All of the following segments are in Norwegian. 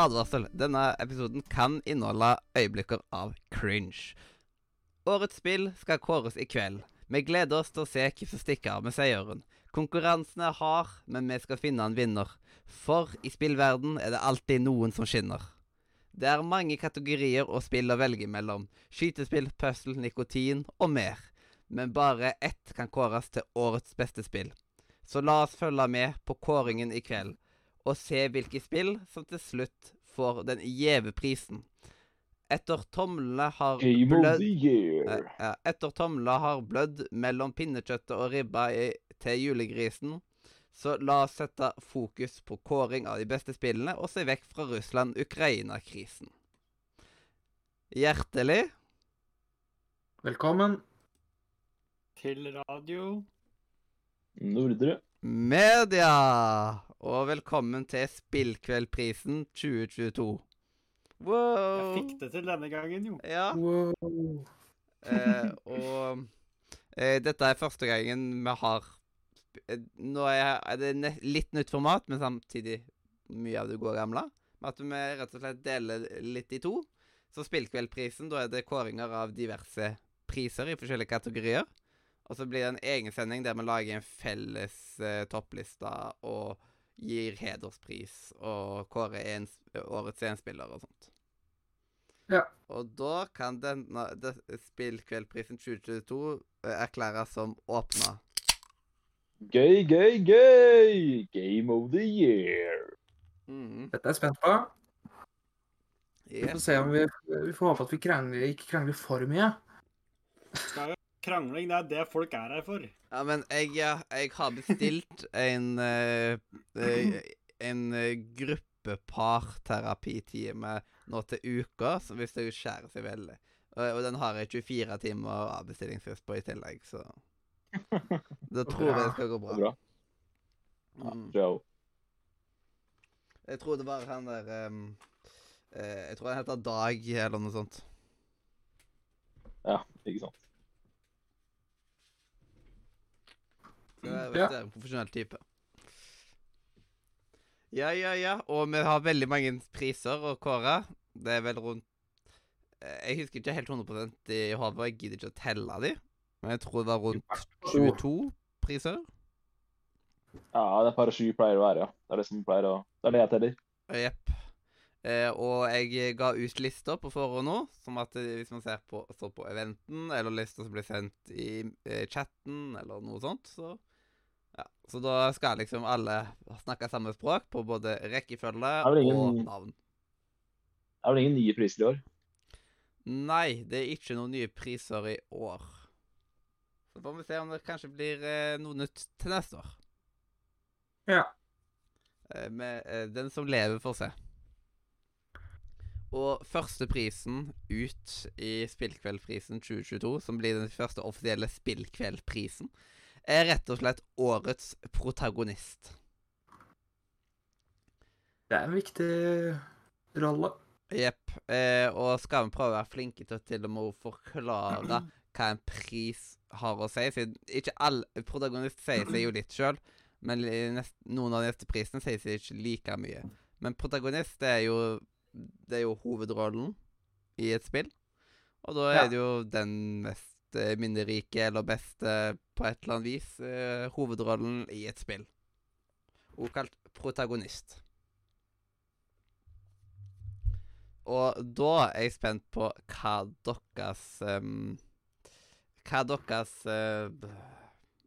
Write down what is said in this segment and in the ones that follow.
Advarsel. Denne episoden kan inneholde øyeblikker av cringe. Årets spill skal kåres i kveld. Vi gleder oss til å se hvem som stikker av med seieren. Konkurransen er hard, men vi skal finne en vinner. For i spillverden er det alltid noen som skinner. Det er mange kategorier og spill å velge mellom. Skytespill, puzzle, nikotin og mer. Men bare ett kan kåres til årets beste spill. Så la oss følge med på kåringen i kveld, og se hvilke spill som til slutt får den gjeve prisen. Etter tomlene har blødd. Eh, Etter tomlene har blødd mellom pinnekjøttet og ribba i, til julegrisen, så la oss sette fokus på kåring av de beste spillene og se vekk fra Russland-Ukraina-krisen. Hjertelig Velkommen. Til radio. Nordre. Media! Og velkommen til Spillkveldprisen 2022. Jeg fikk det til denne gangen, jo. Ja. Wow. Eh, og eh, dette er første gangen vi har eh, Nå er, er det ne litt nytt format, men samtidig mye av det gode gamle. At vi rett og slett deler litt i to. Så Spillkveldprisen, da er det kåringer av diverse priser i forskjellige kategorier. Og så blir det en egen sending der vi lager en felles eh, toppliste og gir hederspris og kårer en, årets enspiller og sånt. Ja. Og da kan denne det, Spillkveldprisen 2022 eh, erklæres som åpna. Gøy, gøy, gøy! Game of the year. Mm. Dette er jeg spent på. Vi får se om vi, vi får håpe at vi krangler, ikke krangler for mye. Skal jo Krangling, det er det folk er her for. Ja, men jeg, ja, jeg har bestilt en eh, En eh, gruppeparterapitime nå til uka, så hvis det skjærer seg veldig. Og, og den har jeg 24 timer avbestillingsfrist på i tillegg, så Da tror jeg det skal gå bra. Ja, Mm. Jeg tror det var han der um, uh, Jeg tror han heter Dag, eller noe sånt. Ja, ikke sant. Så jeg vet Ja. det er en profesjonell type. Ja, ja, ja. Og vi har veldig mange priser å kåre. Det er vel rundt eh, Jeg husker ikke helt 100% i hodet, jeg gidder ikke å telle de. Men jeg tror det var rundt 22 priser. Ja, det er par sju pleier å være, ja. Det er det som pleier å Det er det jeg teller. Jepp. Eh, og jeg ga ut lister på forhånd nå, som at eh, hvis man ser på, står på eventen, eller lister som blir sendt i eh, chatten, eller noe sånt, så ja. Så da skal liksom alle snakke samme språk på både rekkefølge ingen- og navn. Det er vel ingen nye priser i år? Nei, det er ikke noen nye priser i år. Så får vi se om det kanskje blir eh, noe nytt til neste år. Ja. Eh, med eh, Den som lever, får se. Og førsteprisen ut i Spillkveldprisen 2022, som blir den første offisielle Spillkveldprisen, er rett og slett årets protagonist. Det er en viktig rolle. Jepp. Eh, og skal vi prøve å være flinke til å til og med forklare hva en pris har å si? Siden ikke alle Protagonist sier seg jo litt sjøl, men nest, noen av de neste prisene sier seg ikke like mye. Men protagonist det er jo Det er jo hovedrollen i et spill. Og da er Ja. det jo den mest eh, minnerike eller beste på et eller annet vis eh, hovedrollen i et spill. Hun kalt protagonist. Og da er jeg spent på hva deres um, Hva deres uh,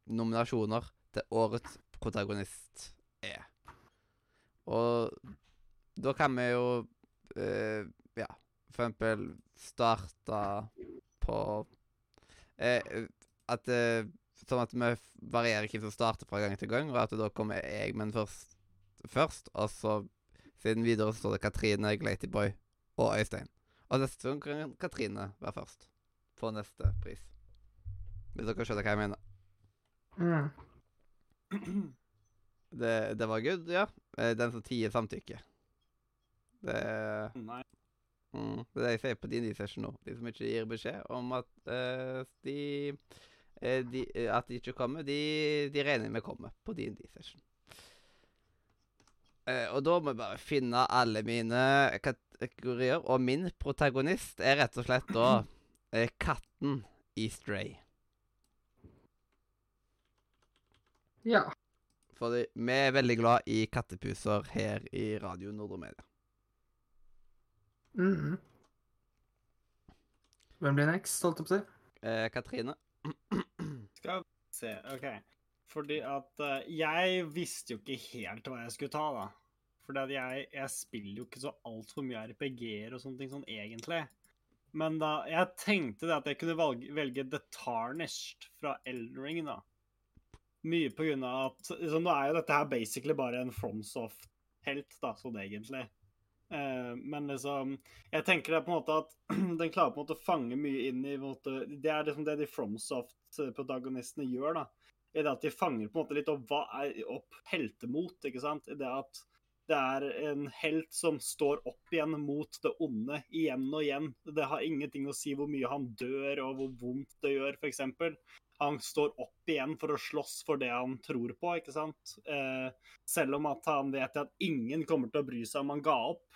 nominasjoner til årets protagonist er. Og da kan vi jo uh, Ja, for eksempel starte på eh, At eh, Sånn at vi varierer hvem som starter fra gang til gang, og at da kommer jeg men først, først og så siden videre så står det Katrine, Glatyboy og Øystein. Og neste gang kan Katrine være først på neste pris. Hvis dere skjønner hva jeg mener. Mm. Det, det var good, ja. Eh, Den som tier samtykke. Det, Nei. Mm, det er jeg sier på DND-session nå. De som ikke gir beskjed om at uh, de, eh, de At de ikke kommer, de, de regner med kommer på DND-session. Eh, og da må jeg bare finne alle mine kategorier. Og min protagonist er rett og slett da eh, katten i Stray. Ja. Fordi vi er veldig glad i kattepuser her i Radio Nordre Media. Mhm. Hvem blir next, holdt jeg på å si? Eh, Katrine? Skal vi se, OK. Fordi at eh, jeg visste jo ikke helt hva jeg skulle ta, da. Fordi at jeg, jeg spiller jo ikke så altfor mye RPG-er og sånne ting sånn egentlig. Men da Jeg tenkte det at jeg kunne valge, velge The Tarnished fra Elden Ring, da. Mye på grunn av at liksom, Nå er jo dette her basically bare en FromSoft-helt, da, sånn egentlig. Eh, men liksom Jeg tenker det på en måte at den klarer på en måte å fange mye inn i måte, Det er liksom det de FromSoft-protagonistene gjør, da. I det at de fanger på en måte litt opp opp heltemot, ikke sant. I det at det er en helt som står opp igjen mot det onde igjen og igjen. Det har ingenting å si hvor mye han dør og hvor vondt det gjør, f.eks. Han står opp igjen for å slåss for det han tror på, ikke sant. Eh, selv om at han vet at ingen kommer til å bry seg om han ga opp.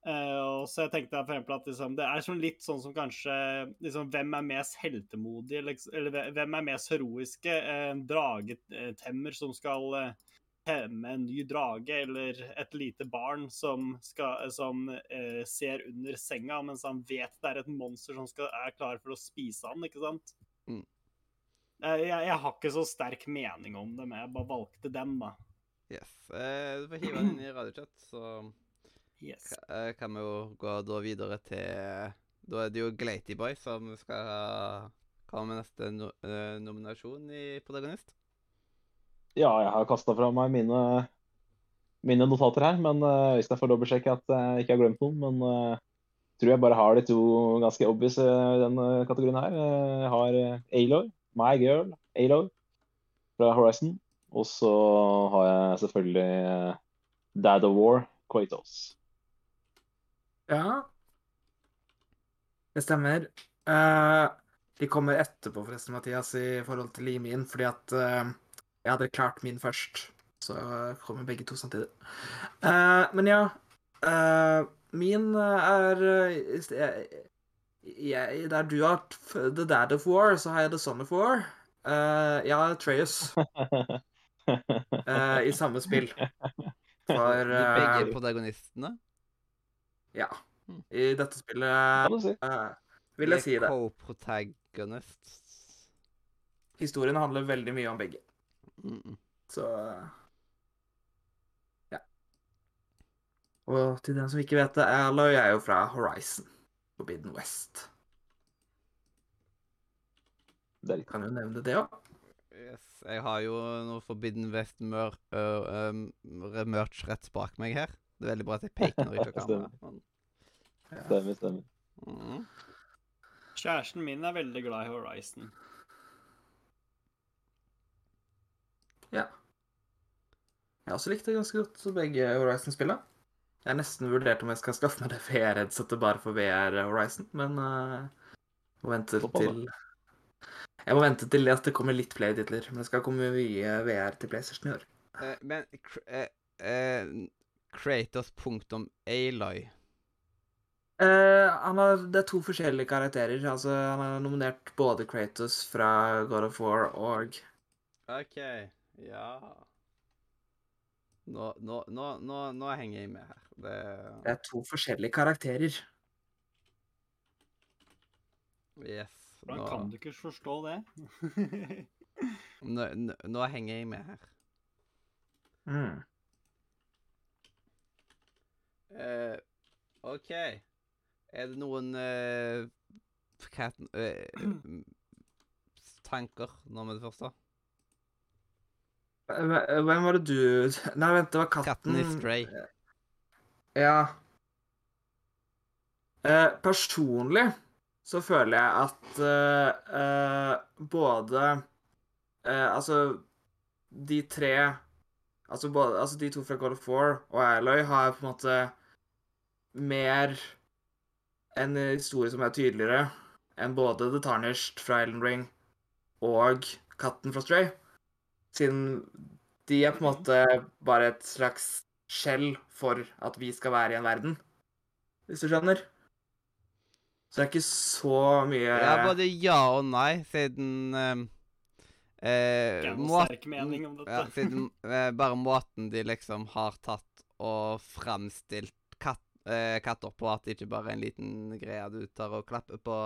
Og så jeg tenkte for eksempel at liksom, Det er sånn litt sånn som kanskje liksom, Hvem er mest heltemodig, eller, eller hvem er mest heroiske? Eh, En dragetemmer som skal eh, temme en ny drage, eller et lite barn som, skal, som uh, ser under senga mens han vet det er et monster som skal, er klar for å spise han, ikke sant? Mm. Uh, jeg, jeg har ikke så sterk mening om det, men jeg bare valgte den, da. Yes. Du får hive den inn i radiochat, så Yes. ka- eh, kan vi jo gå da videre til Da er det jo Glaty Boy som skal komme med neste no eh, nominasjon i protagonist. Ja, jeg har kasta fra meg mine, mine notater her, men uh, hvis jeg får dobbeltsjekke at jeg ikke har glemt noen. Men uh, tror jeg bare har de to ganske obvious i denne kategorien her. Jeg har Aloy, My Girl, Aloy fra Horizon. Og så har jeg selvfølgelig Dad of War, Kratos. Ja. Det stemmer. Uh, de kommer etterpå, forresten, Mathias, i forhold til min, fordi at uh, jeg hadde klart min først. Så kommer begge to samtidig. Uh, men ja. eh, min er eh, jeg, jeg, Der du har The Dad of War, så har jeg The Son of War. Uh, jeg har Atreus eh, i samme spill. For begge eh, protagonistene. Ja. Mm. I dette spillet si. eh, vil jeg si det. Co-protagonist. Historien handler veldig mye om begge. Mm. Så ja. Og til den som ikke vet det, Aloy er jo fra Horizon. Forbidden West. Det er. Kan jo nevne det òg. Yes. Jeg har jo noe Forbidden West mør, merch rett bak meg her. Det er veldig bra at jeg peker når jeg ikke har kamera. Men, Stemmer, stemmer. mm. Kjæresten min er veldig glad i Horizon. Ja. Jeg også likte ganske godt begge Horizon-spillene. Jeg nesten vurdert om jeg skal skaffe meg det VR-headsetet bare for VR Horizon, men uh, må vente til Jeg må vente til at det kommer litt flere titler. Men det skal komme mye VR til PlayStation i år. Uh, men uh, Kratos.Aloy Uh, han har, det er to forskjellige karakterer. Altså, han har nominert både Kratos fra God of War og OK. Ja Nå, nå, nå, nå, nå henger jeg med her. Det Det er to forskjellige karakterer. Yes. Hvordan kan du ikke forstå det? nå, nå, nå henger jeg med her. Mm. Eh, OK. Er det noen uh, cat, eh, tanker nå med det første? Hvem var det du Nei, vent, det var katten. Katten i Stray. Ja. Eh, personlig så føler jeg at eh, både eh, Altså, de tre altså, både, altså de to fra God of War og Aloy har på en måte mer en historie som er tydeligere enn både The Tarnished fra Island Ring og Katten fra Stray. Siden de er på en måte bare et slags skjell for at vi skal være i en verden. Hvis du skjønner? Så det er ikke så mye Ja, både ja og nei, siden eh, eh, Ikke noe måten- sterk mening om dette. Ja, siden eh, bare måten de liksom har tatt og framstilt katt, eh, katter på, at det ikke bare er en liten greie du tar og klapper på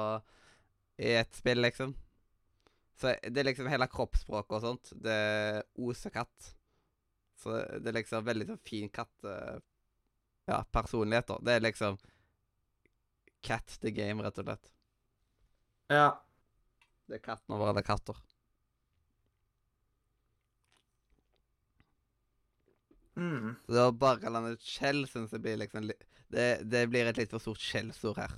i et spill, liksom. Så det er liksom hele kroppsspråket og sånt. Det oser katt. Så det er liksom veldig sånn fin katt Ja, personlighet, da. Det er liksom Cat the game, rett og slett. Ja. Det er katten over alle katter. Mm. Så det å bare kalle han et skjell, syns jeg blir liksom li det, det blir et litt for stort skjellsord her.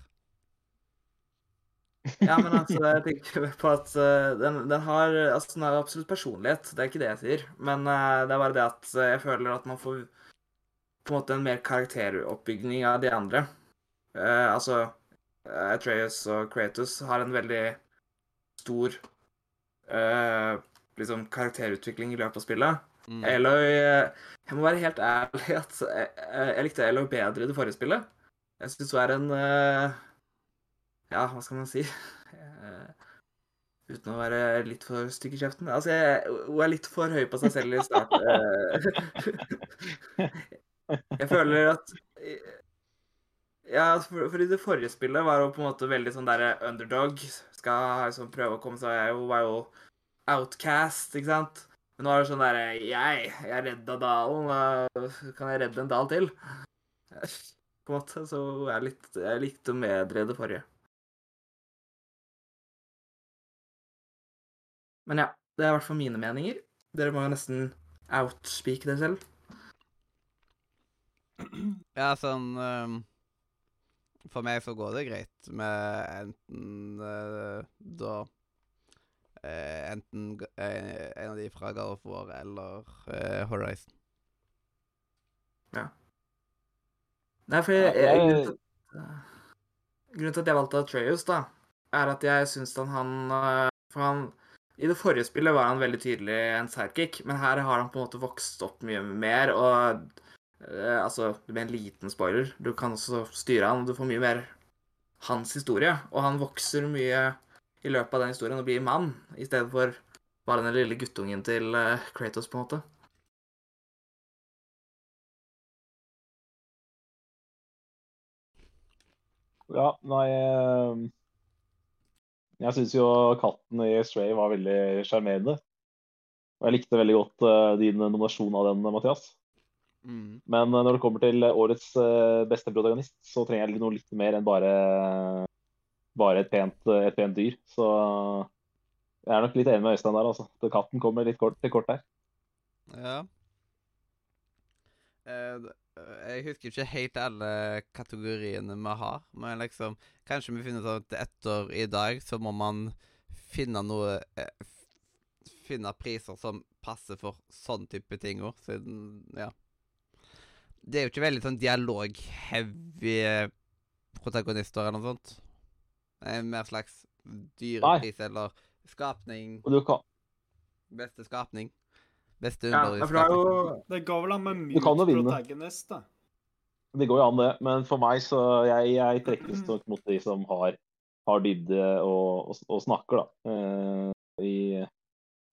Ja, men altså, jeg tenker på at eh, den, den har Altså, den har absolutt personlighet, det er ikke det jeg sier. Men uh, det er bare det at eh, jeg føler at man får på en måte en mer karakteroppbygning av de andre. Uh, altså eh, Atreus og Kratos har en veldig stor liksom karakterutvikling i løpet av spillet. Mm. Aloy eh, Jeg må være helt ærlig at jeg, jeg likte Aloy bedre i det forrige spillet. Jeg syns hun er en eh, Ja, hva skal man si? Eh, uten å være litt for stygg i kjeften. Altså, jeg, hun er litt for høy på seg selv i start. eh. jeg føler at Ja, for, for i det forrige spillet var hun på en måte veldig sånn derre underdog. Skal liksom prøve å komme seg Hun var jo outcast, ikke sant? Men nå er det sånn derre Jeg, jeg redda dalen. Kan jeg redde en dal til? På en måte. Så jeg, litt, jeg likte å bedre det forrige. Men ja, det er i hvert fall mine meninger. Dere må jo nesten outspeak det selv. Ja, sånn ehm, For meg så går det greit med enten eh, da Enten eh, en av de fra God of War eller eh, Horizon. Nei, for jeg, jeg, grunnen, til, at- grunnen til at jeg valgte Atreus, da, er at jeg syns han, han For han I det forrige spillet var han veldig tydelig en sidekick, men her har han på en måte vokst opp mye mer, og Altså, med en liten spoiler, du kan også styre han, og du får mye mer hans historie, og han vokser mye i løpet av den historien og bli mann, i stedet for bare den lille guttungen til øh, Kratos, på en måte. Ja, nei eh, Jeg syns jo katten i Stray var veldig sjarmerende. Og jeg likte veldig godt eh, din nominasjon av den, Mathias. Mm. Men eh, når det kommer til årets eh, beste protagonist, så trenger jeg noe litt mer enn bare, bare et, pent, et pent dyr. Så jeg er nok litt enig med Øystein der, altså. Så Katten kommer litt kort til kort der. Ja. Eh, eh, jeg husker ikke helt alle kategoriene vi har, men liksom Kanskje vi finner ut at etter i dag så må man finne noe eh, Finne priser som passer for sånn type ting òg, siden Ja. Det er jo ikke veldig sånn dialog-heavy protagonister eller noe sånt. Er mer slags dyrepris eller skapning Og du kan, Beste skapning. Beste Ja, det går vel an med mye mute protagonist, da. det går jo an, det. Men for meg så Jeg, jeg trekkes nok mot de som har, har dybde og, og, og snakker, da. Uh, i,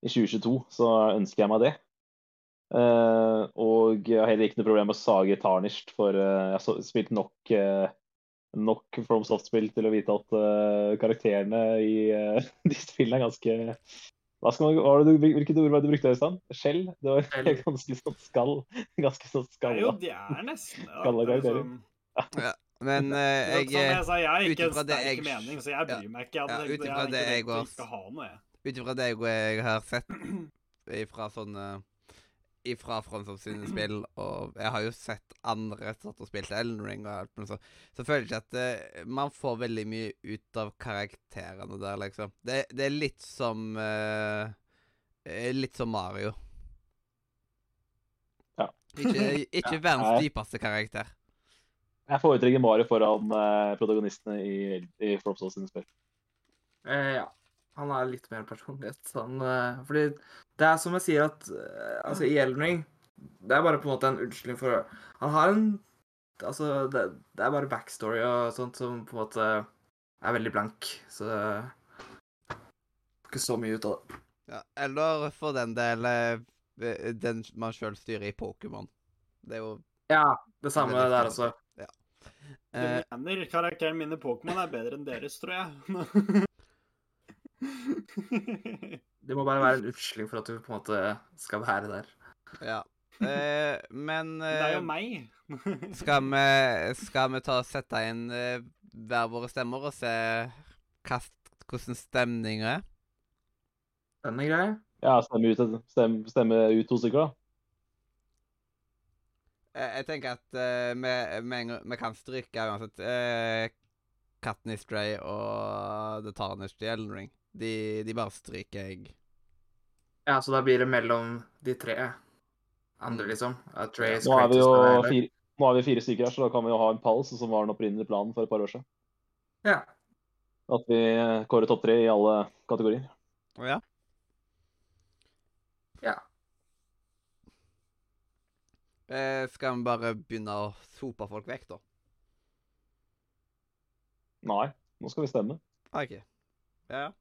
I 2022 så ønsker jeg meg det. Uh, og jeg har heller ikke noe problem med å sage tarnisht, for uh, jeg har spilt nok nok From Soft-spill til å vite at uh, karakterene i uh, disse spillene er ganske hva skal man, var det du, Hvilket ord var det du brukte, Øystein? Skjell? Det var Skjell. ganske sånn skall. Ganske sånn er jo, skalla. de er nesten. Skalla er karakterer. liksom- Men eh, Som jeg jeg sa, jeg er ut ikke en ifra det sterk jeg- mening, så jeg bryr meg ikke. Jeg, Ja, ut jeg, ifra det ikke jeg tenkt å ikke noe, jeg. Ut ifra det jeg har sett fra sånne Ifra Fronsoft sine spill, og jeg har jo sett andre satt og spilt Elden Ring og alt mulig sånt, så føler jeg ikke at eh, man får veldig mye ut av karakterene der, liksom. Det, det er litt som eh, eh, Litt som Mario. Ja. Ikke, ikke verdens dypeste karakter. Jeg foretrekker Mario foran uh, protagonistene i, i From sine spill. Uh, ja. Han har litt mer personlighet. Eh, fordi det er som jeg sier at eh, altså I Elden Ring Det er bare på en måte en unnskyldning for Han har en Altså, det, det er bare backstory og sånt som på en måte er veldig blank, så det er ikke så mye ut av det. Ja, eller for den del eh, den man sjøl styrer i Pokémon. Det er jo Ja, det samme det der også. Du eh, mener karakteren min i Pokémon er bedre enn deres, tror jeg. Det må bare være en utsling for at du på en måte skal være der. Ja. Eh, men det er jo eh, meg. skal, vi, skal vi ta og sette inn eh, hver våre stemmer og se hva, hvordan stemninga er? Den er grei. Ja, stemme ut, stem, stemme ut to stykker, da. Eh, jeg tenker at eh, vi, kan stryke uansett uh, i Stray og The Tarnished i Elden Ring. De, de bare stryker jeg. Ja, så da blir det mellom de tre andre, liksom. Atreus, Nå er vi jo fire, nå er vi fire stykker her, så da kan vi jo ha en pals, som var den opprinnelige planen for et par år siden. Ja. At vi kårer topp tre i alle kategorier. Å ja? Ja. Eh, skal vi bare begynne å sope folk vekk, da? Nei, nå skal vi stemme. OK. Ja, Ja.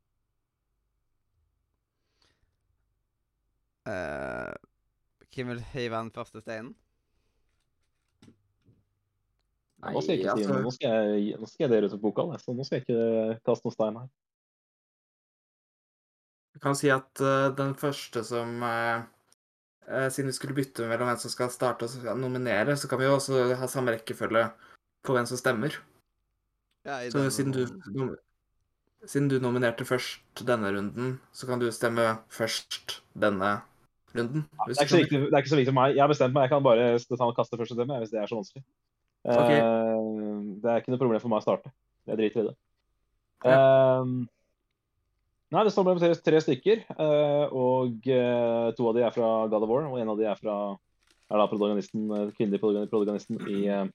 Eh, hvem vil hive den første steinen? Nå skal jeg ikke si noe. altså- Nå skal jeg, nå skal jeg dele ut et boka så nå skal jeg ikke kaste noen stein her. Jeg kan si at uh, den første som uh, uh, Siden vi skulle bytte mellom hvem som skal starte og skal nominere, så kan vi jo også ha samme rekkefølge på hvem som stemmer. Ja, Så den... siden du, siden du nominerte først denne runden, så kan du stemme først denne runden. Det er, ikke så viktig, det er ikke så viktig for meg. Jeg har bestemt meg. Jeg kan bare kaste første stemme hvis det er så vanskelig. Okay. Uh, det er ikke noe problem for meg å starte. Jeg driter i det. Uh, nei, det står mellom tre, tre stykker, uh, og eh, to av de er fra God of War, og en av de er fra er da protagonisten, kvinnelig protagonisten i eh,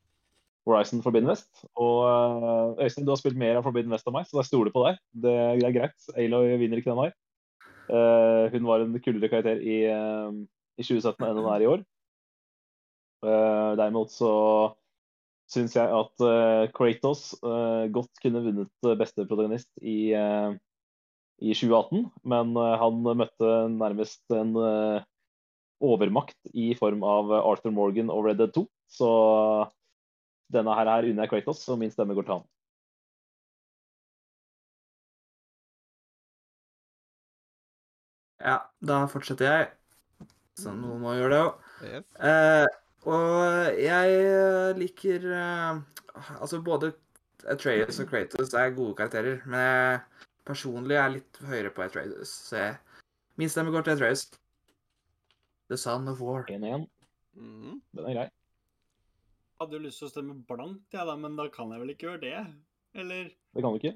Horizon Forbidden West. Og eh, Øystein, du har spilt mer av Forbidden West enn meg, så jeg stoler på deg. Det, det er greit. Aloy vinner ikke den her. Eh, hun var en kulere karakter i, uh, i 2017 enn hun er i år. Uh, derimot så syns jeg at Kratos godt kunne vunnet beste protagonist i, i 2018, men han møtte nærmest en overmakt i form av Arthur Morgan og Red Dead 2. Så denne her, her unner jeg Kratos, og min stemme går til han. Da fortsetter jeg. Så noen må gjøre det òg. Yes. Eh, og jeg eh, liker eh, Altså, både Atreus og Kratos er gode karakterer, men jeg personlig er litt høyere på Atreus, så jeg, min stemme går til Atreus. The Son of War. 1-1. Mhm. Den er grei. Hadde jo lyst til å stemme blankt, jeg da, men da kan jeg vel ikke gjøre det? Eller? Det kan du ikke.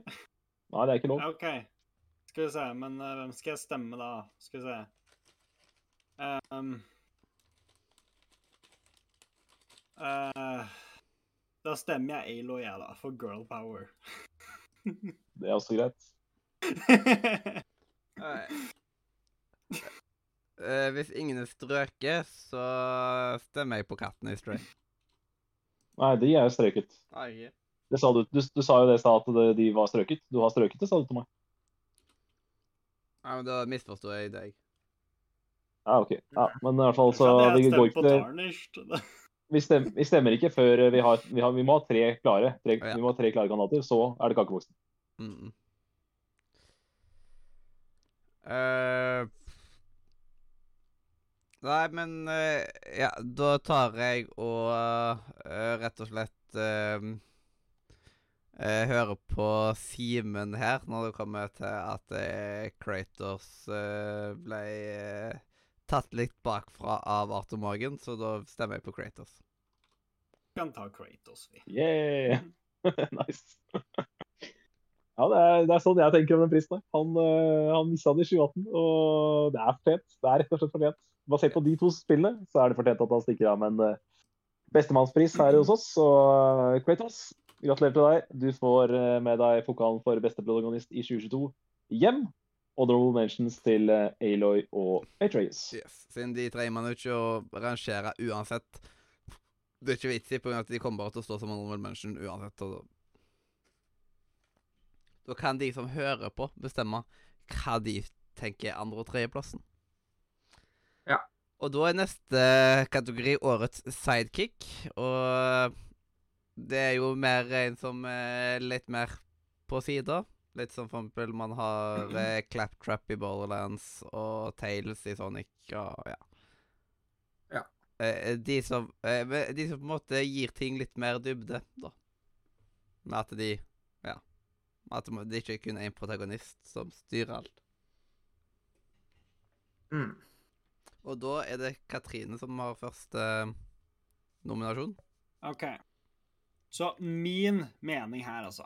Nei, det er ikke lov. Ja, OK. Skal vi se, men uh, hvem skal jeg stemme da? Skal vi se. um, uh, da stemmer jeg Alo, jeg, da, for girl power. Det er også greit. Eh, hvis ingen er strøket, så stemmer jeg på Katten i Stray. Nei, de er jo strøket. Nei, ikke. Det sa du, du, du sa jo det i stad, at de var strøket. Du har strøket det, sa du til meg. Ja, men da misforstår jeg deg. Ja, OK. Ja, men i hvert fall så vi går ikke vi, stem, vi stemmer ikke før vi har Vi, har, vi må ha tre klare. Tre, Ja. Vi må ha tre klare kandidater, så er det kakeboksen. Mm. Eh, Nei, men uh, Ja, da tar jeg og uh, rett og slett eh, eh, hører på Simen her når det kommer til at eh, Kratos eh, ble eh, tatt litt bakfra av Arthur Morgan, så da stemmer jeg på Kratos. kan ta Kratos, vi. Yeah! nice. ja, det er, det er sånn jeg tenker om den prisen her. Han, uh, han mista det i 2018, og det er fortjent. Det er rett og slett fortjent. Basert på de to spillene, så er det fortjent at han stikker av med en uh, bestemannspris her hos oss. Så Kratos, gratulerer til deg. Du får uh, med deg pokalen for beste protagonist i 2022 hjem. honorable mentions til eh, Aloy og Atreus. Yes. Siden de trenger man jo ikke å rangere uansett. Det er ikke vits i, av at de kommer bare til å stå som honorable mention uansett. Da kan de som hører på, bestemme hva de tenker er andre- og tredjeplassen. Ja. Og da er neste kategori årets sidekick, og det er jo mer en som er litt mer på sida. Litt som for eksempel man har eh, Claptrap i Borderlands og Tales i Sonic og ja. Ja. Eh, de, som, eh, de som på en måte gir ting litt mer dybde, da. Med at de Ja. At det ikke er kun én protagonist som styrer alt. Mm. Og da er det Katrine som har første nominasjon. OK. Så min mening her, altså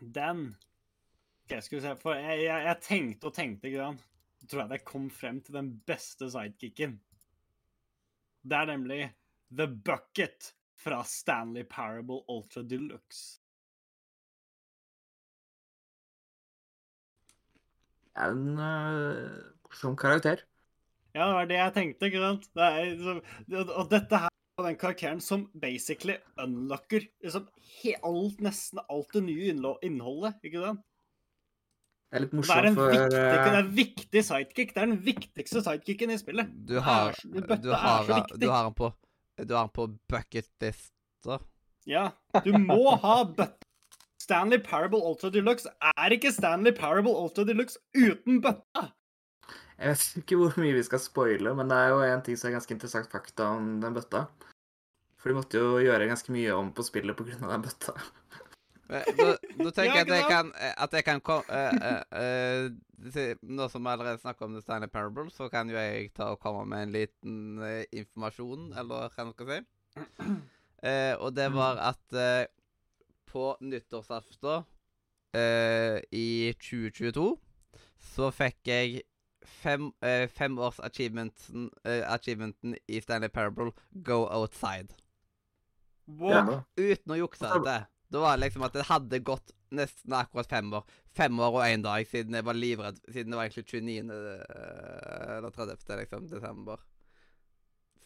Den okay, skal vi se For jeg, jeg, jeg tenkte og tenkte, ikke sant. Så tror jeg jeg kom frem til den beste sidekicken. Det er nemlig The Bucket fra Stanley Parable Ultra Deluxe. En morsom uh, karakter. Ja, det var det jeg tenkte, ikke sant? Det er, så, det- og dette her er den karakteren som basically unlocker liksom helt, nesten alt det nye innholdet, ikke sant? Det er litt Og morsomt en for det er en viktig sidekick. Det er den viktigste sidekicken i spillet. Du har, du har, du har den, på Du har den på bucketlista. Ja, du må ha bøtta. Stanley Parable Ultra Deluxe er ikke Stanley Parable Ultra Deluxe uten bøtta. Jeg vet ikke hvor mye vi skal spoile, men det er jo en ting som er ganske interessant fakta om den bøtta. For de måtte jo gjøre ganske mye om på spillet pga. den bøtta. Nå, da tenker jeg at jeg kan, eh, at jeg kan kom, uh, uh, uh, Nå som vi allerede snakker om The Stanley Parable, så kan jo jeg ta og komme med en liten eh, informasjon, eller hva skal si. Eh, og det var at eh, på nyttårsaften eh, i 2022 så fikk jeg fem, uh, fem års achievementen, uh, achievementen i Stanley Parable Go Outside. Wow. Ja. Uten å jukse Altså- det. Da var det liksom at det hadde gått nesten akkurat fem år. Fem år og én dag siden jeg var livredd. Siden det var egentlig 29. eh, eller 30. liksom, desember.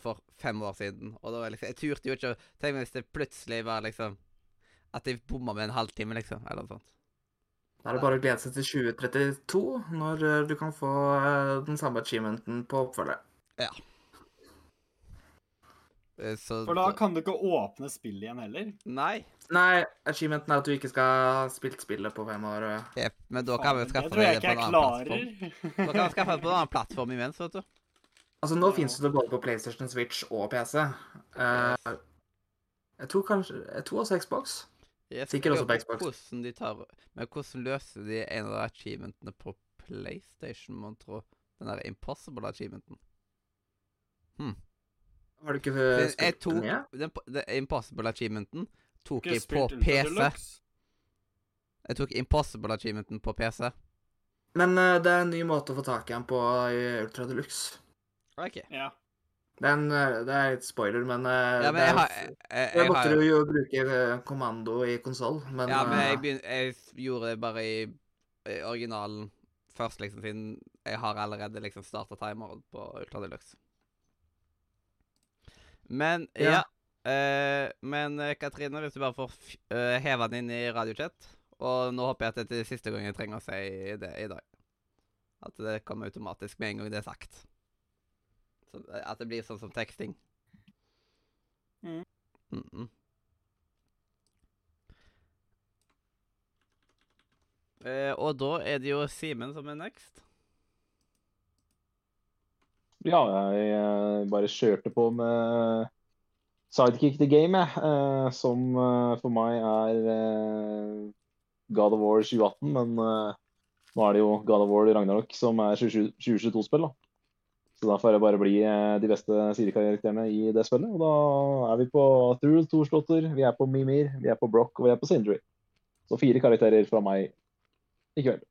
For fem år siden. Og da var jeg liksom Jeg turte jo ikke å Tenk hvis det plutselig var liksom At jeg bomma med en halvtime, liksom. Eller noe sånt. Da er det bare å glede seg til 2032, når øh, du kan få øh, den samme achievementen på oppfølger. Ja. Så For da kan du ikke åpne spillet igjen heller. Nei. Nei, achievementen er at du ikke skal ha spilt spillet på fem år. øh. Men da kan vi skaffe det det på en annen plattform. Da kan vi skaffe det på en annen plattform imens, vet du. Altså, nå Ja. finnes det både på PlayStation, Switch og PC. Uh, jeg tror kanskje Jeg tror også Xbox. Jeg Sikkert også på Xbox. Hvordan de tar, men hvordan løser de en av de achievementene på PlayStation, mon tro? Den der Impossible achievementen. Har du ikke spurt Den, tok, den den, den Impossible achievementen tok jeg på PC. Jeg tok Impossible achievementen på PC. Men uh, det er en ny måte å få tak i den på i Ultra Deluxe. OK. Ja. Det er, en, øh, det er litt spoiler, men, øh, Ja, men jeg har jeg, jeg, Jeg måtte har, jo bruke øh, kommando i konsoll, men, Ja, men jeg, begyn, jeg gjorde det bare i, i originalen først, liksom, siden jeg har allerede liksom starta timeren på Ultra Deluxe. Men ja. Ja. uh, men eh, Katrine, hvis du bare får f eh, heve den inn i radiochat Og nå håper jeg at det er siste gang jeg trenger å si det i dag. At det kommer automatisk med en gang det er sagt. Så, at det blir sånn som teksting. Mm. Mm -mm. Eh, og da er det jo Simen som er next. Ja, jeg eh, bare kjørte på med sidekick the game, jeg. eh, Som eh, for meg er eh, God of War 2018. Men eh, nå er det jo God of War Ragnarok som er 2022-spill, da. Så da får jeg bare bli eh, de beste sidekarakterene i det spillet. Og da er vi på Thrul Thorsdotter, vi er på Mimir, vi er på Brock og vi er på Sindri. Så fire karakterer fra meg i kveld.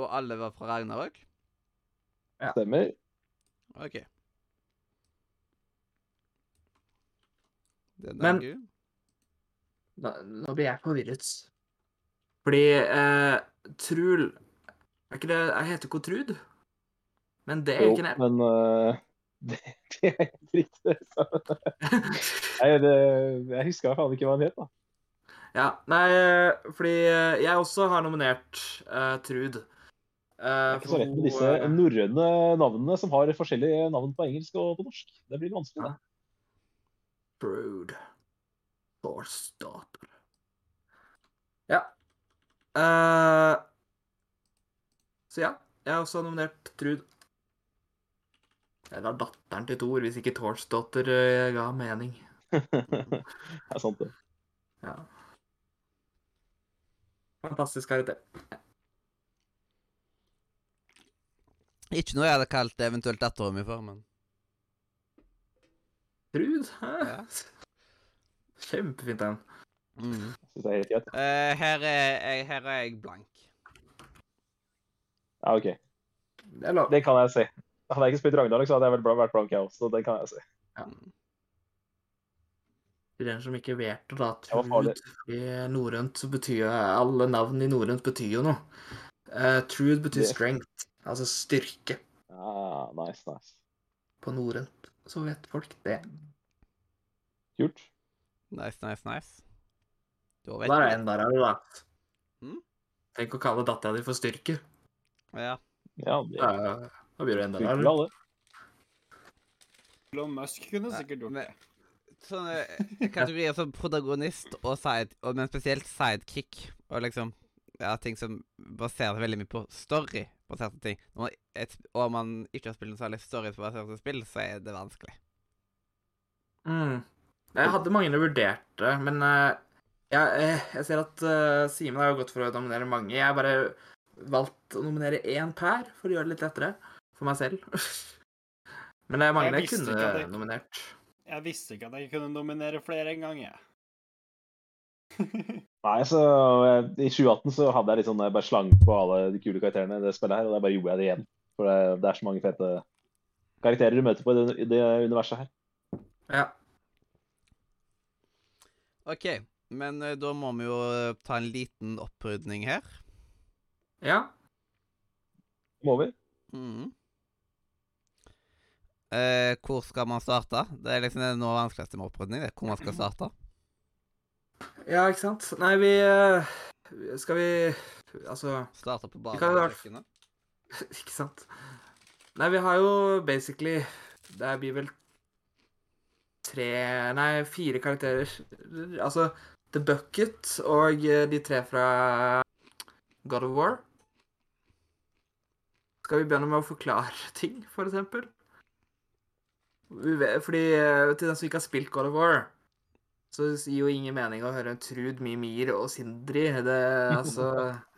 Og alle var fra Ragnarok? Stemmer. OK. Den Men- gul. Nå, nå blir jeg forvirret. Fordi eh, Trul Er ikke det Jeg heter ikke Trud? Men det er Jo, ikke det. men uh, det, det er helt riktig. Nei, det, jeg husker faen ikke hva han het, da. Ja, nei, eh, fordi eh, jeg også har nominert uh, Trud. Uh, Det er ikke så lett med disse eh, norrøne navnene som har forskjellige navn på engelsk og på norsk. Det blir vanskelig. Ja. Brood. Thorsdatter. Ja. Uh, så ja, jeg har også nominert Trud. Eller datteren til Thor, hvis ikke Thors datter ga mening. det er sant, det. Ja. Fantastisk karakter. Ikke noe jeg hadde kalt eventuelt datteren min for, men Trud? Hæ? Ja. Kjempefint, den. mm. Det er. Eh, her, er jeg, her er jeg blank. Ja, OK. Det. Det kan jeg si. Hadde jeg ikke spilt Ragnarok, så hadde jeg vel vært blank, jeg også. Så det kan jeg si. Til den som ikke vet det, da. Trud. i norrønt betyr Alle navn i norrønt betyr jo noe. Uh, trude betyr Det- strength, altså styrke Ah, nice, nice. på norrønt. Så vet folk det. Kult. Nice, nice, nice. Da vet Der er det en der, har du da. Mm. Tenk å kalle dattera di for styrke. Ja. Ja, det Ja, da blir du enda funker der. bra. Elon Musk kunne Nei, sikkert gjort det. Sånne eh, kategorier som protagonist og side, og, men spesielt sidekick. Og liksom ja, ting som baserer seg veldig mye på story. baserte ting. Når man, et, og man ikke har spilt noe særlig storybaserte spill, så er det vanskelig. Mm. Jeg hadde mange vurderte, men uh, jeg, eh, jeg ser at uh, Simen har gått for å nominere mange. Jeg har bare valgt å nominere én per for å gjøre det litt lettere for meg selv. men det er mange Jeg jeg, kunne jeg- nominert. Jeg visste ikke at jeg kunne nominere flere en gang, jeg. Nei, så I 2018 så hadde jeg litt sånn jeg bare slang på alle de kule karakterene i det spillet her, og da bare gjorde jeg det igjen. For det, det er så mange fete karakterer du møter på i det, i det universet her. Ja. OK, men eh, da må vi jo eh, ta en liten opprydning her. ja. Må vi? Mhm. Eh, hvor skal man starte? Det er liksom det noe vanskeligste med opprydning. Hvor man skal starte. Ja, ikke sant? Nei, vi eh, Skal vi Altså Starte på barnekjøkkenet. Ikke sant? Nei, vi har jo basically Det blir vel tre Nei, fire karakterer. Altså The Bucket og eh, de tre fra God of War. Skal vi begynne med å forklare ting, for eksempel? Fordi eh, til den som ikke har spilt God of War, så gir jo ingen mening å høre Trud, Mimir og Sindri. Det altså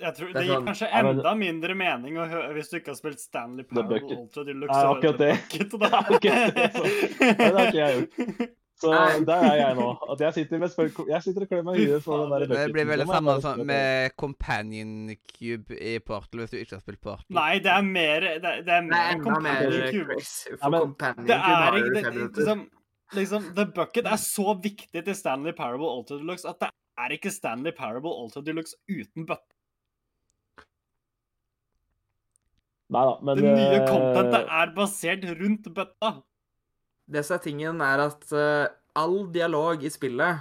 Jeg tror Det Det, gir sånn- kanskje enda mindre mening å høre hvis du ikke har spilt Stanley Parable Ultra Deluxe. Ja, akkurat det. Bucket, da. Akkurat det, det har ikke jeg gjort. Så der er jeg nå. At jeg sitter, med spør jeg sitter og klør meg i huet for den der Det blir veldig samme som med Companion Cube i Portal, hvis du ikke har spilt Portal. Nei, det er mer Det, er Det er enda mer companion cube. crazy. Ja, Companion Det Cube har ikke fem minutter. liksom, liksom The Bucket er så viktig til Stanley Parable Alter Deluxe at det er ikke Stanley Parable Alter Deluxe uten bøtte. Nei da, men Det nye eh, contentet er basert rundt bøtta. Det som er tingen, er at uh, all dialog i spillet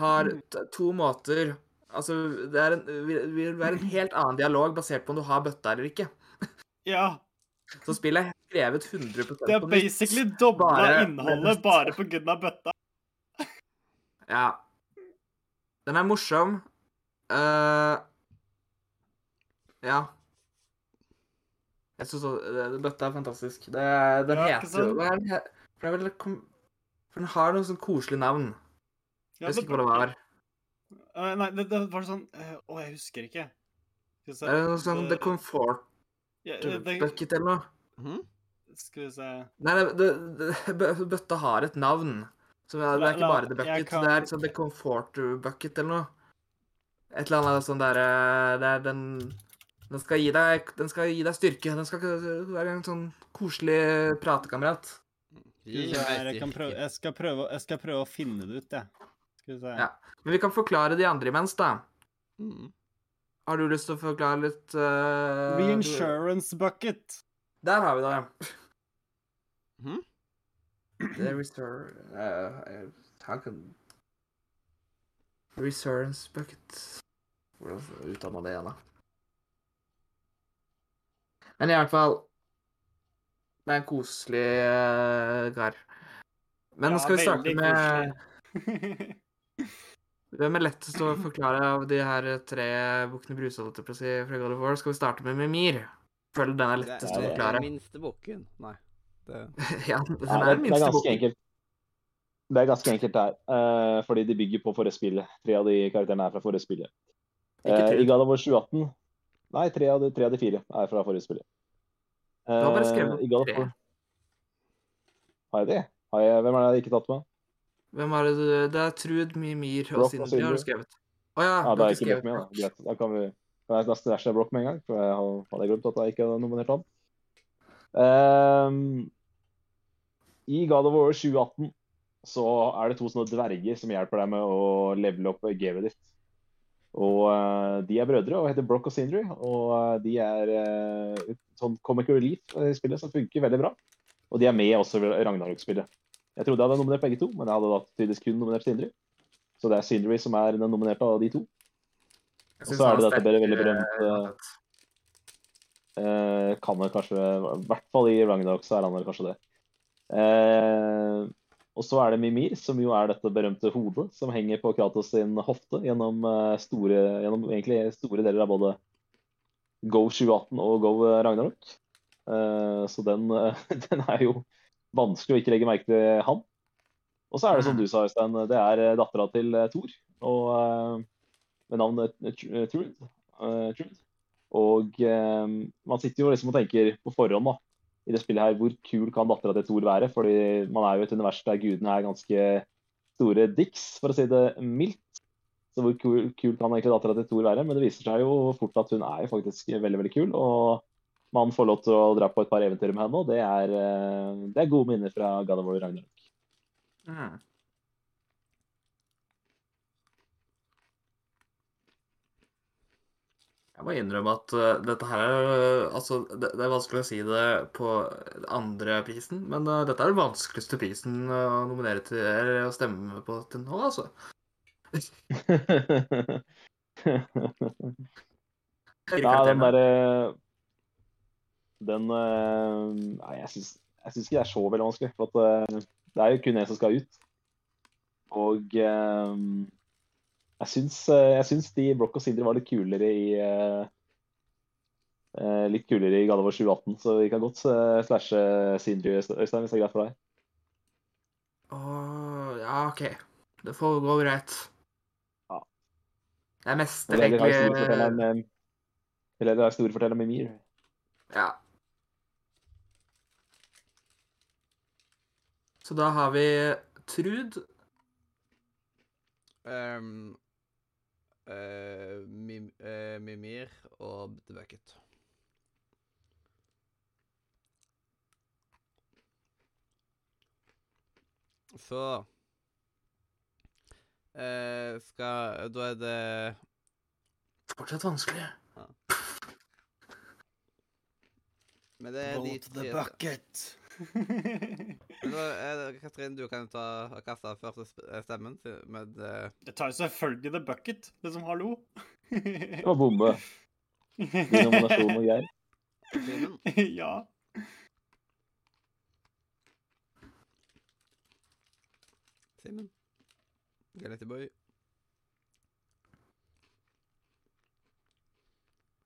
har to måter Altså, det er en, vil, være en helt annen dialog basert på om du har bøtta eller ikke. Ja. Så spillet er skrevet 100 på Det er basically dobla Bare- innholdet bare på grunn av bøtta. Ja. Den er morsom. Uh, ja. Jeg syns bøtta er fantastisk. Det, den Ja, heter jo er For det er vel For den har noe sånn koselig navn. Jeg husker ikke hva det var. Uh, nei, det, det var sånn Å, uh, jeg husker ikke. Skal vi se. Er det noe sånn The Comfort Ja, det, det, Bucket eller noe? Mhm. Skal vi se Nei, det, det, det, bøtta har et navn. Så det er ikke bare The Bucket. kan- Det er liksom The Comfort Bucket eller noe. Et eller annet sånn derre Det er den Den skal gi deg Den skal gi deg styrke. Den skal være en sånn koselig pratekamerat. Jeg, prøve, jeg, skal prøve, jeg skal prøve å finne det ut, jeg. Skal vi se. Ja. Men vi kan forklare de andre imens, da. Mm. Har du lyst til å forklare litt eh, Reinsurance bucket. Der har vi det. Mm? Det er. Uh, han kan Resurance bucket Hvordan uttaler man det igjen, da? Men i hvert fall Det er en koselig uh, kar. Men Ja, skal vi starte med Hvem er lettest å forklare av de her tre bukkene Bruse, holdt jeg på å si, fra God of War? Skal vi starte med Mimir? Føler den er Det er å den forklare. minste bukken. Nei. Det, Ja, den Ja, er det, minste det er ganske enkelt. Det er ganske enkelt der, uh, fordi de bygger på forrige spillet. Tre av de karakterene er fra forrige spillet. Ikke Eh, I God of War 2018 Nei, tre av de, tre av de fire er fra forrige spillet. har bare skrevet of tre. Har jeg det? Har jeg, hvem er det jeg ikke tatt med? Hvem er det du Det er Trud, Mimir og Sindre har du skrevet. Å ja, Ja, du har ikke skrevet Brock med. Greit. Da kan vi kan jeg nesten dashe Brock med en gang, for jeg hadde glemt at jeg ikke hadde nominert han. Um, I God of War 2018 så er det to sånne dverger som hjelper deg med å levele opp gamet ditt. Og eh, De er brødre og heter Brock og Sindri, og eh, de er eh, sånn comic relief i spillet som funker veldig bra. Og de er med også i Ragnarok-spillet. Jeg trodde jeg hadde nominert begge to, men jeg hadde da tydeligvis kun nominert Sindri. Så det er Sindri som er den nominerte av de to. Og så er det dette sterkere, veldig berømte- kan vel kanskje I hvert fall i Ragnarok så er han vel kanskje det. Eh, og så er det Mimir, som jo er dette berømte hodet som henger på Kratos sin hofte gjennom, eh, store, gjennom egentlig store deler av både Go 2018 og Go Ragnarok. Eh, så den, eh, den er jo vanskelig å ikke legge merke til han. Og så er det som Mm. du sa, Øystein, det er dattera til Thor. Og med navnet Trude. Trude. Og man sitter jo liksom og tenker på forhånd da, i det spillet her, hvor kul kan dattera til Thor være? Fordi man er jo et univers der gudene er ganske store dicks, for å si det mildt. Så hvor kul, kul kan egentlig dattera til Thor være? Men det viser seg jo fort at hun er jo faktisk veldig veldig kul. Og man får lov til å dra på et par eventyr med henne, og det er, eh, det er gode minner fra God of War Ragnarok. Mm. Jeg må innrømme at uh, dette her er eh, Altså, det, det er vanskelig å si det på andre prisen, men uh, dette er den vanskeligste prisen å nominere til eller å stemme på til nå, altså. Ja, den derre Den eh, Nei, jeg syns, ikke det er så veldig vanskelig. For at eh, det er jo kun én som skal ut. Og eh, jeg syns, eh, jeg syns de og Sindre var litt kulere i eh, eh, Litt kulere i God 2018, så vi kan godt uh, slashe Sindre, Øystein, hvis det er greit for deg. Åh, ja, OK. Det får gå greit. Ja. Det er mest Eller det er historiefortelleren med Eller har historiefortelleren med Mir. Ja. Så da har vi Trud. Ehm, eh, Mim, uh, Mimir og The Bucket. Så uh, skal Da er det Fortsatt vanskelig. Men det er de to the bucket. Det, Katrin, du kan ta og kaste første eh, stemmen. med Men eh, Det tar jo selvfølgelig the bucket, det som hallo. Det var bombe. Din nominasjon og greier. Ja. Simen. Galette Boy.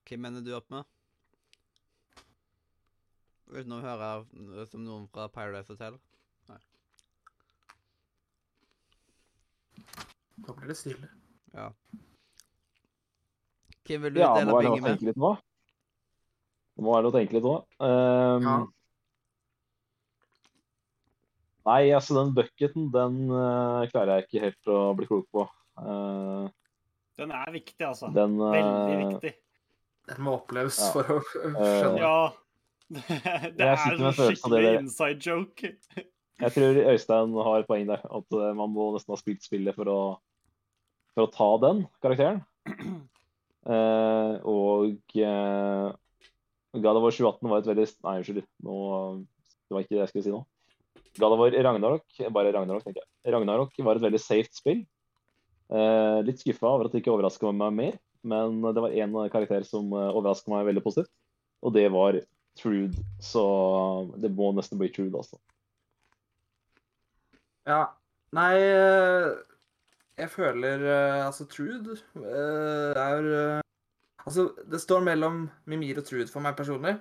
Hvem ender du opp med? Uten å høre som noen fra Paradise Hotel. Da blir det stille. Ja. Hvem vil du Ja, det dele må være lov penger å med? tenke litt nå. Det må være lov å tenke litt nå. Um, Ja. Nei, altså den bucketen, den uh, klarer jeg ikke helt å bli klok på. Uh, Den er viktig, altså. den Veldig eh, viktig. Den må oppleves Ja. for å skjønne. Ja. Det Jeg er en skikkelig inside joke. Jeg tror Øystein har poeng der. At man må nesten ha spilt spillet for å, for å ta den karakteren. Eh, og eh, God of War 2018 var et veldig Nei, unnskyld. Nå, det var ikke det jeg skulle si nå. God Ragnarok bare Ragnarok, tenker jeg. Ragnarok var et veldig safe spill. Eh, litt skuffa over at det ikke overraska meg mer, men det var én karakter som uh, overraska meg veldig positivt, og det var Trude. Så det må nesten bli Trude, altså. Ja. Nei eh, Jeg føler eh, Altså, Trude eh, er eh, Altså, det står mellom Mimir og Trude for meg personlig.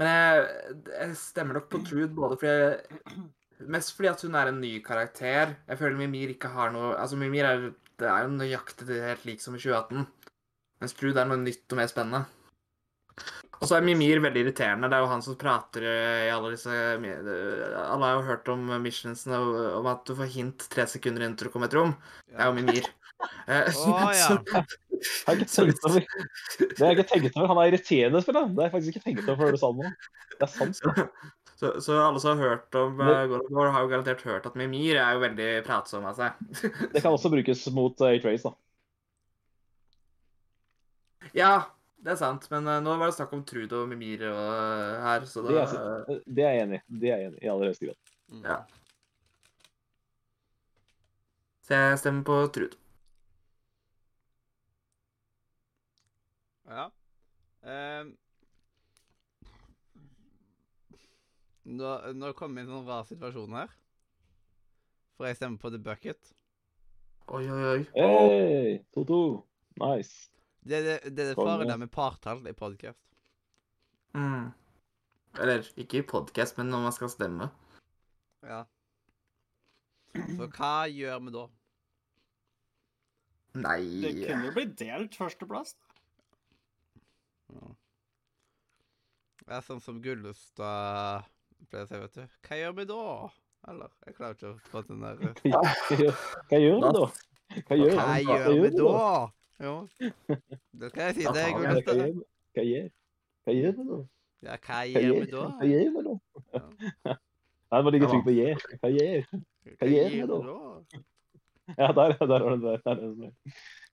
Men jeg, jeg stemmer nok på Trude både fordi jeg Mest fordi at hun er en ny karakter. Jeg føler Mimir ikke har noe Altså, Mimir er, det er jo nøyaktig helt lik som i 2018. Mens Trude er noe nytt og mer spennende. Og så er Mimir veldig irriterende. Det er jo han som prater i alle disse Alle har jo hørt om missionsene om at du får hint tre sekunder inn til du kommer i et rom. Det er jo Mimir. Eh, Å, ja. så- Jeg ikke tenkt over Det har jeg ikke tenkt over. Han er irriterende, spiller han. Det har jeg faktisk ikke tenkt over før du sa det nå. Det er sant. Så, så, så alle som har hørt om uh, of War, har jo garantert hørt at Mimir er jo veldig pratsom av seg. Det kan også brukes mot uh, A-Trace, da. ja, det er sant, men uh, nå var det snakk om Trude og Mimir og, uh, her, så Det da er, det er jeg enig i. Det er jeg enig i i aller høyeste grad. Mm. Ja. Så jeg stemmer på Trude. Ja. Ehm. nå, nå kommer vi i en sånn rar situasjon her. For jeg stemmer på The Bucket. Oi, oi, oi. Hey, 2-2. Nice. Det, det, det er det faren der med partall i podcast. Mm. Eller ikke i podkast, men når man skal stemme. Ja. Så hva gjør vi da? Nei Det kunne jo blitt delt førsteplass. Ja. Det er sånn som Gullestad pleier å si, vet du. Hva gjør vi da? Eller? Jeg klarer ikke å få den der Hva gjør, vi da? Hva gjør vi da? Jo. Da kan jeg si det, Ja, Hva Gullestad. gjør? Hva gjør Hva gjør vi da? Ja, hva gjør gjør vi da? Hva gjør vi? Nei, du må ligge trygg på J. Hva gjør Hva gjør vi gjør da? Ja, der, der var det der. der, er ligge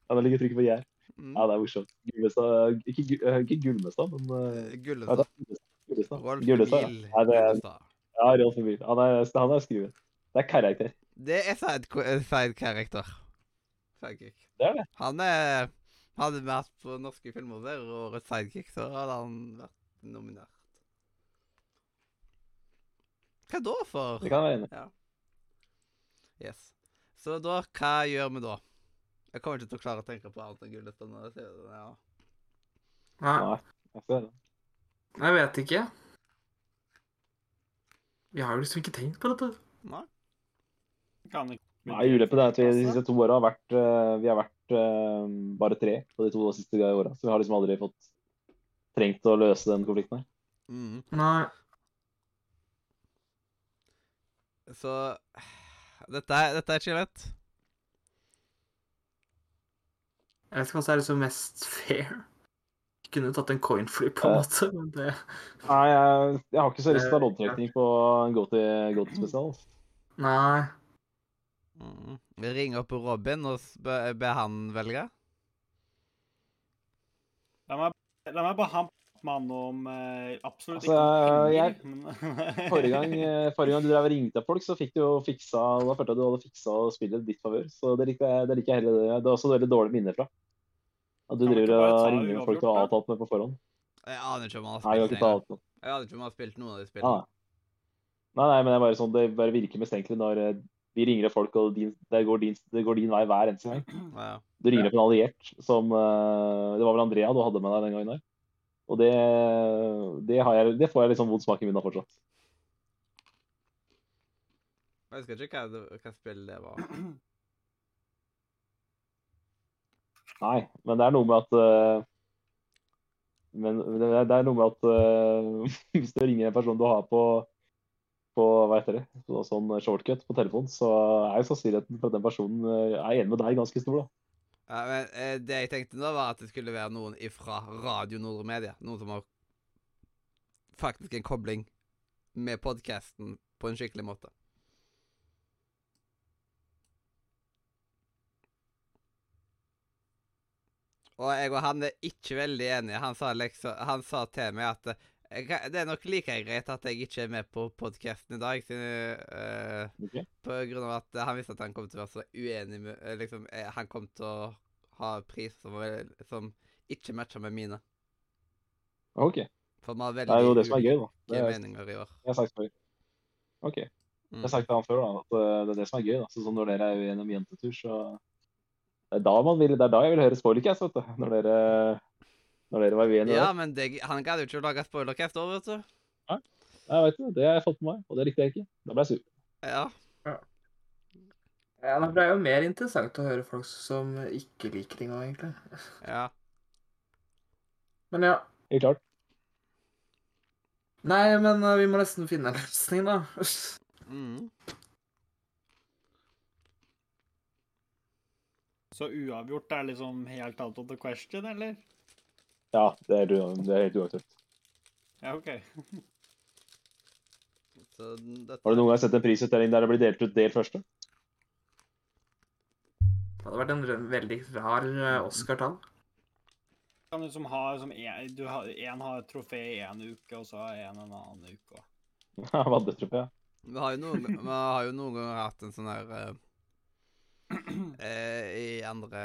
Ja, da ligger trykket på J. Mm. Ja, det er morsomt. Gullestad Ikke, eh, ikke Gullmestad, men eh, Gullestad. Gullestad. Rolf Gullestad. Ja, det Gullestad. Rolf Emil. Han er, han er skrevet. Det er karakter. Det er side-karakter. side character. Sidekick. Det er det. Han er Hadde vi vært på norske filmer der, og Rødt sidekick, så hadde han vært nominert. Hva da for? Det kan være enig Ja. Yes. Så da, hva gjør vi da? Jeg kommer ikke til å klare å tenke på alt enn Gullestad når jeg ser det. Ja. Nei, Nei, jeg vet ikke. Vi har jo liksom ikke tenkt på dette. Nei? Kan ikke Nei, ulempen er at vi de siste to åra har vært, eh, vi har vært uh, bare tre på de to siste åra. Så vi har liksom aldri fått trengt å løse den konflikten her. Mm. Nei. Så dette er, dette er ikke lett. Jeg vet ikke hva som er liksom mest fair. Jeg kunne tatt en coin flip, på en måte, men det Nei, jeg, jeg har ikke så lyst til å Eh, loddtrekning på en go-to-spesial. Nei. Mm. Vi ringer opp Robin og ber be, han velge. La meg, la meg bare ha en mann om eh, absolutt Altså, ikke jeg- Forrige gang, eh, forrige gang du drev og ringte folk, så fikk du jo fiksa Da følte jeg du hadde fiksa spillet i ditt favør. Så det liker jeg, det liker jeg heller. Det er også veldig dårlig minne fra. At du driver og ringer folk du har avtalt med på forhånd. Jeg aner ikke om han har Nei, jeg spilt. Jeg aner ikke om han har spilt noen av de spillene. spillene. Nei, nei, men det er bare sånn, det bare virker mistenkelig når vi ringer folk, og din, det, går din, det går din vei hver eneste gang. Du ringer opp en alliert som eh, Det var vel Andrea du hadde med deg den gangen der. Og det, det, har jeg, det får jeg liksom vond smak i munnen av fortsatt. Jeg husker ikke hva, hva spill det var. Nei, men det er noe med at eh, Men det er, er noe med at eh, hvis du ringer en person du har på på hva heter det, på sånn shortcut på telefon, så er jo sannsynligheten for at den personen eh, er enig med deg, ganske stor. da. Ja, men eh, Det jeg tenkte nå, var at det skulle være noen ifra Radio Nordre Media. Noen som har faktisk en kobling med podkasten på en skikkelig måte. Og jeg og han er ikke veldig enige. Han sa, liksom, han sa til meg at jeg, det er nok like greit at jeg ikke er med på podkasten i dag, siden, uh, okay. på grunn av at han visste at han kom til å være så uenig med eh, liksom, eh, Han kom til å ha pris som, som ikke matcha med mine. OK. For vi har Det er jo det som er gøy, da. Det er, meninger i år. jeg har sagt før. OK. Jeg Mm. har sagt til han før da, at det er det som er gøy. da. Så når dere er uenige om jentetur, så det er da, man vil, det er da jeg vil høre spoilercast, vet du. Når dere, når dere var uenige. Ja, der. men det, han gadd jo ikke å lage spoilercast òg, vet du. Jeg vet det, det har jeg fått med meg, og det likte jeg ikke. Da ble jeg sur. Ja. Ja, Det er jo mer interessant å høre folk som ikke liker ting òg, egentlig. ja. Men ja. Helt klart. Nei, men eh, vi må nesten finne en løsning, da. Mm. Så uavgjort er liksom helt out of the question, eller? Ja, det er, det er helt uaktuelt. Ja, OK. Så dette Har du noen gang sett en prisutdeling der det blir delt ut del første? Det hadde vært en veldig rar eh, Oscar-tall. Kan du som har som en, du har, en har et trofé i en uke, og så har en en annen uke. Ja, Vaddetrofé. Vi har jo noen, vi har jo noen ganger hatt en sånn her eh, eh, I andre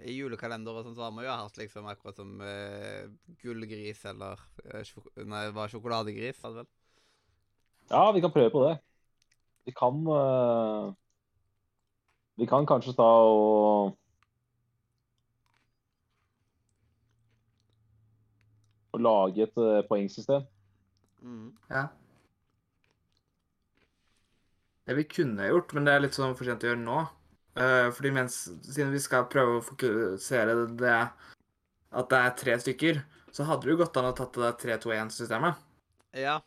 I julekalender og sånn så har vi jo hatt liksom akkurat som uh, gullgris eller uh, sjok Nei, det var sjokoladegris, var det vel? Ja, vi kan prøve på det. Vi kan uh, Vi kan kanskje ta og Å lage et poengsystem. Mm. Ja. Det vi kunne gjort, men det er litt sånn for sent å gjøre nå. Eh, fordi mens, siden vi skal prøve å fokusere det at det er tre stykker, så hadde det jo gått an å tatt det 3-2-1-systemet. Ja,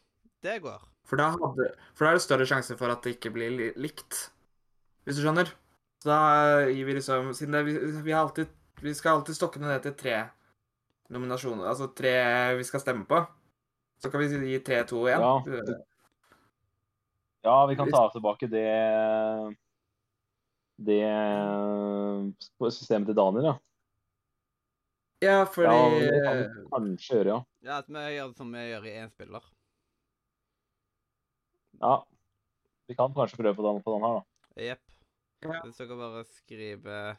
det går. For da, hadde, for da er det større sjanse for at det ikke blir li likt. Hvis du skjønner? Så da gir vi liksom Siden det, vi, vi, har alltid, vi skal alltid stokke det ned til tre nominasjoner, altså tre vi skal stemme på. Så kan vi gi 3, 2 1. Ja. Ja, vi kan ta tilbake det det systemet til Daniel, ja. Ja, Ja, fordi det kan vi kanskje gjøre, ja. Ja, at vi gjør det som vi gjør i én spiller. Ja. Vi kan kanskje prøve på den, på den her, da. Jepp. Ja. Hvis dere bare skriver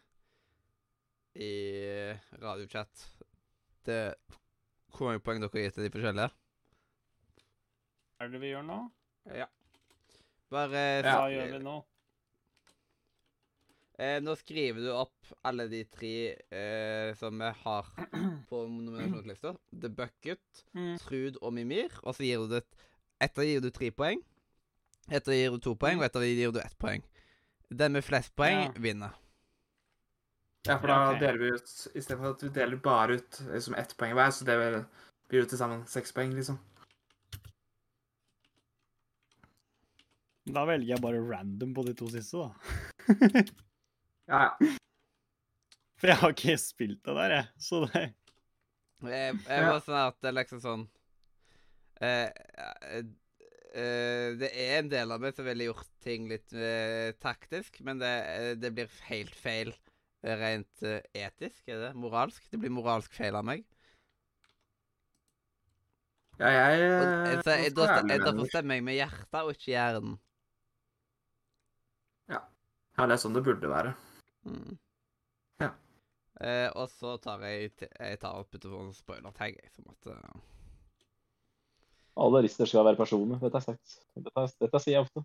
i radiochat det hvor mange poeng dere gir til de forskjellige. Er det vi gjør nå? Ja. Bare Hva gjør vi nå? Eh, nå skriver du opp alle de tre eh, som vi har på nominasjonslista. The Bucket, Mm. Trud og Mimir. Og så gir du det Etter gir du tre poeng. Etter gir du to poeng, og etter gir du ett poeng. Den med flest poeng Ja. vinner. Ja, for da okay. deler vi ut Istedenfor at vi deler bare ut liksom ett poeng hver, så det blir det til sammen seks poeng, liksom. Da velger jeg bare random på de to siste, da. Ja, ja. For jeg har ikke spilt det der, jeg. Så det Jeg, jeg Ja. var sånn at det er liksom sånn eh, eh, eh, Det er en del av meg som ville gjort ting litt eh, taktisk, men det, eh, det blir helt feil eh, rent eh, etisk, er det? Moralsk? Det blir moralsk feil av meg. ja jeg Og, så jeg, da, forstemmer jeg, med hjertet og ikke hjernen. Ja, det er sånn det burde være. Mm. Ja. Eh, og så tar jeg, jeg tar opp utover en spoiler-tag, jeg, som at eh, Alle lister skal være personer, dette er sagt. Dette, dette sier jeg ofte.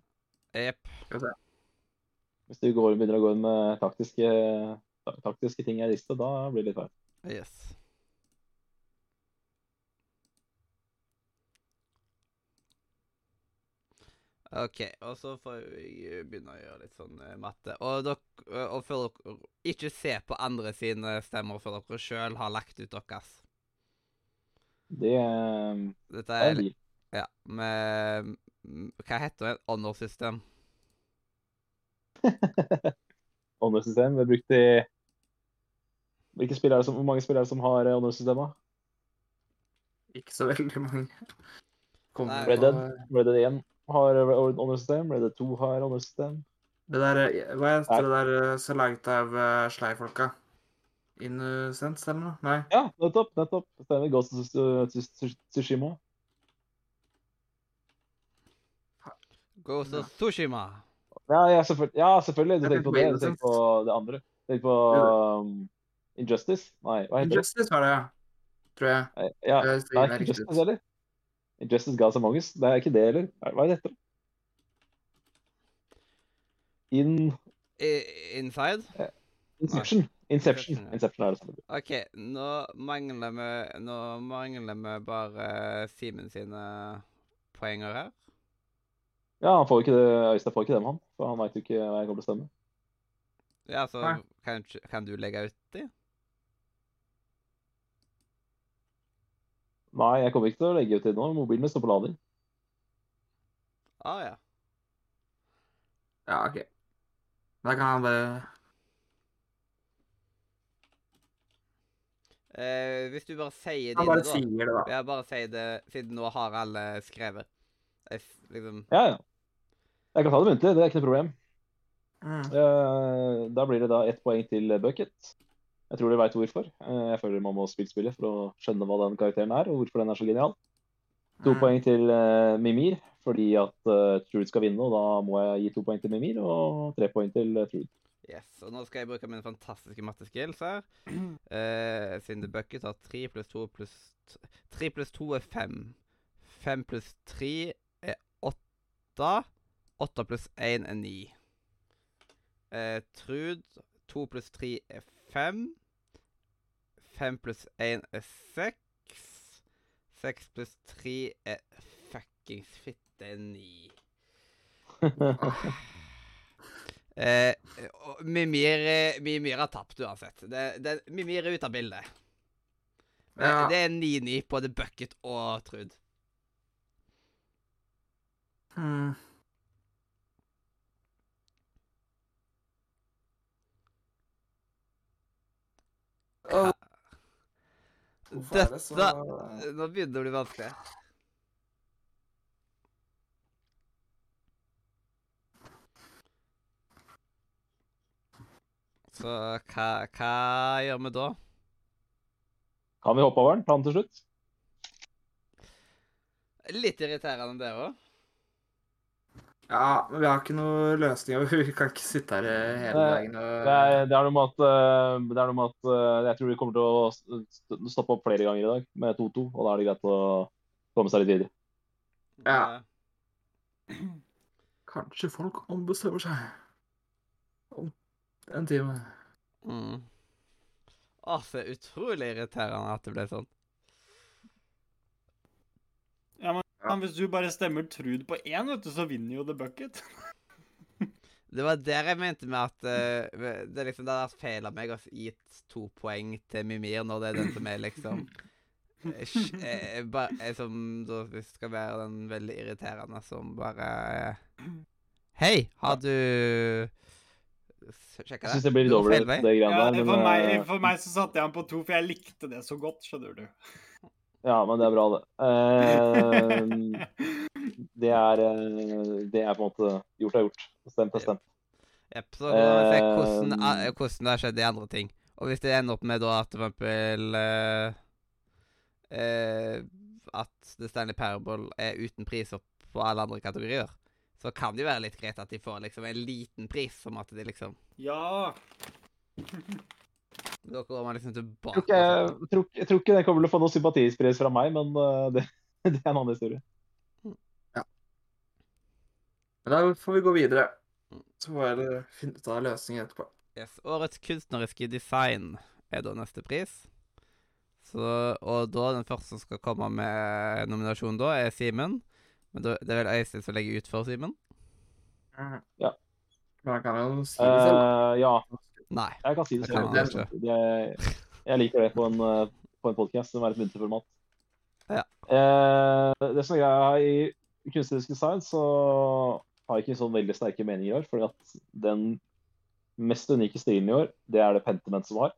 Jepp. Hvis du går, begynner å gå inn med taktiske, taktiske ting i en da blir det litt feil. Yes. OK, og så får vi begynne å gjøre litt sånn eh, matte. Og, dere, eh, og før dere Ikke se på andre sine stemmer før dere sjøl har lagt ut deres. Det er... Dette er er. Ja, med mm, Hva heter det? Honor-system. Honor-system. Vi har brukt i Hvilke spill er det som, Hvor mange spill er det som har eh, honor-systemet? Ikke så veldig mange. Kom, Nei. Red Dead. Red Dead 1 har honor-system. Ble det to har honor-system. Det der, eh, hva heter det der så som er laget av sleifolka? Sly-folka? Innocence eller noe? Nei. Ja, nettopp. nettopp. Stemmer. Ghost of Tsu- Tsushima. Ghost of Tsushima. Ja, ja, selvfølgelig. Ja, selvfølgelig. Du tenker på det. Du tenker på det andre. Du tenker på um, Injustice? Nei, hva heter det? Injustice var det, ja. Tror jeg. Ja, er ikke. Injustice heller. Injustice Gods Among Us. Det er ikke det heller. Hva er dette? In I, inside? Inception. Inception. Inception. Inception er det samme. OK, nå mangler vi Nå mangler vi bare Simen sine poenger her. Ja, han får ikke det, Øystein får ikke det med han. For han veit jo ikke hva jeg kommer til å stemme. Ja, så kan, kan du legge ut de? Nei, jeg kommer ikke til å legge ut det nå. Mobilen min står på lading. Ah, ja. Ja, OK. Da kan han bare Eh, hvis du bare sier dine, bare da. sier det, da. Ja, bare si det, siden nå har alle skrevet. Jeg, f- liksom Ja, ja. Jeg kan ta det muntlig, det er ikke noe problem. Mm. Eh, Da blir det da ett poeng til Bucket. Jeg tror de veit hvorfor. Eh, Jeg føler man må spille spillet for å skjønne hva den karakteren er, og hvorfor den er så genial. To Mm. poeng til eh, Mimir, fordi at uh, Trude skal vinne, og da må jeg gi to poeng til Mimir, og tre poeng til Trude. Yes. Og nå skal jeg bruke mine fantastiske matteskills her. Eh, siden det bucket har tre pluss to pluss t- Tre pluss to er fem. Fem pluss tre er åtte. Åtte pluss én er ni. Eh, Trud, to pluss tre er fem. Fem pluss én er seks. Seks pluss tre er fuckings fitte ni. Eh, Mimir, Mimir har tapt uansett. Det, det, Mimir er ute av bildet. Det, Ja. det er 9-9 på The Bucket og Trud. Mm. Åh. Hvorfor er det så Dette Nå begynner det å bli vanskelig. Så hva, hva gjør vi da? Kan vi hoppe over den? Planen til slutt? Litt irriterende, det òg. Ja, men vi har ikke noen løsninger. Vi kan ikke sitte her hele dagen og Det er, det er noe med at, eh, det er noe med at eh, jeg tror vi kommer til å stoppe opp flere ganger i dag med 2-2, og da er det greit å komme seg litt videre. Ja. Kanskje folk ombestemmer seg om en time. Mm. Å, så utrolig irriterende at det ble sånn. Men hvis du bare stemmer Trud på én, vet du, så vinner jo The Bucket. Det var der jeg mente med at uh, det liksom det hadde vært feil av meg å gitt to poeng til Mimir når det er den som er liksom eh, eh, ba- eh, Som da skal være den veldig irriterende som bare eh, Hei, har du sjekka det? syns det blir litt Det over det greiene Ja, der. for, Men, meg, eh, for meg så satte jeg han på to, for jeg likte det så godt, skjønner du. Ja, men det er bra, det. Eh, det, er, eh, det er på en måte gjort er gjort. Stemt er stemt. Yep, så må vi se hvordan, Eh, eh, hvordan det har skjedd i andre ting. Og hvis det ender opp med da at for eksempel eh, eh, At The Stanley Parable er uten priser på alle andre kategorier, så kan det jo være litt greit at de får liksom en liten pris, som at de liksom Ja. Da går man liksom Jeg tilbake. tror, ikke, og jeg, tror, ikke- jeg tror ikke det kommer til å få noe sympatispris fra meg, men eh, det, det er en annen historie. Ja. Men da får vi gå videre. Så får jeg finne ut av løsningen etterpå. Yes. Årets kunstneriske design er da neste pris. Så, og da den første som skal komme med nominasjon da, er Simen. Men da, det er vel Øystein som legger ut for Simen? Ja. Men jeg kan jo si det selv. Uh, ja, Nei. jeg kan si det Det selv. Jeg, jeg liker det på en, eh, på en podkast som er et muntlig format. Ja. Eh, det som er greia i kunstnerisk design, så har jeg ikke sånn veldig sterke meninger i år. fordi at den mest unike stilen i år, det er det Pentiment som har.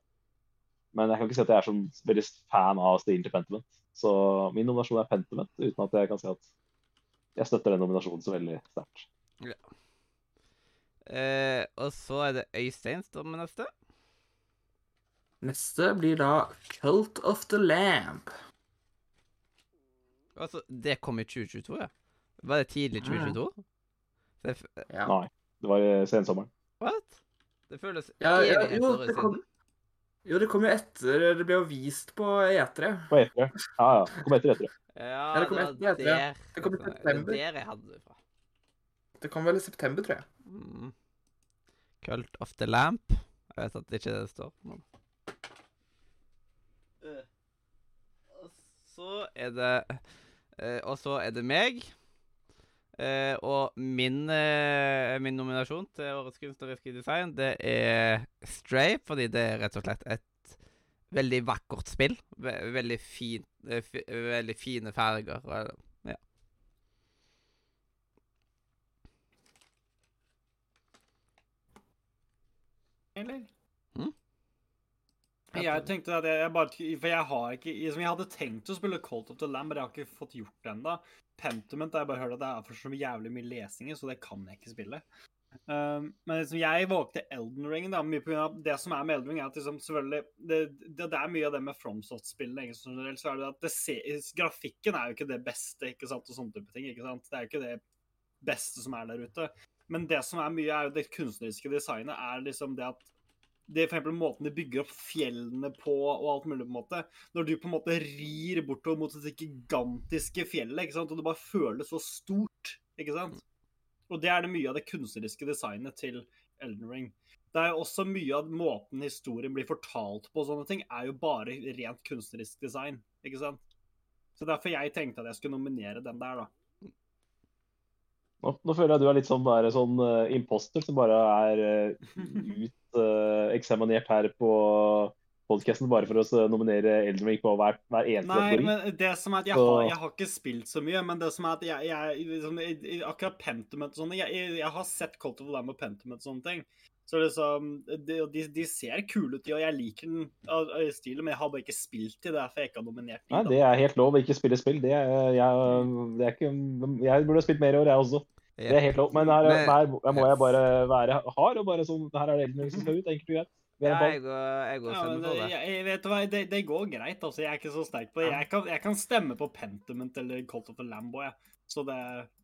Men jeg kan ikke si at jeg er sånn veldig fan av stilen til Pentiment. Så min nominasjon er Pentiment, uten at jeg kan si at jeg støtter den nominasjonen så veldig sterkt. Eh, og så er det Øystein som er neste. Neste blir da Cult of the Lamp. Altså, det kom i 2022, ja. Var det tidlig 2022? Det, f- Ja. Nei, det var i sensommeren. what? Det føles Ja, ja, jo, det kom-. Jo, det kom jo etter Det ble jo vist på E3. På E3. Ja, ja. Det kom etter etter. Ja, Ja, det kom var etter, etter, E3. Det kom i det var september. der jeg hadde det fra. Det kom vel i september, tror jeg. Mm. Cult of the Lamp. Jeg vet at det ikke det står. på Eh, Og så er det uh, Og så er det meg. Uh, og min, eh, min nominasjon til Årets kunstneriske design, det er Stray, fordi det er rett og slett et veldig vakkert spill. Ve veldig, fin, eh, fi veldig fine farger. Og, Eller? Mm. Jeg tenkte at jeg, jeg bare For jeg har ikke liksom Jeg hadde tenkt å spille Colt of the Lamb, men jeg har ikke fått gjort det ennå. Pentiment har jeg bare hørt at det er for så jævlig mye lesinger, så det kan jeg ikke spille. Um, men liksom, jeg valgte Elden Ring da, mye på grunn av det som er med Elden Ring, er at liksom, selvfølgelig det, det, det er mye av det med FromSoft-spillene. så er det at det ser, Grafikken er jo ikke det beste, ikke sant, og sånne type ting. ikke sant, Det er jo ikke det beste som er der ute. Men det som er mye, er jo det kunstneriske designet. er liksom det at det er for eksempel måten de bygger opp fjellene på og alt mulig. på en måte. Når du på en måte rir bortover mot det gigantiske fjellet, ikke sant? og det bare føles så stort. ikke sant? Og det er det mye av det kunstneriske designet til Elden Ring. Det er jo også mye av måten historien blir fortalt på, og sånne ting, er jo bare rent kunstnerisk design. ikke sant? Så derfor jeg tenkte at jeg skulle nominere den der, da. Nå, nå føler jeg du er litt sånn, der, sånn uh, imposter som bare er uh, uteksaminert her på podkasten bare for å nominere Elden Ring på hver, hver eneste Nei, kategori. men det som er at jeg, Så- har, jeg har ikke spilt så mye, men det som er at jeg, jeg liksom, i- i- Akkurat Pentiment og sånne jeg, jeg, har sett Cold of Lamb og Pentiment og sånne ting. Så liksom De, de, de ser kule ut, og jeg liker den stilen, men jeg har bare ikke spilt til det, derfor jeg ikke har nominert Nei, det er helt lov å ikke spille spill. Det er, jeg, det er ikke, jeg burde ha spilt mer i år, jeg også. Det er helt lov. Men her, Men- her, her må jeg bare være hard og bare sånn Her er det Elden Ring som skal ut, enkelt og greit. Ja, jeg går, jeg går Ja, stemmer men det, det. jeg, jeg vet du hva, det, det går greit, altså. Jeg er ikke så sterk på det. Jeg kan, jeg kan stemme på Pentiment eller Colt of the Lambo. jeg. Så det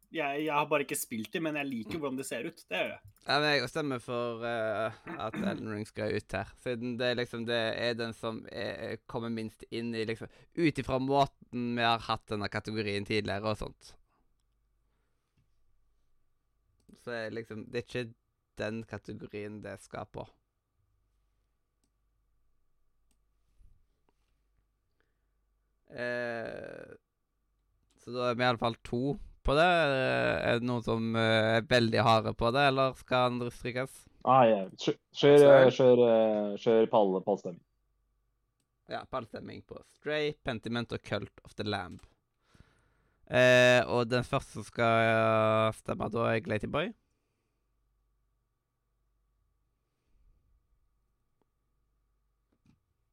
jeg, jeg har bare ikke spilt dem, men jeg liker hvordan det ser ut. Det gjør jeg. Ja, men jeg stemmer for uh, at Elden Ring skal ut her. Siden det liksom det er den som er, kommer minst inn i liksom Ut ifra måten vi har hatt denne kategorien tidligere og sånt. Så er liksom Det er ikke den kategorien det skal på. Eh, så da er vi iallfall to på det. Eh, Er det noen som eh, er veldig harde på det, eller skal andre strykes? Nei, yeah. kjør, kjør, kjør, eh, kjør pall, pallstemming. Ja, pallstemming på Stray, Pentiment og Cult of the Lamb. Eh, og den første som skal eh, stemme, da er Glatyboy.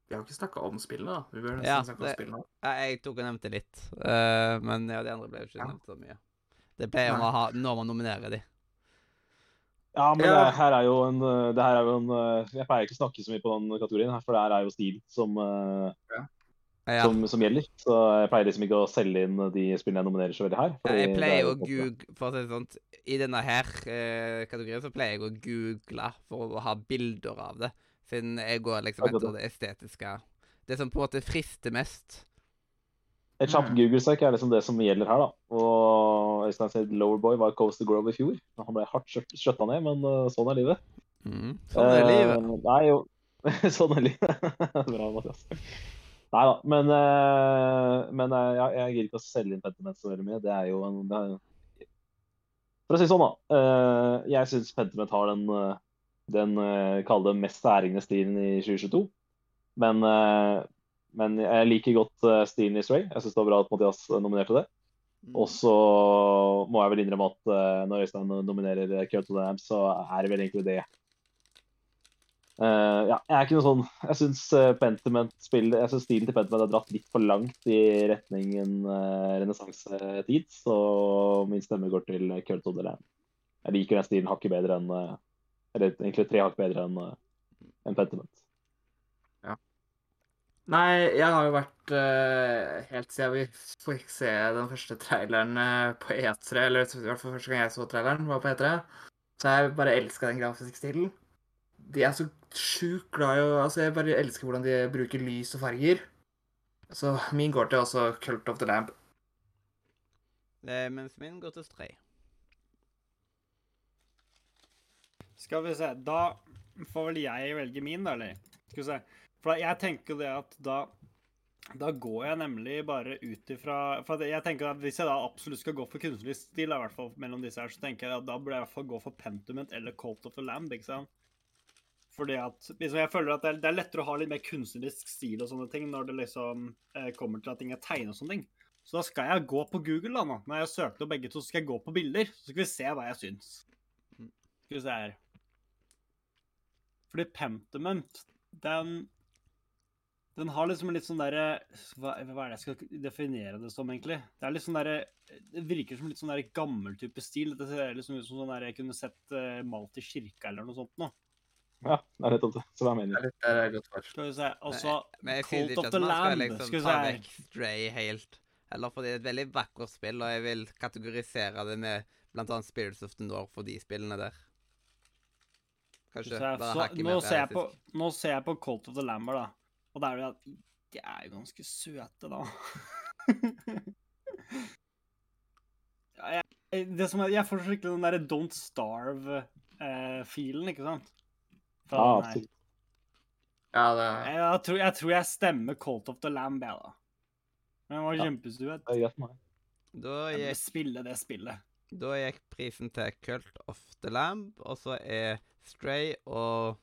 Vi har jo ikke snakka om spillene, da. Vi bør nesten Ja, snakke om spillene. Ja, jeg tok og nevnte litt, eh, men ja, de andre ble jo ikke Ja. nevnt så mye. Det pleier man å ha når man nominerer de. Ja, men Ja. det her er jo en, eh, det her er jo en Jeg pleier ikke å snakke så mye på den kategorien, her, for det her er jo stil som, eh, Ja. som, som gjelder. Så jeg pleier liksom ikke å selge inn de spillene jeg nominerer så veldig her. Ja, jeg er pleier jo å google For å si det sånn, i denne her eh, kategorien så pleier jeg å google for å ha bilder av det. Siden jeg går liksom etter det estetiske. Det som på en måte frister mest. Et kjapt Mm. Google-søk er liksom det som gjelder her, da. Og Øystein sier Lowerboy var Coast to Grove i fjor. Han ble hardt skjøt- skjøtta ned, men eh, sånn er livet. Mm. Sånn er livet. Eh, Nei, jo. sånn er livet. Bra, Mathias. Nei da, men, eh, men eh, ja, jeg gir ikke å selge inn Pentiment så veldig mye. Det er jo en det er, For å si sånn, da. eh, Jeg syns Pentiment har den, den kall mest særegne stilen i 2022. Men, men jeg liker godt stilen i Stray. Jeg syns det var bra at Mathias nominerte det. Mm. Og så må jeg vel innrømme at når Øystein nominerer Kyoto Dam, så er det vel egentlig det. Eh, ja, jeg er ikke noe sånn syns Pentiment-spillet Jeg synes stilen til Pentiment er dratt litt for langt i retningen uh, renessansetid, så min stemme går til the Lamb. Jeg liker den stilen hakket bedre enn uh, Eller egentlig tre hakk bedre enn uh, en Pentiment. Nei, jeg har jo vært uh, helt siden vi fikk se den første traileren eh, på E3, eller i hvert fall første gang jeg så traileren, var på E3, så jeg bare elska den grafiske stilen. De er så sjukt glad i Altså, jeg bare elsker hvordan de bruker lys og farger. Så min går til også Cult of the Lamb. Eh, mens min går til Stray. Skal vi se, da får vel jeg velge min, da, eller? Skal vi se. For jeg tenker det at da da går jeg nemlig bare ut ifra For jeg tenker at Hvis jeg da absolutt skal gå for kunstnerisk stil, i hvert fall mellom disse her, så tenker jeg at da burde jeg i hvert fall gå for Pentiment eller Colt of the Lamb. ikke sant? Fordi at liksom Jeg føler at det er, det er lettere å ha litt mer kunstnerisk stil og sånne ting når det liksom eh, kommer til at ting er tegnet og sånne ting. Så da skal jeg gå på Google, da nå. Når jeg søker opp begge to, så skal jeg gå på bilder. Så skal vi se hva jeg syns. Skal vi se her. Fordi Pentiment, den den har liksom litt sånn derre hva, hva er det jeg skal definere det som, egentlig? Det er litt sånn derre Det virker som litt sånn derre gammel type stil. Det ser liksom ut som sånn der jeg kunne sett uh, malt i kirka eller noe sånt noe. Ja, det er nettopp det. Så hva jeg Det mener. er det er godt svar. Skal vi se. Og så Men jeg Cult ikke of at the man skal liksom Skal vi ta se. vekk Stray helt. Heller fordi det er et veldig vakkert spill, og jeg vil kategorisere det med annet Spirits of the North for de spillene der. Kanskje Så jeg, bare så, hakket nå, mer ser jeg på, realistisk. nå ser jeg på Cold of the Lamber, da. Og da er det at de er jo ganske søte, da. ja, jeg, det som er, jeg får skikkelig den derre Don't Starve-filen, ikke sant? Fra Ja, det jeg, jeg, tror, jeg tror jeg stemmer Cult of the Lamb, jeg, da. Men hva var Ja. kjempestuet. Da Jeg gikk, spille det spillet. da gikk prisen til Cult of the Lamb, og så er Stray og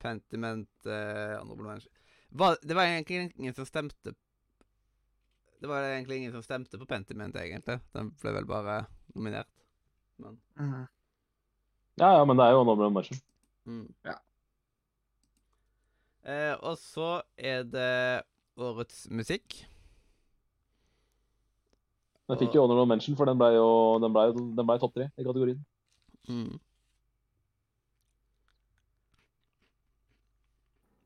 Pentiment eh, honorable mention. Var, det var egentlig ingen som stemte Det var egentlig ingen som stemte på Pentiment, egentlig. Den ble vel bare nominert. Men Mhm. Ja, ja, men det er jo honorable mention. Mm. Ja. Eh, og så er det årets musikk. Den fikk jo honorable mention, for den ble jo den ble, den ble topp tre i kategorien. Mm.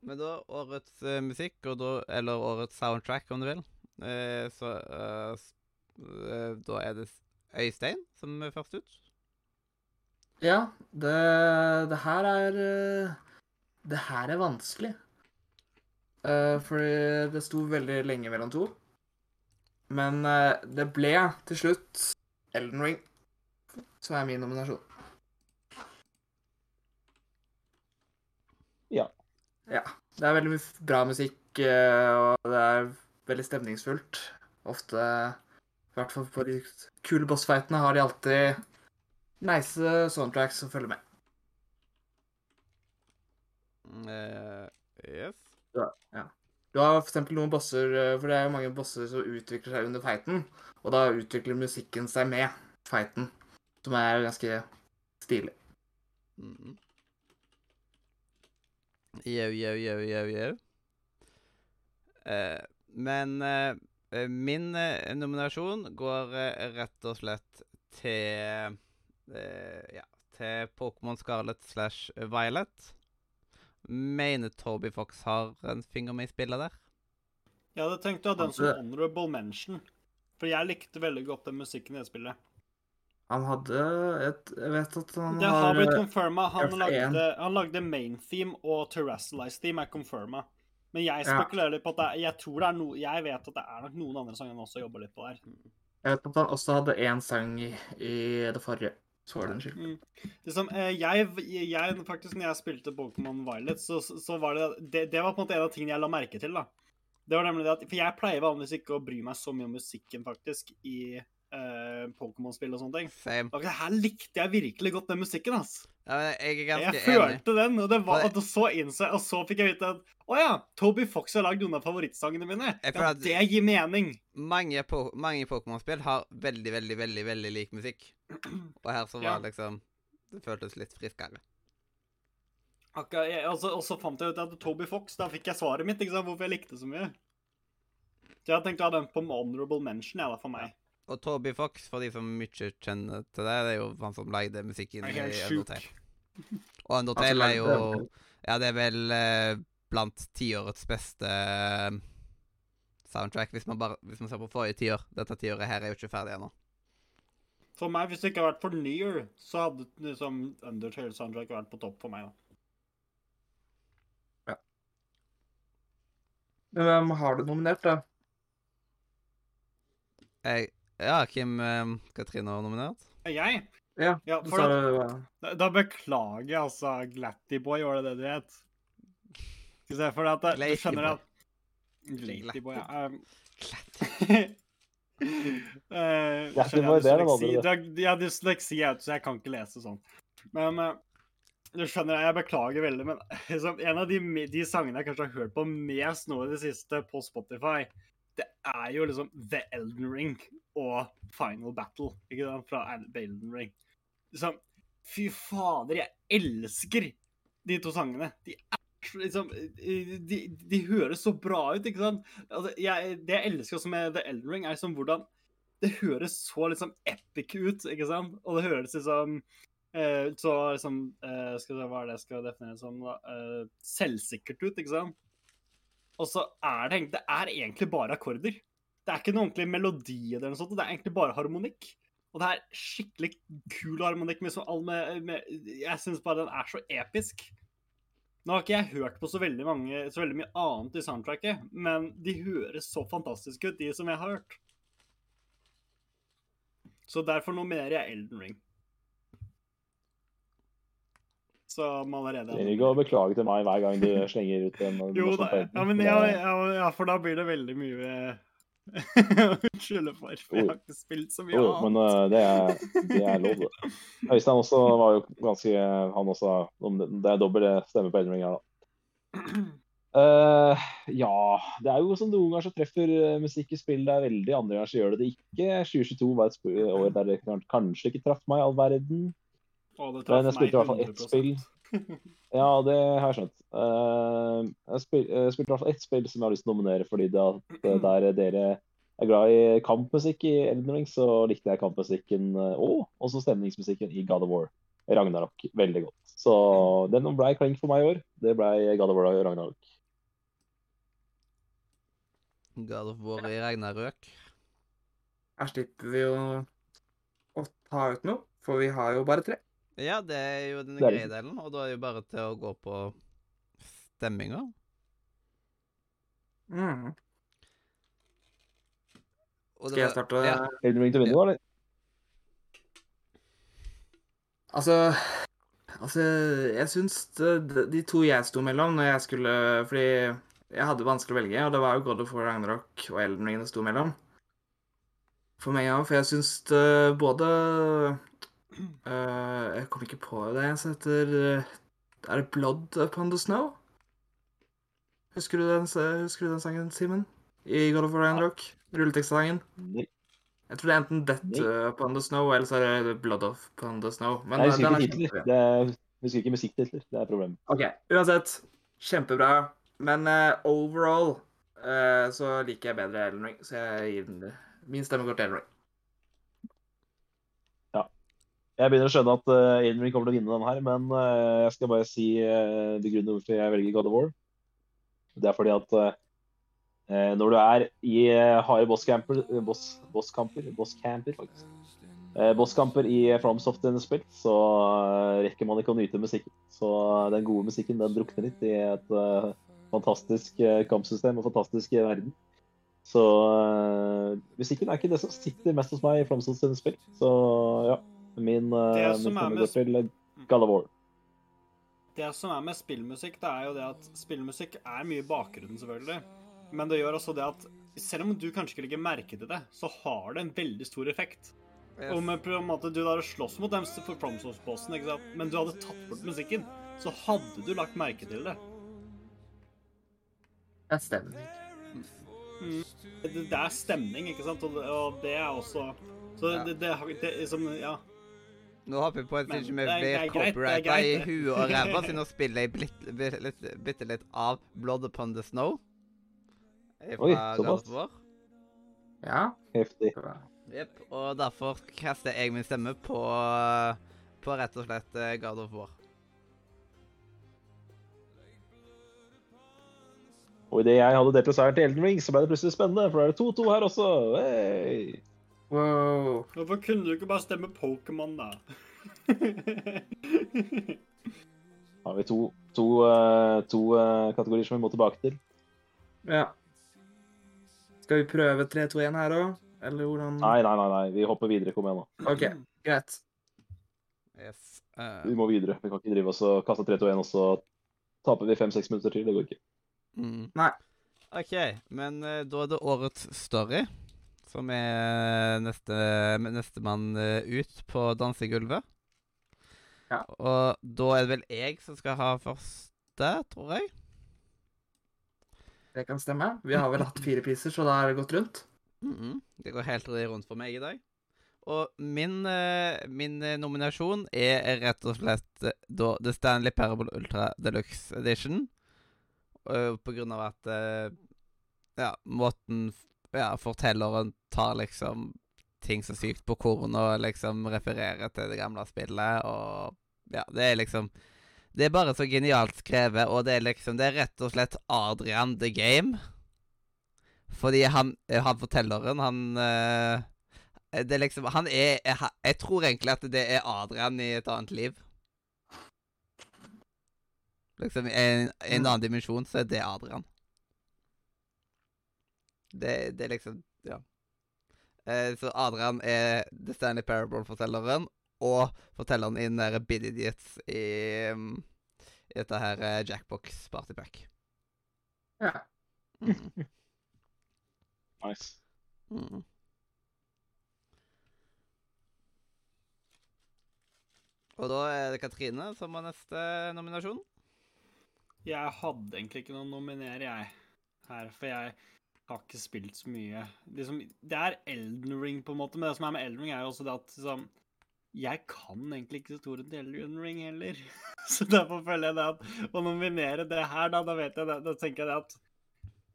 Men da årets uh, musikk, og da, eller årets soundtrack, om du vil, uh, så uh, eh, Da er det Øystein som er først ut. Ja, det, det her er eh, Det her er vanskelig. Uh, fordi det sto veldig lenge mellom to. Men uh, det ble til slutt Elden Ring, som er min nominasjon. Ja. Ja. Det er veldig bra musikk, uh, og det er veldig stemningsfullt. Ofte, i hvert fall på de kule bossfightene, har de alltid nice soundtracks som følger med. Yes. Ja, ja. Du har eksempel noen bosser, eh, for det er jo mange bosser som utvikler seg under fighten, og da utvikler musikken seg med fighten, som er ganske stilig. Mm. Jau, jau, jau, jau, jau. Eh, men eh, eh, min eh, nominasjon går eh, rett og slett til eh, Ja, til Pokémon Scarlet slash Violet. Mener Toby Fox har en finger med i spillet der? Jeg hadde tenkt å ha den som honorable mention. For jeg likte veldig godt den musikken i det spillet. Han hadde et Jeg vet at han Det har blitt eh, confirma. Han, lagde- han lagde main theme og terrestrialized theme er confirma. Men jeg Ja. spekulerer litt på at det jeg tror det er no, jeg vet at det er nok noen andre sanger han også jobber litt på der. Jeg vet at han også hadde én sang i, i det forrige. Sword Shield. Mm. Liksom, eh, jeg, jeg, faktisk, når jeg spilte Pokémon Violet, så, så var det, det Det var på en måte en av tingene jeg la merke til. da. Det var nemlig det at, For jeg pleier vanligvis ikke å bry meg så mye om musikken, faktisk, i uh, Pokémon-spill og sånne ting. Same. Her likte jeg virkelig godt den musikken. ass. Ja, jeg Jeg ganske enig. følte den, og det var, Og du så innså jeg, og så fikk jeg vite at å ja, Toby Fox har lagd noen av favorittsangene mine. Ja, at- det gir mening. Mange, po mange Pokémon-spill har veldig, veldig, veldig veldig lik musikk. Og her så var Ja. liksom Det føltes litt friskere. Akkurat, jeg, og, så, og så fant jeg ut at Toby Fox, da fikk jeg svaret mitt, ikke sant, hvorfor jeg likte så mye. Så jeg tenkte å ha den på honorable mention, jeg, da, for meg. Og Toby Fox, for de som mye kjenner til det, det er jo han som lagde musikken i er. Undertale. Og Undertale er jo Ja, det er vel eh, blant tiårets beste eh, soundtrack, hvis man, bare, hvis man ser på forrige tiår. Dette tiåret her er jo ikke ferdig ennå. For meg, hvis det ikke hadde vært for Near, så hadde liksom Undertale soundtrack vært på topp for meg. da. Men hvem har du nominert, da? Jeg, ja, Kim eh, Katrine har nominert. Er Jeg? Ja, Ja, for var da, da beklager jeg altså Glattyboy, var det det du het? Skal vi se, for at du skjønner at Glattyboy, ja. Um, uh, jeg, det er dysleksi. Jeg har dysleksi, så jeg kan ikke lese sånn. Men uh, du skjønner, jeg beklager veldig, men liksom, en av de, de sangene jeg kanskje har hørt på mest nå i det siste på Spotify, det er jo liksom The Elden Ring og Final Battle, ikke sant, fra Elden Ring. Liksom, fy fader, jeg elsker de to sangene. De er liksom De, de høres så bra ut, ikke sant? Altså, jeg, det jeg elsker også med The Elden Ring, er liksom hvordan det høres så liksom epic ut, ikke sant? Og det høres liksom eh, så liksom eh, Skal se hva er det jeg skal definere som? Eh, selvsikkert ut, ikke sant? Og så er det, det er egentlig bare akkorder. Det er ikke noe ordentlig melodi eller noe sånt, det er egentlig bare harmonikk. Og det er skikkelig kul harmonikk med, så all med, med Jeg syns bare den er så episk. Nå har ikke jeg hørt på så veldig, mange, så veldig mye annet i soundtracket, men de høres så fantastiske ut, de som jeg har hørt. Så derfor nominerer jeg Elden Ring. Som allerede Trenger ikke å beklage til meg hver gang du slenger ut en Jo da, ja, men ja, ja, for da blir det veldig mye å skylde for. For jeg har ikke spilt så mye annet men uh, det, er, det er lov, det. Øystein også var jo ganske Han også det, det er dobbel stemme på Elden Ring her, da. Uh, ja, det er jo som noen ganger så treffer eh, musikk i spill det er veldig, andre ganger så gjør det det ikke. 2022 var et år der det kanskje ikke traff meg i all verden. Å, det Men traff jeg spilte i hvert fall meg ett spill. 100%. Ja, det har jeg skjønt. Eh, jeg, spil, jeg spilte i hvert fall ett spill som jeg har lyst til å nominere, fordi det at eh, der dere er glad i kampmusikk i Elden Ring, så likte jeg kampmusikken eh, og også stemningsmusikken i God of War. Ragnarok veldig godt. Så den ble kling for meg i år. Det ble God of War og Ragnarok. God of War i Ragnarøk. Her slipper vi jo å ta ut noe, for vi har jo bare tre. Ja, det er jo den greie delen, og da er det jo bare til å gå på stemminga. Mm. Og det Skal jeg starte? Ja. Elden Ring til vinduet, eller? Altså Altså, jeg syns de, de to jeg sto mellom når jeg skulle Fordi jeg hadde vanskelig å velge, og det var jo God of War Ragnarok og Elden Ring det sto mellom. For meg òg, for jeg syns både Jeg kom ikke på det som heter eh, Er det Blood Upon the Snow? Husker du den, husker du den sangen, Simen? I God of Rainrock? Rulletekstsangen? Jeg tror det er enten Death Nei. Upon the Snow, eller så er det Blood Upon the Snow. Men jeg husker er ikke titler. Det er- husker ikke musikktitler. Det er problemet. OK. Uansett, kjempebra. Men uh, overall uh, så liker jeg bedre Elden Ring, så jeg gir den det. Min stemme går til Elden Ring. Jeg begynner å skjønne at uh, kommer til å vinne den her, men uh, jeg skal bare si uh, grunnen hvorfor jeg velger God of War. Det er fordi at uh, når du er i harde bosskamper eh, boss, bosskamper, bosscamper faktisk, eh, bosskamper i FromSoft-spill, så eh, rekker man ikke å nyte musikken. Så den gode musikken den drukner litt i et eh, fantastisk eh, kampsystem og fantastisk eh, verden. Så eh, musikken er ikke det som sitter mest hos meg i FromSoft-spill. Så ja. Min, uh, Det min som er med- går eh, God of War. Det som er med spillmusikk, det er jo det at spillmusikk er mye i bakgrunnen, selvfølgelig. Men det gjør også det at selv om du kanskje ikke legger merke til det, så har det en veldig stor effekt. Yes. Om på en måte du der slåss mot dem for Promsos-bossen, ikke men du hadde tatt bort musikken, så hadde du lagt merke til det. Det stemmer. Det, det er stemning, ikke sant? Og det, og det er også Så Ja. det, det, det er som Ja. Nå hopper jeg på en ting som er- blir copyrighta i huet og ræva, siden nå spiller jeg bitte, litt, av Blood Upon the Snow. Fra Oi, såpass. Ja. Heftig. Jepp. Og derfor kaster jeg min stemme på, på rett og slett eh, God of War. Og idet jeg hadde delt dessert til Elden Ring, så ble det plutselig spennende, for da er det 2-2 her også. Hey! Wow. Hvorfor kunne du ikke bare stemme Pokémon, da? Har vi to, to, eh, to eh, kategorier som vi må tilbake til. Ja. Skal vi prøve 3-2-1 her òg? Eller hvordan Nei, nei, nei, nei. vi hopper videre. Kom igjen, da. OK, greit. Yes. Uh... Vi må videre. Vi kan ikke drive oss og kaste 3-2-1, og så taper vi fem-seks minutter til. Det går ikke. mm. Nei. OK, men da er det årets story som er neste nestemann uh, ut på dansegulvet. Ja. Og da er det vel jeg som skal ha første, tror jeg. Det kan stemme. Vi har vel hatt fire priser, så da er det gått rundt. Mhm. Det går helt rundt for meg i dag. Og min, eh, min eh, nominasjon er rett og slett eh, da The Stanley Parable Ultra Deluxe Edition. Eh, på grunn av at eh, ja, måten ja, fortelleren tar liksom ting så sykt på korn og liksom refererer til det gamle spillet, og ja, det er liksom Det er bare så genialt skrevet, og det er liksom Det er rett og slett Adrian the Game. Fordi han, eh, han fortelleren, han eh, Det er liksom Han er jeg, jeg tror egentlig at det er Adrian i et annet liv. Liksom i en, en annen dimensjon så er det Adrian. Det, det er liksom Ja. Eh, så Adrian er The Stanley Parable-fortelleren, og fortelleren i den der Bid Idiots i, um, i dette her eh, Jackbox Partypack. Ja. Mm. Nice. Mm. Og da er det Katrine som har neste nominasjon. Jeg hadde egentlig ikke noen nominerer nominere, jeg, her, for jeg har ikke spilt så mye. Liksom, det er Elden Ring, på en måte, men det som er med Elden Ring, er jo også det at liksom, jeg kan egentlig ikke historien til Elden Ring heller. Så derfor føler jeg det at å nominere det her, da, da vet jeg det, da tenker jeg det at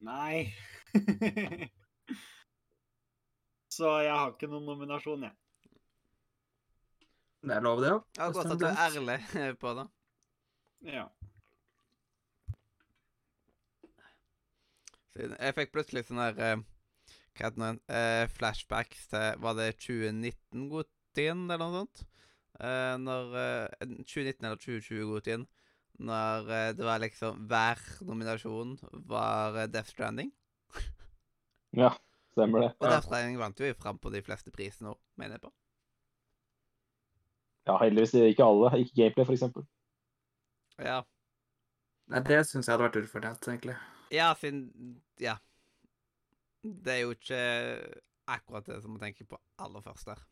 Nei. Så jeg har ikke noen nominasjon, jeg. Det er lov, det. Ja, Godt at du er ærlig på det. Ja. Jeg fikk plutselig sånn der eh, Hva heter det? Eh, flashbacks til Var det 2019-godtien, eller noe sånt? Eh, når eh, 2019 eller 2020-godtien. Når eh, det var liksom Hver nominasjon var eh, Death Stranding. Ja, stemmer det. Og Death Stranding vant jo fram på de fleste prisene òg, mener jeg på. Ja, heldigvis ikke alle. Ikke gameplay, for eksempel. Ja. Nei, det syns jeg hadde vært ufortjent, egentlig. Ja, siden Ja. Det er jo ikke akkurat det som man tenker på aller først der.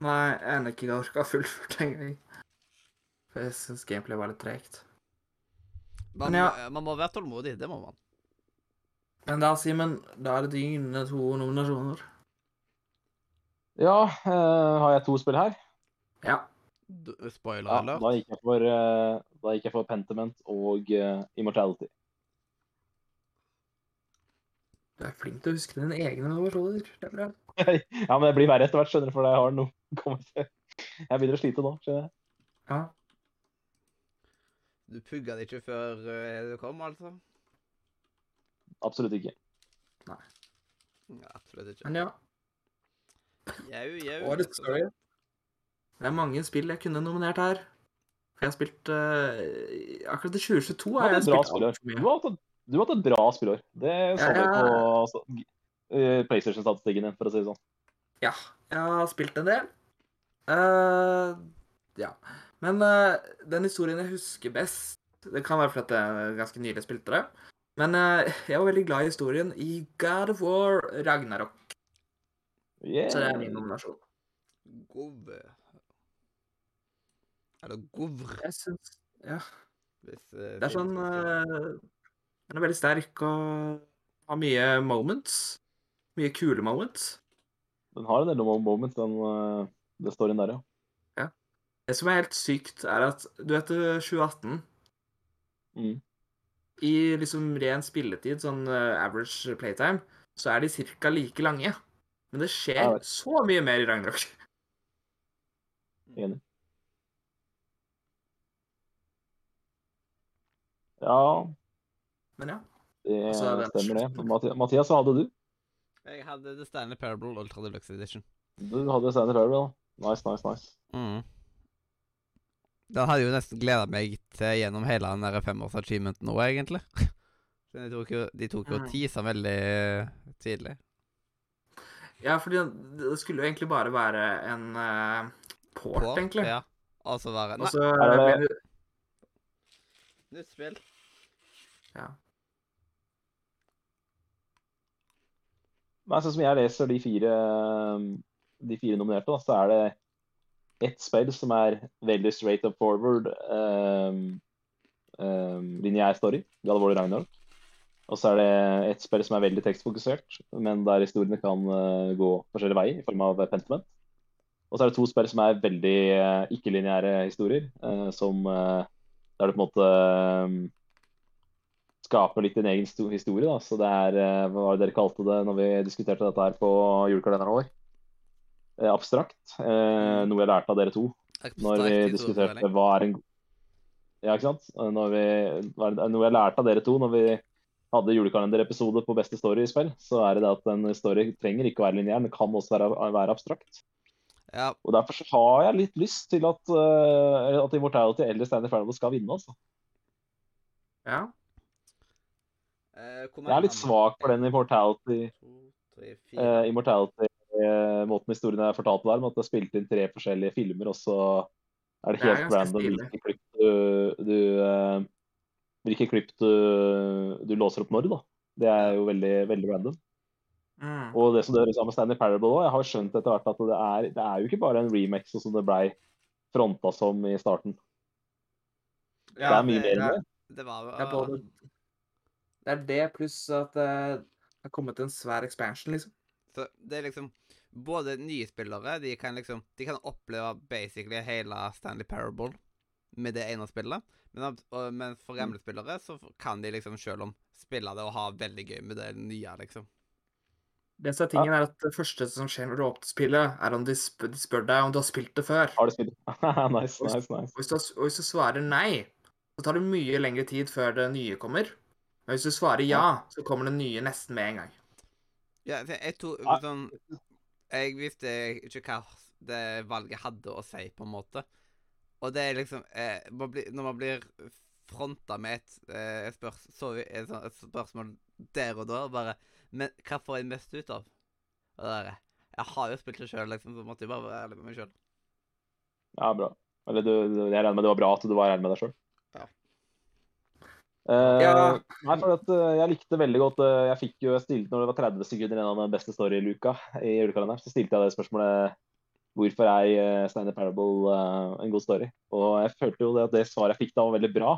Nei, jeg er ikke orka fullført engang. For jeg syns gameplay var litt tregt. Man, Men ja. må, man må være tålmodig, det må man. Men da, Simen, da er det dine to nominasjoner. Ja, eh, har jeg to spill her? Ja. D spoiler Ja, alert. da gikk jeg for, eh, da gikk jeg for Pentiment og uh, Immortality. Du er flink til å huske dine egne versjoner. Det er bra. ja, men det blir verre etter hvert, skjønner du, for jeg har noe kommet til. Jeg begynner å slite nå, skjønner jeg. Ja. Du pugga det ikke før eh, du kom, altså? Absolutt ikke. Ja, absolutt ikke. Men ja, Jau, jau. årets story. Det er mange spill jeg kunne nominert her. For jeg har spilt uh, Akkurat i 2022 Du har jeg spilt spillår. altfor Du har hatt et- du har hatt et bra spillår. Det så vi Ja, på altså, eh, PlayStation-statistikken din, for å si det sånn. Ja, jeg har spilt en del. Uh, ja. Men den historien jeg husker best Det kan være fordi jeg ganske nylig spilte det. Men jeg var veldig glad i historien i God of War Ragnarok. Yeah. Så det er min nominasjon. Gov... Eller govr, Jeg syns Ja. hvis eh, Det er sånn det. eh, Den er veldig sterk og har mye moments. Mye kule moments. Den har en del mo- moments, den, eh, den storyen der, ja. Det som er helt sykt, er at du vet eh, 2018 Mm. I liksom ren spilletid, sånn eh, average playtime, så er de ca. like lange. Men det skjer vet. så mye mer i Ragnarok. Enig. Ja Men ja. Det Altså, stemmer det. Mathi- Mathias, hva hadde du? Jeg hadde The Stanley Parable Ultra Deluxe Edition. Du hadde Stanley Parable. Nice, nice, nice. Mm. Den hadde jo nesten gleda meg til gjennom hele den der femårs-achievementen nå, egentlig. De tok jo, de tok jo Mm. tisa veldig eh, tidlig. Ja, fordi det skulle jo egentlig bare være en uh, port, port, egentlig. Ja. Altså være Nei, så Er det- det nytt spill. Ja. Men sånn som jeg leser de fire, de fire nominerte, da, så er det ett spill som er veldig straight up forward, um, um, lineær story, God of War Ragnarok. Og så er det ett spill som er veldig tekstfokusert, men der historiene kan eh, gå forskjellige veier, i form av Pentiment. Og så er det to spill som er veldig eh, ikke-lineære historier, eh, som der du på en måte um, skaper litt din egen historie. Da. Så det er eh, hva var det dere kalte det når vi diskuterte dette her på julekalenderen vår? Eh, abstrakt. Eh, noe jeg lærte av dere to når vi diskuterte hva er en Ja, ikke sant? Eh, Når vi, noe jeg lærte av dere to når vi hadde julekalenderepisode på beste story i spill, så er det det at en story trenger ikke å være lineær, den kan også være, være abstrakt. Ja, Og Derfor så har jeg litt lyst til at, uh, at Immortality eller Stanley Parable skal vinne. altså. Ja. Uh, Jeg er litt svak for den Immortality-måten uh, fire. eh, historien er fortalt på der, med at det er spilt inn tre forskjellige filmer, og så er det Det er helt random hvilke klipp du, du Hvilke klipp du, du låser opp når, da. Det er jo veldig, veldig random. Mm. Og det som dere sa med Stanley Parable òg, jeg har skjønt etter hvert at det er, det er jo ikke bare en sånn som det blei fronta som i starten. det er mye det- mer enn det. Det var det er både Det er det pluss at det har kommet en svær expansion, liksom. Så det er liksom Både nye spillere de kan liksom De kan oppleve basically hele Stanley Parable med det ene spillet. Men, men for gamle spillere så kan de liksom selv om spille det og ha veldig gøy med det nye, liksom. Det som er tingen er at det første som skjer når du åpner spillet, er om de, spør, de spør deg om du har spilt det før. Har du spilt? nice, nice, nice. Og hvis, du, og hvis du svarer nei, så tar det mye lengre tid før det nye kommer. Men hvis du svarer ja, så kommer det nye nesten med en gang. Ja, for jeg tror Ja. sånn Jeg visste ikke hva det valget hadde å si, på en måte. Og det er liksom eh, man blir, Når man blir fronta med et, eh, spørs, så, et, et spørsmål der og da, bare Men hva får jeg mest ut av? Det der, Jeg har jo spilt det sjøl, liksom, så måtte jeg bare være ærlig med meg sjøl. Ja, bra. Eller du, jeg regner med det var bra at du var ærlig med deg sjøl. Ja. Ja. Nei, for at, uh, jeg likte veldig godt uh, Jeg fikk jo jeg stilte når det var 30 sekunder igjen av den beste story-luka i julekalenderen, så stilte jeg det spørsmålet Hvorfor er uh, Stanley Parable eh, en god story? Og jeg følte jo det at det svaret jeg fikk da, var veldig bra.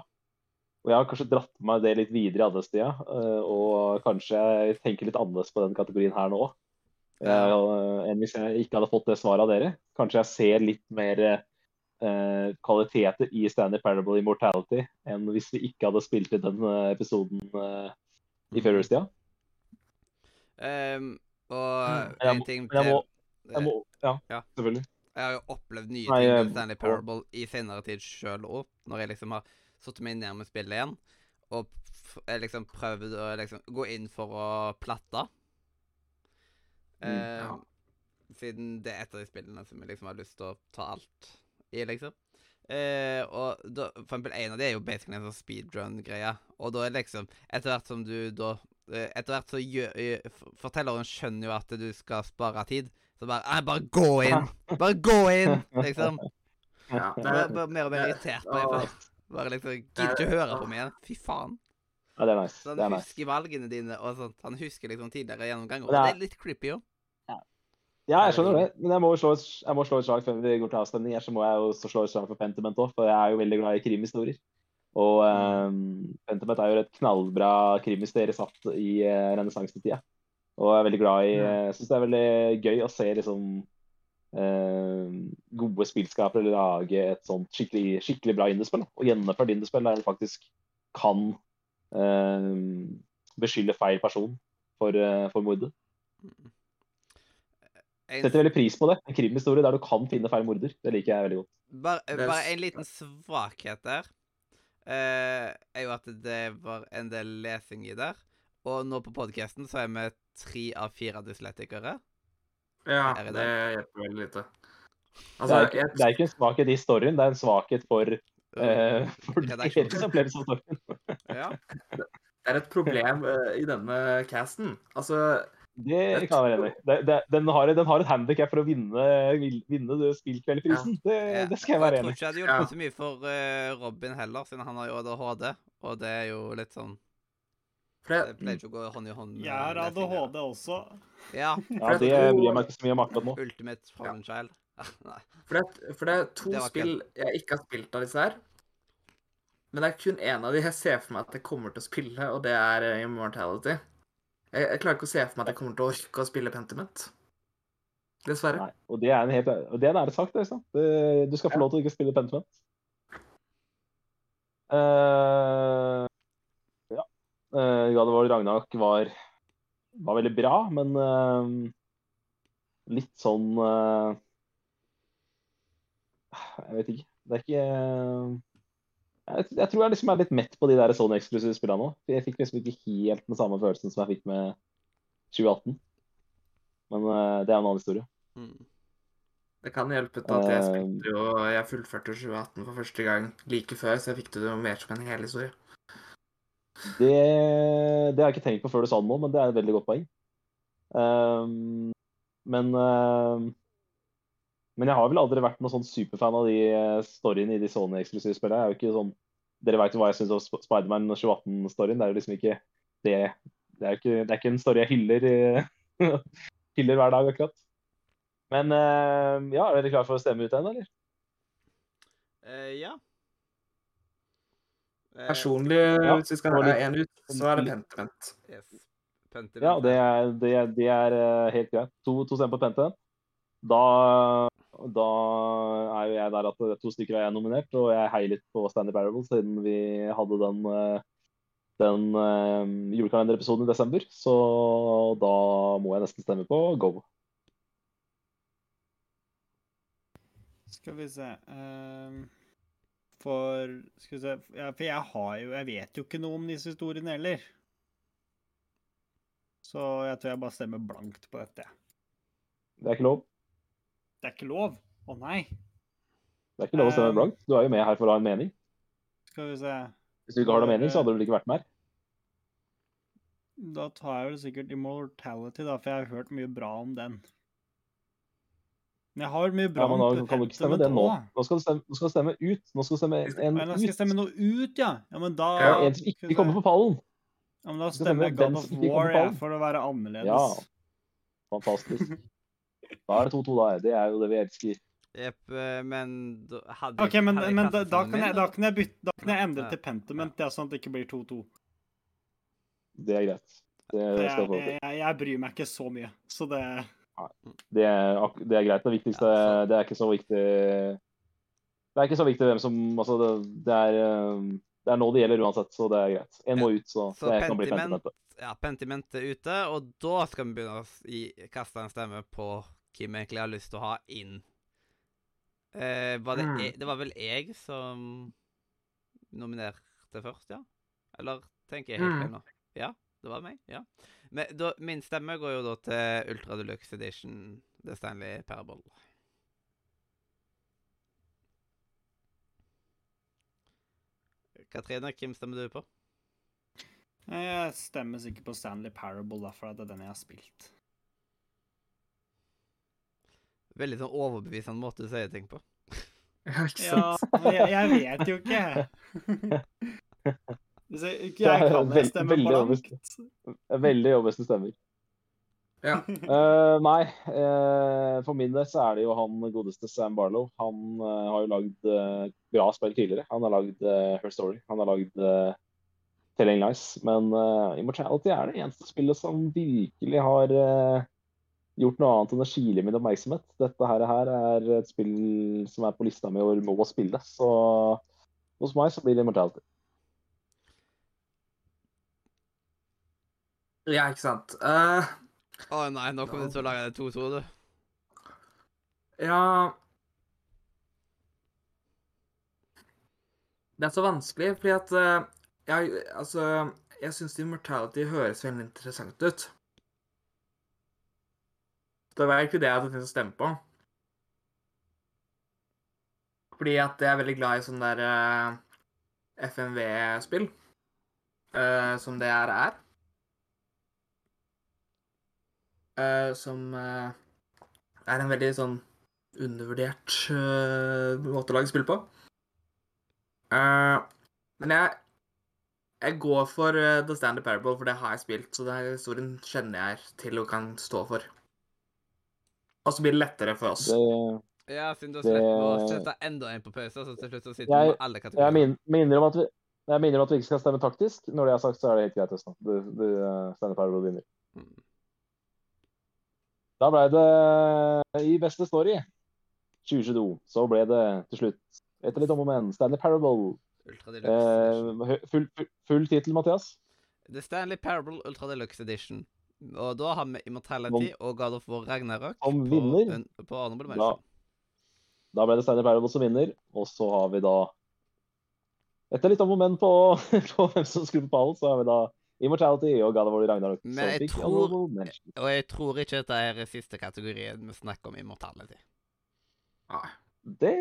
Og jeg har kanskje dratt med meg det litt videre i andre steder, og kanskje jeg tenker litt annerledes på den kategorien her nå. Eh, enn hvis jeg ikke hadde fått det svaret av dere. Kanskje jeg ser litt mer eh, kvaliteter i Stanley Parable Immortality enn hvis vi ikke hadde spilt i den eh, episoden eh, i førjulstida. Um, og Jeg en må- ting jeg må- Jeg må, ja, Ja. selvfølgelig. Jeg har jo opplevd nye ting med Stanley Parable i senere tid sjøl òg, når jeg liksom har satt meg ned med spillet igjen og liksom prøvd å liksom gå inn for å platte. Mm, Eh. Siden det er et av de spillene som jeg liksom har lyst til å ta alt i, liksom. Eh, og da, for eksempel en av de er jo basically en sånn speedrun-greie. Og da er liksom Etter hvert som du da eh, Etter hvert så gjør eh, Fortelleren skjønner jo at du skal spare tid. Så bare «Nei, Bare gå inn! Bare gå inn! Liksom. Ja, det Jeg bare mer og mer irritert på det. Bare liksom Gidder ikke høre på meg. Fy faen. Ja, det er nice. Så Det er han nice. husker valgene dine, og sånt. Han husker liksom tidligere gjennomganger. Og det er litt creepy òg. Ja, jeg skjønner det. Men jeg må jo slå slå et slag før vi går til avstemning. her, Så må jeg jo slå et slag for Pentiment òg, for jeg er jo veldig glad i krimhistorier. Og um, Pentiment er jo et knallbra krimhistorie satt i uh, renessansetida. Og jeg er veldig glad i Jeg syns det er veldig gøy å se liksom eh, gode spillskapere lage et sånt skikkelig, skikkelig bra indiespill. Og gjennomført indiespill der du faktisk kan eh, beskylde feil person for, uh, for mordet. En, Setter veldig pris på det. En krimhistorie der du kan finne feil morder. Det liker jeg veldig godt. bare, bare en liten svakhet der. uh, er jo at det var en del lesing i der. Og nå på podkasten så er vi tre av fire dyslektikere. Ja, det det hjelper veldig lite. Det Altså, er, ikke, jeg, det er ikke en svakhet i storyen, det er en svakhet for, uh, for Redaksjonen. deres opplevelse av storyen. Ja. det er et problem uh, i denne casten. Altså, Det kan jeg være enig i. Det- det- Den har, den har et handikap for å vinne, vinne spillkveldprisen. spillkveldprisen. Det, det skal jeg være enig i. Jeg tror ikke jeg hadde Ja. hjulpet så mye for eh, Robin heller, siden han har jo ADHD. Og det er jo litt sånn for Det det, pleier ikke å gå hånd i hånd. med Jeg har. ADHD også. Ja. Ja, det bryr jeg meg ikke så mye om akkurat nå. Ultimate Fallen Child. Nei. for, det, for det er to Det spill jeg ikke har spilt av disse her. Men det er kun én av de jeg ser for meg at jeg kommer til å spille, og det er eh, Immortality. Jeg, jeg klarer ikke å se for meg at jeg kommer til å orke å spille Pentiment. Dessverre. Nei, og det er en helt og det er en ærlig liksom. Du skal få Ja. lov til å ikke spille Pentiment. Uh. Uh, of War Ragnarok var, var veldig bra, men uh, litt sånn uh, Jeg vet ikke. Det er ikke jeg, jeg tror jeg liksom er litt mett på de der sånn eksklusive spillene nå. Jeg fikk liksom ikke helt den samme følelsen som jeg fikk med 2018. Men eh, det er en annen historie. Mm. Det kan hjelpe til at jeg Eh, spilte jo Jeg fullførte 2018 for første gang like før, så jeg fikk det jo mer som en hel historie. Det, det har jeg ikke tenkt på før du sa det nå, men det er et veldig godt poeng. Um, men uh, Men jeg har vel aldri vært noen sånn superfan av de eh, storyene i de Sony-eksklusive spillene. Jeg er jo ikke sånn Dere veit jo hva jeg syns om Sp- Spiderman 2018-storyen. Det er jo liksom ikke det Det er jo ikke, er ikke en story jeg hyller, eh, hyller hver dag, akkurat. Men uh, ja, er dere klare for å stemme ut den, eller? Uh, ja. Eh, Personlig, ja, hvis vi skal ha én ut, så er det Pentiment. yes. Pentiment. Ja, det er, det er, det er eh, helt greit. To, to stemmer på Pente. Da, da er jo jeg der at to stykker er jeg nominert, og jeg heier litt på Stanley Parable siden vi hadde den, eh, den julekalenderepisoden i desember. Så da må jeg nesten stemme på Go. Skal vi se ehm, For se ja, For jeg har jo Jeg vet jo ikke noe om disse historiene heller. Så jeg tror jeg bare stemmer blankt på dette. Det er ikke lov. Det er ikke lov. Å nei. Det er ikke lov å stemme Um, blankt. Du er jo med her for å ha en mening. Skal vi se. Hvis du ikke har noen mening, så hadde du vel ikke vært med her. Da tar jeg vel sikkert Immortality, da, for jeg har hørt mye bra om den. Men jeg har mye bra Ja, men da kan du ikke stemme det nå. Nå skal du stemme, nå skal du stemme ut. Nå skal du stemme en ut. Nå skal jeg stemme noe ut, ja. Ja, men da Ja, en som ikke kommer på pallen. Ja, men da stemmer jeg God of War, ja, jeg, for å være annerledes. Ja. Fantastisk. Da er det 2-2, da. Det er jo det vi elsker. Jepp, eh, men hadde OK, men, hadde men da, da, kan jeg, da, kan jeg bytte, da kan jeg endre Ja. til Pentiment, ja, sånn at det ikke blir 2-2. Det er greit. Det det skal Jeg, jeg få til. jeg, jeg, jeg bryr meg ikke så mye, så det Det er, det er greit. Det viktigste Det er ikke så viktig Det er ikke så viktig hvem som Altså, det, det er eh, Det er nå det gjelder uansett, så det er greit. En må ut, så, Så det kan bli Pentiment- Ja, Pentiment er ute, og da skal vi begynne å gi, kaste en stemme på hvem egentlig har lyst til å ha inn. Eh, var det, Mm. e- det var vel jeg som nominerte først, ja? Eller tenker jeg helt Mm. feil nå? Ja, det var meg. ja. Men da, min stemme går jo da til Ultra Deluxe Edition, The Stanley Parable. Katrine, hvem stemmer du på? Jeg stemmer sikkert på Stanley Parable, da, for det er den jeg har spilt. Veldig sånn overbevisende måte å si ting på. Ja, jeg, jeg vet jo ikke. Hvis jeg, ikke Det jeg kan jeg stemmer. Det er veldig jobbeste stemmer. Ja. Uh, nei, uh, for min del så er det jo han godeste Sam Barlow. Han uh, har jo lagd bra spill tidligere. Han har lagd Her Story. Han har lagd uh, Telling Lies. Men Immortality er det eneste spillet som virkelig har gjort noe annet enn å skile min oppmerksomhet. Dette her, her er et spill som er på lista mi og må spille. Så hos meg så blir det Immortality. Ja, ikke sant. Eh, Å nei, nå kommer du til å lage det 2-2, du. ja Det er så vanskelig, fordi at uh, jeg, altså, jeg syns Immortality høres veldig interessant ut. Det var egentlig det jeg hadde tenkt å stemme på. Fordi at jeg er veldig glad i sånn der uh, FMV-spill. uh, som det her er. Eh, som eh, er en veldig sånn undervurdert eh, måte å lage spill på. Eh, men jeg jeg går for eh, The Standard Parable, for det har jeg spilt, så den historien kjenner jeg til og kan stå for. Og så blir det lettere for oss. Det, Ja, siden du har Det- slett å sette enda en på pause, så til slutt så sitter Jeg- med alle kategorier. min, minner om at vi jeg minner om at vi ikke skal stemme taktisk. Når det er sagt, så er det helt greit. Øystein. Du, du uh, Steinar Parable vinner. Mm. Da ble det i beste story 2022. Så ble det til slutt, etter litt om og men, Stanley Parable. Eh, full, full, tittel, Mathias? The Stanley Parable Ultra Deluxe Edition. Og da har vi Immortality og God of War Ragnarok Som vinner. På, på honorable Da, da ble det Stanley Parable som vinner. Og så har vi da Etter litt om og men på, på hvem som skulle på pallen, så har vi da Immortality og God of War Ragnarok. Men jeg tror-. Og jeg tror ikke dette er siste kategorien vi snakker om Immortality. Nei. Det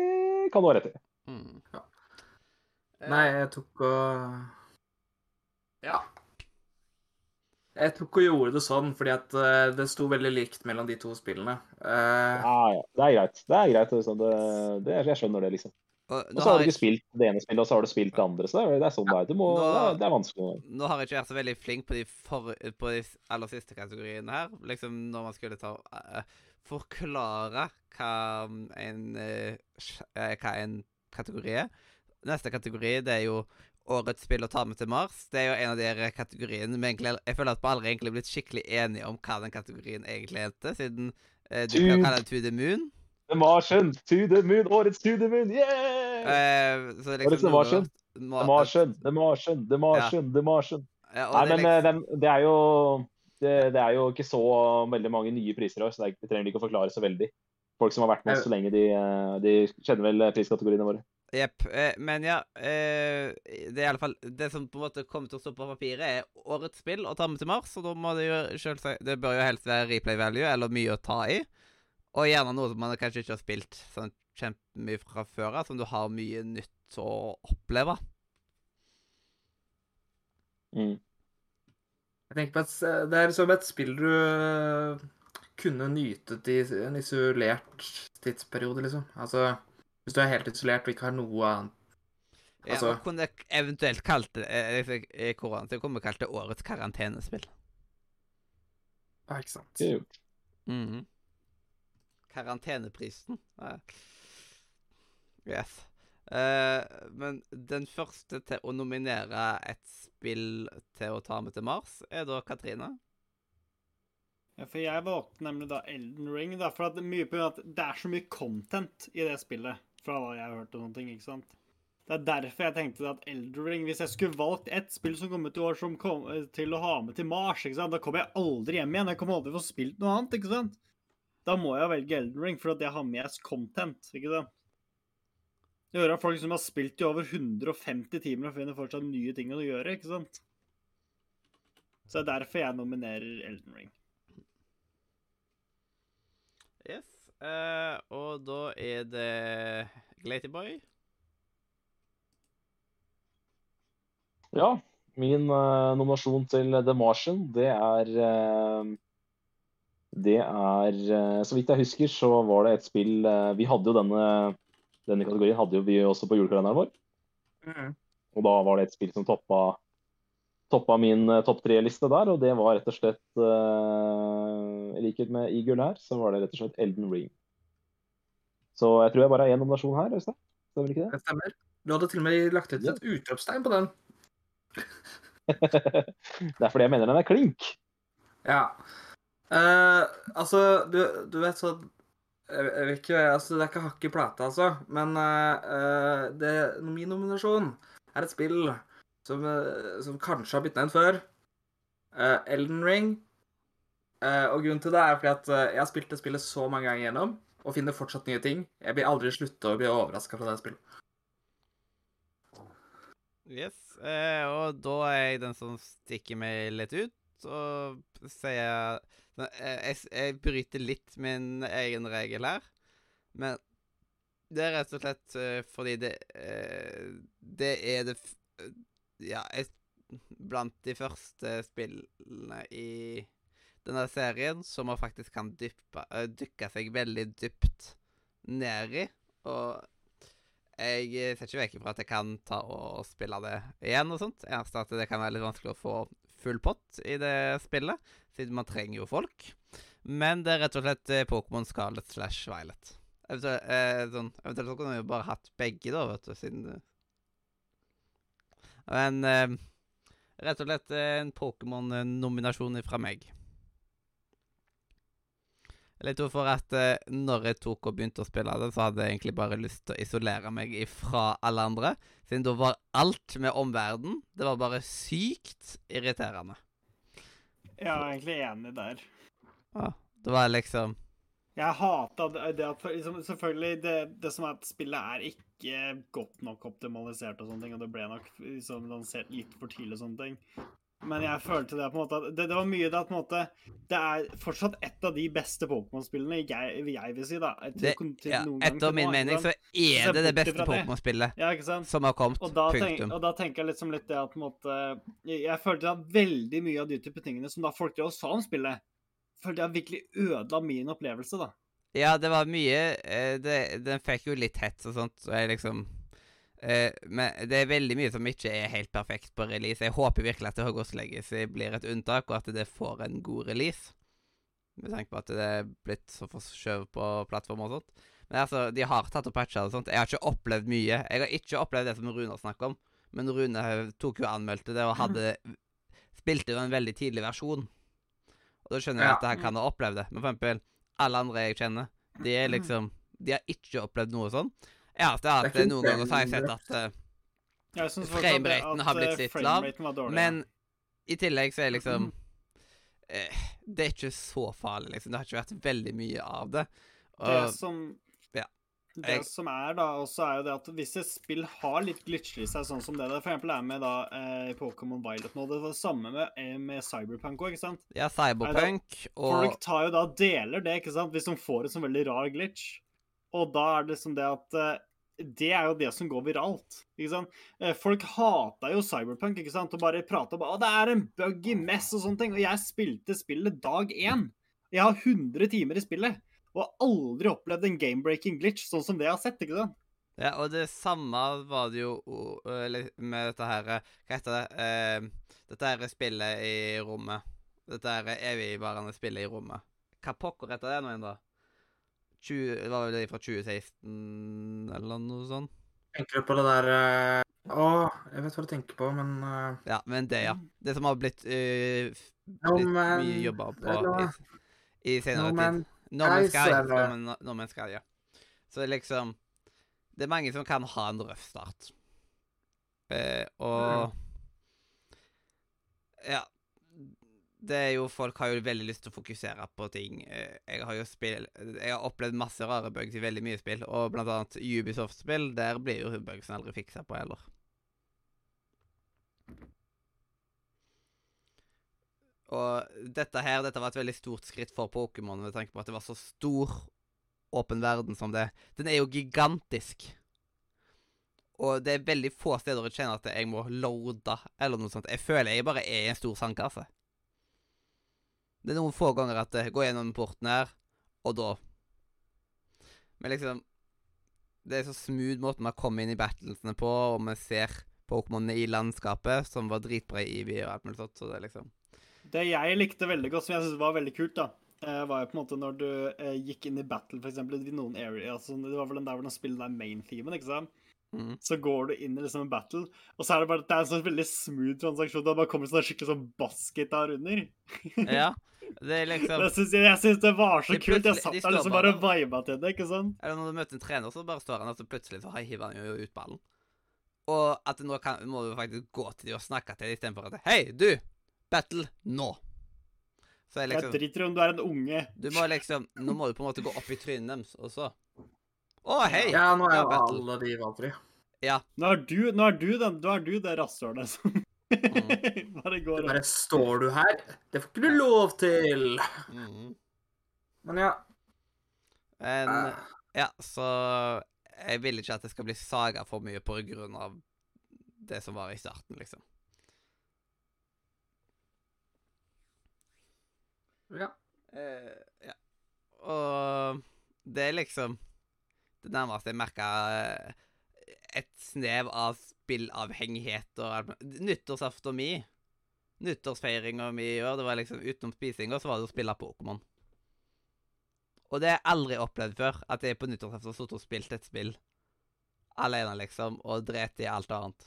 kan du ha rett i. Mm. Ja. Nei, jeg tok og Ja. Jeg tok og gjorde det sånn fordi at eh, det sto veldig likt mellom de to spillene. Uh... Ja, ja. Det er greit. Det er greit. Øystein. Det, det, jeg skjønner det, liksom. Og så har du du jeg ikke spilt det ene spillet, og så har du spilt det andre. Så det er, sånn det er. Må, Nå- det, er, vanskelig. Nå har jeg ikke vært så veldig flink på de, for, på de aller siste kategoriene her. Liksom når man skulle ta uh, Forklare hva en, uh, hva en kategori er. Neste kategori det er jo Årets spill å ta med til Mars. Det er jo en av de kategoriene vi egentlig Jeg føler at vi aldri egentlig er blitt skikkelig enige om hva den kategorien egentlig heter, siden uh, du kan kalle det To the Moon. The Martian, to the moon, årets to the moon, yeah! Eh, så det Årets liksom The Martian. The Martian, The Martian, The Martian, The. Ja, Nei, men eh, liksom, den, det er jo det, det er jo ikke så veldig mange nye priser i år, så det er, vi trenger ikke å forklare så veldig. Folk som har vært med oss så lenge, de, eh, de kjenner vel priskategoriene våre. Jepp. Eh, men ja, eh, det er i alle fall Det som på en måte kommer til å stå på papiret, er årets spill å ta med til Mars. Og da må det jo selvsagt Det bør jo helst være replay value eller mye å ta i. Og gjerne noe som man kanskje ikke har spilt sånn kjempemye fra før av, som du har mye nytt å oppleve. Mm. jeg tenker på at Det er som et spill du eh, kunne nytet i en isolert tidsperiode, liksom. Altså, hvis du er helt isolert og ikke har noe annet Ja, Altså- og kunne jeg eventuelt kalt det eh, I korona, så kunne vi kalt det årets karantenespill. Ja, ikke sant. Det er gjort. Mhm. Karanteneprisen. Yes. Uh, men den første til å nominere et spill til å ta med til Mars, er da Katrine. Ja, for jeg valgte nemlig da Elden Ring, da, for at mye på at det er så mye content i det spillet, fra hva jeg har hørt og sånne ting, ikke sant? Det er derfor jeg tenkte at Elden Ring, hvis jeg skulle valgt ett spill som kom ut i år som kom til å ha med til Mars, ikke sant? Da kommer jeg aldri hjem igjen, jeg kommer aldri til å få spilt noe annet, ikke sant? Da må jeg velge Elden Ring, for at jeg har med content, ikke sant? Jeg hører av folk som har spilt i over 150 timer og finner fortsatt nye ting å gjøre, ikke sant? Så det er derfor jeg nominerer Elden Ring. Yes. Uh, og da er det Glatyboy. Ja, min uh, nominasjon til The Martian, det er eh, Det er eh, Så vidt jeg husker, så var det et spill eh, Vi hadde jo denne, denne kategorien hadde jo vi også på julekalenderen vår. Mm. Og da var det et spill som toppa, toppa min eh, topp tre-liste der, og det var rett og slett I likhet med Eagle her, så var det rett og slett Elden Ring. Så jeg tror jeg bare har én nominasjon her, Øystein. Stemmer ikke det? Det stemmer. Du hadde til og med lagt ut et utropstegn på den. det er fordi jeg mener den er klink. Ja. Eh, altså, du, du vet sånn jeg, jeg vet ikke, altså Det er ikke hakk i plata, altså. Men eh, det, min nominasjon er et spill som, som kanskje har blitt nevnt før. Uh, Elden Ring. Og grunnen til det er fordi at jeg har spilt det spillet så mange ganger gjennom, og finner fortsatt nye ting. Jeg blir aldri slutta å bli overraska fra det spillet. Yes. Eh, og da er jeg den som stikker meg litt ut og sier jeg, jeg bryter litt min egen regel her, men det er rett og slett eh, fordi det eh, Det er det Ja, jeg, blant de første spillene i denne serien som man faktisk kan dyppe, eh, dykke seg veldig dypt ned i. Og jeg eh, ser ikke vekk fra at jeg kan ta og spille det igjen og sånt. Eneste at det kan være litt vanskelig å få full pott i det spillet, siden man trenger jo folk. Men det er rett og slett eh, Pokémon Scarlet slash Violet. Eventuelt, eh, sånn, eventuelt kunne vi bare hatt begge, da, vet du, siden Men eh, rett og slett eh, en Pokémon-nominasjon fra meg. Litt for at eh, når jeg tok og begynte å spille det, så hadde jeg egentlig bare lyst til å isolere meg fra alle andre. Siden da var alt med omverdenen Det var bare sykt irriterende. Jeg er egentlig enig der. Ja, det var liksom Jeg hata det, det at liksom, Selvfølgelig, det, det som er at spillet er ikke godt nok optimalisert og sånne ting, og det ble nok liksom, lansert litt for tidlig og sånne ting. Men jeg følte det på en måte det, det var mye det at på en måte Det er fortsatt et av de beste Pokémon-spillene, jeg, jeg vil si, da. Til, det, ja, Etter min mening så er det det beste. Pokémon-spillet Ja, som har kommet. Og da, tenk, og da tenker jeg liksom litt det at på en måte Jeg, følte at veldig mye av de type tingene som da folk drev og sa om spillet, følte jeg virkelig ødela min opplevelse, da. Ja, det var mye eh, det, Den fikk jo litt hets og sånt, så jeg liksom eh, Men det er veldig mye som ikke er helt perfekt på release. Jeg håper virkelig at Hogwarts Legacy blir et unntak, og at det får en god release. Med tanke på at det er blitt så forskjøvet på plattformer og sånt. Men altså, de har tatt og patcha og sånt. Jeg har ikke opplevd mye. Jeg har ikke opplevd det som Rune snakker om, men Rune tok jo anmeldte det, og hadde Spilte jo en veldig tidlig versjon. Og da skjønner jeg at han kan ha opplevd det. Men for eksempel, alle andre jeg kjenner, de er liksom De har ikke opplevd noe sånn. Er Det at er ikke noen ganger så har jeg sett at uh, Jeg Frameraten har blitt eh, litt lav, var dårlig, Men i tillegg så er liksom eh, Det er ikke så farlig, liksom. Det har ikke vært veldig mye av det. Det som. Det som er, da, også er jo det at hvis et spill har litt glitcher i seg, sånn som det det for eksempel er med da eh, Pokémon Violet nå, det var det samme med, eh, med Cyberpunk òg, ikke sant? ja, Cyberpunk og Folk tar jo da deler det, ikke sant, hvis de får en sånn veldig rar glitch. Og da er det liksom det at eh, det er jo det som går viralt. ikke sant? Eh, Folk hata jo Cyberpunk ikke sant? og bare prata om at det er en buggy mess og sånne ting. Og jeg spilte spillet dag én. Jeg har 100 timer i spillet og har aldri opplevd en game-breaking glitch sånn som det jeg har sett. ikke sant? Ja, og det samme var det jo med dette her eh, Hva heter det? Eh, dette her spillet i rommet. Dette her evigvarende spillet i rommet. Hva pokker heter det nå igjen, da? 20, det var det fra 2016, eller noe sånt? Tenker du på det der eh, Å, jeg vet hva du tenker på, men eh, Ja, men det, ja. Det som har blitt, uh, blitt mye jobba på eller- i, i senere No tid. Man No Man's Sky, Sky. så er No, Man, no Man's Sky, ja. Så liksom Det er mange som kan ha en røff start. Uh, og Ja. Det er jo Folk har jo veldig lyst til å fokusere på ting. Eh, jeg har jo spill, Jeg har opplevd masse rare bugs i veldig mye spill, og blant annet Ubisoft-spill. Der blir jo bugsen aldri fiksa på heller. Og dette her, dette var et veldig stort skritt for Pokémon med tanke på at det var så stor åpen verden som det. Den er jo gigantisk. Og det er veldig få steder jeg kjenner at jeg må loade eller noe sånt. Jeg føler jeg bare er i en stor sandkasse. Det er noen få ganger at jeg går gjennom porten her, og da Men liksom Det er så smooth måten man kommer inn i battlesene på, og vi ser Pokémonene i landskapet, som var dritbra i Eevee så det liksom Det jeg likte veldig godt, som jeg syntes var veldig kult, da, eh, var jo på en måte når du eh, gikk inn i battle, eksempel, i noen areas. altså, Det var vel den der hvor de spiller den main-themen, ikke sant? Mm. Så går du inn i liksom en battle, og så er det bare det er en sånn veldig smooth transaksjon. Det bare kommer sånn skikkelig sånn bassgitar under. Ja. Det er liksom Det synes jeg, jeg synes det var så De kult. Jeg satt de der liksom bare- og viba til det, ikke sant? Eller når du møter en trener, så bare står han så plutselig så hiver han jo ut ballen. Og at nå kan, må du faktisk gå til dem og snakke til dem istedenfor at Hei, du! Battle nå! Så jeg Jeg liksom driter i om du er en unge. Du må liksom Nå må du på en måte gå opp i trynet deres, og så Å, hei! Ja, nå er jo battle. alle de valgfrie. Ja. Nå er du, nå er du, den, nå er du det rasshølet som Mm. bare går Bare står du her? Det får ikke du lov til. Mhm. Men ja. Men eh, Ja, så jeg vil ikke at det skal bli saga for mye på grunn av det som var i starten, liksom. ja. Eh, ja. Og det er liksom det nærmeste jeg merka et snev av spillavhengighet og. Nyttårsaften mi, nyttårsfeiringa mi i år, det var liksom utenom spisinga, så var det å spille Pokémon. Og det har jeg aldri opplevd før, at jeg på nyttårsaften har sittet og spilt et spill alene, liksom, og dret i alt annet.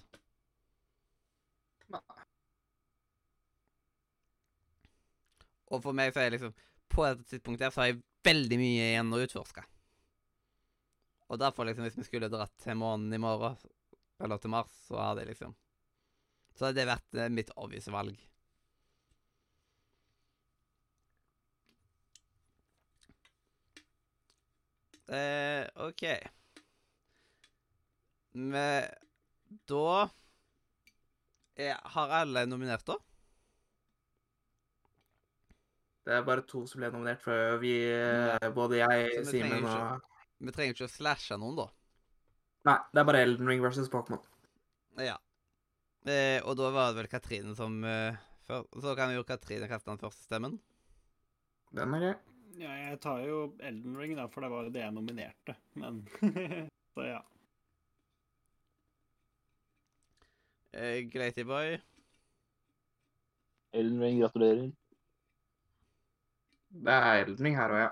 Og for meg så er jeg liksom På dette tidspunktet her så har jeg veldig mye igjen å utforske. Og derfor, liksom, hvis vi skulle dratt til månen i morgen, eller til Mars, så hadde jeg liksom Så hadde det vært eh, mitt obvious valg. Eh, OK. Men da er, Har alle nominert, da? Det er bare to som ble nominert, før vi, både jeg, Simen og Vi trenger ikke å slashe noen, da. Nei, det er bare Elden Ring versus Pokémon. Ja. Eh, og da var det vel Katrine som eh, før, Så kan jo Katrine kaste den første stemmen. Den er gøy. Ja, jeg tar jo Elden Ring, da, for det var jo det jeg nominerte. Men Så ja. Eh, Glaty Boy. Elden Ring, gratulerer. Det er Elden Ring her òg, ja.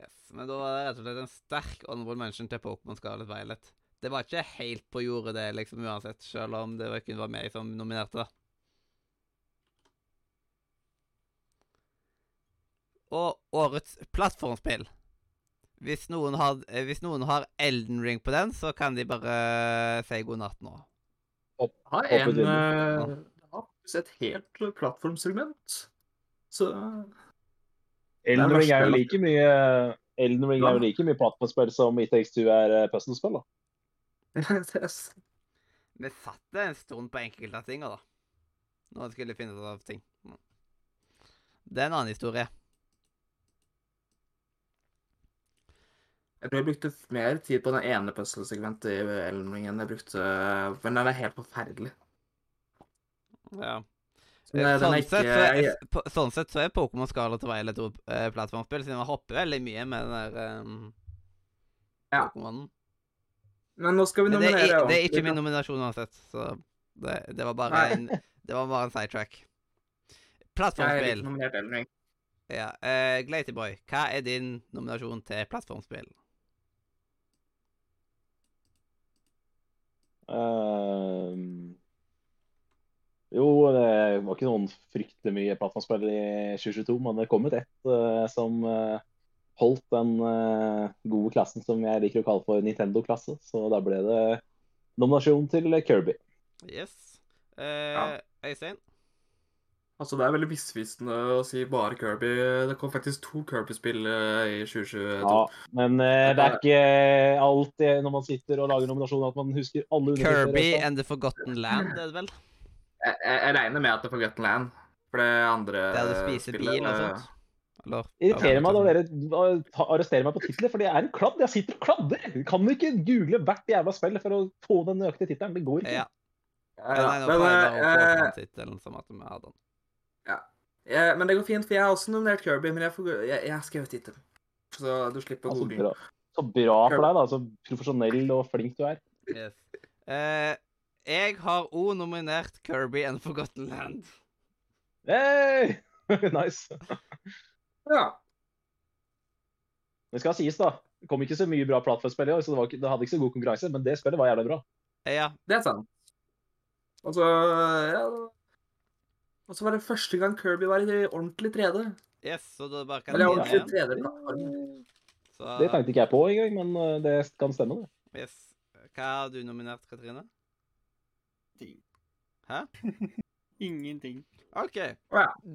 Yes. Men da var det rett og slett en sterk honorable mention til Pokémon Scarlet Violet. Det var ikke helt på jordet, det, liksom, uansett, selv om det kunne kun var meg som nominerte da. Og årets plattformspill. Hvis noen, har, eh, hvis noen har Elden Ring på den, så kan de bare si god natt nå. Har Hoppet en inn. uh, et helt plattformsegment. Så Elden Ring er jo like mye Elden Ring er jo like mye plattformspill som It Takes Two er eh, puzzlespill, da. Vi satt en stund på enkelte av tinga, da. Når vi skulle finne ut av ting. Det er en annen historie. Jeg tror jeg brukte mer tid på den ene puzzle-segmentet i Elden Ring enn jeg brukte Men den er helt forferdelig. Ja. Så sånn, ikke, sett, så er, på, sånn sett så er Pokémon Scarlet og Violet et uh, plattformspill, siden man hopper veldig mye med den der um, Ja. Pokémonen. Men nå skal vi Men det er, nominere det er ikke min nominasjon uansett, så det, det var bare en Det var bare en sidetrack. Plattformspill. Ja. Uh, Glatyboy, hva er din nominasjon til plattformspill? Ehm, jo, det var ikke noen fryktelig mye plattformspill i 2022, men det kom ut ett uh, som uh, holdt den uh, gode klassen som jeg liker å kalle for Nintendo-klasse. Så da ble det nominasjon til Kirby. Yes. Uh, Ja. Øystein? Altså, det er veldig misvisende å si bare Kirby. Det kom faktisk to Kirby-spill eh, i 2022. Ja, men eh, det er ikke alltid når man sitter og lager nominasjoner at man husker alle Kirby and the Forgotten Land, er det vel? Jeg, jeg, jeg regner med at det er Forgotten Land. For det andre Der du spiser spillet, bil og eh, sånt? Eller? irriterer meg når dere uh, arresterer meg på titler, for det er en kladd. Jeg sitter og kladder! Kan du ikke google hvert jævla spill for å få den nøyaktige tittelen? Det går ikke. Ja. Ja, Ja, ja. Men, jeg eh, vi hadde den. eh, men det går fint, for jeg har også nominert Kirby, men jeg, får, jeg, jeg har skrevet tittelen. Så du slipper å Altså, google. Så bra for deg, da. Så profesjonell og flink du er. Yes. Eh, jeg har òg nominert Kirby and Forgotten Land. Hey! nice. Ja. Det skal sies, da. Det kom ikke så mye bra plattformspill i år, så det, var ikke, det hadde ikke så god konkurranse, men det spillet var jævlig bra. Ja. Det er sant. Og så ja. Og så var det første gang Kirby var i ordentlig 3D. Yes, så da bare kan Eller ordentlig 3D-plattform. Så, Det tenkte ikke jeg på engang, men uh, det kan stemme, det. yes. Hva har du nominert, Katrine? Ting. Hæ? Ingenting. OK.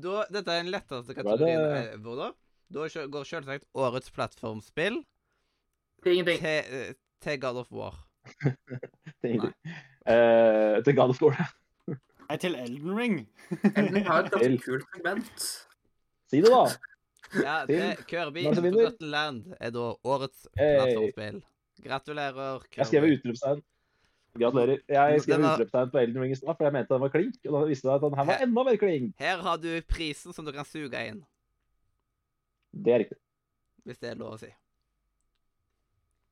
Da, dette er den letteste kategorien ever, da. Da går selvsagt årets plattformspill Til ingenting. til, eh, til God of War. Ingenting. Eh, til God of War. ja. Nei, til Elden Ring. Elden har et ganske kult segment. Si det, da. Ja, Til Kirby? Forgotten Land er da årets Hey. plattformspill. Gratulerer, Kirby. Jeg skrev utropstegn. Gratulerer. Jeg skrev utropstegn på Elden Ring i stad, for jeg mente den var klink. Og da viste det at den her var enda mer klink. Her har du prisen som du kan suge inn, Det er riktig. hvis det er lov å si.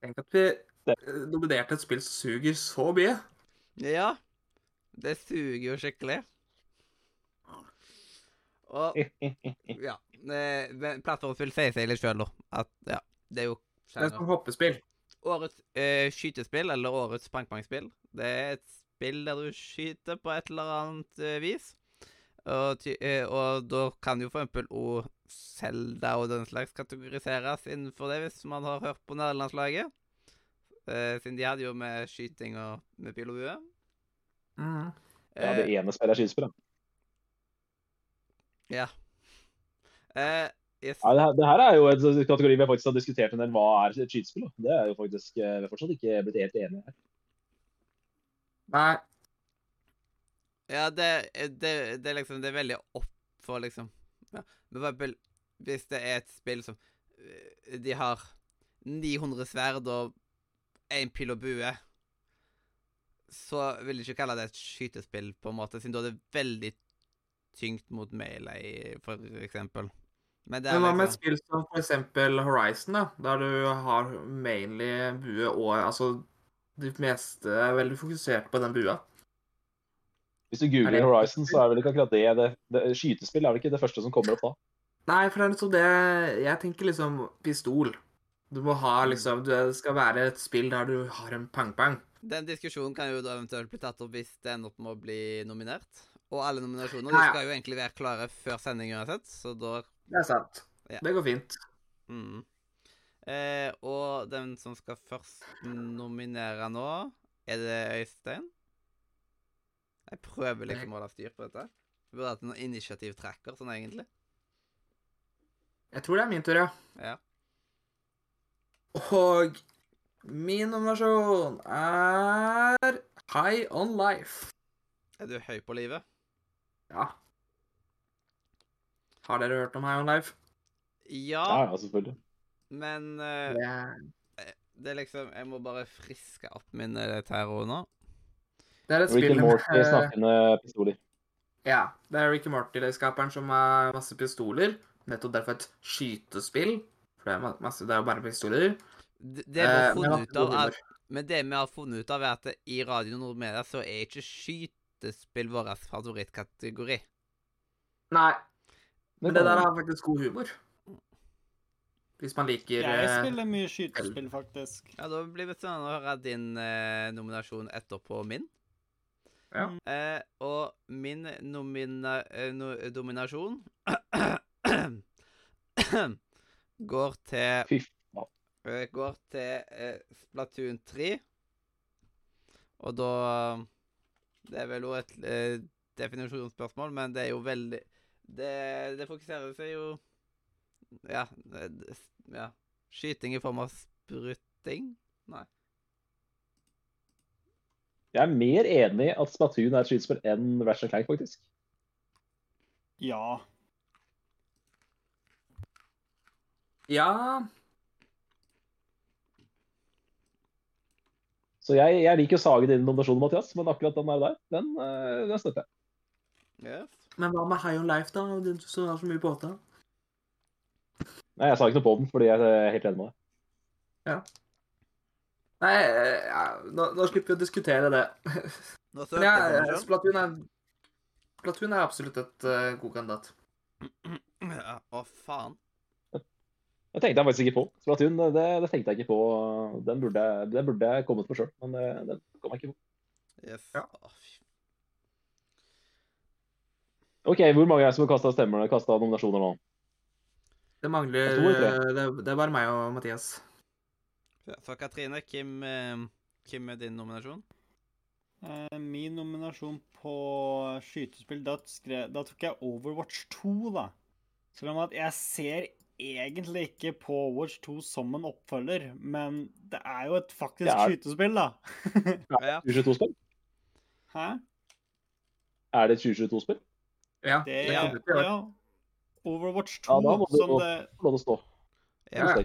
Tenk at vi eh, nominerte et spill som suger så mye. Ja. Det suger jo skikkelig. Og ja eh, men Plattformspill sier seg litt sjøl, da. At ja, det er jo Det er som hoppespill. Årets eh, skytespill, eller årets pang-pang-spill, det er et spill der du skyter på et eller annet eh, vis. Og, ty eh, og da kan jo for eksempel òg Selda og den slags kategoriseres innenfor det, hvis man har hørt på nederlandslaget. Eh, siden de hadde jo med skyting og med pil og bue. Mhm. Ja, det ene spillet er skytespill, da. Ja. Eh, yes. Ja, det, her, det her er jo en kategori vi faktisk har diskutert en del. Hva er et skytespill? Det er jo faktisk eh, vi er fortsatt ikke blitt helt enige her. Nei, Ja, det, det, det er liksom Det er veldig opp for liksom ja. Men for eksempel hvis det er et spill som øh, De har 900 sverd og én pil og bue, så vil de ikke kalle det et skytespill, på en måte, siden da er det veldig tyngt mot melee, for eksempel. Men Men hva med et spill som eksempel Horizon, da? Der du har mainly bue og altså De meste er veldig fokusert på den bua. Hvis du Er googler det- Horizon, så er vel ikke akkurat det, det, det Skytespill er vel ikke det første som kommer opp da. Nei, for det er liksom det Jeg tenker liksom pistol. Du må ha liksom Det skal være et spill der du har en pang-pang. Den diskusjonen kan jo da eventuelt bli tatt opp hvis det ender opp med å bli nominert. Og alle nominasjoner de skal jo egentlig være klare før sending uansett, så da Det er sant. Ja. Det går fint. mm. eh, Og den som skal først nominere nå, er det Øystein? Jeg prøver liksom å holde styr på dette. Du burde hatt en initiativtracker sånn egentlig. Jeg tror det er min tur, ja. Ja. Og min nominasjon er High On Life. Er du høy på livet? Ja. Har dere hørt om High On Life? Ja, Ja, ja, selvfølgelig. men uh, Det er, det er liksom Jeg må bare friske opp minnet litt her og nå. det er et Rick spill Morty med- snakkende pistoler. Ja. Det er Ricky Morty-skaperen som har masse pistoler. Nettopp derfor et skytespill. For det er, masse, det er jo bare pistoler. Det, det vi har Eh, funnet at ut av, er. Men det vi har funnet ut av, er at i Radio Nordmedia så er ikke skytespill vår favorittkategori. Nei, men det der har faktisk god humor. Hvis man liker Jeg eh, spiller mye skytespill, faktisk. Ja, Da blir det spennende å høre din eh, nominasjon etterpå min. Ja. Eh, og min nomina, eh, no, dominasjon går til Fy faen. eh, Går til eh, Splatoon 3. Og da Det er vel òg et eh, definisjonsspørsmål, men det er jo veldig Det, det fokuserer seg jo Ja. Det, ja. Skyting i form av sprutting? Nei. Jeg er mer enig i at Splatoon er et skytespill enn Ratchet Clank, faktisk. Ja. Ja Så jeg, jeg liker å sage din nominasjon, Mathias, men akkurat den der, der den, eh, den støtter jeg. Yes. Men hva med High On Life, da? Du som har så mye båter. Nei, jeg sa ikke noe på den, fordi jeg er helt enig med deg. Nei, eh, ja, nå, nå slipper vi å diskutere det. Nå Men ja, eh. Splatoon er Splatoon er absolutt et uh, god kandidat. Ja, Å, faen. Det tenkte jeg faktisk ikke på. Splatoon, det, det tenkte jeg ikke på. Den burde, den burde jeg kommet på sjøl, men det, den kom jeg ikke på. Yes. Ja. OK, hvor mange er det som har kasta stemmer, kasta nominasjoner nå? Det mangler eller eh, det, det er bare meg og Mathias. For Katrine, hvem, eh, hvem er din nominasjon? Eh, min nominasjon på skytespill, da, skrev, da tok jeg Overwatch 2, da. Selv om at jeg ser egentlig ikke på Overwatch 2 som en oppfølger, men det er jo et faktisk er- skytespill, da. Ja. 2022-spill? Hæ? Er det et 2022-spill? Ja, Det det Ja. kommer til å ja. Overwatch 2, Ja, da må som det må det stå. Ja.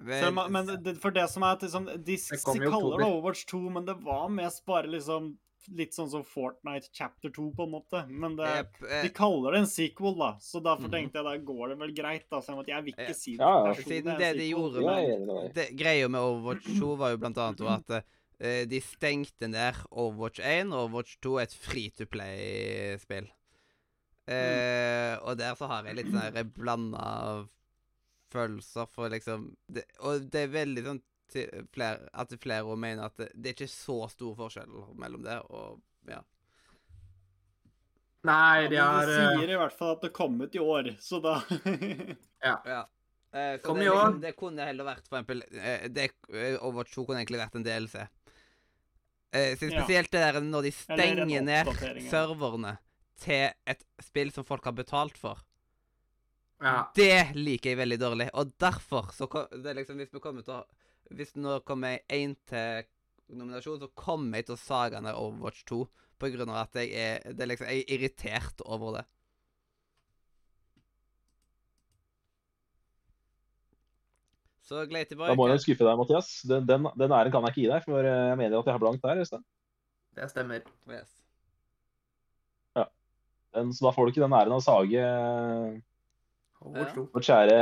Så, Men det, for det som er at liksom, De, de kaller det. Overwatch 2, men det var mest bare liksom litt sånn som Fortnite chapter 2, på en måte. Men det, yep, eh, de kaller det en sequel, da, så derfor mm. tenkte jeg da går det vel greit. da, selv om Jeg vil ikke si det Ja, ja. Siden det de gjorde med det, Greia med Overwatch 2 var jo blant annet at uh, de stengte ned Overwatch 1, og Overwatch 2 er et free to play-spill. Eh, og der så har jeg litt sånn blanda følelser for liksom det, Og det er veldig sånn til flere, at flere òg mener at det, det er ikke så stor forskjell mellom det og ja. Nei, de har de eh, sier i hvert fall at det kom ut i år, så da ja. Eh, så Kom det, i år. liksom, det kunne heller vært for eksempel eh, det, eh, Overwatch 2 kunne egentlig vært en DLC. Eh, spesielt Ja. det der når de stenger ned ja. serverne til et spill som folk har betalt for. Ja. Det liker jeg veldig dårlig. Og derfor så kom, det er liksom, Hvis vi kommer til å Hvis nå kommer én til nominasjon, så kommer jeg til å sage ned Overwatch 2 på grunn av at jeg er, det er liksom, jeg er irritert over det. Så Glatyboy Da må jeg skuffe deg, Mathias. Den, den, den æren kan jeg ikke gi deg, for jeg mener at jeg har blankt der. Øystein. Det stemmer. yes. Den, så da får du ikke den æren av å sage 2. vårt kjære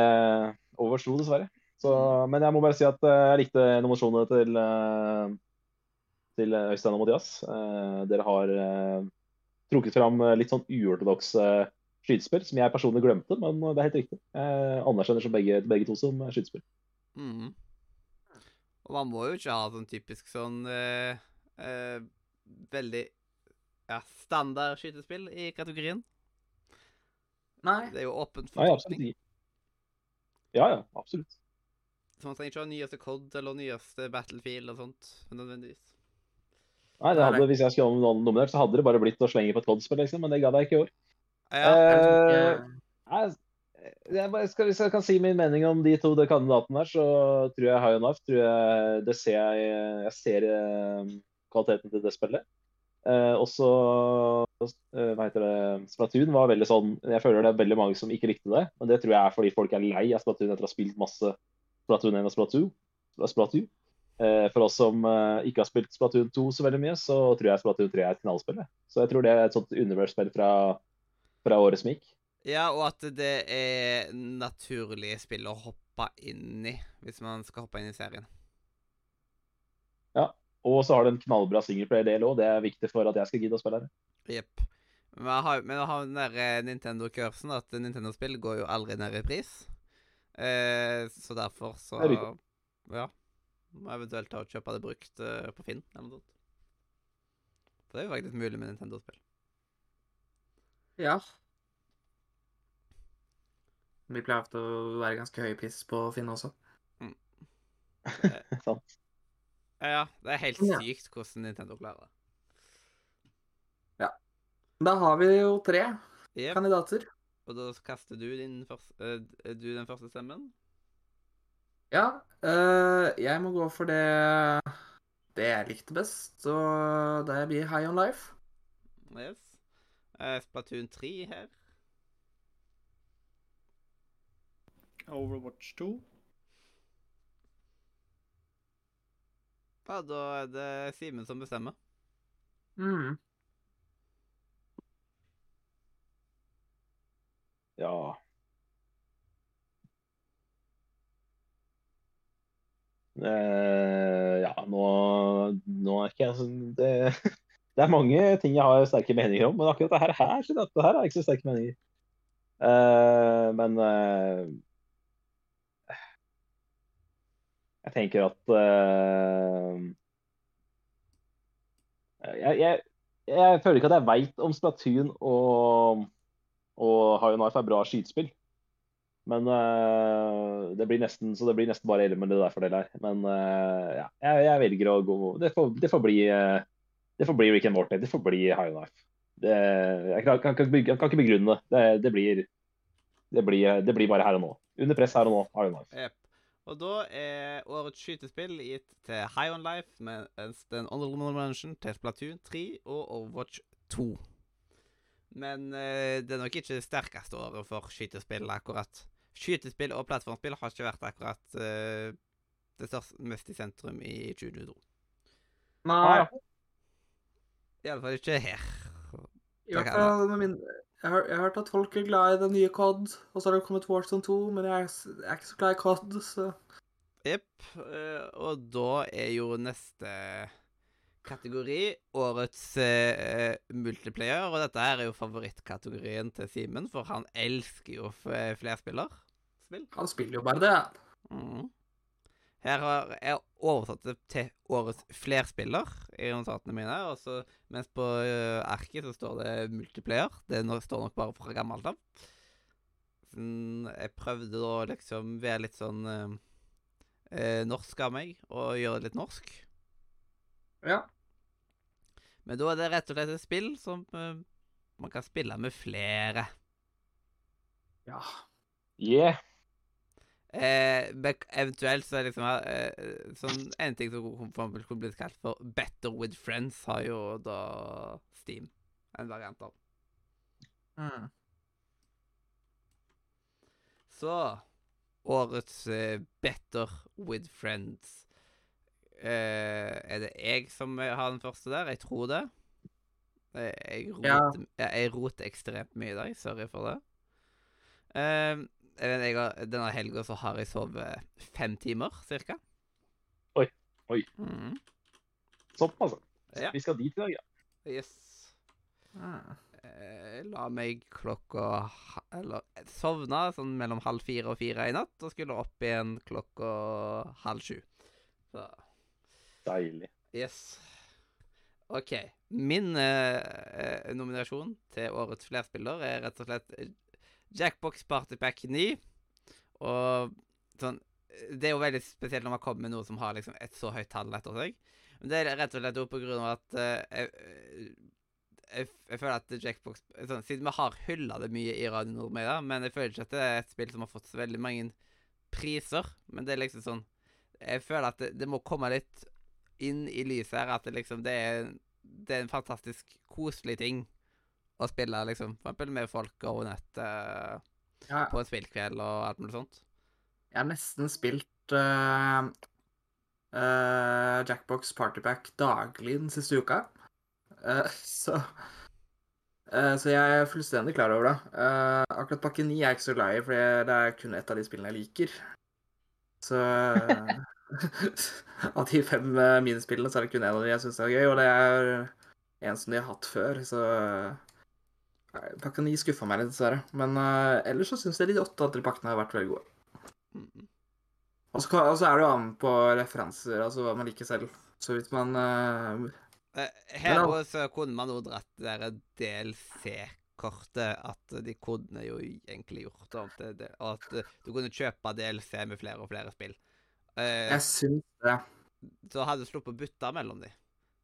Overwatch 2, dessverre. Så, men jeg må bare si at eh, jeg likte nominasjonene til, eh, til Øystein og Mathias. Eh, Dere har eh, trukket fram eh, litt sånn uortodokse skytespill, som jeg personlig glemte, men det er helt riktig. Jeg anerkjenner som begge, begge to som skytespill. Mhm. Og man må jo ikke ha sånn typisk sånn eh, eh, veldig ja, standard skytespill i kategorien. Nei. Det er jo åpent for tolkning. Ja, ja, absolutt. Så man trenger ikke ha nyeste COD eller nyeste Battlefield og sånt nødvendigvis. Nei, det hadde, Hvis jeg skulle nominert, så hadde det bare blitt å slenge på et COD-spill, liksom, men det gadd jeg ikke i år. Ja, ja. Nei, jeg, bare skal, hvis jeg kan si min mening om de to kandidatene her, så tror jeg High Enough tror jeg, Det ser jeg Jeg ser eh, kvaliteten til det spillet. Eh, også eh, hva heter det Splatoon var veldig sånn Jeg føler det er veldig mange som ikke likte det. Men det tror jeg er fordi folk er lei av Splatoon etter å ha spilt masse Splatoon 1 og Splatoon. Splatoon. Eh, for oss som eh, ikke har spilt Splatoon 2 så veldig mye, så tror jeg Splatoon 3 er et knallspill. Så jeg tror det er et sånt universe-spill fra, fra året som gikk. ja, og at det er naturlige spill å hoppe inn i hvis man skal hoppe inn i serien. Og så har det en knallbra singleplayer-del òg. Det er viktig for at jeg skal gidde å spille det. Jepp. Men jeg har, men jeg har den der eh, Nintendo-cursen at Nintendo-spill går jo aldri ned i pris. Eh, så derfor så. Ja. Må eventuelt ta og kjøpe det brukt uh, på Finn eller noe sånt. For det er jo faktisk mulig med Nintendo-spill. Ja. Vi pleier ofte å være ganske høy pris på Finn også. også. Sant? Ja, det er helt Ja. sykt hvordan Nintendo klarer det. Ja. Da har vi jo tre yep. kandidater. Og da kaster du din første, eh, du den første stemmen. Ja, øh, jeg må gå for det det jeg likte best, og det blir High on Life. Yes. Splatoon 3 her. Overwatch 2. Ja, da er det Simen som bestemmer. Mm. Ja. Eh, ja, nå, nå er ikke jeg sånn det, det er mange ting jeg har sterke meninger om, men akkurat det her, her, dette her har jeg ikke så sterke meninger. Eh, men eh, jeg tenker at uh, jeg, jeg, jeg føler ikke at jeg veit om Splatoon og, og High on Life er bra skytespill. Men uh, det blir nesten, så det blir nesten bare Elmen det der for det der. Men uh, ja, jeg, jeg velger å gå Det får, det får bli uh, det får bli Rick and Morty. Det får bli High Life. Det, jeg, kan, kan, bygge- jeg kan ikke begrunne det. Det, det blir blir, blir bare her og nå. Under press her og nå. Iron Life. Jep. Og da er årets skytespill gitt til High On Life med den en honorable mention til Splatoon 3 og Overwatch 2. Men eh, det er nok ikke det sterkeste året for skytespill, akkurat. Skytespill og plattformspill har ikke vært akkurat eh, det største, mest i sentrum i 2022. Nei, Iallfall ikke her. i hvert fall med min jeg har, jeg har hørt at folk er glad i den nye COD, og så har det kommet Warzone 2, men jeg er, jeg er ikke så glad i COD, så Jepp. eh, og da er jo neste kategori årets eh, multiplayer. Og dette her er jo favorittkategorien til Simen, for han elsker jo f- flerspillerspill. han spiller jo bare det. Mhm. Her har jeg oversatt det til årets flerspiller i notatene mine. Og så, mens på eh, arket så står det multiplayer. Det no- står nok bare fra gammelt av. Sånn, jeg prøvde da liksom være litt sånn eh, eh, norsk av meg, og gjøre det litt norsk. Ja. Men da er det rett og slett et spill som eh, man kan spille med flere. ja. Yeah. Eh, eventuelt så er liksom eh, sånn En ting som for kunne blitt kalt for Better with friends, har jo da Steam en variant av. Mm. Så årets eh, Better with friends eh, Er det jeg som har den første der? Jeg tror det. Eh, Jeg roter, Ja. jeg roter ekstremt mye i dag. Sorry for det. Eh, jeg vet, jeg har, denne helga så har jeg sovet fem timer, cirka. Oi, oi. Mm. Sånn, altså. Ja. Vi skal dit i dag, ja. Yes. Ah. Eh, la meg klokka Eller sovna sånn mellom halv fire og fire i natt, og skulle opp igjen klokka halv sju. Så Deilig. yes. OK. Min eh, eh, nominasjon til årets flerspiller er rett og slett Jackbox Party Pack 9. Og sånn Det er jo veldig spesielt når man kommer med noe som har liksom et så høyt tall etter seg. Men det er rett og slett på grunn av at uh, jeg, jeg, jeg føler at Jackbox sånn, Siden vi har hylla det mye i Radio Nordmedia, men jeg føler ikke at det er et spill som har fått så veldig mange priser. Men det er liksom sånn Jeg føler at det, det må komme litt inn i lyset her, at det liksom Det er, det er en fantastisk koselig ting å spille, liksom. For eksempel med folk over nett eh, Ja, på en spillkveld og alt mulig sånt. jeg har nesten spilt uh, uh, Jackbox Partypack daglig den siste uka. Uh, så Så jeg er fullstendig klar over det. Akkurat pakke 9 er jeg ikke så glad i, for det er kun ett av de spillene jeg liker. Så Av de fem minispillene så er det kun én av de jeg syns er gøy, og det er en som de har hatt før, så Pakke 9 skuffa meg litt, dessverre. Men uh, ellers så syns jeg de åtte andre pakkene har vært veldig gode. Mm. Og så, er det jo an på referanser, altså hva man liker selv. Så vidt man Eh, her også så kunne man jo dratt det der DLC-kortet, at de kodene jo egentlig gjort om til det, og at du kunne kjøpe DLC med flere og flere spill. Uh, Jeg syns det. så hadde du sluppet å bytte mellom de.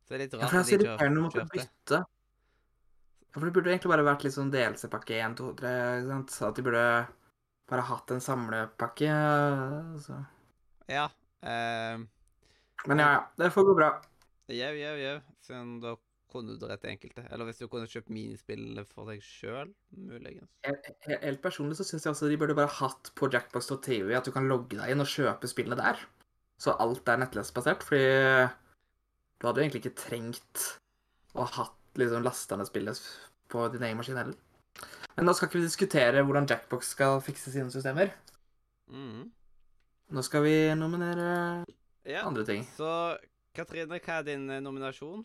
Så det er litt Ja, rart for det at de ikke irriterende å har måtte kjørt det. bytte. Ja, for det burde egentlig bare vært litt sånn DLC-pakke 1, 2, 3, ikke sant? Så at de burde bare hatt en samlepakke. Så. Ja. Eh, Men ja, ja. Det får gå bra. Jau, jau, jau. Siden da kunne du rette enkelte. Eller hvis du kunne kjøpt minispillene for deg sjøl, muligens. Helt, helt personlig så syns jeg også de burde bare hatt på jackbox.tv at du kan logge deg inn og kjøpe spillene der. Så alt er nettlesbasert, fordi du hadde jo egentlig ikke trengt å ha hatt liksom lastende ned spillet på din egen maskin heller. Men nå skal ikke vi diskutere hvordan Jackbox skal fikse sine systemer. Mhm. Nå skal vi nominere Ja. andre ting. Så Katrine, hva er din eh, nominasjon?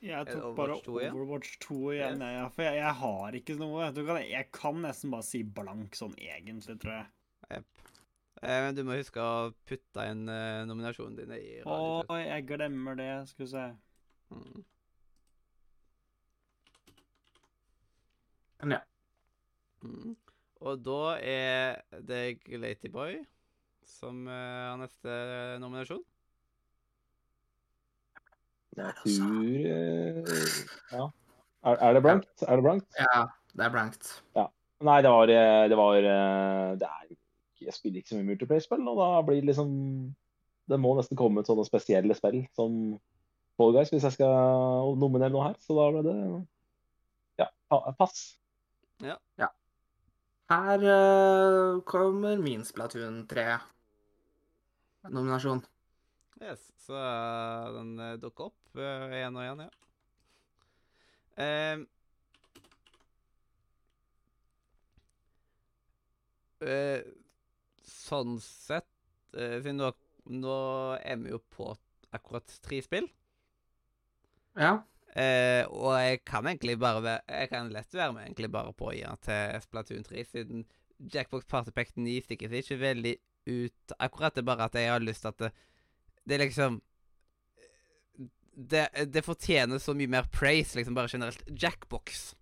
Jeg tok bare Overwatch 2 igjen? Overwatch 2 igjen, Yes. ja, for jeg, jeg har ikke noe. Du kan, jeg kan nesten bare si blank sånn egentlig, tror jeg. Yep. Eh, men du må huske å putte inn eh, nominasjonen din i Å, jeg glemmer det. Skal vi se. Mm. Ja. Mm. Og da er det Glatyboy som eh, har neste nominasjon. Jeg tror eh, Ja. Er, er det blankt? Er det blankt? ja, det er blankt. Nei, det var, eh, det var eh, det er, Jeg spiller ikke så mye multiplayer-spill, og da blir det liksom Det må nesten komme ut sånne spesielle spill som Fall Guys hvis jeg skal nominere noe her. Så da ble det Ja, pa- ja. Her uh, kommer min Splatoon 3-nominasjon. Yes, så uh, den uh, dukker opp én og én, ja. Eh, sånn sett Siden nå, nå er vi jo på akkurat tre spill. Ja. Eh, og jeg kan egentlig bare være Jeg kan lett være med egentlig bare på å gi den til Splatoon 3, siden Jackbox Party Pack 9 stikker seg ikke veldig ut. Akkurat det er bare at jeg har lyst til at det, det er liksom det, det fortjener så mye mer praise, liksom bare generelt. Jackbox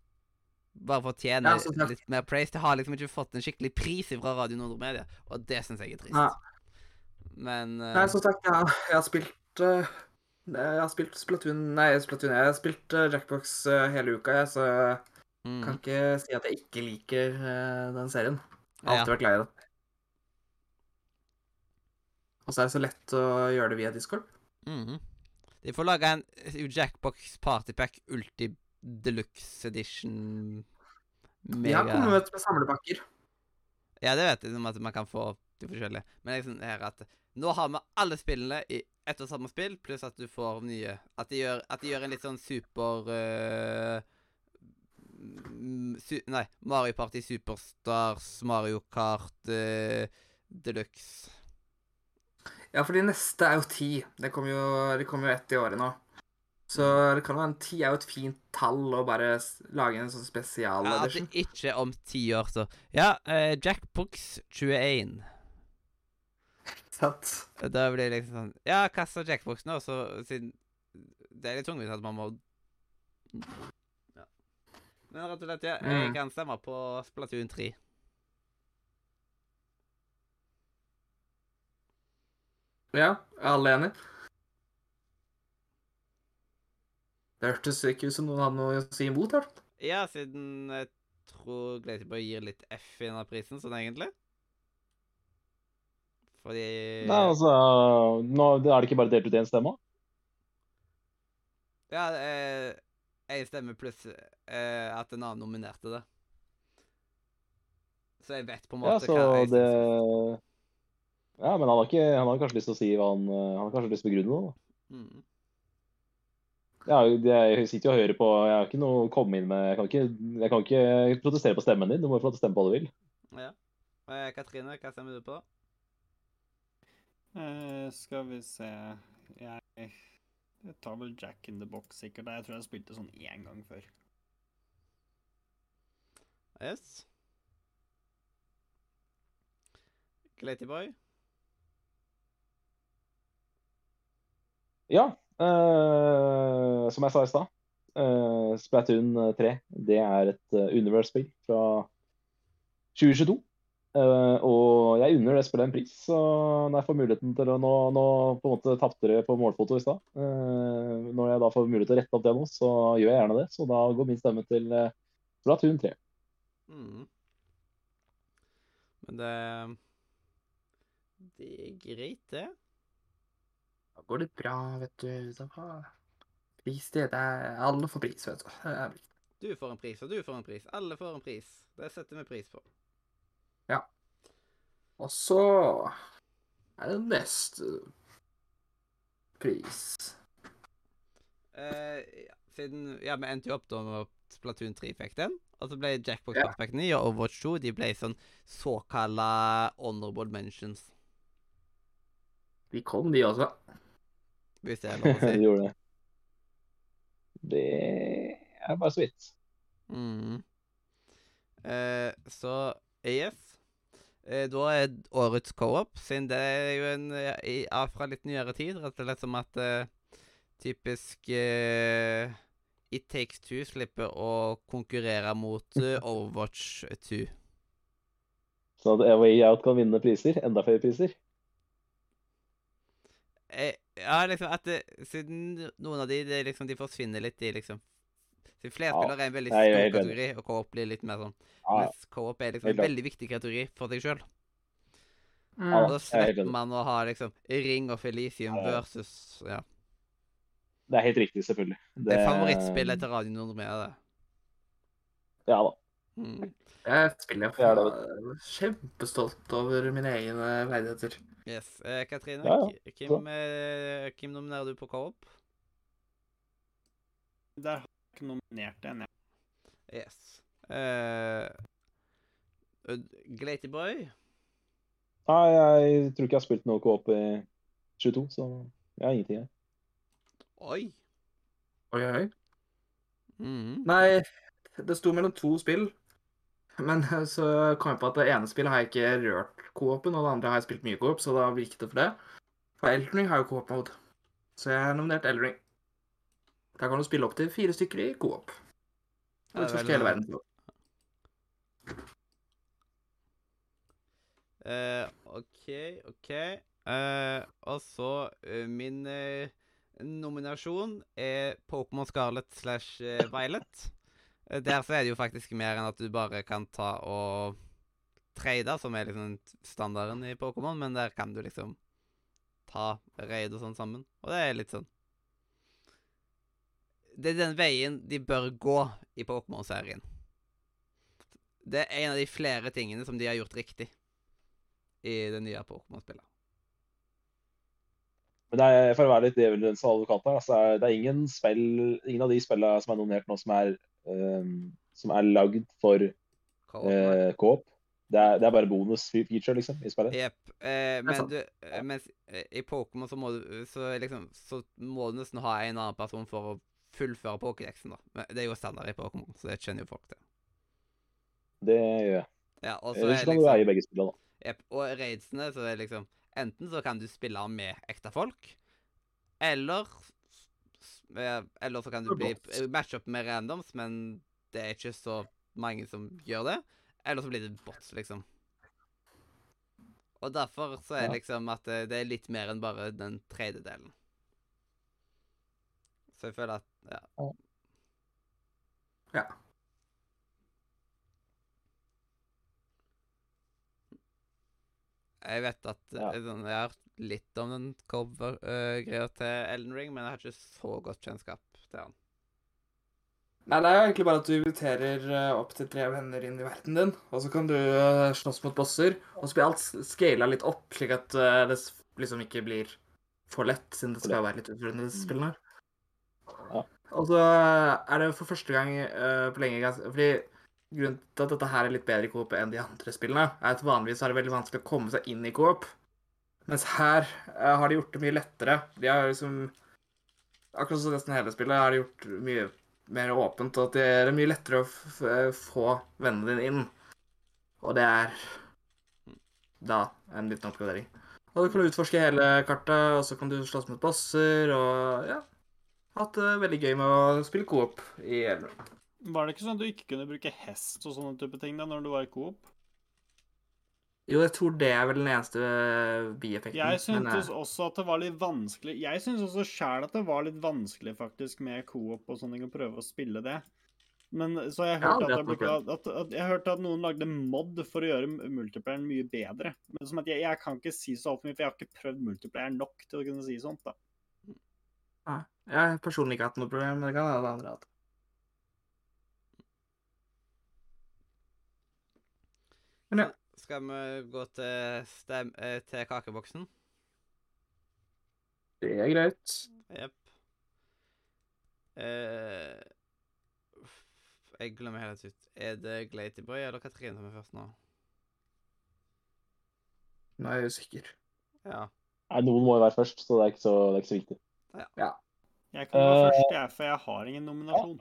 bare fortjener Ja, litt mer praise. Det har liksom ikke fått en skikkelig pris fra Radio Nordre Media, og det syns jeg er trist. Ja. Men uh... Nei, som sagt, jeg, jeg har spilt eh, Jeg har spilt Splatoon Nei, Splatoon. Jeg har spilt eh, Jackbox eh, hele uka, jeg, så jeg mm, kan ikke si at jeg ikke liker eh, den serien. Jeg har alltid vært glad i den. Og så er det så lett å gjøre det via Discord. Mhm. De får lage en Jackbox Partypack Ulti Deluxe Edition De har kommet med samlepakker. Ja, det vet jeg om at man kan få de forskjellige. Men liksom her at nå har vi alle spillene i ett og samme spill, pluss at du får nye. At de gjør, at de gjør en litt sånn super mm, su Nei, Mario Party Superstars, Mario Kart øh, Deluxe. Ja, for de neste er jo ti. Det kommer jo, de kommer jo ett i året nå. Så det kan være en ti er jo et fint tall å bare lage en sånn Ja, spesialedition. at det ikke er om ti år, så Ja, uh, Jackbox 21. Sant? Da blir det liksom sånn Ja, kasta jackboxen, nå, så siden Det er litt tungvint at man må Ja. Men rett og slett, ja, jeg Mm. kan stemme på Splatoon 3. Ja, er alle enige? Det hørtes ikke ut som noen hadde noe å si imot. her. Ja, siden jeg tror Glatyboy gir litt F i denne prisen, sånn egentlig. Fordi Nei, altså, nå er det ikke bare delt ut én stemme? Ja, eh, stemme pluss eh, at en annen nominerte det. Så jeg vet på en Ja, måte så hva jeg det synes. Ja, men han har, ikke, han har kanskje lyst til å si hva han Han har kanskje lyst til å begrunne noe. da. Mm. Ja, jeg sitter jo og hører på Jeg har ikke noe å komme inn med Jeg kan ikke, jeg kan ikke protestere på stemmen din. Du må jo få lov til å stemme på hva du vil. Ja. Eh, Katrine, hva stemmer du på? Eh, skal vi se Jeg, jeg tar vel Jack in the Box, sikkert. Jeg tror jeg spilte sånn én gang før. Yes. Glatyboy? Ja, Uh, som jeg sa i stad. uh, Splatoon 3 det er et uh, Universe-spill fra 2022. Eh, og jeg unner det spillet en pris. Så når jeg får muligheten til å Nå, nå på en måte tapte dere på målfoto i stad. Eh, når jeg da får mulighet til å rette opp det nå, så gjør jeg gjerne det. Så da går min stemme til Platoon 3. Mm. Men det Det er greit, det. Da går det bra, vet du. Da pris, det. det er, alle får pris, vet du. Du får en pris, og du får en pris. Alle får en pris. Det setter vi pris på. Og så er det neste pris. Uh, ja, siden Ja, vi endte jo opp da med at Splatoon 3 fikk den. Og så ble Jackbox Ja. Perfect 9 og Overwatch 2 de ble sånn såkalla honorable mentions. De kom, de også. Hvis det er lov å De si. gjorde det. Det er bare så vidt. Mm. Uh, så yes. Eh, da er årets co-op, siden det er jo en ja, fra litt nyere tid. Rett og slett som at eh, typisk eh, It Takes Two slipper å konkurrere mot eh, Overwatch 2. Så at Way Out kan vinne priser. Enda flere priser. Eh, ja, liksom at det, Siden noen av de, det, liksom, de forsvinner litt i liksom Så flerspiller er en veldig stor kategori, og co-op blir litt mer sånn. Mens co-op er liksom en veldig viktig kategori for seg sjøl. Mm. Og da er slipper man å ha liksom Ring og Felicium versus Ja. det er helt riktig, selvfølgelig. Det er favorittspillet til Radio Nordmea, det. Ja da. Mm. Jeg spiller for er det, kjempestolt over mine egne verdigheter. Yes. Eh, Katrine, Ja, ja. Hvem, eh, Kim nominerer du på co-op? Der har jeg ikke nominert en, jeg. Yes. Uh, Glaty Boy? Nei, jeg tror ikke jeg har spilt noe co-op i 22, så jeg har ingenting her. Oi. Oi, oi. Mm. Nei, det sto mellom to spill. Men så kom jeg på at det ene spillet har jeg ikke rørt co-open, og det andre har jeg spilt mye co-op, så da gikk det for det. For Eldring har jo co-op-mode, så jeg har nominert Elden Ring. Der kan du spille opp til fire stykker i co-op. Og er utforske hele verden. Uh, OK, OK. Uh, og så uh, min nominasjon er Pokémon Scarlet slash Violet. Der så er det jo faktisk mer enn at du bare kan ta og trade, som er liksom standarden i Pokémon, men der kan du liksom ta raid og sånn sammen. Og det er litt sånn Det er den veien de bør gå i Pokémon-serien. Det er en av de flere tingene som de har gjort riktig i det nye Pokémon-spillet. Men det er, for å være litt djevelens advokat her, altså, er- det er ingen, spill, ingen av de spillene som er nominert nå, som er, um, som er lagd for Co-op, eh. Det, er- det er bare bonus-feature, liksom, i spillet. Jepp. Eh, men du, eh, mens eh, i Pokémon så må du så liksom Så må du nesten ha en annen person for å fullføre Pokédexen, da. Men det er jo standard i Pokémon, så det kjenner jo folk til. Det gjør jeg. Ja, og så er kan du liksom eie begge spillene, da. Yep, Og raidsene, så er det liksom Enten så kan du spille med ekte folk, eller eh, Eller så kan du bli opp med randoms, men det er ikke så mange som gjør det. Eller så blir det bots, liksom. Og derfor så er det liksom at det, det er litt mer enn bare den tredjedelen. Så jeg føler at Ja. Ja. Jeg vet at Ja. eh, sånn, Jeg har hørt litt om den cover-greia til Elden Ring, men jeg har ikke så godt kjennskap til han. Nei, det er jo egentlig bare at du inviterer eh, opp til tre venner inn i verden din, og så kan du eh, slåss mot bosser, og så blir alt scala litt opp, slik at det liksom ikke blir for lett, siden det skal være litt utfordrende, disse spillene. Ja. Og så er det for første gang uh, på lenge Fordi grunnen til at dette her er litt bedre i Coop enn de andre spillene, er at vanligvis er det veldig vanskelig å komme seg inn i Coop. Mens her uh, har de gjort det mye lettere. De har liksom Akkurat som nesten hele spillet har de gjort mye mer åpent, og at det er mye lettere å få vennene dine inn. Og det er da en liten oppgradering. Og du kan utforske hele kartet, og så kan du slåss mot bosser, og ja Hatt det veldig gøy med å spille coop i Elverum. Var det ikke sånn at du ikke kunne bruke hest og sånne type ting da når du var i Coop? Jo, jeg tror det er vel den eneste bieffekten. Jeg syntes eh, også at det var litt vanskelig Jeg syns også sjæl at det var litt vanskelig faktisk med Coop og sånn, å prøve å spille det. Men så jeg Ja, hørte det at, jeg, at, at, at, jeg hørte at noen lagde mod for å gjøre multiplayeren mye bedre. Men som at jeg, jeg kan ikke si så altfor mye, for jeg har ikke prøvd multiplayer nok til å kunne si sånt. da. Nei, jeg har personlig ikke hatt noe problem, men det kan alle andre ha hatt. Men ja. Skal vi gå til, stem eh, til kakeboksen? Det er greit. Jepp. Eh, jeg glemmer helt ut. Er det Glatyboy eller Katrine som er først nå? Er jeg usikker. Ja. Nei, noen må jo være først, så det er ikke så, det er ikke så viktig. Jeg kan gå Eh, først, jeg, for jeg har ingen nominasjon.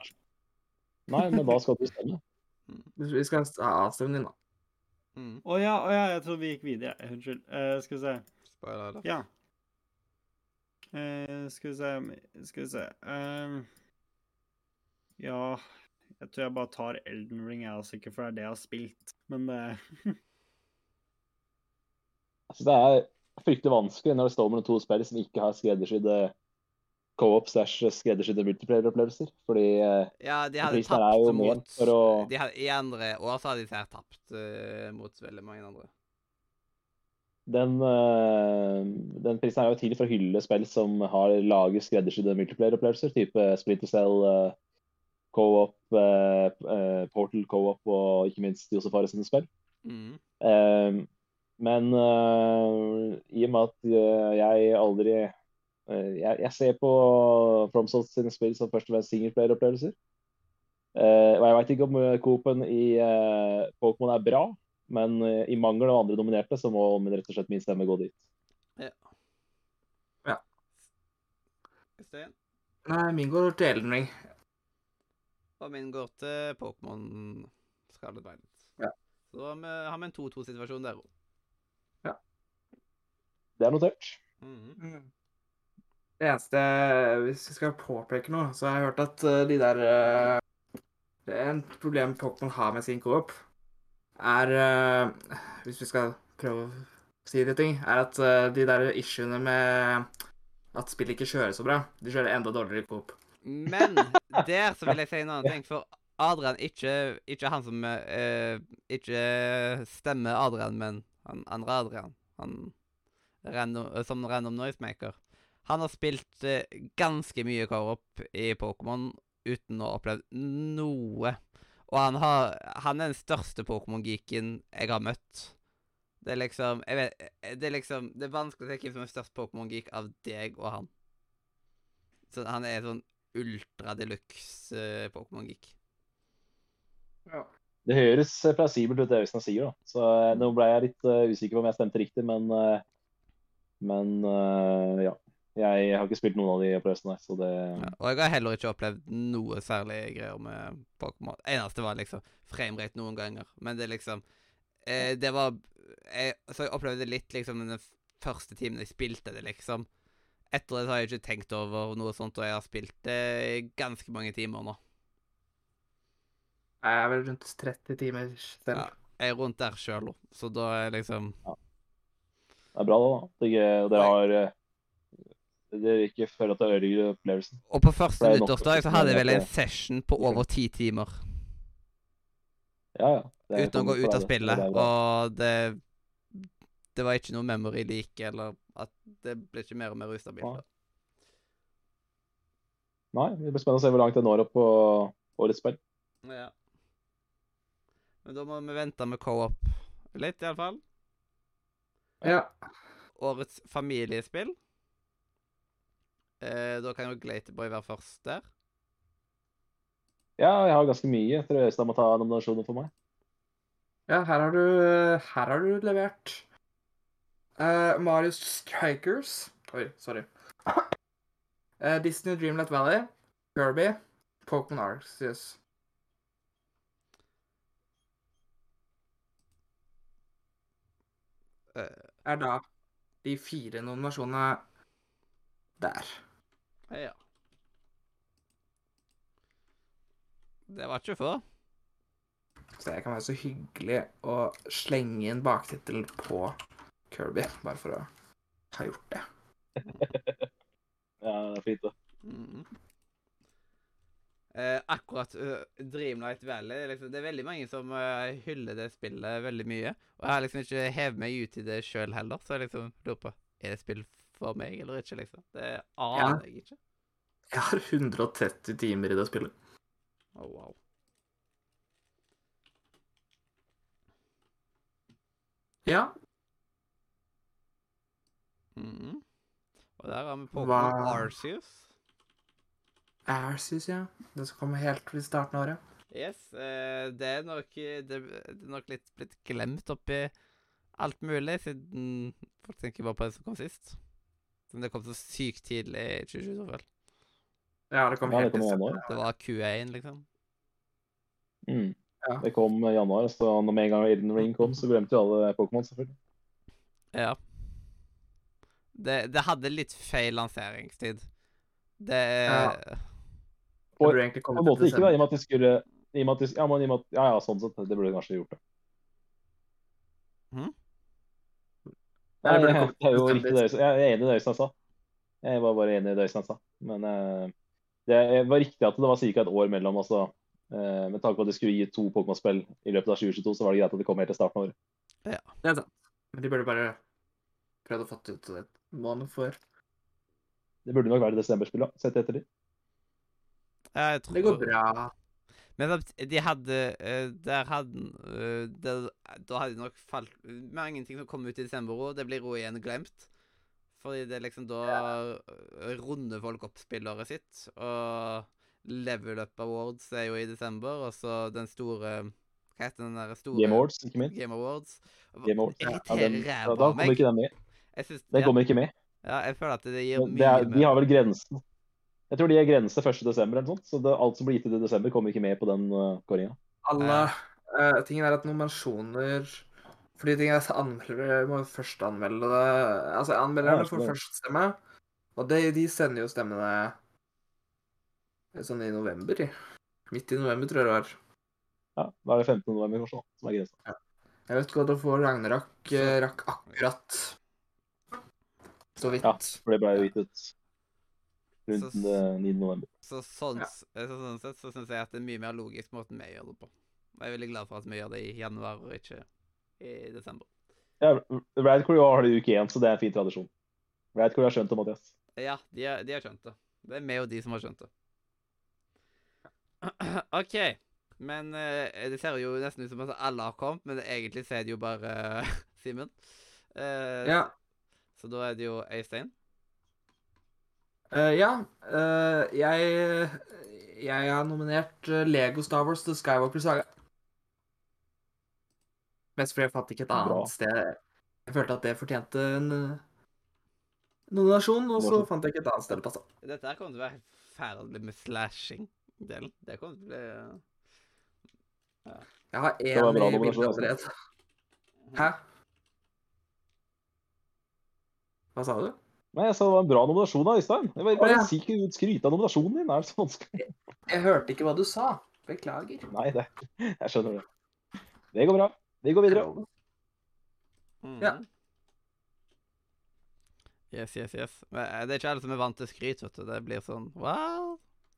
Nei, men da skal du stemme. Vi skal ha avstemning, da. Mm. oh, ja, oh, ja, jeg trodde vi gikk videre. Unnskyld. Uh, skal vi se. Spoiler da. Ja. Uh, skal vi se Skal vi se uh, Ja Jeg tror jeg bare tar Elden Ring, jeg, også, ikke for det er det jeg har spilt. Men det Altså, det er fryktelig vanskelig når det står mellom to spill som ikke har skreddersydd eh, co-op slash skreddersydde multiplayer-opplevelser. Fordi eh, Ja, de hadde tapt mot å- de hadde, I andre år så hadde de tapt uh, mot veldig mange andre. den, uh, den prisen er jo til for å hylle spill som har laget skreddersydde multiplayer-opplevelser, type Splinter Cell, uh, co-op, Portal co-op og ikke minst Josef Ares sine spill. Mm. Men i og med at jeg aldri jeg, jeg ser på FromSoft sine spill som først og fremst singleplayer-opplevelser. Eh, og jeg veit ikke om eh, Coop-en i uh, Pokémon er bra, men uh, i mangel av andre nominerte, så må min, rett og slett min stemme gå dit. Ja. Øystein? Nei, min går til Elden Ring. Og min går til Pokémon Scarlet Violet. Ja. Så da har vi, har vi en 2-2-situasjon der òg. Det er notert. Mhm. Det eneste Hvis vi skal påpeke noe, så har jeg hørt at eh, de der eh, Det er en problem Pokémon har med sin coop, er eh, Hvis vi skal prøve å si det ting, er at eh, de der issuene med at spillet ikke kjører så bra, de kjører enda dårligere coop. Men der så vil jeg si en annen ting, for Adrian ikke, ikke han som uh, Ikke stemmer Adrian, men han andre Adrian. Han random, som random noisemaker. Han har spilt eh, ganske mye co-op i Pokémon uten å ha opplevd noe. Og han, har, han er den største Pokémon-geeken jeg har møtt. Det er liksom jeg vet, Det er liksom Det er vanskelig å se hvem som er størst Pokémon-geek av deg og han. Så han er sånn ultra deluxe luxe Pokémon-geek. Det høres eh, plausibelt ut, det Øystein sier. da. Så eh, Nå ble jeg litt uh, usikker på om jeg stemte riktig, men, uh, men uh, ja. Jeg har ikke spilt noen av de opplevelsene, så det Ja, og jeg har heller ikke opplevd noe særlig greier med Pokémon. Eneste var liksom framerate noen ganger, men det liksom eh, Det var jeg, Så jeg opplevde litt liksom den første timen jeg spilte det, liksom. Etter det så har jeg ikke tenkt over noe sånt, og jeg har spilt det i ganske mange timer nå. Jeg er vel rundt 30 timer selv. Ja. Jeg er rundt der sjøl, så da er liksom Det er bra, da. da. Dere, dere har eh, Dere ikke føler at det ødelegger opplevelsen. Og på første nyttårsdag så hadde jeg vel en session på over ti timer. Ja, ja. Det er uten å gå ut av spillet. Det. Og det Det var ikke noe memory like, eller at det ble ikke mer og mer ustabilt. Ja. Nei, det blir spennende å se hvor langt det når opp på årets spill. Ja. Men da må vi vente med co-op litt, iallfall. Ja. Årets familiespill. Eh, da kan jo Glaterboy være først der. Ja, jeg har ganske mye. Jeg tror Øystein må ta nominasjonen for meg. Ja, her har du, her har du levert uh, Mario Strikers Oi, sorry. Uh, Disney Dreamlight Valley, Kirby, Pokémon Arceus. Uh, Er da de fire nominasjonene der. Ja. Det var ikke før. Så jeg kan være så hyggelig å slenge inn baktittelen på Kirby, bare for å ha gjort det. Ja, det er fint, da. Mm. Eh, akkurat uh, Dreamlight Valley liksom, Det er veldig mange som uh, hyller det spillet veldig mye. Og jeg har liksom ikke hevet meg ut i det sjøl heller, så jeg liksom lurer på Er det spill for meg eller ikke, liksom. Det aner jeg ikke. Jeg har 130 timer i det spillet. Oh, wow. Ja. Mm. Og der har vi Pokémon Hva- Arceus. Arceus, ja. Det som kommer helt i starten av året. Yes, eh, det er nok det er nok litt blitt glemt oppi alt mulig, siden folk tenker bare på det som kom sist. Siden det kom så sykt tidlig i 2022, vel. Ja, det kom Ja, det helt i i januar. Det var Q1, liksom. Mm. Ja. Det kom i januar, så når med en gang Aiden Ring kom, så glemte jo alle Pokémon, selvfølgelig. Ja. Det, det hadde litt feil lanseringstid. Det Ja. Og Det egentlig På en måte ikke, da, i og med at de skulle i og med at de, ja, men i og med at, ja, ja, sånn sett. Det burde de kanskje gjort det. Mhm. Nei, det jeg, det er jo til riktig det Øystein- jeg er enig i det Øystein sa. Jeg var bare enig i det Øystein sa. Men uh, det var riktig at det var ca. et år mellom. altså. uh, med tanke på at de skulle gi to Pokémon-spill i løpet av 2022, så var det greit at de kom helt til starten av året. Det er sant. Men de burde bare prøvd å få det ut en måned før. Det burde nok være desemberspill, da, sett etter de. Jeg tror Det går bra. Men de hadde eh, Der hadde eh, der, Da hadde de nok falt Mange ting som kom ut i desember òg. Det blir òg igjen glemt. Fordi det liksom da runder folk opp spillåret sitt. Og Level Up Awards er jo i desember, og så den store Hva heter den der store Game Awards, ikke minst. Game Awards. Game Awards. Ja, den, da kommer ikke den med. Synes, Den ja, kommer ikke med. ja, jeg føler at det gir Det mye er, de har vel grensen. Jeg tror de er grense 1. desember eller sånt, så det, alt som blir gitt ut i desember, kommer ikke med på den uh, kåringa. Alle uh, Tingen er at nominasjoner Fordi ting er at anmeldere må først anmelde det. Altså, anmelderne Ja, får det- først stemme. Og de, de sender jo stemmene sånn i november. i. Midt i november, tror jeg det var. Ja, da er det 15. november kanskje, da, som er grensa. Jeg vet godt å få Ragnarok eh, rakk akkurat så vidt. Ja. For det ble jo gitt ut rundt Så- eh, 9. november. Så sånn, Ja. eh, så sånn sett så syns jeg at det er mye mer logisk måten vi gjør det på. Og jeg er veldig glad for at vi gjør det i januar og ikke i desember. Ja, Radcore har det i uke én, så det er en fin tradisjon. Radcore har skjønt det, Mathias. Ja, de har, de har skjønt det. Det er vi og de som har skjønt det. OK. Men eh, det ser jo nesten ut som at alle har kommet, men egentlig så er det jo bare Simen. Uh, Ja. Så da er det jo Øystein. Eh, ja. uh, jeg Jeg har nominert eh, Lego Star Wars til Skywalker Saga. Mest fordi jeg fant ikke et annet Bra. sted Jeg følte at det fortjente en nominasjon, og så fant jeg ikke et annet sted det passa. Dette her kommer til å være forferdelig med slashing-delen. Det kommer til å bli Jeg har én i bildet allerede. Hæ? Hva sa du? Nei, jeg sa det var en bra nominasjon da, Øystein. Jeg var bare ja. si ikke skryte av nominasjonen din. Er det så vanskelig? Jeg hørte ikke hva du sa. Beklager. Nei, det, jeg skjønner det. Det går bra. Vi går videre. Mm. Ja. Yes, yes, yes. Men eh, det er ikke alle som er vant til skryt, vet du. Det blir sånn wow.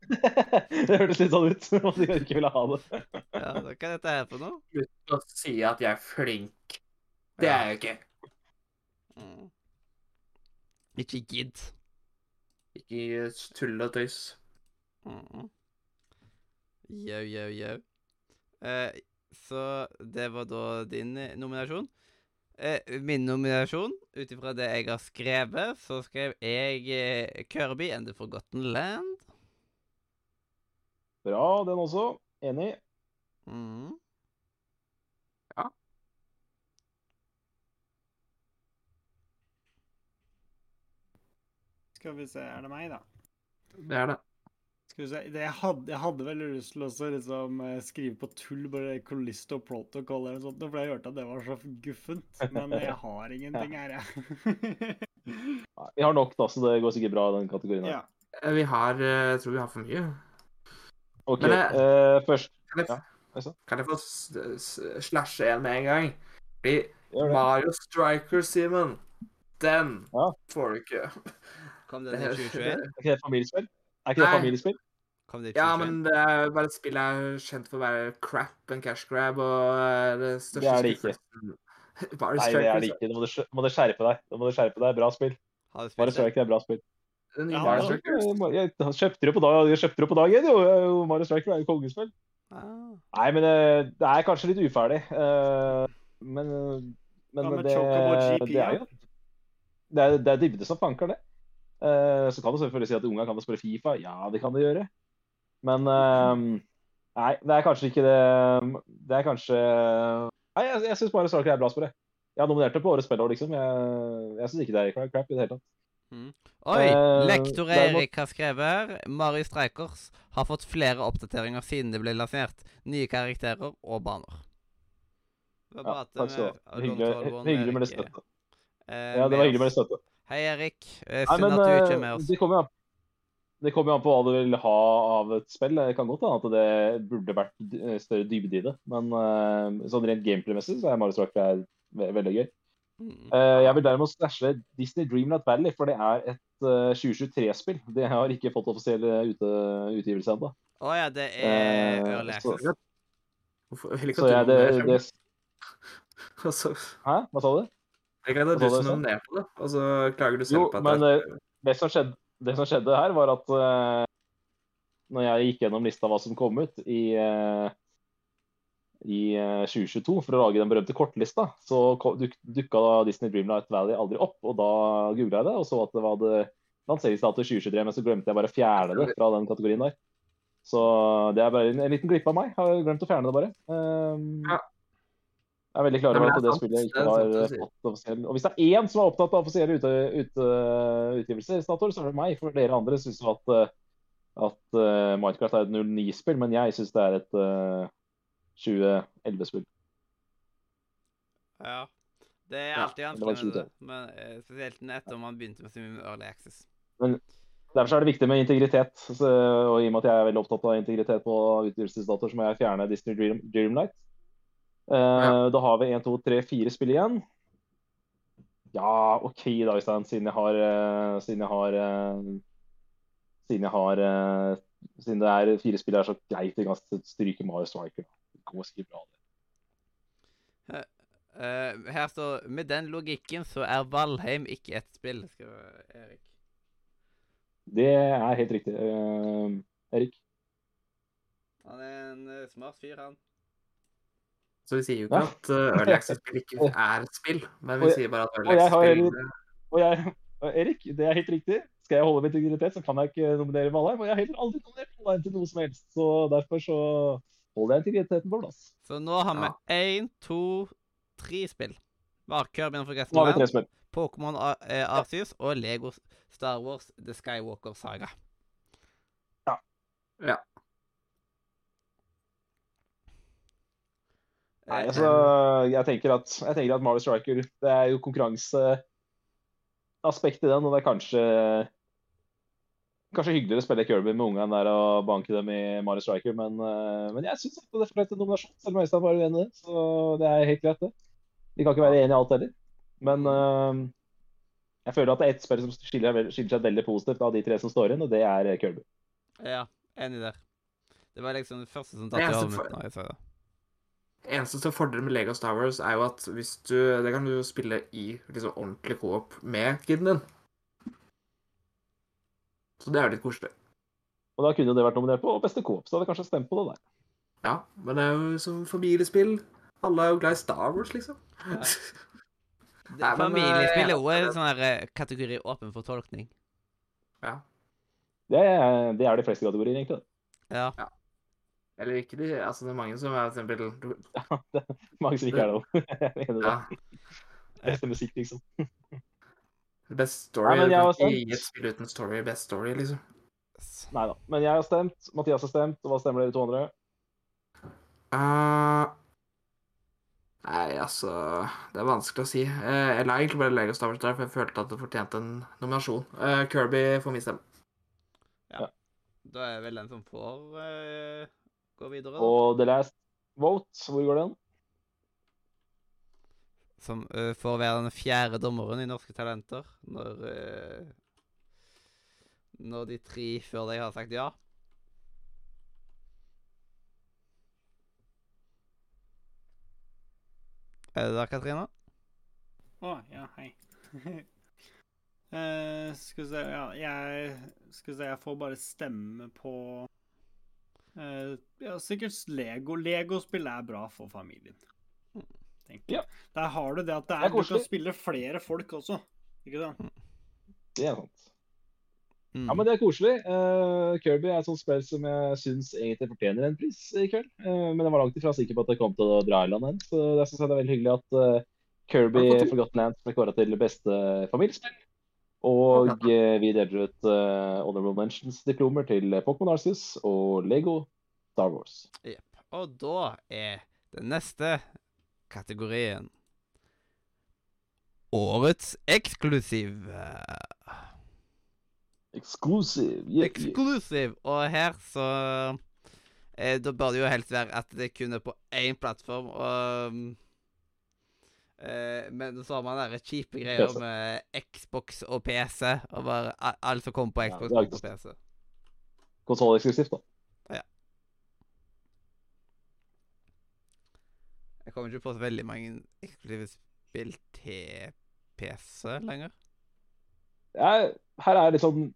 det hørtes litt sånn ut som om de ikke ville ha det. Ja, hva er dette her for noe? Slutt å si at jeg er flink. Det er jeg ikke. Mm. Ikke gidd. Ikke tull og tøys. Mm. Yo, yo, yo. Eh, så det var da din eh, nominasjon. Eh, min nominasjon, ut ifra det jeg har skrevet, så skrev jeg eh, Kirby and the Forgotten Land. Bra, den også. Enig. Mm. Skal vi se, er det meg, da? Det er det. Skal vi se, det jeg, hadde, jeg hadde veldig lyst til å også liksom eh, skrive på tull bare Colisto Protocol eller noe sånt, for jeg hørte at det var så guffent. Men jeg har ingenting her, jeg. Vi har nok, da, så det går sikkert bra i den kategorien. her. ja. Eh, Vi har eh, Jeg tror vi har for mye. OK. Men eh, først Kan jeg, Ja, kan jeg få slashe en med en gang? Fordi. Mario Striker, Simen, den Ja. får du ikke. Kom den i 2021? Er ikke det et familiespill? Er ikke det familiespill? Ja, men det er bare et spill jeg er kjent for å være crap and cash grab, og eh, det største Det er det ikke. Bare Nei, det er det ikke. Nå må du, må du skjerpe deg. Nå må du skjerpe deg. Bra spill. Bare Strike det? Er bra spill. Han Ja, kjøpte det på dagen, jeg kjøpte det på dag jo. Mario Striker er jo kongespill. Ah. Nei, men eh, det er kanskje litt uferdig. Men, Men, ja, men det, GP, det er jo Det er, det er dybde som fanker det. Eh, Så kan du selvfølgelig si at unga kan spille Fifa. Ja, det kan de gjøre. Men eh, Nei, det er kanskje ikke det Det er kanskje Nei, jeg, jeg syns bare Striker er bra spill. jeg. Har nominert det på årets spillår, liksom. Jeg, jeg syns ikke det er crap, i det hele tatt. Oi! Uh, Lektor Erik har skrevet her Mari Streikers har fått flere oppdateringer siden det ble lansert. Nye karakterer og baner. Det var Ja, at takk skal du eh, ha. Hyggelig, Lord hyggelig med det støtte. eh, Ja, det var hyggelig med oss. støtte. Hei, Erik. Eh, Synd at du ikke er eh, med oss. det kommer jo an det kommer an på hva du vil ha av et spill. Det kan godt hende at det burde vært større dybde i det. Men eh, sånn rent gameplay-messig så er Mario Striker ve veldig gøy. Mm. Eh, jeg vil derimot stæsje Disney Dreamlight Valley, for det er et eh, 2023-spill. Det har ikke fått offisiell eh, ute, utgivelse ennå. Å ja, det er Eh, Early så- Access. Hvorfor Så ja, det, det? Altså, Hæ? Hva sa du? Jeg er greit at du som nominerer på det, og så klager du selv Jo, på at men det eh, det som skjedde, det som skjedde her, var at uh, når jeg gikk gjennom lista av hva som kom ut i, uh, i uh, 2022 for å lage den berømte kortlista, så duk, dukka Disney Dreamlight Valley aldri opp. Og da googla jeg det og så at det var det lanseringsdato 2023, men så glemte jeg bare å fjerne det fra den kategorien der. Så det er bare en, en liten glipp av meg. Har glemt å fjerne det bare. Um, Ja. Jeg er veldig klar over at det spillet ikke har sant å eh, si. fått offisiell Og hvis det er én som er opptatt av offisielle ute, ute, utgivelser, Stator, så er det meg. For dere andre syns jo at, eh, at eh, Minecraft er et 09-spill, men jeg syns det er et uh, 2011-spill. Ja. Det er alltid det vanskelig, med 20. det, men eh, spesielt etter man begynte med sin Early Access. Derfor er det viktig med integritet. Så, og i og med at jeg er veldig opptatt av integritet på utgivelsesdatoer, så må jeg fjerne Disney Dream, Dreamlight. Eh, Ja. Da har vi 1, 2, 3, 4 spill igjen. Ja, OK da, Øystein, siden jeg har uh, Siden jeg har uh, Siden jeg har Siden det er fire spill er så greit, kan stryke Mario Striker. Det går sikkert bra. det. Eh, her står Med den logikken så er Valheim ikke et spill, skriver Erik. Det er helt riktig, Erik. Han er en smart fyr, han. Så vi sier jo ikke Ja. at uh, Early Access-spill ikke er et spill, men vi sier bare at Early og jeg har Access-spill Og jeg, og Erik, det er helt riktig. Skal jeg holde min integritet, så kan jeg ikke nominere Valheim. Og jeg har heller aldri nominert Valheim til noe som helst. Så derfor så holder jeg integriteten på plass. Så nå har vi én, to, tre spill. Varkør har Kirby and Forgotten Nå har vi tre spill. Pokémon eh, Arceus og Lego Star Wars The Skywalker Saga. Ja. Ja. Nei, altså, jeg tenker at, jeg tenker at Mario Striker Det er jo konkurranseaspekt i den, og det er kanskje Kanskje hyggeligere å spille Kirby med ungene der og banke dem i Mario Striker, men, eh, men jeg syns det fortjente en nominasjon, selv om Øystein var uenig i det. Så det er helt greit, det. Vi kan ikke være enige i alt heller. Men uh, jeg føler at det er ett spill som skiller, skiller seg veldig positivt av de tre som står igjen, og det er Kirby. Ja, enig der. Det var liksom det første som tatt i hodet mitt når jeg sa det. Eneste fordelen med Lego Star Wars er jo at hvis du Det kan du jo spille i liksom ordentlig co-op med kiden din. Så det er jo litt koselig. Og da kunne jo det vært nominert på beste coop, så hadde jeg kanskje stemt på det der. Ja, men det er jo som familiespill. Alle er jo glad i Star Wars, liksom. Ja. Nei, men, familiespill er òg en sånn eh, kategori åpen for tolkning. ja. Det er, det er de fleste kategorier, egentlig. Ja. Ja. Eller ikke de Altså, det er mange som er for eksempel du- Mange som ikke er det. Jeg mener det. Ja. Beste musikk, liksom. Best story. Nei, jeg har stemt. spill uten story. Best story, liksom. Nei da. Men jeg har stemt, Mathias har stemt, og hva stemmer dere to andre? Uh, nei, altså Det er vanskelig å si. Uh, jeg la egentlig bare Lego Star Wars der, for jeg følte at det fortjente en nominasjon. Uh, Kirby får min stemme. Ja. Da er vel den som får eh, gå videre, da. Og The Last Vote, hvor går den? Som uh, får være den fjerde dommeren i Norske Talenter når uh, Når de tre før deg har sagt ja. Er det der, Katrina? Å, ja, hei. uh, skal vi se Ja, jeg Skal vi se, jeg får bare stemme på Ja, sikkert Lego. Lego-spill er bra for familien. Tenker Ja. Der har du det at det Det er, er du kan spille flere folk også. Ikke sant? Det er sant. Mm. Ja, men det er koselig. Uh, Kirby er et sånt spill som jeg syns egentlig fortjener en pris i kveld. Uh, men jeg var langt ifra sikker på at det kom til å dra i land. Så jeg synes det er veldig hyggelig at uh, Kirby? Forgotten Lands ble kåra til beste familiespill. Og eh, vi deler ut uh, Honorable Mentions-diplomer til Pokémon Arceus og Lego Star Wars. Yep. Og da er den neste kategorien Årets eksklusiv. Eksklusiv. Exclusive. Yeah. Exclusive. Og her så eh, Da bør det jo helst være at det kun er på én plattform. Og mm, Eh, men så har man der kjipe greier med Xbox og PC. Og bare alt som kommer på Xbox, ja, og PC. Konsolleksklusivt, da. Jeg kommer ikke på så veldig mange eksklusive spill til PC lenger. Jeg, her er det sånn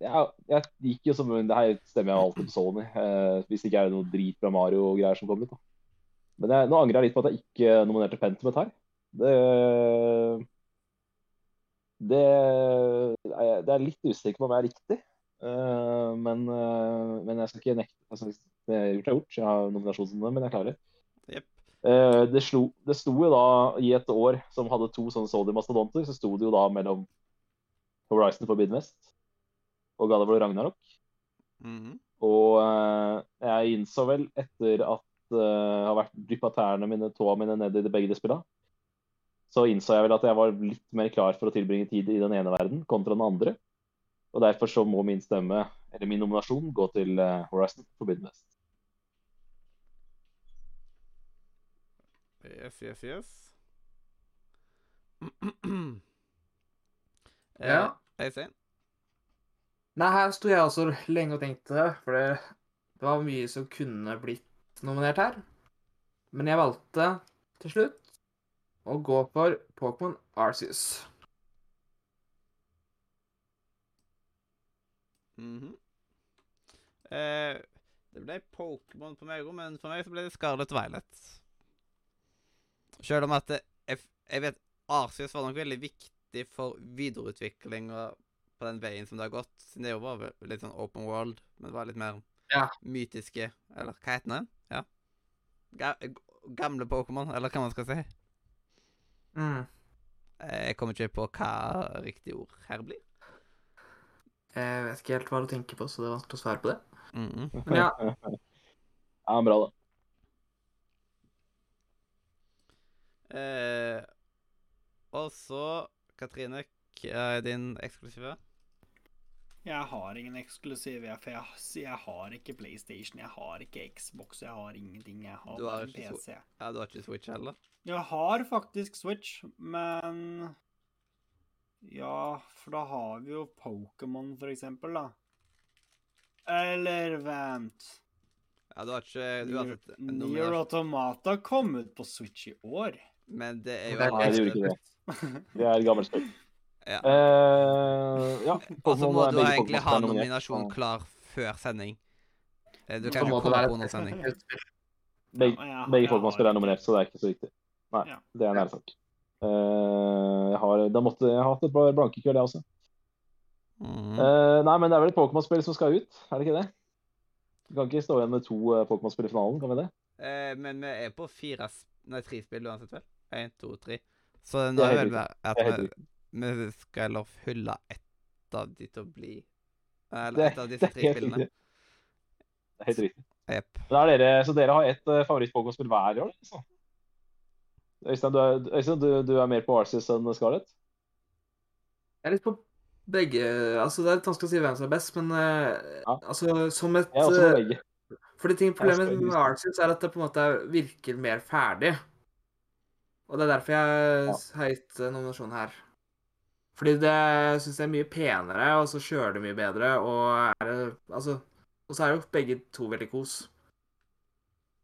jeg, jeg gikk jo som Det her stemmer jeg alltid på Sony. Eh, hvis det ikke er noe drit fra Mario og greier som kommer ut. da. Men jeg, nå angrer jeg litt på at jeg ikke nominerte Pentiment her. Det Det det er litt usikker på om jeg er riktig. Eh, men, eh, men jeg skal ikke nekte. Altså, det er gjort er gjort. Jeg har nominasjonen, men jeg klarer. Yep. Eh, det, slo, det sto jo da i et år som hadde to sånne sodium-mastodonter, så sto det jo da mellom Horizon Forbidden West og God Ragnarok. Mm. Mhm. Og jeg innså vel etter at jeg har vært dyppa tærne mine, tåa mine ned i begge de spilla, så innså jeg vel at jeg var litt mer klar for å tilbringe tid i den ene verden kontra den andre. Og derfor så må min stemme, eller min nominasjon, gå til eh, Horizon Forbidden West. Yes, yes, yes. Ja. Eh, Øystein? Nei, her sto jeg også lenge og tenkte, for det, det var mye som kunne blitt nominert her. Men jeg valgte til slutt å gå for Pokémon Arceus. Mhm. eh, det ble Pokémon på meg òg, men for meg så ble det Scarlet Violet. Selv om at det, jeg, jeg vet Arceus var nok veldig viktig for videreutviklinga på den veien som det har gått. Siden det jo var litt sånn open world, men det var litt mer Ja. mytiske Eller hva heter det? Ja. Ga gamle Pokémon, eller hva man skal si. Mm. Eh, Jeg kommer ikke på hva riktig ord her blir. Jeg vet ikke helt hva du tenker på, så det er vanskelig å svare på det. Mhm. Men ja, Ja, bra, da. Eh, og så, Katrine, hva er din eksklusive? Jeg har ingen eksklusiv, jeg, for jeg, jeg har ikke PlayStation, jeg har ikke Xbox, jeg har ingenting. Jeg har har en PC. Ja, du har ikke Switch heller? Jeg har faktisk Switch, men Ja, for da har vi jo Pokémon, for eksempel, da. Eller vent Ja, du har ikke du har sett Nier Automata kom ut på Switch i år. men det er jo Nei, det gjorde ikke det. Det er gammelt spill. Ja. Eh, ja. Og så må du egentlig ha som er nominert. nominasjon klar før sending. Eh, Du kan ikke komme på noen sending. Begge, begge jeg Pokémon-spill er nominert, så det er ikke så viktig. Nei, Ja. det er en ærlig sak. Uh, jeg har, da måtte, jeg har hatt et par blanke kveld, jeg også. Mm. Uh, nei, men det er vel et Pokémon-spill som skal ut, er det ikke det? Vi kan ikke stå igjen med to eh, Pokémon-spill i finalen, kan vi det? Uh, men vi er på fire Nei, tre spill uansett, vel? Én, to, tre. Så nå Det er er at Det vi. Vi skal heller fylle ett av de til å bli Eller ett av disse tre spillene. Det er helt riktig. Yep. Er dere, så dere har ett uh, favoritt-Pokémon-spill hver i år? Altså. Øystein, du er, Øystein du, du er mer på Arceus enn Scarlett? Jeg er litt på begge Altså, det er litt vanskelig å si hvem som er best, men uh, Ja. altså, som et Jeg er også på eh, begge. Fordi ting, Problemet med Arsis er at det på en måte virker mer ferdig. Og det er derfor jeg Ja. har gitt eh, nominasjonen her. Fordi det syns jeg er mye penere, og så kjører det mye bedre, og er det Altså Og så er jo begge to veldig kos.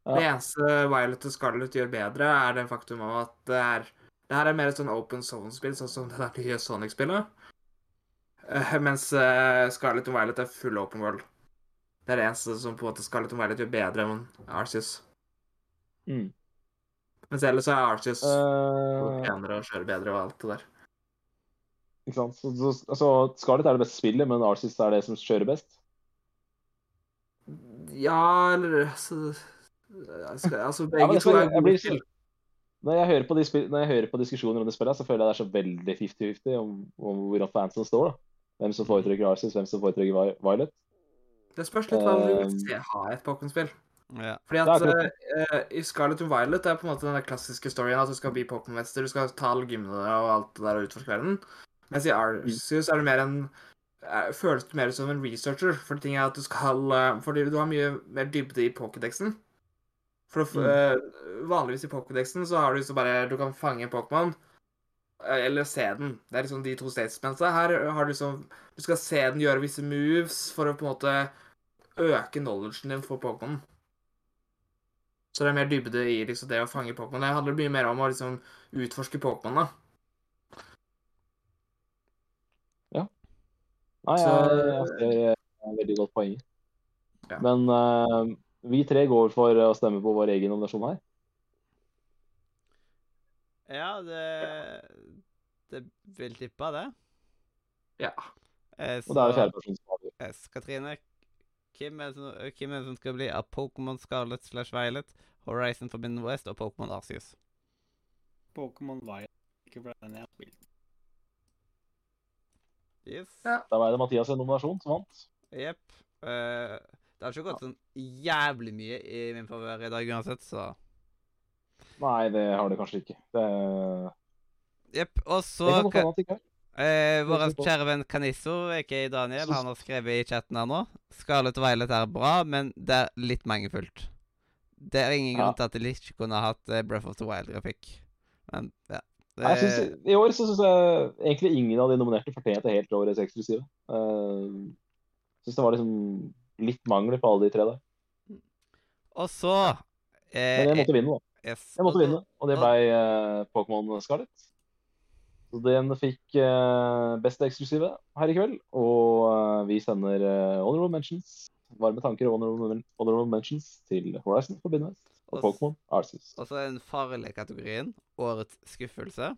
Ja. Det eneste Violet og Scarlet gjør bedre, er det faktum om at det er Det her er mer et sånn open zone-spill, sånn som det der nye Sonic-spillet. Uh, mens uh, Scarlet og Violet er full open world. Det er det eneste som på en måte Scarlet og Violet gjør bedre enn Arceus. Mm. Mens ellers er Arceus uh... penere og kjører bedre og alt det der. Ikke sant? Så, så, altså, Scarlett er det beste spillet, men Arceus er det som kjører best? Ja, eller altså, skal, altså Ja, begge men to er gode blir spill. Når jeg hører på, de spill, når jeg hører på diskusjoner om det spillet, så føler jeg det er så veldig 50-50 om, om hvordan fansen står. da. Hvem som foretrekker Arceus, hvem som foretrekker Violet. Det spørs litt hva du vil se ha i et Pokémon-spill. Ja. Fordi at eh, i Scarlet og Violet er på en måte den klassiske storyen at du skal bli Pokémon-mester, du skal ta alle gymmene og alt det der og utforske verden. Mens i Arceus er det mer en eh, føles du mer som en researcher. For ting er at du skal eh, Fordi du har mye mer dybde i Pokédexen. For Mm. eh, vanligvis i Pokédexen så har du liksom bare Du kan fange en Pokémon, eller se den. Det er liksom de to statementsa. Her har du liksom Du skal se den gjøre visse moves for å på en måte øke knowledgen din for Pokémon. Så det er mer dybde i liksom det å fange Pokémon. Det handler mye mer om å liksom utforske Pokémon, da. Nei, Så- jeg, jeg ser veldig godt poeng. Ja. Men uh, vi tre går for å stemme på vår egen nominasjon her. Ja, det Det vil tippe det. Ja. Så, Og det er fjerde person som avgjør. det. Katrine, hvem er, hvem er det som skal bli av Pokémon Scarlet slash Violet, Horizon Forbidden West og Pokémon Arceus? Pokémon Violet. Ikke for den jeg har spilt. Yes. Ja. Da var det Mathias sin nominasjon som vant. Jepp. Uh, det har ikke gått sånn jævlig mye i min favør i dag uansett, så Nei, det har det kanskje ikke. Det, Jepp. Og så eh, Vår kjære venn Kanisso, ikke Daniel, han har skrevet i chatten her nå Scarlet og Violet er bra, men det er litt mangelfullt. Det er ingen Ja. grunn til at de ikke kunne hatt eh, Breath of the Wild-grafikk. Men ja. Det- synes, I år så syns jeg egentlig ingen av de nominerte fortjente helt årets eksklusive. Uh, syns det var liksom litt mangler på alle de tre der. Og så eh, Men jeg måtte vinne, da. yes. Jeg måtte vinne, og det ble eh, Pokémon Scarlet. Så den fikk eh, beste eksklusive her i kveld. Og eh, vi sender eh, honorable mentions, varme tanker og honorable, honorable mentions til Horizon på West og Pokémon Arceus. Og så den farlige kategorien. Årets skuffelse.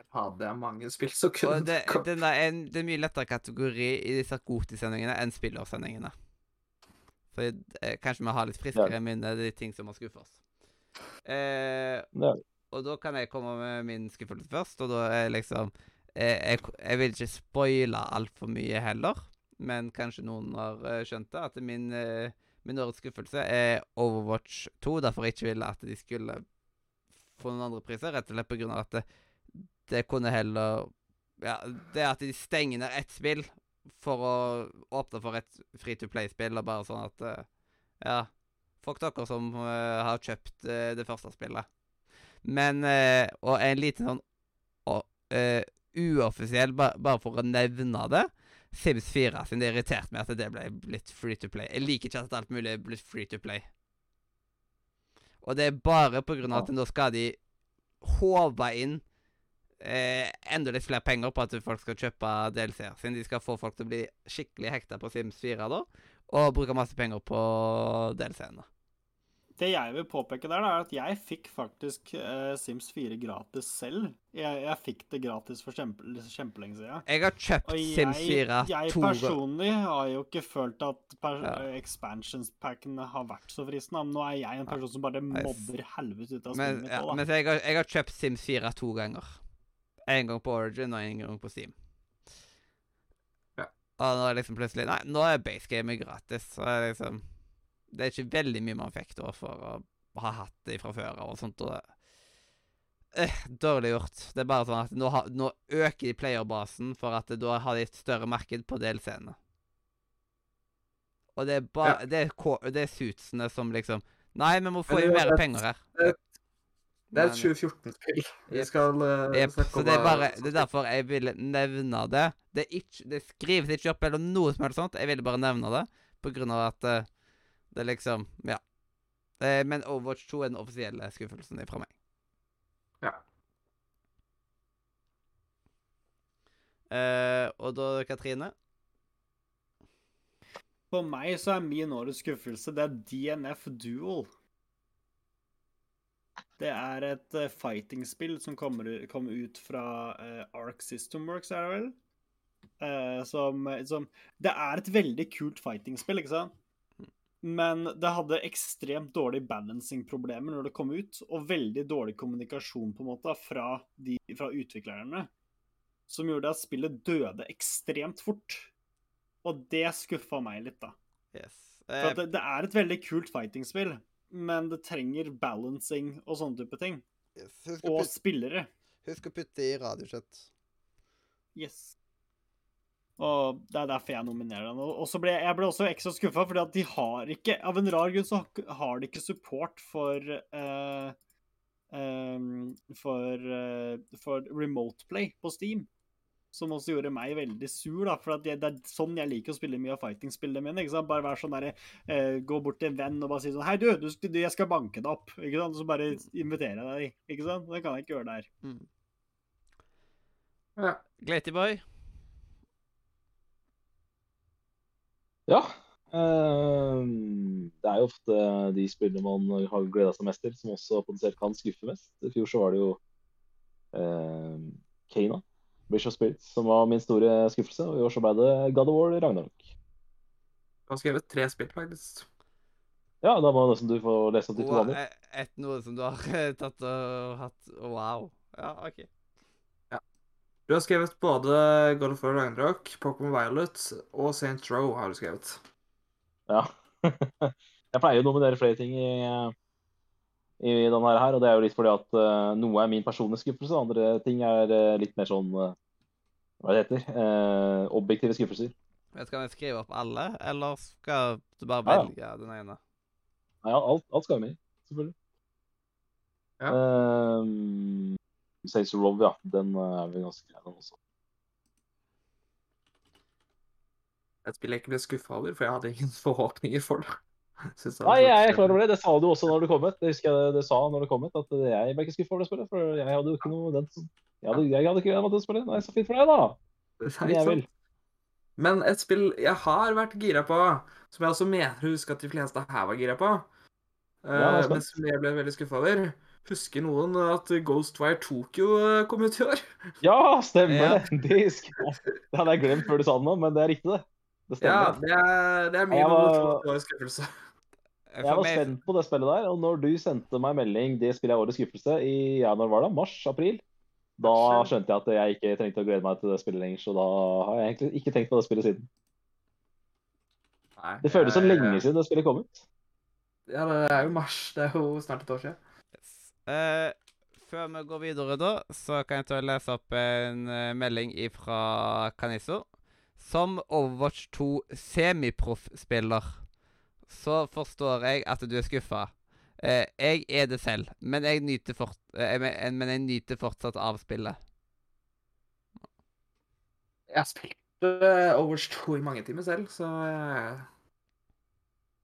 Her hadde jeg mange spill som kunne det, den er en, det er mye lettere kategori i disse Goti-sendingene enn spillersendingene. For eh, kanskje vi har litt friskere ja. minne de ting som har skuffet oss. Eh, Ja. og da kan jeg komme med min skuffelse først, og da er liksom eh, jeg, jeg vil ikke spoile altfor mye heller, men kanskje noen har eh, skjønt det, at min, eh, min årets skuffelse er Overwatch 2. Derfor jeg ikke ville at de skulle få noen andre priser, rett og slett av at det, det kunne heller Ja, det at de stenger ned ett spill for å åpne for et free to play-spill, og bare sånn at eh, Ja, fuck dere som uh, har kjøpt uh, det første spillet. Men uh, Og en liten sånn uoffisiell, ba, bare for å nevne det Sims 4 siden det irriterte meg at det ble blitt free to play. Jeg liker ikke at alt mulig er blitt free to play. Og det er bare på grunn av at nå skal de håve inn eh, enda litt flere penger på at folk skal kjøpe DLC-er. Siden de skal få folk til å bli skikkelig hekta på Sims 4 da, og bruke masse penger på DLC-ene. Det jeg vil påpeke der, da, er at jeg fikk faktisk eh, Sims 4 gratis selv. Jeg, jeg fikk det gratis for kjempe, kjempelenge siden. Jeg har kjøpt jeg, Sims 4 to ganger. Jeg personlig har jo ikke følt at Ja. expansions-packene har vært så fristende. Men nå er jeg en person som bare mobber helvete ut av spillet mitt ja, men jeg har, jeg har kjøpt Sims 4 to ganger. En gang på Origin og en gang på Steam. Ja. Og nå er liksom plutselig Nei, nå er base game gratis. Så er det liksom Det er ikke veldig mye man fikk da for å ha hatt det fra før av og sånt. Og eh, dårlig gjort. Det er bare sånn at nå, ha, nå øker de playerbasen for at da har de et større marked på DLC-ene. Og det er bare det, er, det er suitsene som liksom Nei, vi må få inn mer penger her. Det er et 2014-spill. Vi skal uh, yep. snakke så om det er bare Det er derfor jeg ville nevne det. Det, ikke, det skrives ikke opp eller noe som helst sånt. Jeg ville bare nevne det på grunn av at eh, det liksom Ja. Eh, men Overwatch 2 er den offisielle skuffelsen fra meg. Ja. Eh, og da, Katrine? For meg så er min årets skuffelse det er DNF Duel. Det er et uh, fighting-spill som kommer, kom ut fra uh, Arc System Works, er det vel? Uh, som, som Det er et veldig kult fighting-spill, ikke sant? Men det hadde ekstremt dårlig balancing-problemer når det kom ut, og veldig dårlig kommunikasjon på en måte fra, de, fra utviklerne. Som gjorde at spillet døde ekstremt fort. Og det skuffa meg litt, da. Yes. For Eh, det, det er et veldig kult fighting-spill, men det trenger balancing og sånne type ting. yes. og Og spillere. husk å putte i radiokjøtt. Yes. Og det er derfor jeg nominerer den. Og så ble jeg ble også ekstra skuffa, fordi at de har ikke Av en rar grunn så har de ikke support for uh, um, for, uh, for remote play på Steam. Som også gjorde meg veldig sur, da, for det, det, er sånn jeg liker å spille mye av fighting-spillene mine. ikke sant? Bare være sånn der, uh, Gå bort til en venn og bare si sånn Hei, du, du jeg skal banke deg opp. ikke sant? Så bare inviterer jeg deg. ikke sant? Det kan jeg ikke gjøre der. Mm. Ja. Glatyboy. Ja. ehm, det er jo ofte de spillene man har gleda seg mest til, som også potensielt kan skuffe mest. I fjor så var det jo uh, Kana, Bridge of Spirits, som var min store skuffelse. Og i år så ble det God of War Ragnarok. Du har skrevet tre spill, faktisk. Ja, da må nesten du få lese opp de to andre. et, et noe som du har tatt og hatt Wow. Ja, OK. Du har skrevet både God of War Ragnarok, Pokémon Violet og St. Roe har du skrevet. Ja. jeg pleier å nominere flere ting i, i denne her, og det er jo litt fordi at uh, noe er min personlige skuffelse, andre ting er uh, litt mer sånn uh, Hva det heter eh, Objektive skuffelser. Men Skal vi skrive opp alle, eller skal du bare Ja, ja. velge den ene? Nei, alt, alt skal jo med, selvfølgelig. Ja. Um, Saints Love, ja. Den eh, er vi ganske grei, den også. Et spill jeg ikke ble skuffa over, for jeg hadde ingen forhåpninger for det. Synes det Nei, jeg er klar over det. Det sa du også når du kom ut. Det husker jeg det sa når du kom ut, at jeg ble ikke skuffa over det spillet. For jeg hadde jo ikke noe den Jeg hadde, jeg hadde ikke gleda meg til det spillet. Nei, så fint for deg, da. Det Men jeg vil. Men et spill jeg har vært gira på, som jeg også mener husker huske at de fleste her var gira på, Ja, eh, men som jeg ble veldig skuffa over Husker noen at Ghostwire Tokyo eh, kom ut i år? Ja, stemmer det. Det hadde jeg glemt før du sa det nå, men det er riktig, det. Det Ja, det er, det er min var- skuffelse. Jeg var meg, spent på det spillet der, og når du sendte meg melding det spillet jeg årets skuffelse i ja, når var det? mars-april, da skjønte jeg at jeg ikke trengte å glede meg til det spillet lenger. Så da har jeg egentlig ikke tenkt på det spillet siden. Nei, Det føles som lenge siden det spillet kom ut. Ja, det er jo mars. Det er jo snart et år siden. Eh, før vi går videre, da, så kan jeg ta og lese opp en uh, melding fra Kanisso. Som Overwatch 2 semiproff-spiller, så forstår jeg at du er skuffa. Uh, jeg er det selv, men jeg nyter, fort, eh, men men jeg nyter fortsatt av spillet. Jeg har spilt eh, Overwatch 2 i mange timer selv, så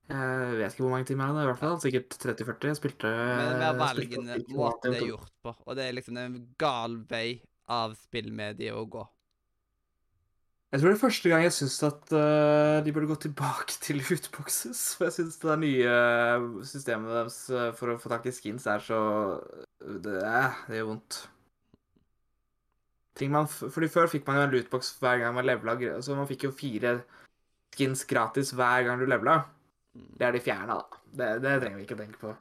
jeg, jeg vet ikke hvor mange timer det er. i hvert fall. Sikkert 30-40. Jeg spilte Men det er velgende måte det er gjort på. Og det er liksom en gal vei av spillmediet å gå. Jeg tror det er første gang jeg syns at uh, de burde gå tilbake til lootboxes. For jeg syns det nye systemet deres eh, for å få tak i skins er så Det, eh, det gjør vondt. Ting man, fordi Før fikk man jo en lootbox hver gang man levela. Så man fikk jo fire skins gratis hver gang du levela. Det er de fjerna, da. Det, det trenger vi ikke å tenke på.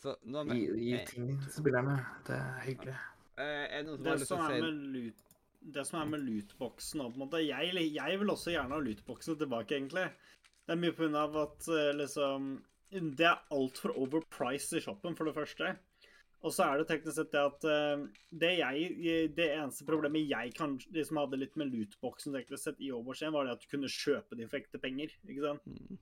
Så nå Gi, med, gi eh, ting til spillerne. Det er hyggelig. eh, Er det som Det som er med loot det som er med lootboxen og på en måte, jeg, jeg vil også gjerne ha lootboxen tilbake, egentlig. Det er mye på grunn av at eh, liksom Det er altfor overpriced i shoppen, for det første. Og så er det teknisk sett det at eh, det jeg Det eneste problemet jeg kan, liksom hadde litt med lootboxen teknisk sett i Overwatch 1, var det at du kunne kjøpe de for ekte penger. ikke sant? Mm.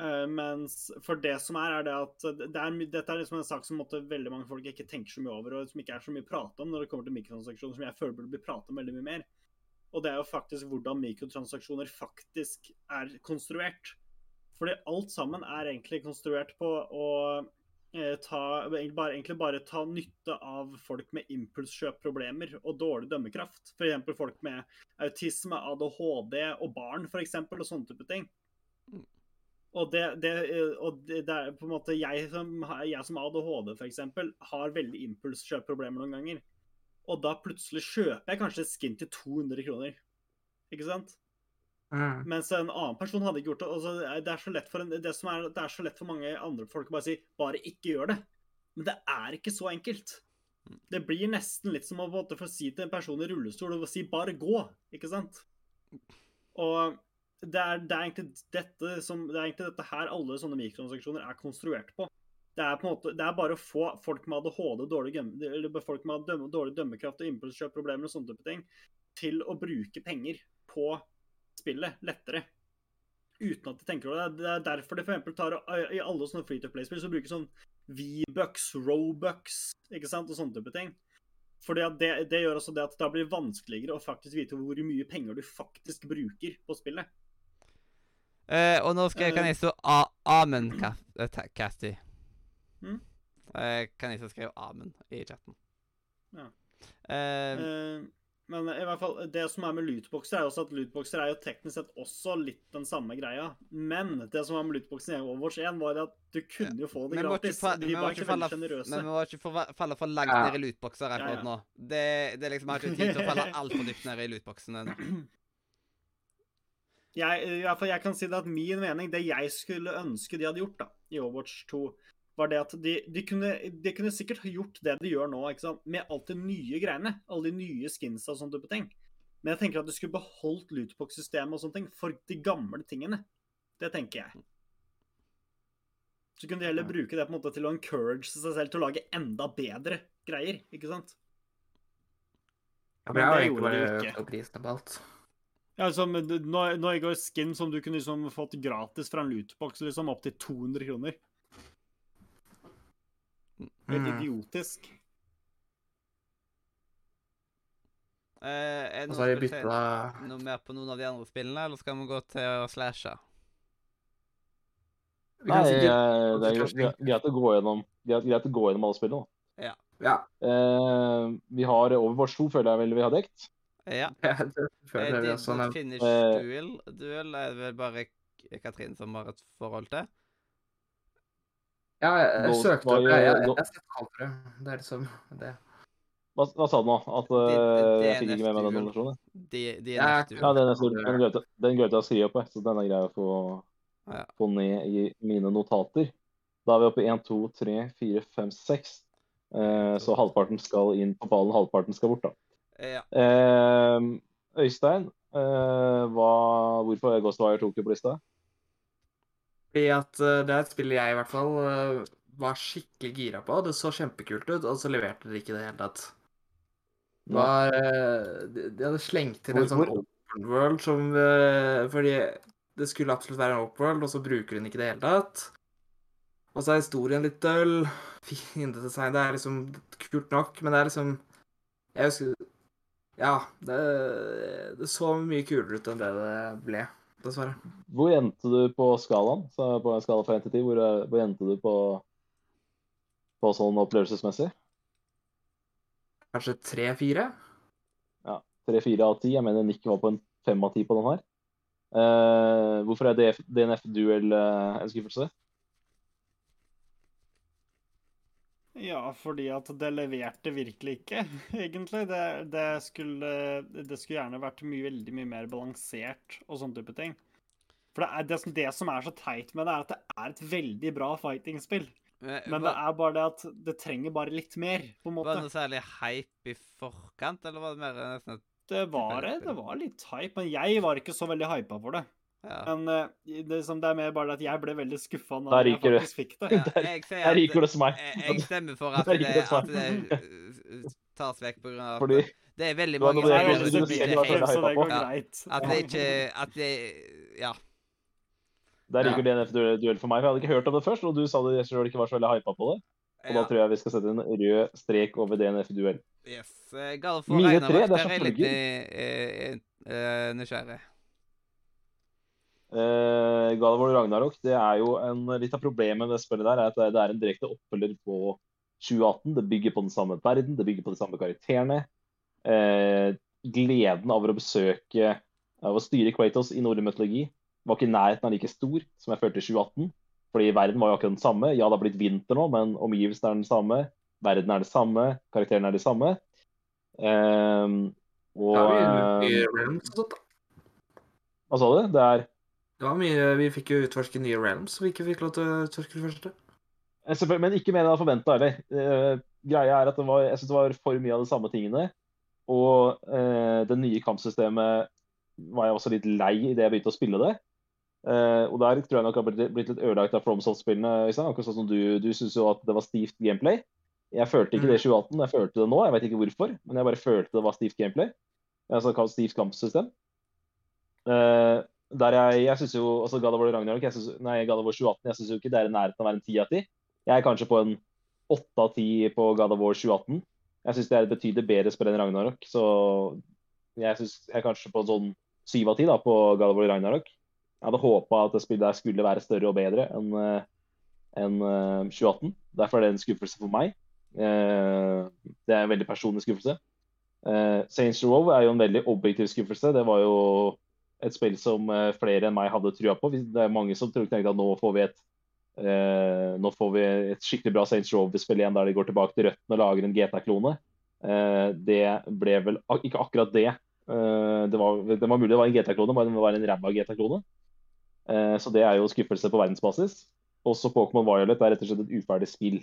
Eh, mens for det som er, er det at det er, dette er liksom en sak som måtte veldig mange folk ikke tenker så mye over, og som ikke er så mye prat om når det kommer til mikrotransaksjoner, som jeg føler burde bli pratet om veldig mye mer. Og det er jo faktisk hvordan mikrotransaksjoner faktisk er konstruert. Fordi alt sammen er egentlig konstruert på å eh, ta, bare, egentlig bare ta nytte av folk med impulskjøpproblemer og dårlig dømmekraft. F.eks. folk med autisme, ADHD og barn, f.eks., og sånne type ting. Og det, det, og det, er på en måte Jeg som, jeg som ADHD f.eks. har veldig impulskjøpproblemer noen ganger. Og da plutselig kjøper jeg kanskje et skin til 200 kroner. Ikke sant? Mm. Mens en annen person hadde ikke gjort det. Altså, det, er så lett for en, det, som er, det er så lett for mange andre folk å bare si 'bare ikke gjør det'. Men det er ikke så enkelt. Det blir nesten litt som å få si til en person i rullestol og si 'bare gå'. Ikke sant? Og det er, det er, som, det er egentlig dette her alle sånne mikrotransaksjoner er konstruert på. Det er, på en måte, det er bare å få folk med ADHD, dårlig, folk med dømme, dårlig dømmekraft og impulskjøpproblemer og sånne type ting, til å bruke penger på spillet lettere. Uten at de tenker over det. Det er derfor de for tar i alle sånne free to play-spill så bruker sånn V-bucks, Robucks, ikke sant, og sånne type ting. Fordi det, det gjør også det at det blir vanskeligere å faktisk vite hvor mye penger du faktisk bruker på spillet. Eh, og nå skal jeg, kan jeg stå amen, eh. Mm. Eh, kan jeg så skrive amen i chatten. Ja. Uh, Eh, Men i hvert fall, det som er med lootboxer, er også at lootboxer er jo teknisk sett også litt den samme greia. Men det som var med lootboxen i Overwatch 1, var at du kunne jo få det ikke, gratis. fa De var ikke ikke veldig sjenerøse. men vi må ikke falle for langt Ja. ned i lootboxer akkurat Ja, ja. nå. Det, det er liksom, har ikke tid til å falle altfor dypt ned i lootboxen ennå. Jeg, i hvert fall, jeg kan si det at min mening, det jeg skulle ønske de hadde gjort da, i Overwatch 2, var det at de, de, kunne, de kunne sikkert gjort det de gjør nå, med alt det nye greiene. Alle de nye skinsa og sånne type ting. Men jeg tenker at du skulle beholdt lootbox-systemet og sånne ting for de gamle tingene. Det tenker jeg. Så kunne de heller bruke det på en måte til å encourage seg selv til å lage enda bedre greier, ikke sant? Ja, Men men jeg har de egentlig bare økt prisen på alt. Ja, liksom, nå, nå går skin som du kunne liksom fått gratis fra en lootbox, liksom opp til 200 kroner. Helt Mm. idiotisk. Eh, er det noen som vil noe mer på noen av de andre spillene, eller skal vi gå til å slashe? Nei, eh, det er greit å gå gjennom, greit, å gå gjennom alle spillene. da. Ja, Eh, vi har Overwatch 2, føler jeg vel vi har dekt. Ja. det føler Eh, vi også. finish Eh, duel. Duel er vel bare Katrin som har et forhold til. ja, jeg, jeg søkte opp Jeg, jeg, jeg har sett for det. Det er liksom det. Hva, hva sa du nå? At Det- eh, jeg fikk ikke med meg den nominasjonen? De, de Ja, duel. Ja, den, stor. glemte den glemte jeg å skrive opp, så den er grei å få, Ja. få ned i mine notater. Da er vi oppe i 1, 2, 3, 4, 5, 6. Uh, så halvparten skal inn på ballen, halvparten skal bort, da. Ja. Eh, Øystein, eh, hva, hvorfor Ghostwire Tokyo på lista? Fordi at eh, det er et spill jeg i hvert fall eh, var skikkelig gira på. Det så kjempekult ut, og så leverte det ikke i det hele tatt. Det var, eh, de, de hadde slengt til en sånn open world som Fordi det skulle absolutt være en open world, og så bruker den ikke i det hele tatt. Og så er historien litt døll. Fiendedesign Det er liksom kult nok, men det er liksom Jeg husker Ja, det, det så mye kulere ut enn det det ble, dessverre. Hvor endte du på skalaen? Så på en skala fra 1 til 10, hvor, eh, hvor endte du på, på sånn opplevelsesmessig? Kanskje 3-4? Ja. 3-4 av 10. Jeg mener Nick var på en 5 av 10 på den her. Uh, hvorfor er DNF Duel eh, en skuffelse? Ja, fordi at det leverte virkelig ikke, egentlig. Det, det, skulle, det skulle gjerne vært mye, veldig mye mer balansert og sånne type ting. For det, er, det, som- det som er så teit med det, er at det er et veldig bra fighting-spill. Men, Men det er bare det at det trenger bare litt mer, på en måte. Var det noe særlig hype i forkant, eller var det mer nesten et Det var, det var litt hype, men jeg var ikke så veldig hypa for det. Ja. Men eh, det, som det er mer bare at jeg ble veldig skuffa Der når jeg det. faktisk fikk det. ja Der- jeg Her ryker det hos meg. jeg, jeg stemmer for at det, det at det uh, tas vekk at Fordi det er veldig mange er som så det går Ja. greit. At det ikke At det Ja. Der ryker DNF Duel duell for meg. for Jeg hadde ikke hørt om det først, og du sa det selv ikke var så veldig hypa på det. Og da tror jeg vi skal sette en rød strek over DNF Duell. Yes. War Mine tre, det er der er jeg litt eh, eh, eh, nysgjerrig. Uh, God Ragnarok, det er jo en, litt av problemet med det spillet der, er at det er en direkte oppfølger på 2018. Det bygger på den samme verden, det bygger på de samme karakterene. Eh, gleden over å besøke Av å styre Kratos i nordisk mytologi var ikke nærheten av like stor som jeg følte i 2018. Fordi verden var jo akkurat den samme. Ja, det har blitt vinter nå, men omgivelsene er den samme. Verden er det samme. Karakterene er de samme. Eh, og. Hva sa du? Det er Det var mye, Vi fikk jo utforske nye realms som vi ikke fikk lov til å utforske det første. Eh, men ikke mer enn jeg hadde forventa heller. Eh, greia er at det var, jeg synes det var for mye av de samme tingene. Og eh, det nye kampsystemet var jeg også litt lei idet jeg begynte å spille det. Eh, og der tror jeg nok har blitt, blitt litt ødelagt av FromSoft-spillene. Akkurat sånn som du, du syns jo at det var stivt gameplay. Jeg følte ikke det i 2018, jeg følte det nå. Jeg vet ikke hvorfor, men jeg bare følte det var stivt gameplay. Altså stivt kampsystem. Eh, der jeg jeg synes jo altså War Ragnarok, jeg synes, nei, War 2018, jeg syns jo ikke det er i nærheten av å være en 10 av 10. Jeg er kanskje på en 8 av 10 på War 2018. Jeg syns det er et betydelig bedre spill enn Ragnarok, så jeg syns jeg er kanskje på sånn 7 av 10 da, på War Ragnarok. Jeg hadde håpa at det spillet der skulle være større og bedre enn En enn, eh, 2018. Derfor er det en skuffelse for meg. Eh, det er en veldig personlig skuffelse. Saints Row er jo en veldig objektiv skuffelse. Det var jo et spill som eh, flere enn meg hadde trua på. Det er mange som tenkte at nå får vi et eh, nå får vi et skikkelig bra Saints Row-spill igjen der de går tilbake til røttene og lager en GTA-klone. Eh, det ble vel ak ikke akkurat det. Eh, det, var, det var mulig det var en GTA-klone, men det var en ræva GTA-klone. Eh, så det er jo skuffelse på verdensbasis. Også Pokémon Violet er rett og slett et uferdig spill.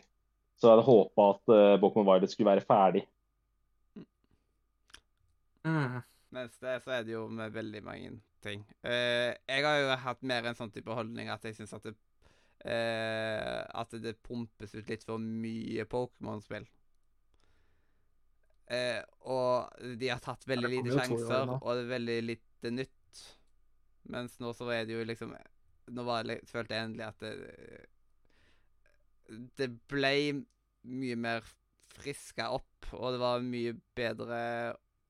Så jeg hadde håpa at eh, Pokémon Violet skulle være ferdig. Mm. Mens det så er det jo med veldig mange ting. Uh, jeg har jo hatt mer en sånn type holdning at jeg syns at det uh, At det pumpes ut litt for mye Pokémon-spill. Uh, og de har tatt veldig lite sjanser, og det er veldig lite nytt. Mens nå så er det jo liksom Nå var det, følte jeg endelig at det Det ble mye mer friska opp, og det var mye bedre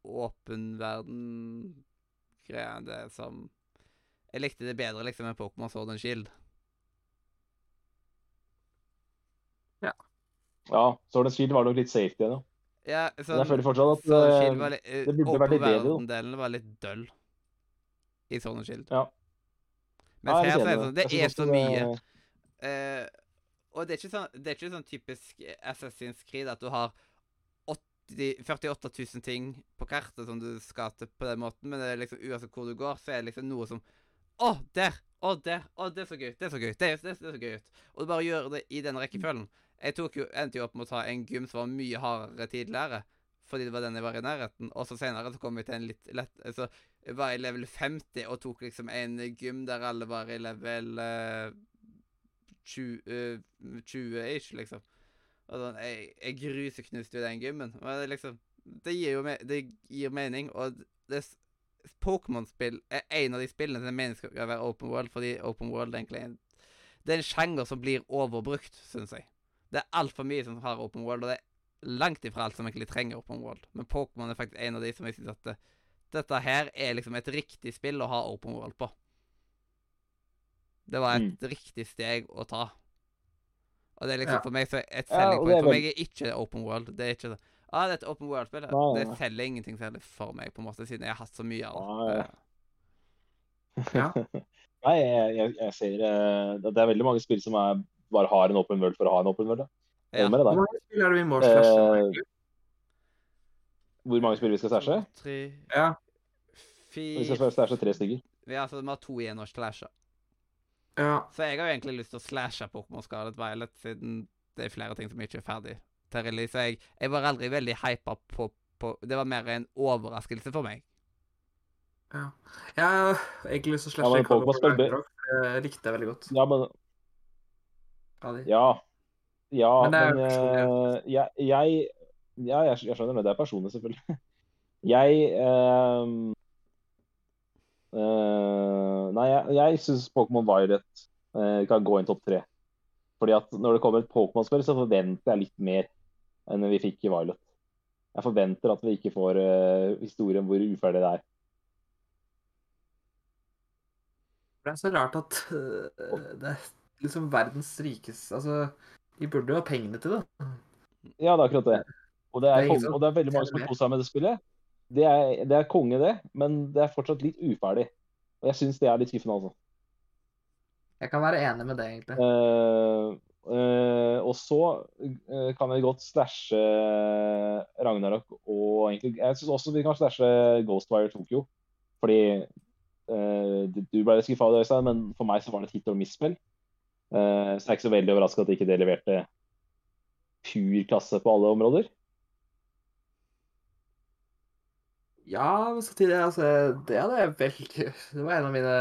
åpen verden-greia enn det som Jeg likte det bedre liksom enn Pokémon Sword and Shield. Ja, Ja, Sword and Shield var nok litt safety da. ja. så... Men sånn, jeg føler fortsatt at eh, var litt eh, det burde vært litt bedre. Åpen-verden-delen var litt døll i Sword and Shield. Ja. Mens Ja, her så er er det sånn Det er så mye. det- Eh, og det er ikke sånn, det er ikke sånn typisk Assassin's Creed at du har 80, 48 000 ting på kartet som du skal til på den måten, men det er liksom uansett hvor du går, så er det liksom noe som Å, der! Å, der! Å, det er så gøy! Det er så gøy! Det, det, det er så gøy ut. Og du bare gjør det i den rekkefølgen. Jeg tok jo, endte jo opp med å ta en gym som var mye hardere tidligere, fordi det var den jeg var i nærheten. Og så senere så kom jeg til en litt lett Så jeg var i level 50 og tok liksom en gym der alle var i level uh, 20, eh, 20-ish, liksom. Og sånn, jeg, jeg gruseknuste jo den gymmen. Men det, liksom, det gir jo me det gir mening, og Pokémon-spill er en av de spillene som er meningen skal være open world, fordi open world egentlig er en, det er en sjanger som blir overbrukt, syns jeg. Det er altfor mye som har open world, og det er langt ifra alt som egentlig trenger open world. Men Pokémon er faktisk en av de som jeg syns at det, dette her er liksom et riktig spill å ha open world på. Det var et Mm. riktig steg å ta. Og det er liksom Ja. for meg så et selling point. For meg er ikke open world. Det er ikke det. Ah, det er et open world-spill. Det selger ingenting særlig for meg, på en måte, siden jeg har hatt så mye av det. Ja. Nei, jeg, jeg, jeg ser uh, det det er veldig mange spill som er, bare har en open world for å ha en open world. Ja. Ja. Med Hvor mange spill er det vi må slashe? Eh. Hvor mange spill vi skal stæsje? To, tre, Ja. Vi skal fire stæsje tre stykker. Vi har, altså, vi har to igjen å slashe. Ja. Så jeg har jo egentlig lyst til å slashe Pokémon Scarlet Violet, siden det er flere ting som ikke er ferdig til release. Jeg, jeg var aldri veldig hypa på, på Det var mer en overraskelse for meg. ja. Jeg har egentlig lyst til å slashe ja, Pokémon Scarlet Violet. Det likte jeg veldig godt. Ja, men. Ja. Ja, Men men, eh, jeg, jeg Ja, jeg, skjønner det. Det er personlig, selvfølgelig. Jeg ehm, eh, Nei, jeg, jeg syns Pokémon Violet uh, kan gå inn topp tre. Fordi at når det kommer et Pokémon-spill, så forventer jeg litt mer enn vi fikk i Violet. Jeg forventer at vi ikke får uh, historien hvor uferdig det er. Det er så rart at uh, det er liksom verdens rikeste Altså, de burde jo ha pengene til det. Ja, det er akkurat det. Og det er, Det er og det er veldig mange som kost seg med det spillet. Det er, det er konge, det, men det er fortsatt litt uferdig. Og jeg syns det er litt skuffende, altså. Jeg kan være enig med det, egentlig. Uh, uh, og så uh, kan vi godt slashe Ragnarok og egentlig Jeg syns også vi kan slashe Ghostwire Tokyo. Fordi du ble litt skuffa Øystein, men for meg så var det et hit or miss-spill. Så jeg er ikke så veldig overraska at ikke det leverte pur klasse på alle områder. Ja, men samtidig, altså Det hadde jeg veldig Det var en av mine,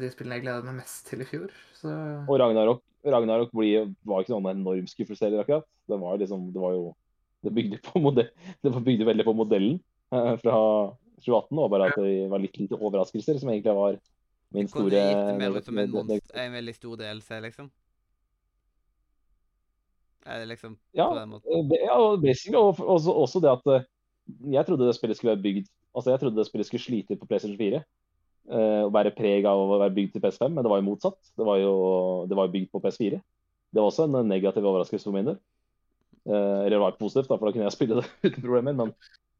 de spillene jeg gledet meg mest til i fjor. Så Og Ragnarok, Ragnarok ble, var ikke noen enorm skuffelse heller, akkurat. Det var liksom, det var jo Det bygde, på modell, det bygde veldig på modellen eh, fra 2018 og bare at det var litt lite overraskelser, som egentlig var min Kunne store gitt mer ut som en, monster, en veldig stor DLC, liksom. Er det liksom Ja, på den måten? Det- Ja, og og også, også det at eh, jeg trodde det spillet skulle være bygd Altså, jeg trodde det spillet skulle slite på PlayStation 4. eh, og være preg av å være bygd til PS5, men det var jo motsatt. Det var jo, det var bygd på PS4. Det var også en negativ overraskelse for min del. Eh, eller det var positivt, da, for da kunne jeg spille det uten problemer. Men,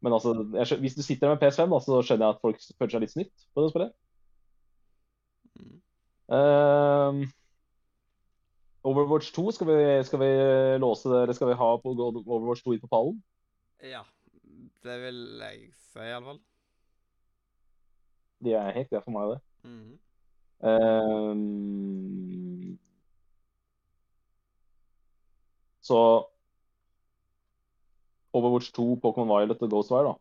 men altså, jeg, hvis du sitter med PS5, da, så skjønner jeg at folk føler seg litt snytt på det spillet. Ehm, Overwatch 2, skal vi, skal vi låse det, eller skal vi ha på Overwatch 2 inn på pallen? Ja. Det vil jeg si, iallfall. De er helt der for meg, det. Mm. Ehm, så Overwatch 2, Pokémon Violet og Ghostwire, da.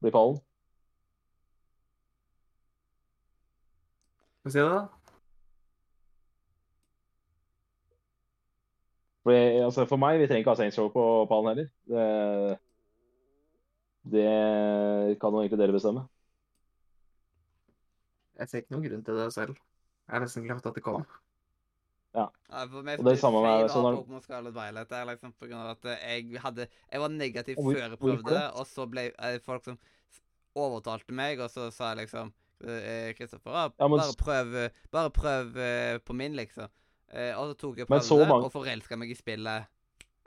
Blir pallen. Skal sier si det, da? For, altså, for meg, vi trenger ikke ha Saints Row på pallen heller. Det, det kan jo egentlig dere bestemme. Jeg ser ikke noen grunn til det selv. Jeg har nesten glemt at det kom. Ja, ja meg Og det er samme med- sånn er- Pokémon Scarlet Violet der, liksom, på grunn av at jeg hadde Jeg var negativ hvor- før jeg prøvde det, og så ble eh, folk som overtalte meg, og så sa jeg liksom eh, Kristoffer, ah, Ja, men bare prøv eh, Bare prøv eh, på min, liksom. Eh, og så tok jeg prøvde, mange- og forelska meg i spillet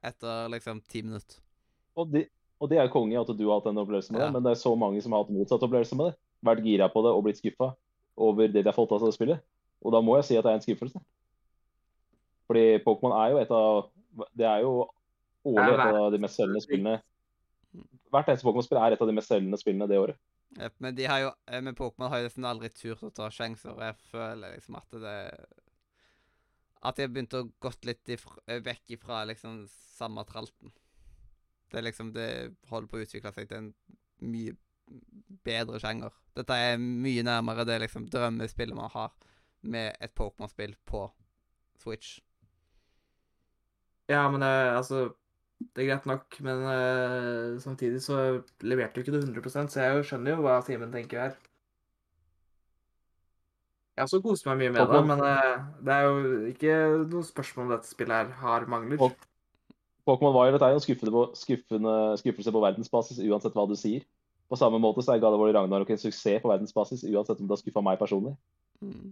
etter liksom ti minutter. Og det, og det er konge at du har hatt den opplevelsen med Ja. det, men det er så mange som har hatt motsatt opplevelse med det. Vært gira på det og blitt skuffa over det de har fått av det spillet. Og da må jeg si at det er en skuffelse. Fordi Pokémon er jo et av Det er jo årlig et av de mest selgende spillene. Hvert eneste Pokémon-spill er et av de mest selgende spillene det året. Men de har jo eh, med Pokémon har jo nesten aldri turt å ta sjanser, og jeg føler liksom at det At de har begynt å gått litt ifra, eh, vekk ifra liksom samme tralten. Det er liksom Det holder på å utvikle seg til en mye bedre sjanger. Dette er mye nærmere det liksom drømmespillet man har med et Pokémon-spill på Switch. Ja, men det, altså Det er greit nok, men uh, samtidig så leverte jo ikke det 100% så jeg skjønner jo hva Simen tenker her. Jeg også kost meg mye med det, men uh, det er jo ikke noe spørsmål om dette spillet her har mangler. Og- Pokémon Violet er jo en skuffende, skuffende, skuffelse på verdensbasis uansett hva du sier. På samme måte så er God of War Ragnarok en suksess på verdensbasis uansett om det har skuffa meg personlig. Mm.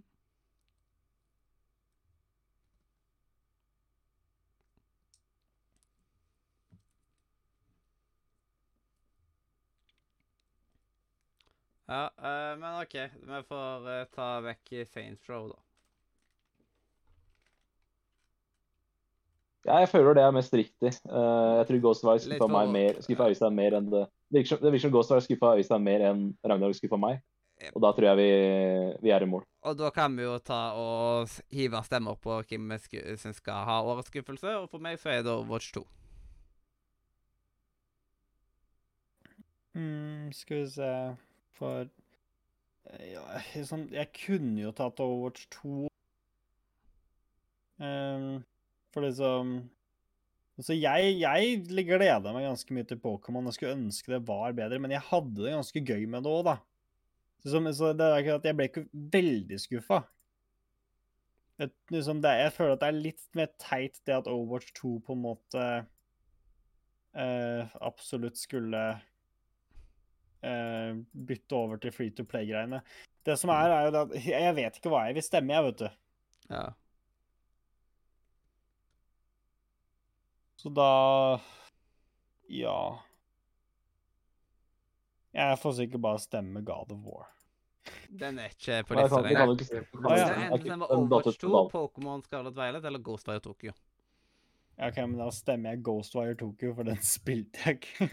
Ja, eh, men OK. Vi får uh, ta vekk Saints Row, da. Ja, jeg føler det er mest riktig. Uh, jeg tror Ghostwire skuffa meg mer, skuffa Øystein mer enn det Det virker som, det virker som Ghostwire skuffa Øystein mer enn Ragnarok skuffa meg. Yep. Og da tror jeg vi, vi er i mål. Og da kan vi jo ta og hive stemmer på hvem vi syns skal ha årets skuffelse, og for meg så er det Overwatch 2. Mm, skal vi se For eh, ja, sånn, Jeg kunne jo tatt Overwatch 2. Ehm, for liksom Så jeg, jeg gleda meg ganske mye til Pokémon. Jeg skulle ønske det var bedre, men jeg hadde det ganske gøy med det òg, da. Så, så det er ikke at jeg ble ikke veldig skuffa. Jeg, liksom det, jeg føler at det er litt mer teit det at Overwatch 2 på en måte eh, absolutt skulle eh, bytte over til free to play-greiene. Det som er, er jo det at jeg vet ikke hva jeg vil stemme, jeg, vet du. Ja. Så da Ja. Jeg får sikkert bare stemme God of War. Den er ikke på lista lenger. enten den datt Overwatch 2. Pokémon Scarlet Violet eller Ghostwire Tokyo. Ja, OK, men da stemmer jeg Ghostwire Tokyo, for den spilte jeg ikke.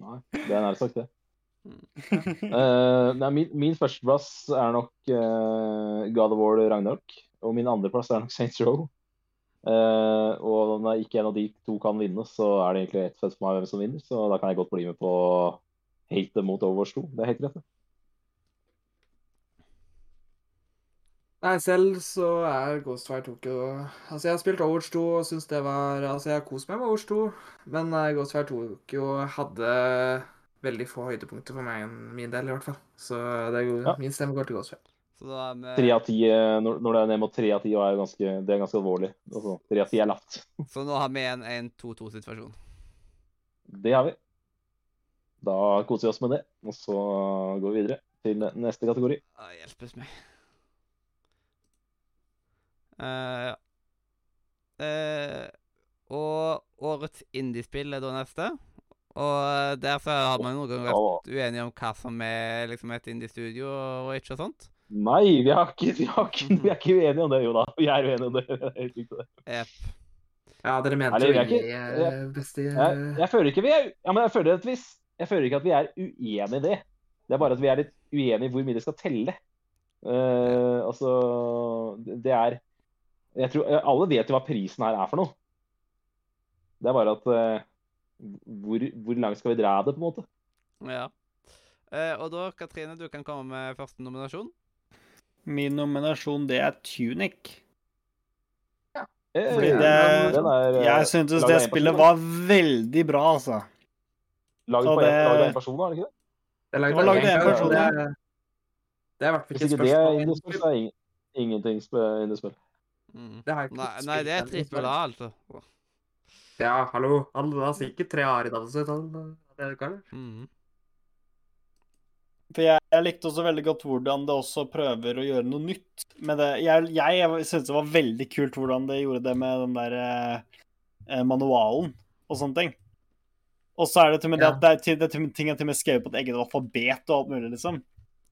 Nei, det er nær sagt, det. Eh, nei, min, min førsteplass er nok uh, God of War Ragnarok. Og min andreplass er nok Saints Row. Eh, og når ikke en av de to kan vinne, så er det egentlig ett fett for meg hvem som vinner. Så da kan jeg godt bli med på hate mot Overwatch 2. Det er helt greit. det. Nei, selv så er Ghostfire Tokyo Altså, jeg har spilt Overwatch 2 og syns det var Altså, jeg har kost meg med Overwatch 2, men eh, Ghostfire Tokyo hadde veldig få høydepunkter for meg, min del, i hvert fall. Så det er jo, Ja. min stemme går til Ghostface. Så da har vi Tre av ti eh, når når det er ned mot tre av ti, er ganske, det er ganske alvorlig. Altså, tre av ti er latt. Så nå har vi en, en 2-2-situasjon. Det har vi. Da koser vi oss med det. Og så går vi videre til neste kategori. Ah, hjelpes meg. Uh, ja. Uh, og årets indiespill er da neste. Og der så har man noen ganger vært uenige om hva som er liksom et indiestudio og ikke og sånt. Nei, vi, er ikke, vi, er ikke, vi er ikke uenige om det, jo da. Vi er uenige om det. Det det. Jepp. Ja, dere mente jo vi er er beste Jeg, jeg føler ikke vi er ja, men jeg føler at vi, jeg føler ikke at vi er uenige i det. Det er bare at vi er litt uenige i hvor mye det skal telle. Uh, altså Det det er jeg tror, Alle vet jo hva prisen her er for noe. Det er bare at uh, hvor, hvor langt skal vi dra det, på en måte? Ja. Uh, og da, Katrine, du kan komme med første nominasjon. Min nominasjon, det er Tunic. Ja. Fordi det- er, eh, Jeg syntes det spillet var veldig bra, altså. Laget av en person, er det ikke det? Det laget Det var av en person, ja. Det er i hvert fall ikke et det er spørsmål. så er ingenting sp- Mm. Det Nei, nei, det er trippel A, altså. Ja, hallo. Alle har sikkert tre a-er i dag. sitt. Det er ikke det. Mm. For jeg, jeg likte også veldig godt hvordan det også prøver å gjøre noe nytt med det. Jeg, jeg syntes det var veldig kult hvordan det gjorde det med den der eh, eh, manualen og sånne ting. Og så er det til og med Ja. det at det er, til, det er til, ting er til og med skrevet på et eget alfabet og alt mulig, liksom.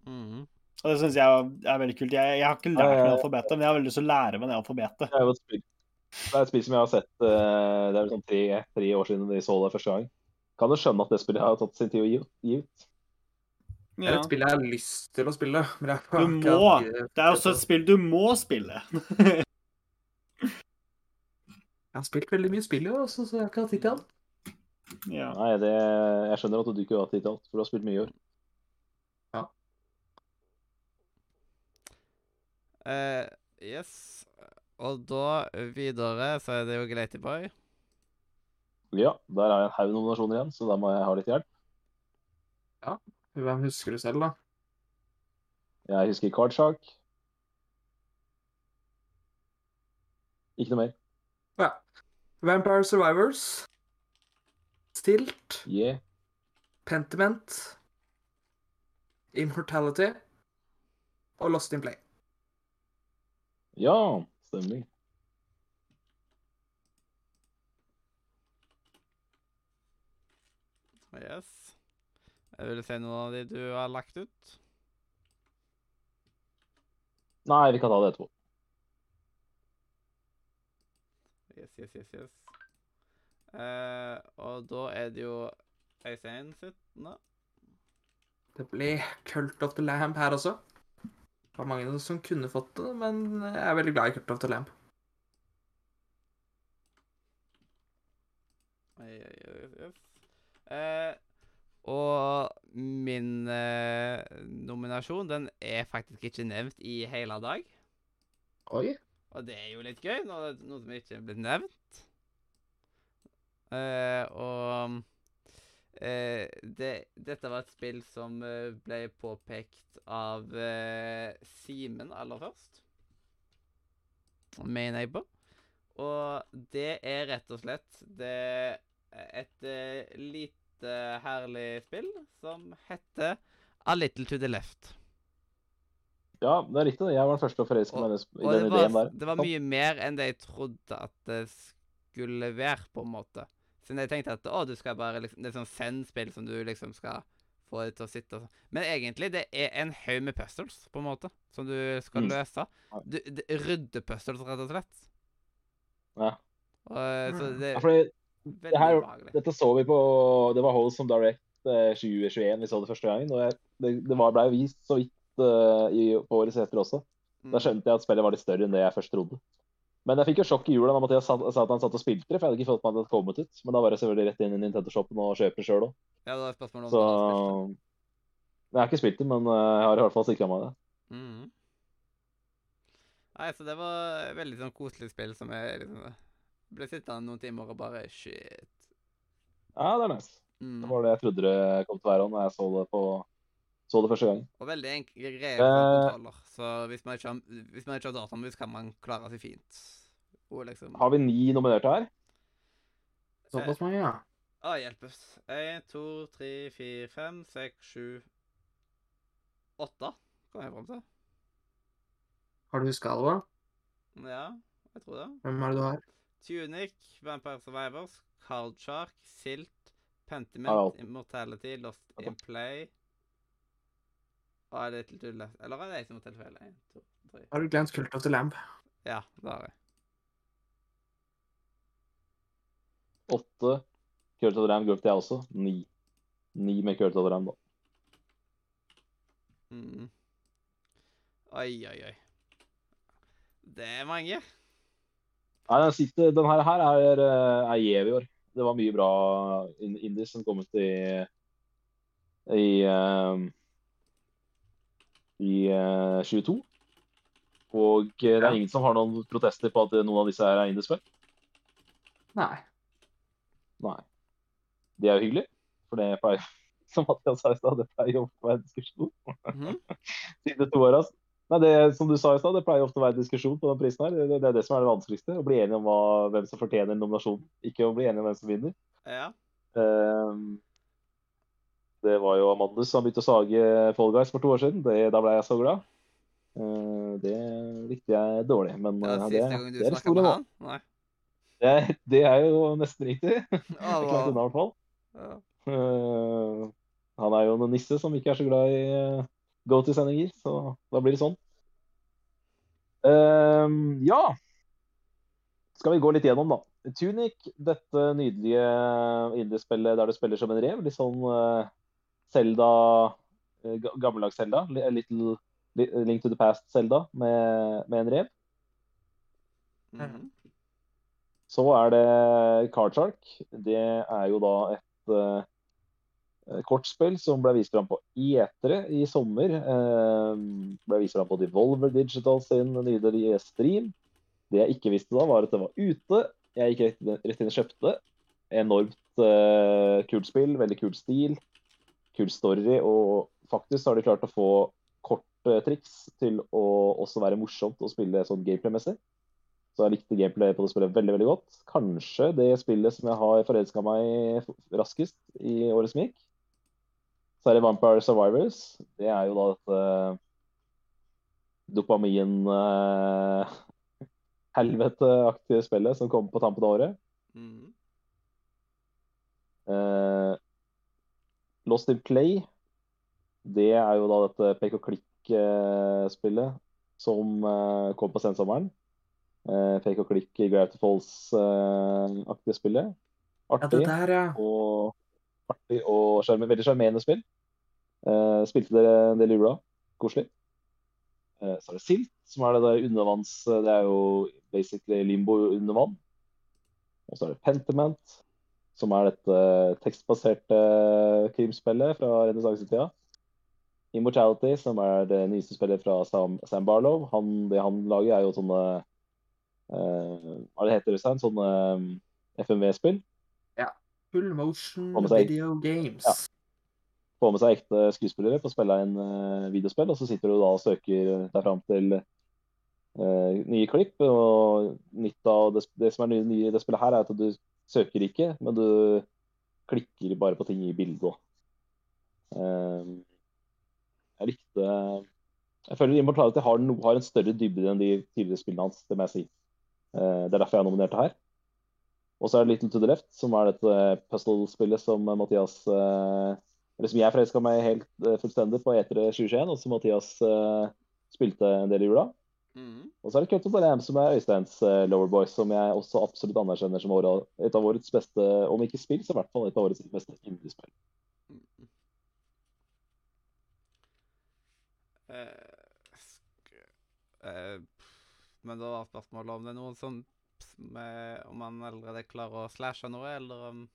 Mm. Og det syns jeg er veldig kult. Jeg, jeg har ikke lært meg alfabetet, men jeg har veldig lyst til å lære meg det alfabetet. Det er jo et spill, det et spill som jeg har sett eh, Det er vel sånn tre, tre år siden vi så det første gang. Kan du skjønne at det spillet har tatt sin tid å gi ut? Det er et spill jeg har lyst til å spille. Men jeg Du må. Det er også et spill du må spille. Jeg har spilt veldig mye spill i år, så jeg har ikke hatt tid til alt. ja. Nei, det, jeg skjønner at du ikke har hatt tid til alt, for du har spilt mye i år. Eh, yes. Og da videre så er det jo Glaty Boy. Ja, der er jeg en haug nominasjoner igjen, så da må jeg ha litt hjelp. Hvem husker du selv, da? Jeg husker Kardsjak. Ikke noe mer. Ja. Vampire Survivors. Stilt. Yeah. Pentiment. Immortality. Og Lost in Play. Ja, stemmer. Yes. Jeg vil se noen av de du har lagt ut. Nei, vi kan ta det etterpå. Yes, yes, yes, yes. Uh, og da er det jo Øystein sitt nå. Det ble Cult of the Lamp her også. Det var mange som kunne fått det, men jeg er veldig glad i Cult of the Lamp. Oi, oi, oi, yes. Og min eh, nominasjon, den er faktisk ikke nevnt i hele dag. Oi. Og det er jo litt gøy, når det er noe som ikke er blitt nevnt. Eh, og eh, det, dette var et spill som eh, ble påpekt av eh, Simen aller først. Main Neighbor. Og det er rett og slett det et eh, lite herlig spill som heter A Little to the Left. Ja, det er riktig. det. Jeg var den første å forelske meg i den- det var, ideen der. det var mye mer enn det jeg trodde at det skulle være, på en måte. Siden jeg tenkte at å, du skal bare liksom, det er sånn Zen-spill som du liksom skal få det til å sitte og sånn. Men egentlig, det er en haug med puzzles, på en måte, som du skal Mm. løse. Du, det, ryddepuzzles, rett og slett. Ja. Og, så Mm. det Ja, fordi veldig her-. Dette så vi på Det var Wholesome Direct eh, 2021 vi så det første gangen. Og jeg, det, det var, ble vist så vidt eh, i, på årets etter også. Mm. Da skjønte jeg at spillet var litt større enn det jeg først trodde. Men jeg fikk jo sjokk i jula da Mathias sa, at han satt og spilte det, for jeg hadde ikke fått med at det hadde kommet ut. Men da var jeg selvfølgelig rett inn i Nintendo-shoppen og kjøper det sjøl òg. Ja, det var om Så du det. Jeg har ikke spilt det, men eh, jeg har i hvert fall sikra meg det. Mhm. Nei, så det var et veldig sånn koselig spill som jeg liksom ble sittende noen timer og bare Shit. Ja, det er nice. Mm. Det var det jeg trodde det kom til å være når jeg så det, på, så det første gang. Og veldig enkle Eh. kontroller. Så hvis man ikke har, hvis man ikke har datamus, kan man klare seg fint. Og liksom Har vi ni nominerte her? Såpass mange, ja. Å, hjelpes. Én, to, tre, fire, fem, seks, sju Åtte, kom jeg fram til. Har du huska alle? Ja, jeg tror det. Hvem er det du har? Tunic, Vampire Survivors, Card Shark, Silt, Pentiment, Hello. Immortality, Lost in Play Og er det til? Eller er det jeg som telle feil? En, to, tre. Har du glemt Cult of the Lamb? Ja, det har jeg. Åtte. Kult of the Lamb gulpte jeg også. Ni. Ni med Kult of the Lamb, da. Mm. Oi, oi, oi. Det er mange. Nei, den, siste, den her, her er, eh, er gjev i år. Det var mye bra indis som kom ut i i, eh, i eh, 22. Og eh, det er ingen som har noen protester på at noen av disse her er indiespill. Nei. Nei. Det er jo hyggelig, for det pleier som Mathias sa i stad, det pleier å være diskusjon. Mhm. Siden to år, altså. Nei, det, som du sa i stad, det pleier ofte å være diskusjon på den prisen her. Det, det er det som er det vanskeligste. Å bli enig om hva, hvem som fortjener nominasjonen, ikke å bli enig om hvem som vinner. Ja. Um, det var jo Amandus som begynte å sage Fall Guys for to år siden. Det, da ble jeg så glad. Uh, det likte jeg dårlig, men Det eh, det, det er store nå. Det, det er jo nesten riktig. Ikke langt unna, i hvert fall. Ja. Uh, han er jo en nisse som ikke er så glad i uh, go-to-sendinger, så da blir det sånn. Ehm, ja. Skal vi gå litt gjennom, da. Tunic, dette nydelige indiespillet der du spiller som en rev. Litt sånn uh, Zelda eh, Gammeldags Zelda. Li- A little Link to the Past-Zelda med, med en rev. Mhm. Så er det Card Shark. Det er jo da et eh, kortspill som ble vist fram på E3 i sommer. Eh, ble vist fram på Devolver Digital sin nydelige stream. Det jeg ikke visste da, var at det var ute. Jeg gikk rett, inn og kjøpte. Enormt eh, kult spill, veldig kul stil, kul story. Og faktisk har de klart å få korttriks til å også være morsomt å spille sånn gameplay-messig. Så jeg likte gameplay på det spillet veldig veldig godt. Kanskje det spillet som jeg har forelska meg raskest i året som gikk. Så er det Vampire Survivors. Det er jo da dette dopamin-helveteaktige uh, spillet som kommer på tampen av året. Mhm. Uh, Lost in Play, det er jo da dette pek og klikk-spillet som uh, kom på sensommeren. Uh, pek og klikk i Gravity Falls-aktige spillet. Ja, det Artig der, ja. og, artig og veldig sjarmerende spill. Eh, spilte dere en del i jula? Koselig. Eh, så er det Silt, som er det der undervanns... Det er jo basically limbo under vann. Og så er det Pentiment, som er dette tekstbaserte krimspillet fra renessansetida. Immortality, som er det nyeste spillet fra Sam, Sam Barlow. Han, det han lager, er jo sånne uh, Hva det heter det? Sånne um, FMV-spill. Full motion video games. Ja. Få med seg ekte skuespillere på å spille inn eh, videospill, og så sitter du da og søker deg fram til eh, nye klipp. Og nytt av det, det som er nye, nye det spillet her, er at du søker ikke, men du klikker bare på ting i bildet òg. jeg likte Jeg føler Immortality har, no, har en større dybde enn de tidligere spillene hans, det må jeg si. Eh, det er derfor jeg har nominert det her. Og så er det Little to the Left, som er dette puzzle-spillet som Mathias eh, eller som jeg forelska meg helt eh, fullstendig på E3 2021, og som Mathias uh, spilte en del i jula. Mhm. Og så er det Cut of Lamb, som er Øysteins uh, Lower Boys, som jeg også absolutt anerkjenner som året, et av årets beste, om ikke spill, så i hvert fall et av årets beste indiespill. Mm. Eh, uh, eh, Men da var spørsmålet om det er noen som med, Om man allerede klarer å slashe noe, eller om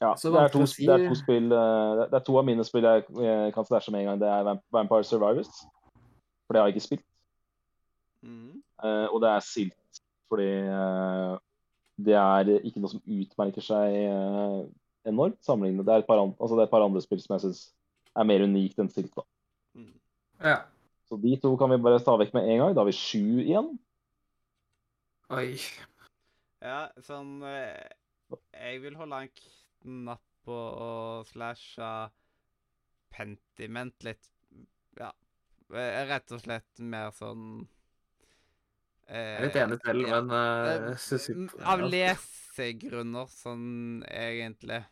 Ja, Så det, er to, si- det, er to spill, eh, det- er to av mine spill jeg eh, kan stæsje med en gang. Det er Vampire Survivors, for det har jeg ikke spilt. Mm. Uh, og det er Silt, fordi uh, det er ikke noe som utmerker seg uh, enormt sammenlignet. Det er et par, an altså det er et par andre spill som jeg syns er mer unikt enn Silt. da. Mm. Ja. Så de to kan vi bare ta vekk med en gang. Da har vi sju igjen. Oi. Ja, sånn eh, Jeg vil holde en knapp på og slashe Pentiment litt Ja. eh, Rett og slett mer sånn Jeg er litt enig selv, ja. men uh, Eh, synes ikke- Av lesegrunner, sånn egentlig.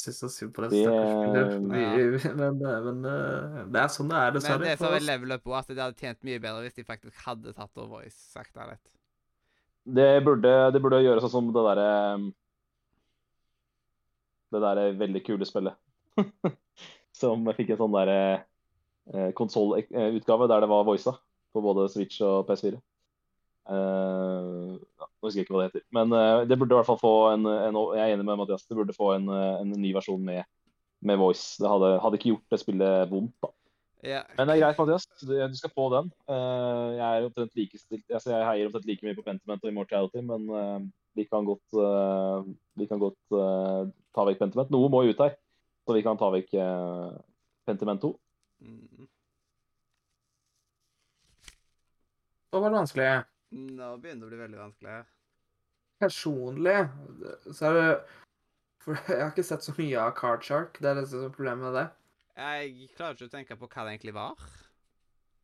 jeg synes så synd på det stakkars spillet. Men, eh, men eh, det er sånn det er, Men det som er oss. level up på, at de hadde tjent mye bedre hvis de faktisk hadde tatt over voice sakte litt. Det burde, det burde gjøre sånn som det derre Det der veldig kule spillet. som fikk en sånn der eh, konsollutgave der det var voisa på både Switch og PS4. Uh, ja, nå husker jeg ikke hva det heter. Men uh, det burde i hvert fall få en, en Jeg er enig med Mathias. Det burde få en, eh, en ny versjon med, med voice. Det hadde, hadde ikke gjort det spillet vondt, da. Yeah. Men det er greit, Mathias. Du, du skal få den. Uh, jeg er omtrent likestilt. Altså, jeg heier omtrent like mye på Pentiment og Immortality, men eh, vi kan godt, eh, vi kan godt eh, ta vekk Pentiment. Noe må ut her, så vi kan ta vekk uh, Pentiment 2. Mm. Det var vanskelig. Nå begynner det å bli veldig vanskelig. Personlig så er det For jeg har ikke sett så mye av Card Shark. Det er det som er problemet med det. Jeg klarer ikke å tenke på hva det egentlig var.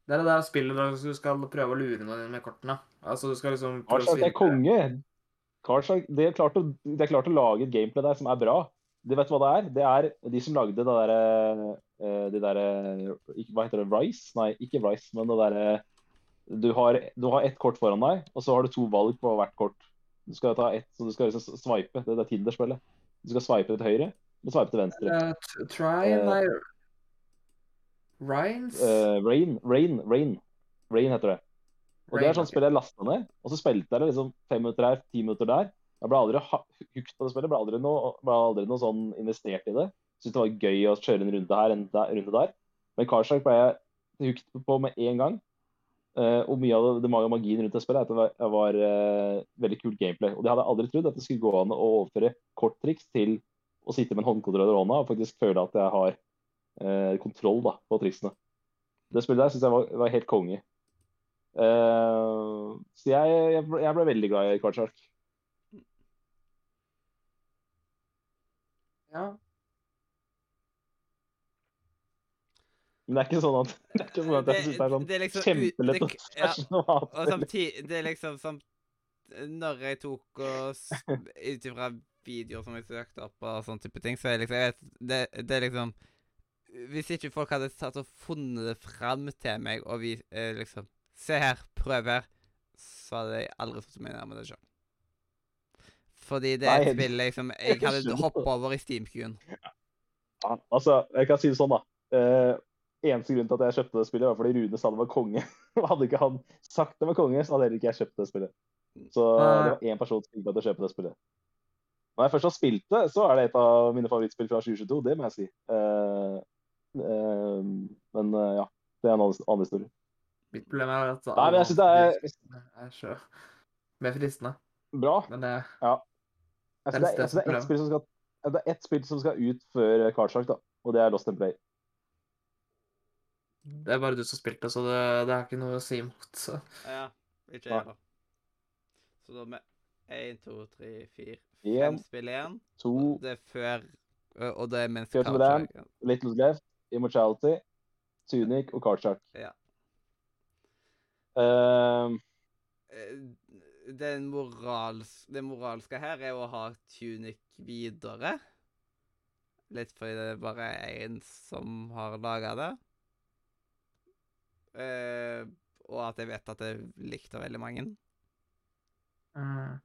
Det er det der spillet der du skal prøve å lure noen med kortene. Altså, du skal liksom prøve å Karlshark er konge. Karlshark, de, har klart å, de har klart å lage et gameplay der som er bra. De vet hva det er? Det er de som lagde det derre eh, De der, Hva heter det? Rice? Nei, ikke Rice, men det derre du har, du har ett kort foran deg, og så har du to valg på hvert kort. Du skal ta ett, så du skal liksom swipe. Det er Tinder-spillet. Du skal swipe til høyre og swipe til venstre. Uh, try Eh, Nei? Eh, Rain, Rain, Rain. Rain heter det. Og det er sånn spill jeg lasta ned, og så spilte jeg det liksom fem minutter her, ti minutter der. Jeg ble aldri hooked på det spillet, ble aldri noe, ble aldri noe sånn investert i det. Syntes det var gøy å kjøre en runde her, en der, runde der. Men Carshark ble jeg hooked på med en gang. Uh, og mye av det, det mag- magien rundt det spillet er at det var, eh, veldig kult gameplay. Og det hadde jeg aldri trodd, at det skulle gå an å overføre korttriks til å sitte med en håndkontroller i hånda og faktisk føle at jeg har uh, kontroll da, på triksene. Det spillet der syns jeg var, var helt konge. Eh, så jeg, jeg, ble, jeg ble veldig glad i Card Ja. Men det er ikke sånn at, det ikke sånn at jeg syns det er sånn det er liksom kjempelett å ja, Og samtidig Det. er liksom som Når jeg tok oss Ut ifra videoer som jeg søkte opp og sånne type ting, så er liksom Jeg vet Det, det er liksom Hvis ikke folk hadde tatt og funnet det fram til meg og vi eh, liksom Se her, prøv her, så hadde jeg aldri fått meg nærme det sjøl. Fordi det er et spill liksom Jeg hadde hoppa over i Steam-queuen. Ja, altså, jeg kan si det sånn, da. Eh, eneste grunn til at jeg kjøpte det spillet, var fordi Rune sa det var konge. hadde ikke han sagt det var konge, så hadde heller ikke jeg kjøpt det spillet. Så det var én person som fikk meg til å kjøpe det spillet. Når jeg først har spilt det, så er det et av mine favorittspill fra 2022. Det må jeg si. Eh, eh, men ja, det er en annen, annen historie. Mitt problem er at Nei, men jeg synes det er- er så mer fristende. Bra. Men det Jeg synes det, er, jeg synes det, er ett spill som skal, det er ett spill som skal ut før Cardshark, da. Og det er Lost and Play. Det er bare du som spilte, så det, det er ikke noe å si imot. Så. Ja, ikke jeg heller. Så da med én, to, tre, fire, fem spill igjen. to, Og det er før Og det er mens er- Little Left, Immortality, Tunic og Cardshark. Ja. Uh, Eh, Den morals, det moralske her er å ha Tunic videre. Litt fordi det er bare én som har laga det. Uh, og at jeg vet at det er likt av veldig mange. Mm.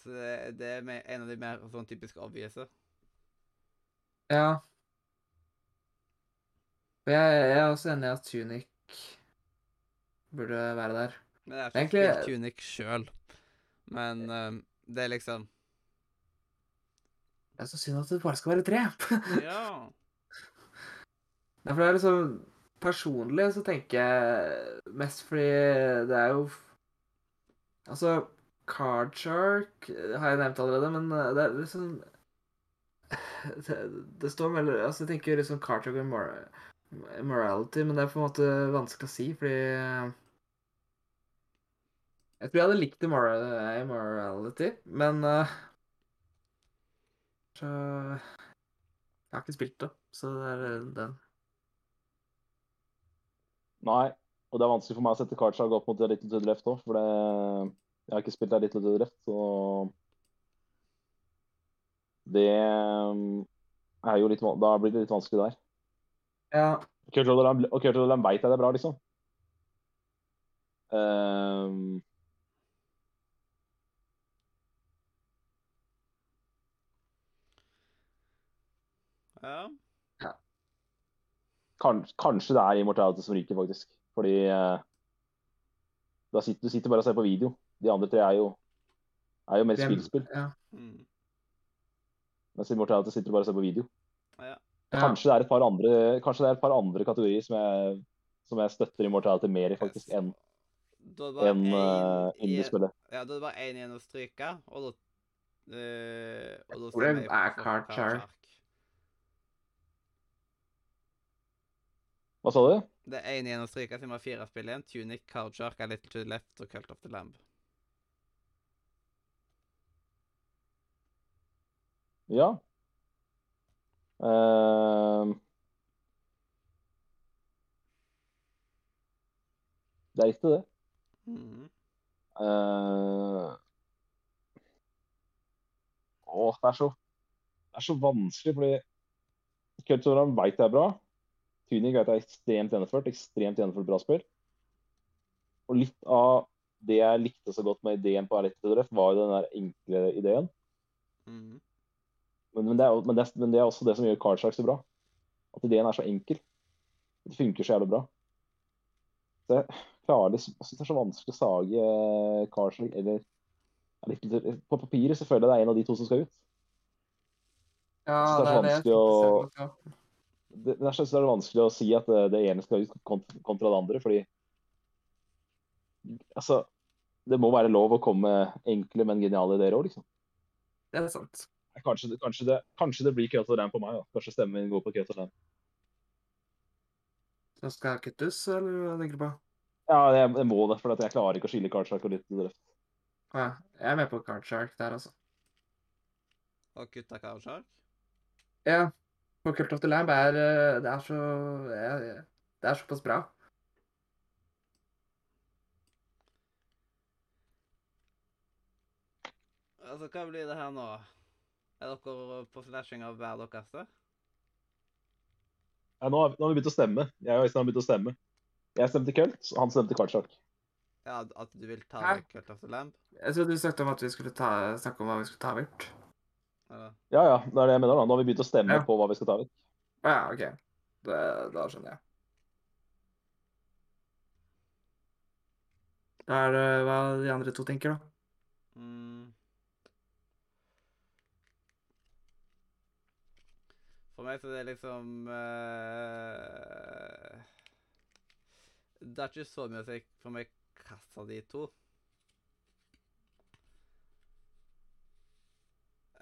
Så det, det er en av de mer sånn typisk obvious. Ja. Jeg, jeg er også enig i at Tunic burde være der. Men jeg har ikke Egentlig- spilt Tunic sjøl. Men eh, det er liksom Det er så synd at det bare skal være tre. Ja. Nei, for det er liksom Personlig så tenker jeg mest fordi det er jo Altså, Card Shark har jeg nevnt allerede, men eh, det er liksom Det, det står mellom Altså, jeg tenker liksom Card Shark og morality, men det er på en måte vanskelig å si, fordi eh, Jeg tror jeg hadde likt Morality, immorality, men uh, Så Jeg har ikke spilt det, så det er eh, den. Nei. Og det er vanskelig for meg å sette Karchag opp mot Little to the Left òg, for det, jeg har ikke spilt A Little to the Left, så Det er jo litt Da blir det litt vanskelig der. Ja. Kurt Rotherham, og Kurt Rotherham veit at det er bra, liksom. Um... Ja. kan, kanskje det er Immortality som ryker, faktisk. Fordi uh, da sitter, du sitter bare og ser på video. De andre tre er jo, er jo mer spillspill. ja. Mm. Mens Immortality sitter bare og ser på video. Ja. Kanskje det er et par andre, kanskje det er et par andre kategorier som jeg, som jeg støtter Immortality mer i, faktisk, enn en, uh, indiespillet. Ja, da er det bare én igjen å stryke, og da uh, og da det er Shark. Hva sa du? Det er én igjen å stryke, siden vi har fire spill igjen. Tunic, Card Shark, A Little to the Left og Cult of the Lamb. Ja. Ehm. det er riktig, det. Mhm. Eh, Åh, det er så Det er så vanskelig, fordi Kulturen veit jeg er bra. Tuning veit jeg er ekstremt gjennomført. Ekstremt gjennomført bra spill. Og litt av det jeg likte så godt med ideen på Electrodref, var jo den der enkle ideen. Mhm. Men, men, det er, men, det, men det er også det som gjør Cardshark så bra. At ideen er så enkel. Det funker så jævlig bra. Så jeg klarer Jeg syns det er så vanskelig å sage eh, Cardshark eller er På papiret så føler jeg det er en av de to som skal ut. Ja, det det er det vanskelig å- det. Det, er synes det vanskelig å si at det, det ene skal ut kont- kontra det andre, fordi Altså, det må være lov å komme med enkle, men geniale ideer òg, liksom. Det er sant. Kanskje, kanskje, det, kanskje det blir Kyoto of på meg. da. Kanskje stemmen min går på Kyoto Lamb. Så skal kuttes, eller hva tenker du på? Ja, jeg, jeg må det, for at jeg klarer ikke å skille Cardshark og litt drøft. Ja. Jeg er med på Card der, altså. Og kutta Card Shark. Ja. På Cult of the Lamb er eh, Det er så jeg- Det er såpass bra. Altså, hva blir det her nå? Er dere på flashing av hver deres? der? Ja, nå, har, nå har vi begynt å stemme. Jeg og Øystein har begynt å stemme. Jeg stemte Kult, og han stemte Cardshark. Ja, at du vil ta Hæ? vekk Cult of the Lamb? Jeg trodde du snakket om at vi skulle ta, snakke om hva vi skulle ta vekk. Eller? Ja, ja, det er det jeg mener. da. Nå har vi begynt å stemme Ja. på hva vi skal ta vekk. Ja, OK. Det, da skjønner jeg. Da er det hva de andre to tenker, da. For meg så er det liksom uh, Det er ikke så mye å si for meg kassa de to.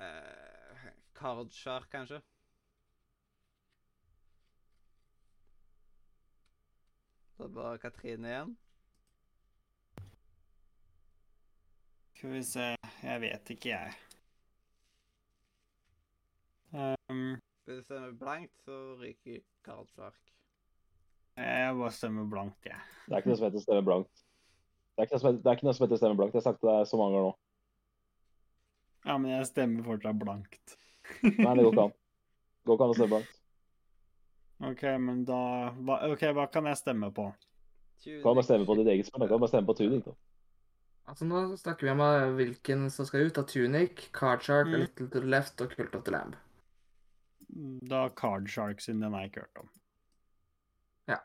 Uh, Card kanskje? Da er det bare Katrine igjen. Skal vi se Jeg vet ikke, jeg. Um, Hvis du stemmer blankt, så ryker Karl Shark. jeg bare stemmer blankt, jeg. Det er ikke noe som heter stemme blankt. Det er ikke noe som heter, det er ikke noe som heter stemme blankt. Jeg har sagt det så mange ganger nå. Ja, men jeg stemmer fortsatt blankt. Nei, det går ikke an. Det går ikke an å stemme blankt. OK, men da hva, OK, hva kan jeg stemme på? Du kan bare stemme på ditt eget spill. Du kan bare stemme på tuning. Da. Altså Nå snakker vi om hvilken som skal ut av Tunic, Card Shark, Mm. Little to the Left og Cult of the Lamb. Da Card Shark, siden den har jeg ikke hørt om. Ja.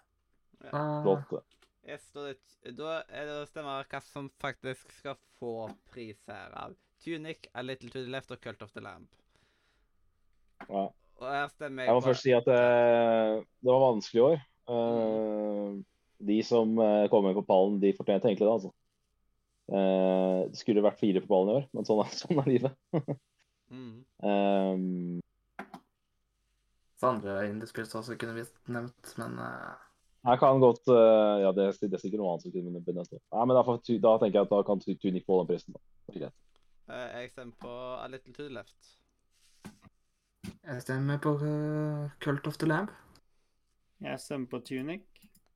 Flott. Yes, da, er det- da er det å stemme hva som faktisk skal få pris her av Tunic, A Little to the Left og Cult of the Lamp. Ja. Og her stemmer jeg Jeg må på- først si at det, det var vanskelig i år. Eh, de som kommer kom med på pallen, de fortjente egentlig det, altså. Uh, det skulle vært fire på ballen i år, men sånn er, sånn er livet. Mm. Eh, Så andre indiespill som også kunne vi nevnt, men uh... Jeg kan godt uh, Ja, det, det er sikkert noe annet som kunne blitt nevnt. Nei, men da, da tenker jeg at da kan Tunic få den prisen. da. Eh, jeg stemmer på A Little to the Left. jeg stemmer på uh, Cult of the Lamb. Jeg stemmer på Tunic.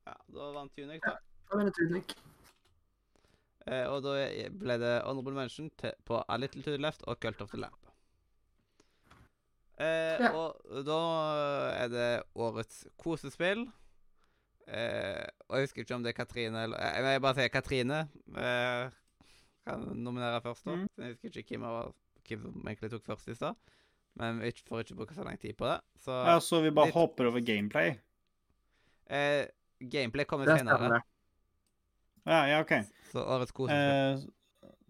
Ja, da vant Tunic, da. Da vant Tunic. Uh, og da ble det honorable mention til, på A Little to the Left og Cult of the Lamp. Eh, Ja. Og da er det årets kosespill. Eh, og jeg husker ikke om det er Katrine eller Jeg, Jeg bare sier Katrine. Eh, kan nominere først, da. Mm. Jeg husker ikke hvem, var, hvem som egentlig tok først i stad. Men vi får ikke bruke så lang tid på det. Så Ja, så vi bare litt- hopper over gameplay. eh, gameplay kommer senere. Ja, ja, OK. Så årets kosespill. Eh,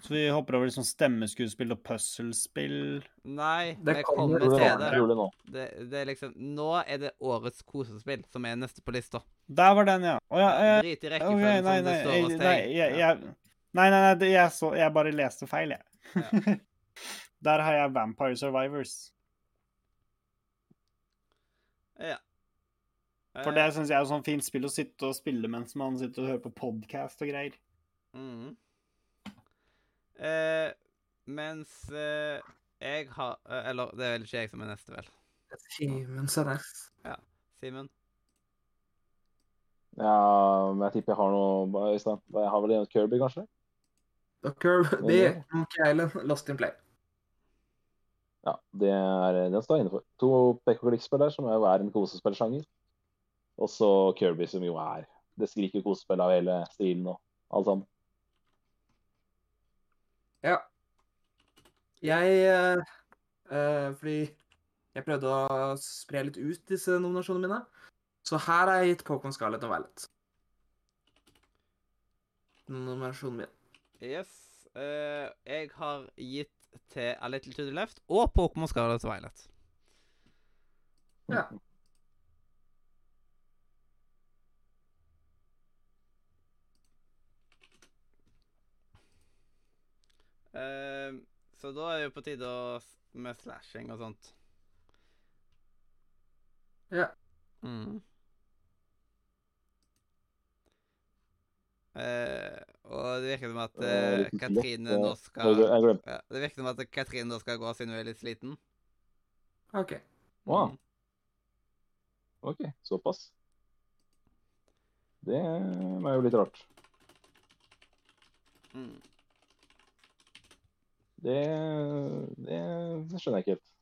så vi hopper over liksom stemmeskuespill og puslespill. Nei, det vi kommer til det nå. Det. Det, er liksom Nå er det årets kosespill som er neste på lista. Der var den, ja. Å ja. eh, Drit i rekkefølgen nei, som nei, det står hos nei, deg. Nei, jeg, nei, nei, nei, det- jeg, så, jeg bare leste feil, jeg. Der har jeg Vampire Survivors. Ja. For det syns jeg er et sånn fint spill å sitte og spille mens man sitter og hører på podkast og greier. Mhm. Eh, mens eh, jeg har eh, Eller det er vel ikke jeg som er neste, vel. Simen Sandnes. Simen? Ja, men jeg tipper jeg har noe Øystein. Jeg har vel en Kirby, kanskje? Kirby, Kylen, Monkey Island, Lost in Play. Ja, det er, den står jeg inne for. To pek-og-klikk-spill der, som jo er en kosespillsjanger. Og så Kirby, som jo er Det skriker kosespill av hele stilen og alt sammen. Ja. Jeg eh, eh, Fordi jeg prøvde å spre litt ut disse nominasjonene mine. Så her har jeg gitt Pokémon Scarlett og Violet. Nominasjonen min. Yes. eh, jeg har gitt til A Little to the Left og Pokémon Scarlet Violet. Ja. Eh, så da er det jo på tide å, med slashing og sånt. Ja. Mm. Uh, og det virker som at eh, Katrine nå skal ja, Det virker som at Katrine nå skal gå siden hun er litt sliten. OK. Wow. Mm. OK, såpass. Det var jo litt rart. Mm. Det, det, det skjønner jeg ikke helt.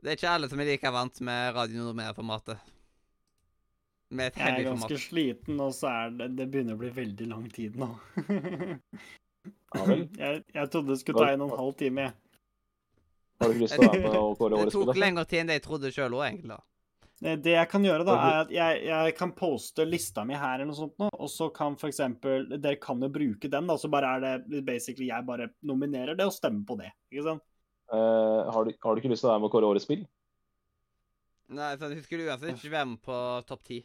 Det er ikke alle som er like vant med radionormer-formatet. Med et Jeg er ganske sliten, og så er det Det begynner å bli veldig lang tid nå. Ja vel. jeg, jeg trodde det skulle ta en og en halv time. jeg. Har du ikke lyst til å være med og kåre Det årets tok Det tok lengre tid enn det jeg trodde sjøl òg, egentlig. da. Eh, Det jeg kan gjøre, da, er at jeg, jeg kan poste lista mi her, eller noe sånt nå, og så kan for eksempel Dere kan jo bruke den, da, så bare er det basically jeg bare nominerer det og stemmer på det. Ikke sant? Uh, har, du, har du ikke lyst til å være med og kåre årets spill? Nei, så Hun skulle uansett ikke være med på topp ti.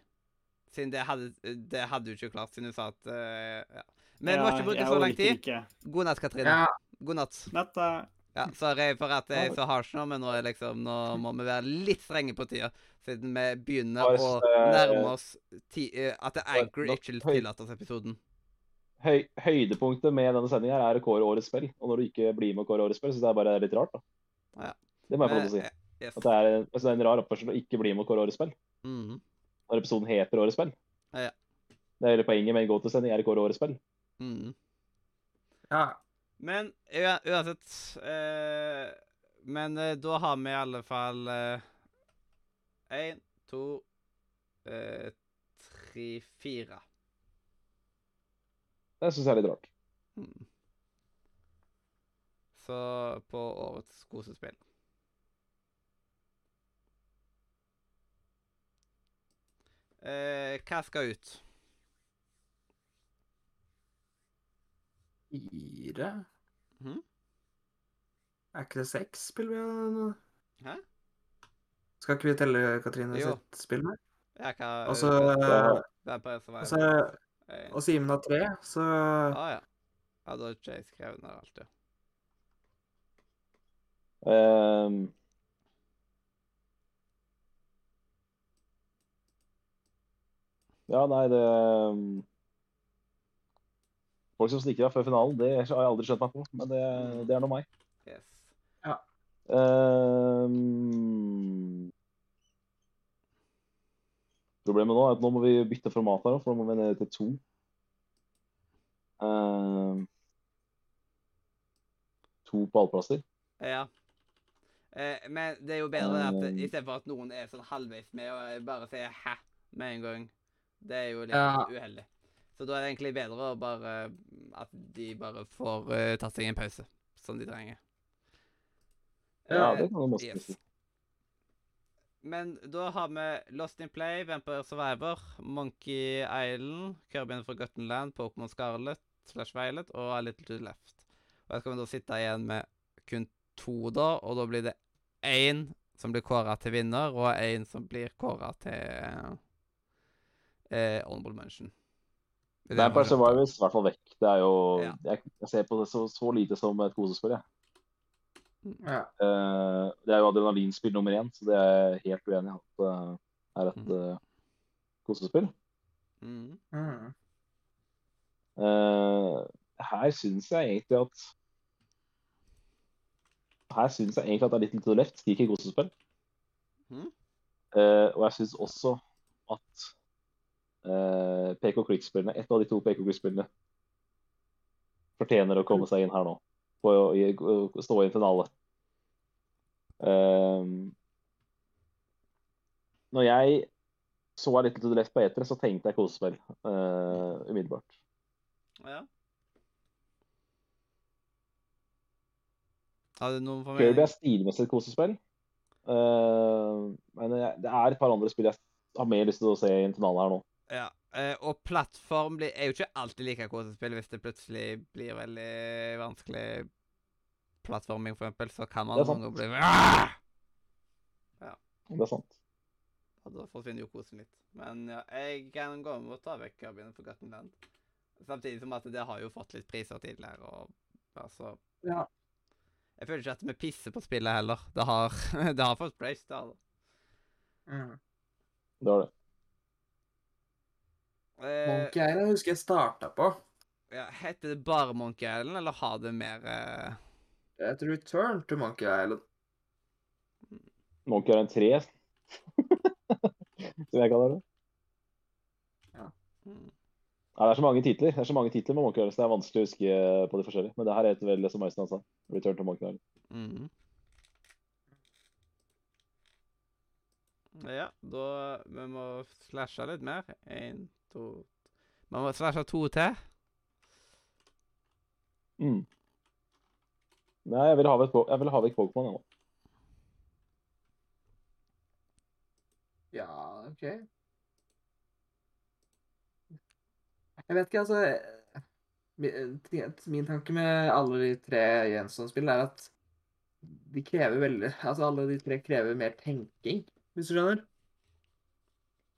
Siden det hadde, det hadde du ikke klart, siden du sa at uh, ja. Men ja, må ikke bruke så lang tid. God natt, Katrine. Ja, God natt. Natt, eh, Ja, Sorry for at jeg er så harsh nå, men nå, er liksom, nå må vi være litt strenge på tida. Siden vi begynner Bare, å eh, nærme oss ti, eh, at Anchor er ikke tillater oss episoden. Høy, høydepunktet med denne sendinga er å kåre årets spill. Og når du ikke blir med å kåre årets spill, syns jeg bare er litt rart. da. Ja. Det må jeg få lov til å si. Eh, yes. At det er, altså, det er en rar oppførsel å ikke bli med å kåre årets spill. Mhm. Når episoden heter Årets spill. Ja. Det er hele poenget med en go-to-sending, er å kåre årets spill. Mhm. ja. Men uansett eh, Men eh, da har vi i alle fall Én, to, eh, tre, fire. Det syns jeg er litt rart. Hmm. Så på årets kosespill. Eh, hva skal ut? Fire mm. Er ikke det seks spill vi har nå? Hæ? Skal ikke vi telle Katrine Jo. sitt spill med? Ja, hva Og så Ja. Vampire Survivor. og så- og Simen har tre, så ah, ja. Ja, da har ikke jeg skrevet ned alt, ja. Um. ja, nei, det ehm, Folk som stikker av før finalen, det har jeg aldri skjønt meg på. Men det, det er nå meg. Yes. Ehm. Problemet nå er at nå må vi bytte format her, for nå må vi ned til to. Um, to pallplasser. Ja. Eh, men det er jo bedre at Um. istedenfor at noen er sånn halvveis med og bare sier 'hæ' med en gang. Det er jo litt Ja. uheldig. Så da er det egentlig bedre bare at de bare får uh, tatt seg en pause, som de trenger. Ja, Eh, det kan man også yes. si. Men da har vi Lost in Play, Vampire Survivor, Monkey Island, Kirby and Forgotten Land, Pokémon Scarlet slash Violet og A Little to the Left. Og her skal vi da sitte igjen med kun to, da, og da blir det én som blir kåra til vinner, og én som blir kåra til eh, Honorable Mention. Det det Vampire Survivors i hvert fall vekk. Det er jo, Ja. jeg, jeg ser på det så, så lite som et kosespill. jeg. Ja. Uh, det er jo adrenalinspill nummer én, så det er jeg helt uenig i at det er et uh, kosespill. Mm. Mm. Eh, her syns jeg egentlig at Her syns jeg egentlig at det er litt til left skriker kosespill. Mm. Eh, og jeg syns også at eh, PK Quick-spillene, et av de to PK Quick-spillene, fortjener å komme seg inn her nå. På å, stå i en finale. Uh, når jeg så litt til Left på etere, så tenkte jeg kosespill uh, umiddelbart. Ja. Har du noen formening? Kirby er stilmessig et kosespill. Uh, men det er et par andre spill jeg har mer lyst til å se i en finale her nå. Ja, eh, og plattform blir, er jo ikke alltid like kosespill hvis det plutselig blir veldig vanskelig plattforming, for eksempel, så kan man noen ganger bli Ja. Det er sant. Og da forsvinner jo kosen litt. Men ja, jeg kan gå med å ta vekk Kirby for Forgotten Land. Samtidig som at det har jo fått litt priser tidligere, og altså Ja. Jeg føler ikke at vi pisser på spillet heller. Det har, det har fått praise, det. har det. Mm. Det har det. Eh, Monkey Island husker jeg starta på. ja, heter det bare Monkey Island, eller har det mer eh, heter return to Monkey Island. Monkey Island 3, som jeg kaller det. mm. Nei, det er så mange titler Det er så mange titler med Monkey Island, så det er vanskelig å huske på de forskjellige. Men det her heter vel, som Øystein sa, Return to Monkey Island. Mm. Ja, da Vi må slashe litt mer. Én, to Man må slashe to til. Mm. Nei, jeg vil ha vekk, jeg vil ha vekk Pokémon, ennå. Ja, OK. Jeg vet ikke, altså Min, min tanke med alle de tre Jensson-spillene er at de krever veldig Altså, alle de tre krever mer tenking, hvis du skjønner?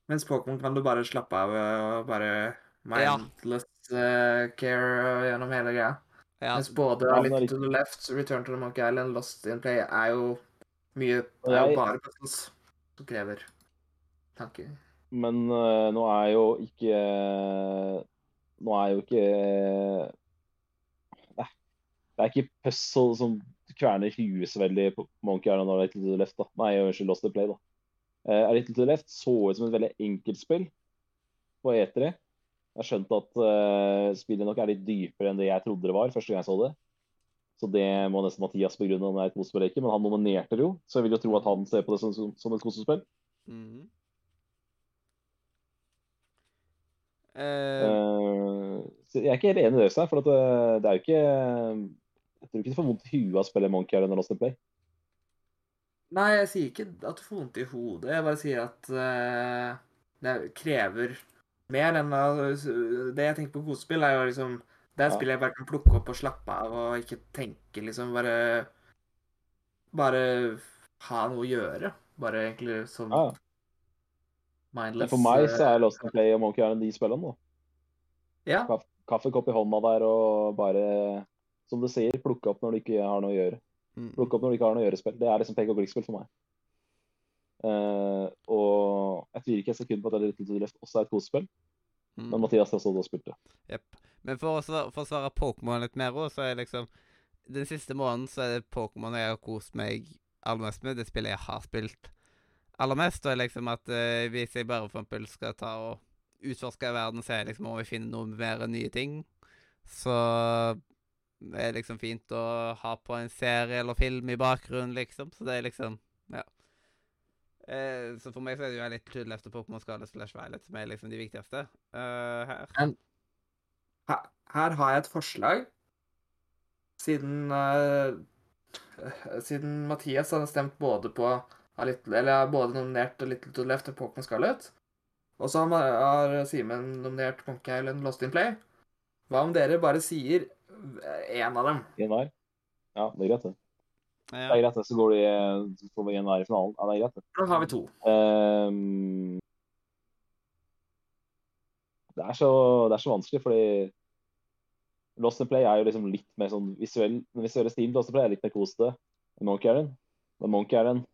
Mens Pokémon kan du bare slappe av og bare Ja. mindless eh, care gjennom hele greia. Ja, Mens både Ja, Little to the Left, Return to the Monkey Island, Lost in Play er jo mye Det er jo bare puzzles som krever tanker. Men uh, nå er jo ikke Nå er jo ikke Nei. Det er ikke puzzle som kverner huet så veldig på Monkey Island og Little to the Left. da. Nei, unnskyld, Lost in Play, da. Uh, Little to the Left så ut som et veldig enkelt spill på E3. Jeg skjønte at uh, spillet nok er litt dypere enn det jeg trodde det var første gang jeg så det. Så det må nesten Mathias begrunne om det er et kosespill eller ikke, men han nominerte det jo, så jeg vil jo tro at han ser på det som, som, som et kosespill. Mhm. Eh, uh... så jeg er ikke helt enig i det, for at det, det er jo ikke Jeg tror ikke du får vondt i huet av å spille Monkey Island og Lost in Play. Nei, jeg sier ikke at du får vondt i hodet. Jeg bare sier at uh, det krever mer enn uh, Det jeg tenker på kosespill, er jo liksom Det er Ja. spill jeg bare kan plukke opp og slappe av og ikke tenke, liksom. Bare Bare ha noe å gjøre. Bare egentlig sånn Ja. Men mindless for meg så eh, er Lost in Play og Monkey Island de spillene, da. Ja. kaffekopp i hånda der og bare, som du sier, plukke opp når du ikke har noe å gjøre. Mm. Plukke opp når du ikke har noe å gjøre-spill. Det er liksom pek og klikk-spill for meg. Uh, og jeg tviler ikke et sekund på at Little to the Left også er et kosespill, Mm. men Mathias har også og spilt det. Yep. Men for å svare Pokémon litt mer òg, så er liksom Den siste måneden så er det Pokémon jeg har kost meg aller mest med. Det spillet jeg har spilt aller mest. Og liksom at uh, hvis jeg bare for eksempel skal ta og utforske verden, så er liksom om vi finner noen mer nye ting, så er liksom fint å ha på en serie eller film i bakgrunnen, liksom. Så det er liksom Ja. Eh, så for meg så er det jo litt Tudel efter Pokémon Skade slash Violet som er liksom de viktigste uh, her. Her, her har jeg et forslag. Siden uh, Siden Mathias hadde stemt både på Little, Eller både nominert Little to Left og Pokémon Scarlet. Og så har Simen nominert Monkey Island Lost in Play. Hva om dere bare sier én av dem? En hver. Ja, det er greit, det. Det Ja. er greit, det. Så går de så får vi en hver i finalen. Ja, det er greit, det. Da har vi to. Um, det, er så, det er så vanskelig, fordi Lost in Play er jo liksom litt mer sånn visuell Den visuelle stilen til Lost in Play er litt mer kosete enn Monkey Island. Men Monkey Island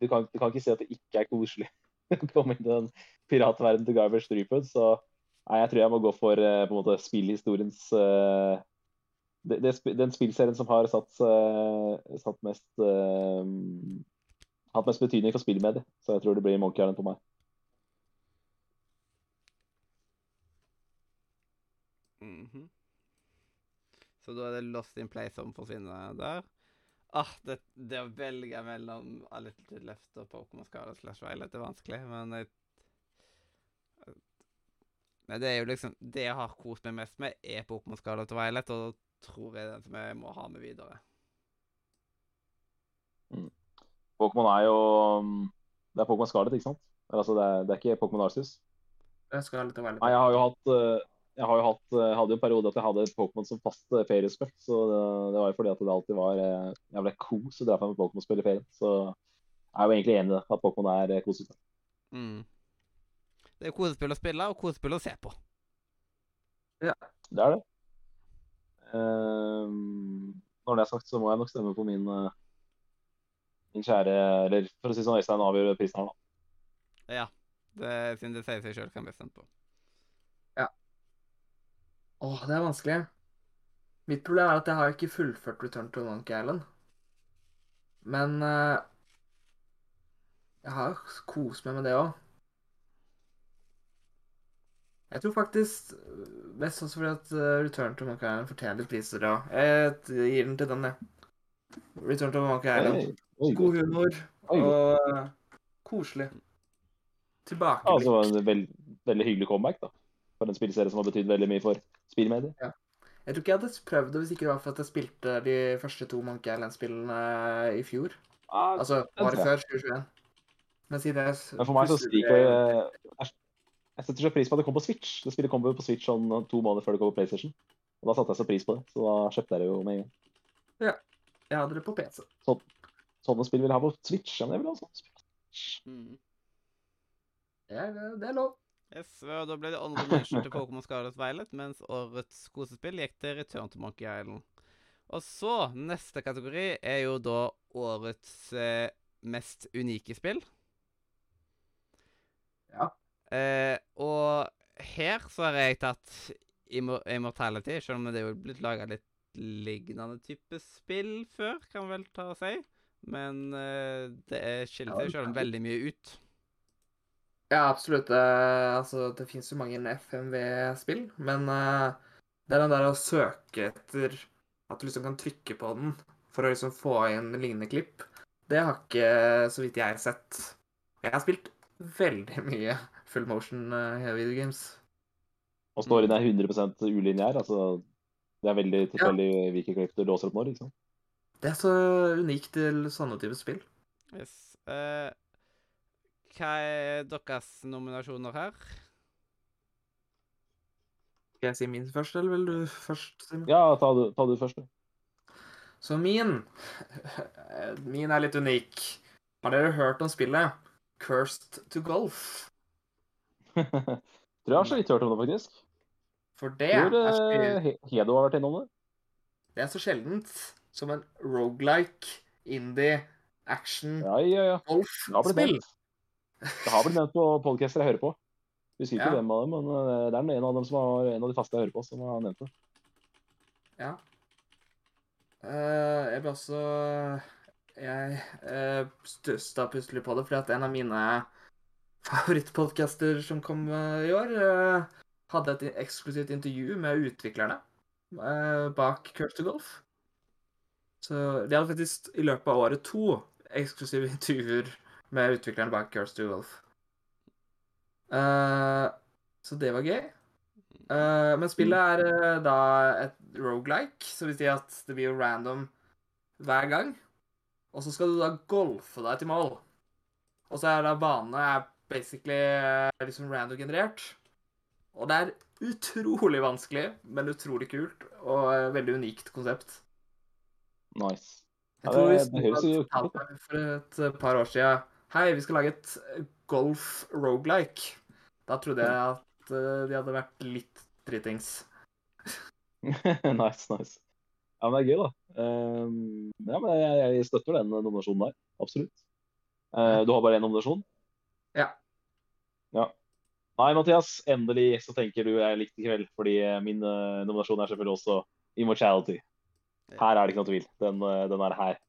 du kan, du kan ikke si at det ikke er koselig å komme inn i den piratverdenen til Garbage Threepwood, så nei, jeg tror jeg må gå for eh, på en måte spillhistoriens eh, det, det, Den spillserien som har satt, eh, satt mest hatt mest betydning for spillmediet. Så jeg tror det blir Monkey Island på meg. Mhm. Så da er det Lost in Play som forsvinner der. Ah, det, det å velge mellom A Little Left og Pokémon Scarlet slash Violet er vanskelig, men jeg, Men det er jo liksom Det jeg har kost meg mest med, er Pokémon Scarlet og Violet, og da tror jeg den som jeg må ha med videre. Pokémon er jo um, Det er Pokémon Scarlet, ikke sant? Eller, altså, det, er, det er ikke Pokémon Arceus. Det er litt og litt Nei, jeg har jo hatt eh, jeg har jo hatt, eh, hadde jo en periode at jeg hadde Pokémon som fast eh, feriespill. Så det, det var jo fordi at det alltid var Jeg ble kos og dra frem med Pokémon-spill i ferien. Så jeg er jo egentlig enig i det, at Pokémon er kosete. Mm. Det er kosespill å spille, og kosespill å se på. Ja, Det er det. Uh, når det er sagt, så må jeg nok stemme på min, uh, min kjære Eller for å si sånn, Øystein avgjør prisen her, da. Ja. Det, siden det sier seg sjøl, kan bli stemt på. Åh, det er vanskelig. Mitt problem er at jeg har ikke fullført Return to Monkey Island. Men uh, jeg har kost meg med det òg. Jeg tror faktisk øh, Mest også fordi at øh, Return to Monkey Island fortjener litt priser, ja. Jeg gir den til den, jeg. Return to Monkey Island. God humor og øh, koselig. Tilbakeblikk. Altså en veld, veldig hyggelig comeback, da. For en spillserie som har betydd veldig mye for spillmedier. Jeg tror ikke jeg hadde prøvd det hvis ikke det var for at jeg spilte de første to Monkey Island-spillene i fjor. Ah, Altså det året før 2021. Men jeg Men for meg så stikker jeg Jeg setter så pris på at det kom på Switch. Det spillet kom jo på Switch sånn to måneder før det kom på PlayStation. Og da satte jeg så pris på det, så da kjøpte jeg det jo med en gang. Ja. Jeg hadde det på PC. Sånne spill vil jeg ha på Switch. Ja, men jeg vil ha sånne spill. Mm. Ja, det det er lov. Yes, og Da ble det andre mention til Pokémon Scarlet Violet, mens årets kosespill gikk til Return to Monkey Island. Og så, neste kategori er jo da årets eh, mest unike spill. Ja. Eh, og her så har jeg tatt Immortality, selv om det er jo blitt laga litt lignende type spill før, kan vel ta og si. Men eh, det er- skiller seg selv om veldig mye ut. Ja, absolutt. Eh, altså, det fins jo mange FMV-spill, men eh, det er den der å søke etter At du liksom kan trykke på den for å liksom få inn lignende klipp. Det har ikke, så vidt jeg har sett Jeg har spilt veldig mye full motion uh, videogames. Og storyen er 100% ulineær. altså Det er veldig tilfeldig hvilke klipp du låser opp når. liksom. Det er så unikt til sånne typer spill. Yes. Uh, hva er deres nominasjoner her? Skal jeg si min først, eller vil du først? Simon? Ja, ta du, ta du først, du. Så min Min er litt unik. Har dere hørt om spillet Cursed to Golf? Tror jeg har så vidt hørt om det, faktisk. For det Tror er, så, eh, He- Hedo har vært innom det. det er så sjeldent som en rogelike, indie, action, Ja, ja, ja. Golf-spill. Det har blitt nevnt på podcaster jeg hører på. Husker ikke Ja. hvem av dem, men eh, det er en av dem som har, en av de faste jeg hører på, som har nevnt det. Ja. Uh, jeg ble også Jeg uh, stussa plutselig på det, fordi at en av mine favorittpodcaster som kom eh, i år, eh, hadde et eksklusivt intervju med utviklerne eh, bak Curse to Golf. Så de hadde faktisk i løpet av året to eksklusive intervjuer med utviklerne bak Curse to Golf. Så det var gøy. Men spillet er eh, da et rogelike, så vil si at det blir jo random hver gang. Og så skal du da golfe deg til mål. Og så er da banene er basically eh, liksom random generert. Og det er utrolig vanskelig, men utrolig kult, og eh, veldig unikt konsept. Nice. Jeg tror vi hvis det ut, meg for et eh, par år siden Hei, vi skal lage et golf rogelike. Da trodde jeg at de hadde vært litt dritings. nice, nice. Ja, men det er gøy, da. Um, ja, men jeg, jeg støtter den nominasjonen der. Absolutt. Uh, du har bare én nominasjon? Ja. Ja. Nei, Mathias, endelig så tenker du jeg likte i kveld, fordi eh, min uh, nominasjon er selvfølgelig også Immortality. Her er det ikke noe tvil. Den, uh, den er her.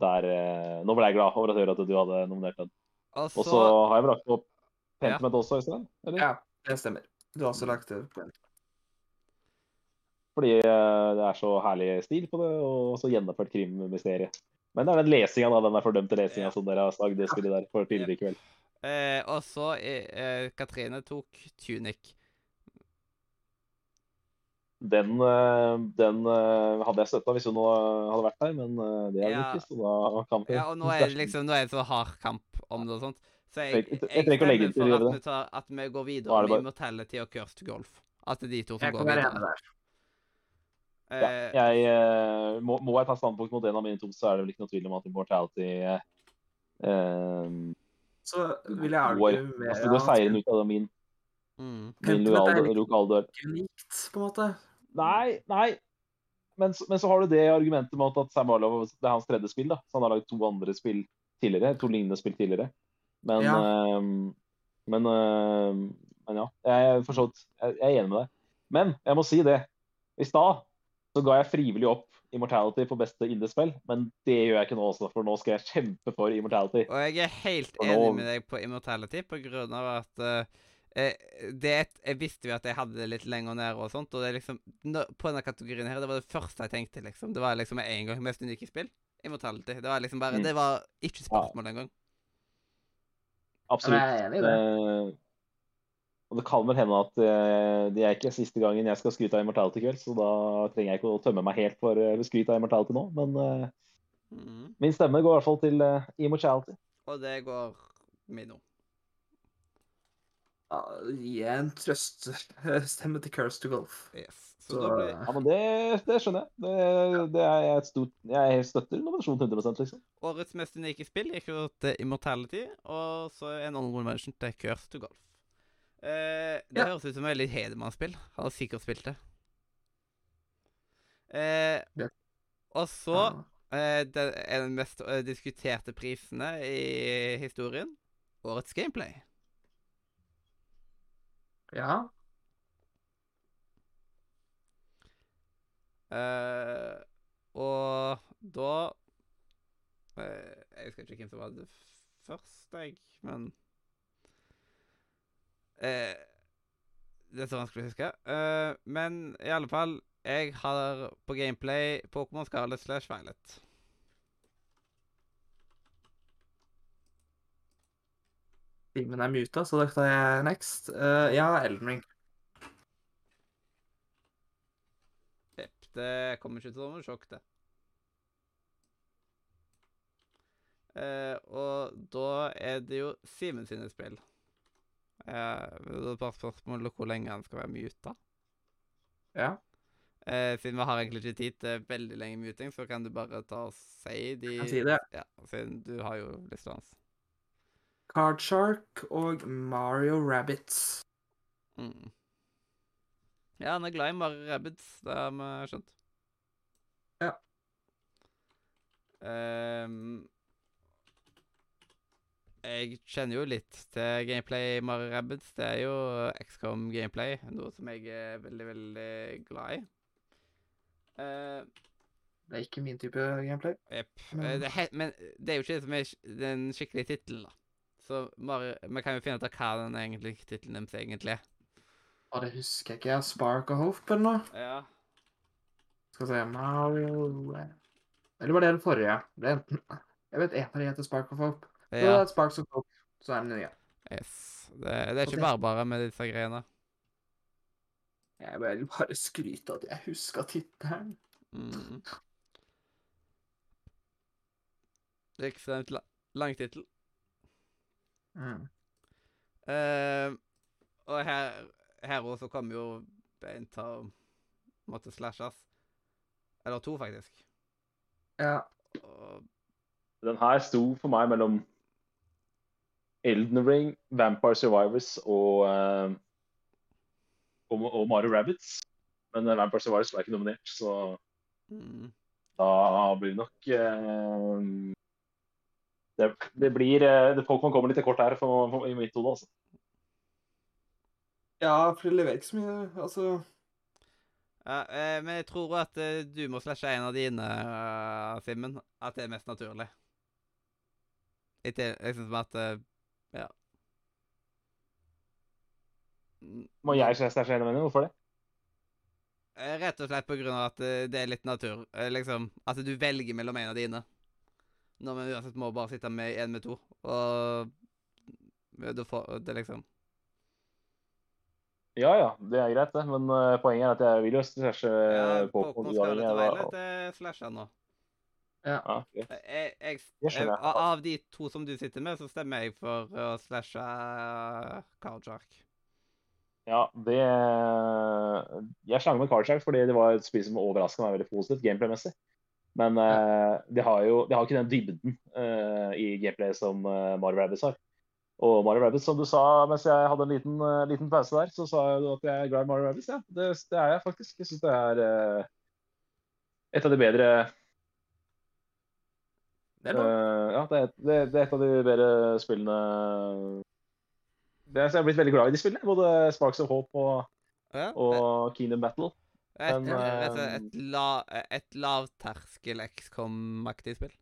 Der, uh, nå ble jeg glad over å høre at du hadde nominert den. Og Og så har jeg brakt opp Pentiment også, Øystein? Eller? Ja, det stemmer. Du har også lagt det på en. Fordi det er så herlig stil på det, og så gjennomført krimmysteriet. Men det er den lesinga, da, den der fordømte lesinga Ja. som dere har sagt det spillet der for tidligere i kveld. Eh, Og så eh, eh, Katrine tok Tunic. Den, eh, den eh, hadde jeg støtta hvis hun nå hadde vært her, men det er Ja. ikke, så da kan vi Ja, og nå er det liksom Nå er det så hard kamp om det og sånt. Så jeg, Jeg- jeg, jeg legge til for at vi, tar, at vi går er videre med bare- Immortality og Cursed Golf. At det er de to som Jeg går videre. der. ja, Eh, jeg, må, må jeg ta standpunkt mot en av mine to, så er det vel ikke noe tvil om at Immortality eh, Så vil jeg argue med altså, går seieren ut av min, mm. min litt- unikt, på en måte. Nei, nei. Men, men så har du det argumentet med at- Sam Barlow det er hans tredje spill. da, så Han har lagd to andre spill tidligere, to lignende spill tidligere. Men, Ja. ehm, men, ehm, men ja. Jeg er for så vidt jeg, jeg er enig med deg. Men jeg må si det. I stad så ga jeg frivillig opp Immortality for beste indiespill, men det gjør jeg ikke nå også, for nå skal jeg kjempe for Immortality. Og jeg er helt For enig nå- med deg på Immortality, på grunn av at eh, eh, det er et, Jeg visste jo at jeg hadde det litt lenger nede og sånt, og det er liksom På denne kategorien her, det var det første jeg tenkte, liksom. Det var liksom med en gang mest unike spill. Immortality. Det var liksom bare Mm. Det var ikke spørsmål engang. Absolutt. Jeg er enig i det. Eh, og det kan vel hende at eh, det er ikke siste gangen jeg skal skryte av Immortality i kveld, så da trenger jeg ikke å tømme meg helt for uh, skryt av Immortality nå. Men eh, Mm. min stemme går i hvert fall til uh, Immortality. Og det går min nå. Ja, Gi en trøststemme til Curse to Golf. Yes. Så, Så, da blir Ja, men det, det skjønner jeg. Det, det er et stort Jeg støtter nominasjon 100% liksom. Årets mest unike spill gikk jo til Immortality, og så en honorable mention til Curse to Golf. Eh, det Ja. høres ut som et veldig Hedemann-spill. Han har sikkert spilt det. Eh, Ja. Og så eh, den, den de mest eh, diskuterte prisene i historien. Årets gameplay. Ja. Eh, og da eh, Jeg husker ikke hvem som var det først, jeg, men eh, Det er så vanskelig å huske. Eh, men i alle fall, jeg har på gameplay Pokémon Scarlet slash Violet. Timen er muta, så da tar jeg next. Eh, ja, Elden Ring. Jepp. Det kommer ikke til å være noe sjokk, det. Uh, og da er det jo Simen sine spill. Eh, det er bare spørsmålet hvor lenge han skal være muta. Ja. Eh, siden vi har egentlig ikke tid til veldig lenge muting, så kan du bare ta og si de Kan si det. Ja, siden du har jo lista hans. Cardshark og Mario Rabbits. Mm. Ja, han er glad i Mario Rabbids, det har vi skjønt. Ja. Ehm, jeg kjenner jo litt til gameplay i Mario Rabbids. Det er jo XCOM gameplay, noe som jeg er veldig, veldig glad i. Uh, Det er ikke min type gameplay. Jepp. Men- Eh, men det er jo ikke det som er den skikkelige tittelen, da. Så Mario, vi kan jo finne ut av hva den egentlige tittelen deres egentlig er. Å, det husker jeg ikke. Spark of Hope eller noe? Ja. Skal vi se Mario Eller var det den forrige? Det er enten Jeg vet en av de heter Spark of Hope. Så det ja. er Sparks og coke, så er den nye. Yes. Det, det er ikke bare bare med disse greiene. Jeg vil bare skryte at jeg huska tittelen. Mm. Det er ekstremt la lang tittel. Mm. Uh, og her, her også kommer jo en til å måtte slashes. Eller to, faktisk. Ja. Og, Den her sto for meg mellom Elden Ring, Vampire Survivors og, uh, og, og Mario Rabbits. Men eh, Vampire Survivors var ikke nominert, så mm. da blir det nok uh, det, det blir uh, det, Pokémon kommer litt til kort her for, for, i mitt hode, altså. ja, for det leverer ikke så mye Altså Ja, eh, men jeg tror at du må slashe en av dine, uh, Simen. At det er mest naturlig. Jeg, jeg som at eh, Ja. Mm, Må jeg stæsje en av mine? Hvorfor det? eh, Rett og slett på grunn av at eh, det er litt natur. Eh, liksom, At du velger mellom en av dine. Når vi uansett må bare sitte med én med to. Og du får Det liksom Ja ja, det er greit, det. Men uh, poenget er at jeg vil jo stæsje Ja, Pokémon. Skal uavhengig til Violet hva- er slasha nå. Ja, greit. Eh, Jeg, jeg, Det. Av de to som du sitter med, så stemmer jeg for å slashe uh, Carjark. Ja, det Jeg slang med Karchak fordi det var et spill som overraska meg veldig positivt gameplay-messig. Men uh, de har jo de har ikke den dybden uh, i gameplay som eh, Mario Rabbids har. Og Mario Rabbids, som du sa mens jeg hadde en liten, eh, liten pause der, så sa du at jeg er glad i Mario Rabbids. Ja, det, det er jeg faktisk. Jeg syns det er uh, et av de bedre Det er. Eh, ja, det er, det, det er et av de bedre spillene det er, så Jeg har blitt veldig glad i de spillene. Både Sparks of Hope og, Ja, og Kingdom Battle. et, men, et, et, eh, et, la, et lavterskel XCOM-aktig spill.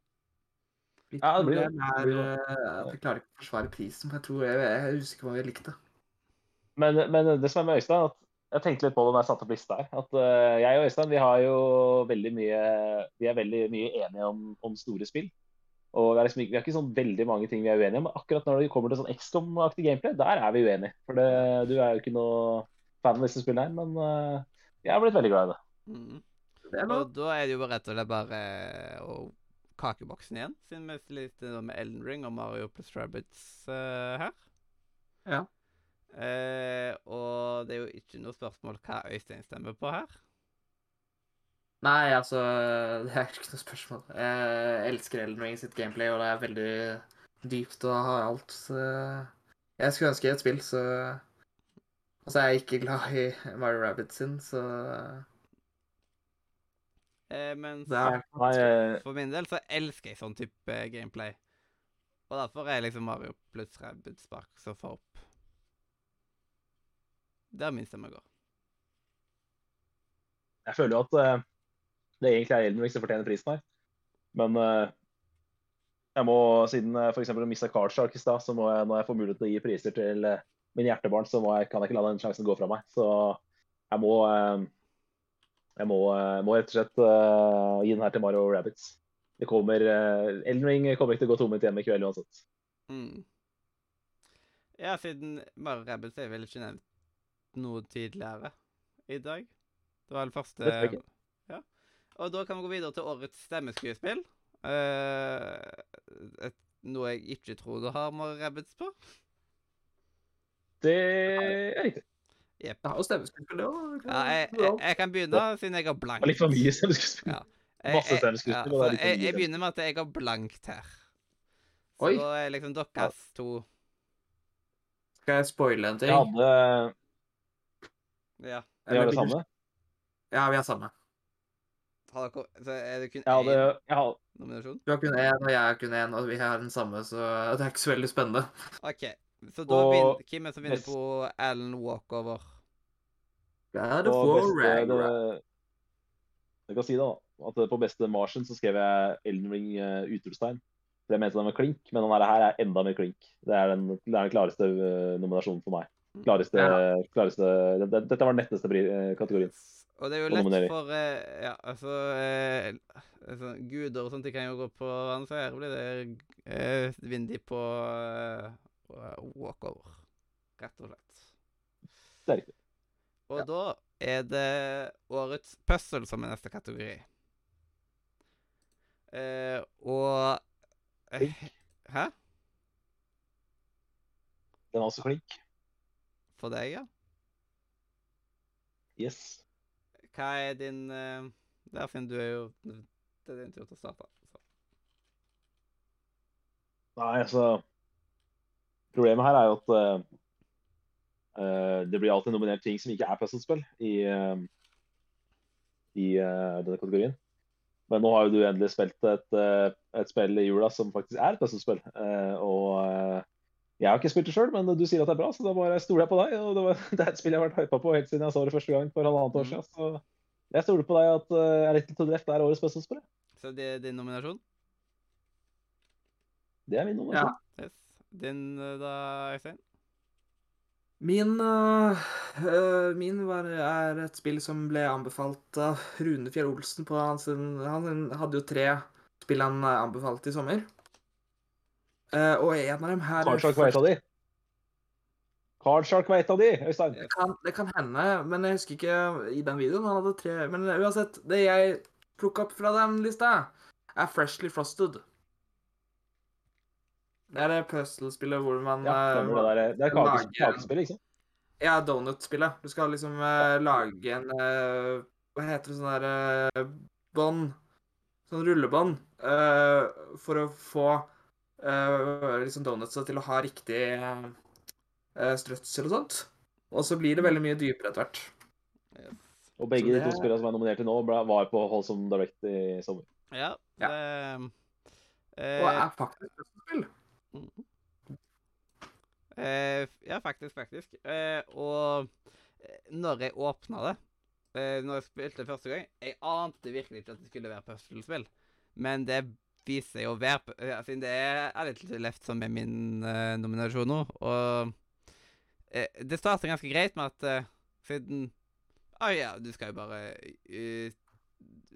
Ja, det blir det. er eh, jeg klarer ikke å forsvare prisen, for jeg tror jeg, jeg er usikker hva vi likte. Men, men det som er med Øystein, at jeg tenkte litt på det når jeg satte opp lista her. At eh, jeg og Øystein vi har jo veldig mye Vi er veldig mye enige om, om store spill. Og det er liksom, ikke- vi har ikke sånn veldig mange ting vi er uenige om. Men akkurat når det kommer til sånn XCOM-aktig gameplay, der er vi uenige. For det, du er jo ikke noe fan av disse spillene her, men uh, jeg har blitt veldig glad i det. Mm. Det er. Og da er det jo bare rett og slett bare eh, å kakeboksen igjen, siden vi sliter med Elden Ring og Mario pluss Rabbids uh, her. Ja. Uh, og det er jo ikke noe spørsmål hva Øystein stemmer på her. Nei, altså Det er ikke noe spørsmål. Jeg elsker Elden Ring sitt gameplay, og det er veldig dypt og har alt. Så jeg skulle ønske et spill, så Altså, jeg er ikke glad i Mario Rabbit sin, så Eh, Men Nei, eh, for min del så elsker jeg sånn type eh, gameplay. Og derfor er liksom Mario pluss Rabbids Spark så får opp Der min stemme går. jeg føler jo at eh, det egentlig er Elden Ring som fortjener prisen her. Men eh, jeg må, siden jeg f.eks. mista Cardshark i stad, så må jeg, når jeg får mulighet til å gi priser til min mine hjertebarn, så må jeg, kan jeg ikke la den sjansen gå fra meg. Så jeg må eh, jeg må, eh, må rett og slett uh, gi den her til Mario Rabbits. Det kommer, uh, Elden Ring kommer ikke til å gå tomhendt hjemme i kveld uansett. Mm. Ja, siden Mario Rabbids er vel ikke nevnt noe tidligere i dag. Det var det første Det tror jeg ikke. Ja. Og da kan vi gå videre til årets stemmeskuespill. Uh, et, noe jeg ikke tror du har Mario Rabbids på. Det er riktig. Jeg har jo stemmeskuespill, det òg. Ja, jeg, jeg, jeg kan begynne, siden jeg har blankt. litt for mye stemmeskuespill. Ja. Masse stemmeskuespill, ja, jeg, jeg begynner med at jeg har blankt her. Så Oi. da er liksom deres to Skal jeg spoile en ting? Jeg hadde Ja. Vi har det samme. Ja, vi har samme. Har dere Så er det kun hadde, én hadde, nominasjon? Du har kun én, og jeg har kun én, og vi har den samme, så det er ikke så veldig spennende. OK. Så da Og vinner Hvem er det som vinner på Alan Walkover? Det er War beste, Ragnarok. jeg kan si da, at på beste Martian så skrev jeg Elden Ring uh, utropstegn. For jeg mente den var klink, men den her er enda mer klink. Det er den, det er den klareste uh, nominasjonen for meg. Klareste, Ja. klareste det, det, Dette var den letteste eh, kategorien. Og det er jo lett for eh, Ja, altså eh, altså, Guder og sånt, de kan jo gå på hverandre, så her blir det eh, vindig på eh, walkover. Rett og slett. Det er riktig. Og Ja. da er det årets puzzle som er neste kategori. Eh, og eh, Hæ? Den er også klink. For deg, ja? Yes. Hva er din uh, Der, Finn, du er jo Det er din tur til å starte. Så. Nei, altså Problemet her er jo at uh, det blir alltid nominert ting som ikke er puzzlespill i, uh, i uh, denne kategorien. Men nå har jo du endelig spilt et, et spill i jula som faktisk er et puzzlespill. Og jeg har ikke spilt det sjøl, men du sier at det er bra, så da bare stoler jeg på deg. Og det, var, det er et spill jeg har vært hypa på helt siden jeg så det første gang for halvannet år Mm. siden. Så jeg stoler på deg at uh, A Little to Left er årets puzzlespill. så det er din nominasjon? Det er min nominasjon. Yes. Din eh, da, Øystein? Min, øh, min var, er et spill som ble anbefalt av Rune Fjell Olsen. På hans, han hadde jo tre spill han anbefalte i sommer. Eh, og en av dem her Cardshark var et av de. Cardshark var et av de, Øystein. Det kan, det kan hende, men jeg husker ikke i den videoen. Han hadde tre Men uansett, det jeg plukka opp fra den lista, er Freshly Frosted. Det er det puzzle-spillet hvor man Ja, eh, det der. Det er kakes- kakespill, ikke sant? Ja, donut-spillet. Du skal liksom uh, lage en uh, Hva heter det sånn der uh, Bånd. Sånn rullebånd. eh, for å få eh, liksom donutsa til å ha riktig uh, strøtsel og sånt. Og så blir det veldig mye dypere etter hvert. Yes. Og begge det... de to spillene som er nominert til nå, ble- var på Holsom Direct i sommer. Ja, Ja. det Og eh, er faktisk et spill. eh, Ja, faktisk, faktisk. Eh, og eh, når jeg åpna det, eh, når jeg spilte første gang Jeg ante virkelig ikke at det skulle være puslespill, men det viser seg å være det er litt Left som er min uh, nominasjon nå, og uh, Det starter ganske greit med at uh, siden Å ja, du skal jo bare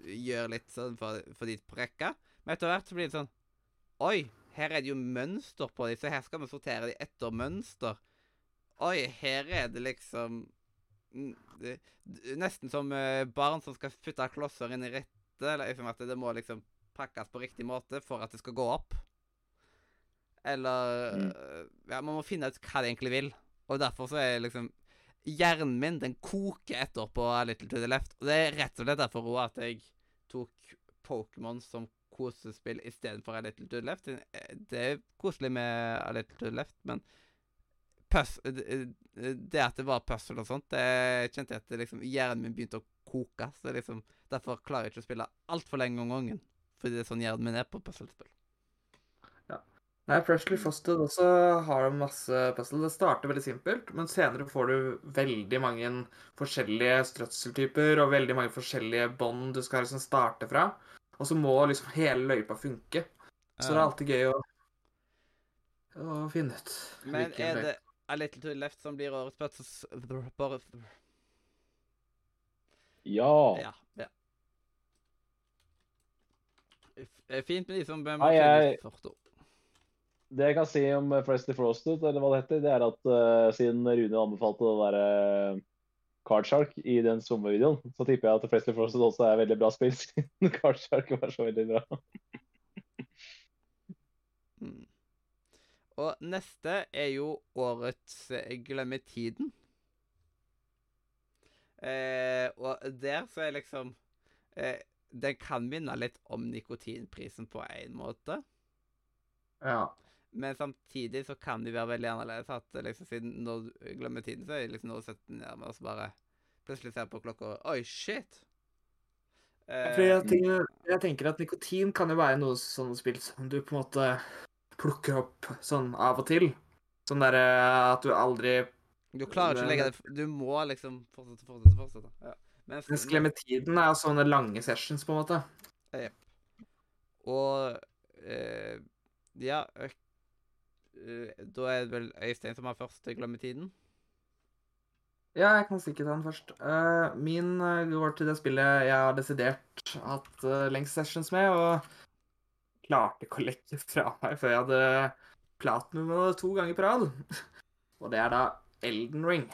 gjøre litt sånn for, for dit på. Men etter hvert så blir det sånn Oi, her er det jo mønster på dem, så her skal vi sortere dem etter mønster. Oi, her er det liksom Nesten som barn som skal putte klosser inn i rette. Eller liksom at det må liksom pakkes på riktig måte for at det skal gå opp. Eller Mm. eh, Ja, man må finne ut hva de egentlig vil. Og derfor så er liksom Hjernen min den koker etter på A Little to the Left. Og det er rett og slett derfor òg at jeg tok Pokémon som kosespill istedenfor A Little to the Left. Eh, Det er koselig med A Little to the Left, men pus det det at det var puzzle og sånt, det kjente jeg at det liksom, hjernen min begynte å koke. Så liksom, derfor klarer jeg ikke å spille altfor lenge om gangen. Fordi det er sånn hjernen min er på puslespill. Nei, Freshly Frosted også har masse puzzle. Det starter veldig simpelt, men senere får du veldig mange forskjellige strøtseltyper og veldig mange forskjellige bånd du skal liksom starte fra. Og så må liksom hele løypa funke. Så det er alltid gøy å, å finne ut. Men er det A Little to Left som blir årets puzzle... Bare Ja. Ja. ja. Eh, Fint med de som Nei, jeg- Det jeg kan si om eh, Freshly Frosted, eller hva det heter, det er at uh, siden Rune anbefalte å være Cardshark i den sommervideoen, så tipper jeg at Freshly Frosted også er veldig bra spill, siden Cardshark var så veldig bra. Mm. Og neste er jo årets eh, Glemme tiden. Eh, og der så er liksom eh, Den kan minne litt om nikotinprisen på én måte. Ja. Men samtidig så kan det være veldig annerledes. At liksom siden når du glemmer tiden, så er det liksom noe å sette ned med og så bare plutselig ser på klokka Oi, shit! Uh, jeg, tenker, jeg tenker at nikotin kan jo være noe sånn spill som du på en måte plukker opp sånn av og til. Sånn derre at du aldri du klarer ikke å legge det Du må liksom fortsette, fortsette, fortsette. Ja. Mens, Mens klementiden er sånne lange sessions, på en måte. Og eh, Ja ø- ø, Da er det vel Øystein som har første glemmetiden. Ja, jeg kan sikkert ta den først. Uh, min eh, går til det spillet jeg har desidert hatt uh, lengst sessions med, og klarte ikke å legge fra meg før jeg hadde platinum to ganger på rad. og det er da Elden Ring.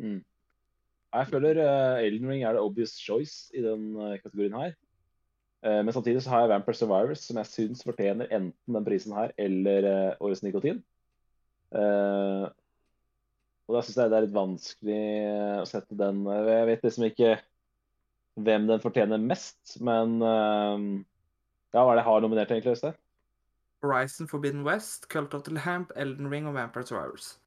Mm. Jeg føler uh, Elden Ring er the obvious choice i den uh, kategorien her. Uh, men samtidig så har jeg Vampire Survivors, som jeg syns fortjener enten den prisen her eller Årets nikotin. Og da syns jeg det er litt vanskelig å sette den Jeg vet liksom ikke hvem den fortjener mest, men ja, hva er det jeg har nominert egentlig, Øystein? Horizon Forbidden West, Cult of the Lamp, Elden Ring og Vampire Survivors.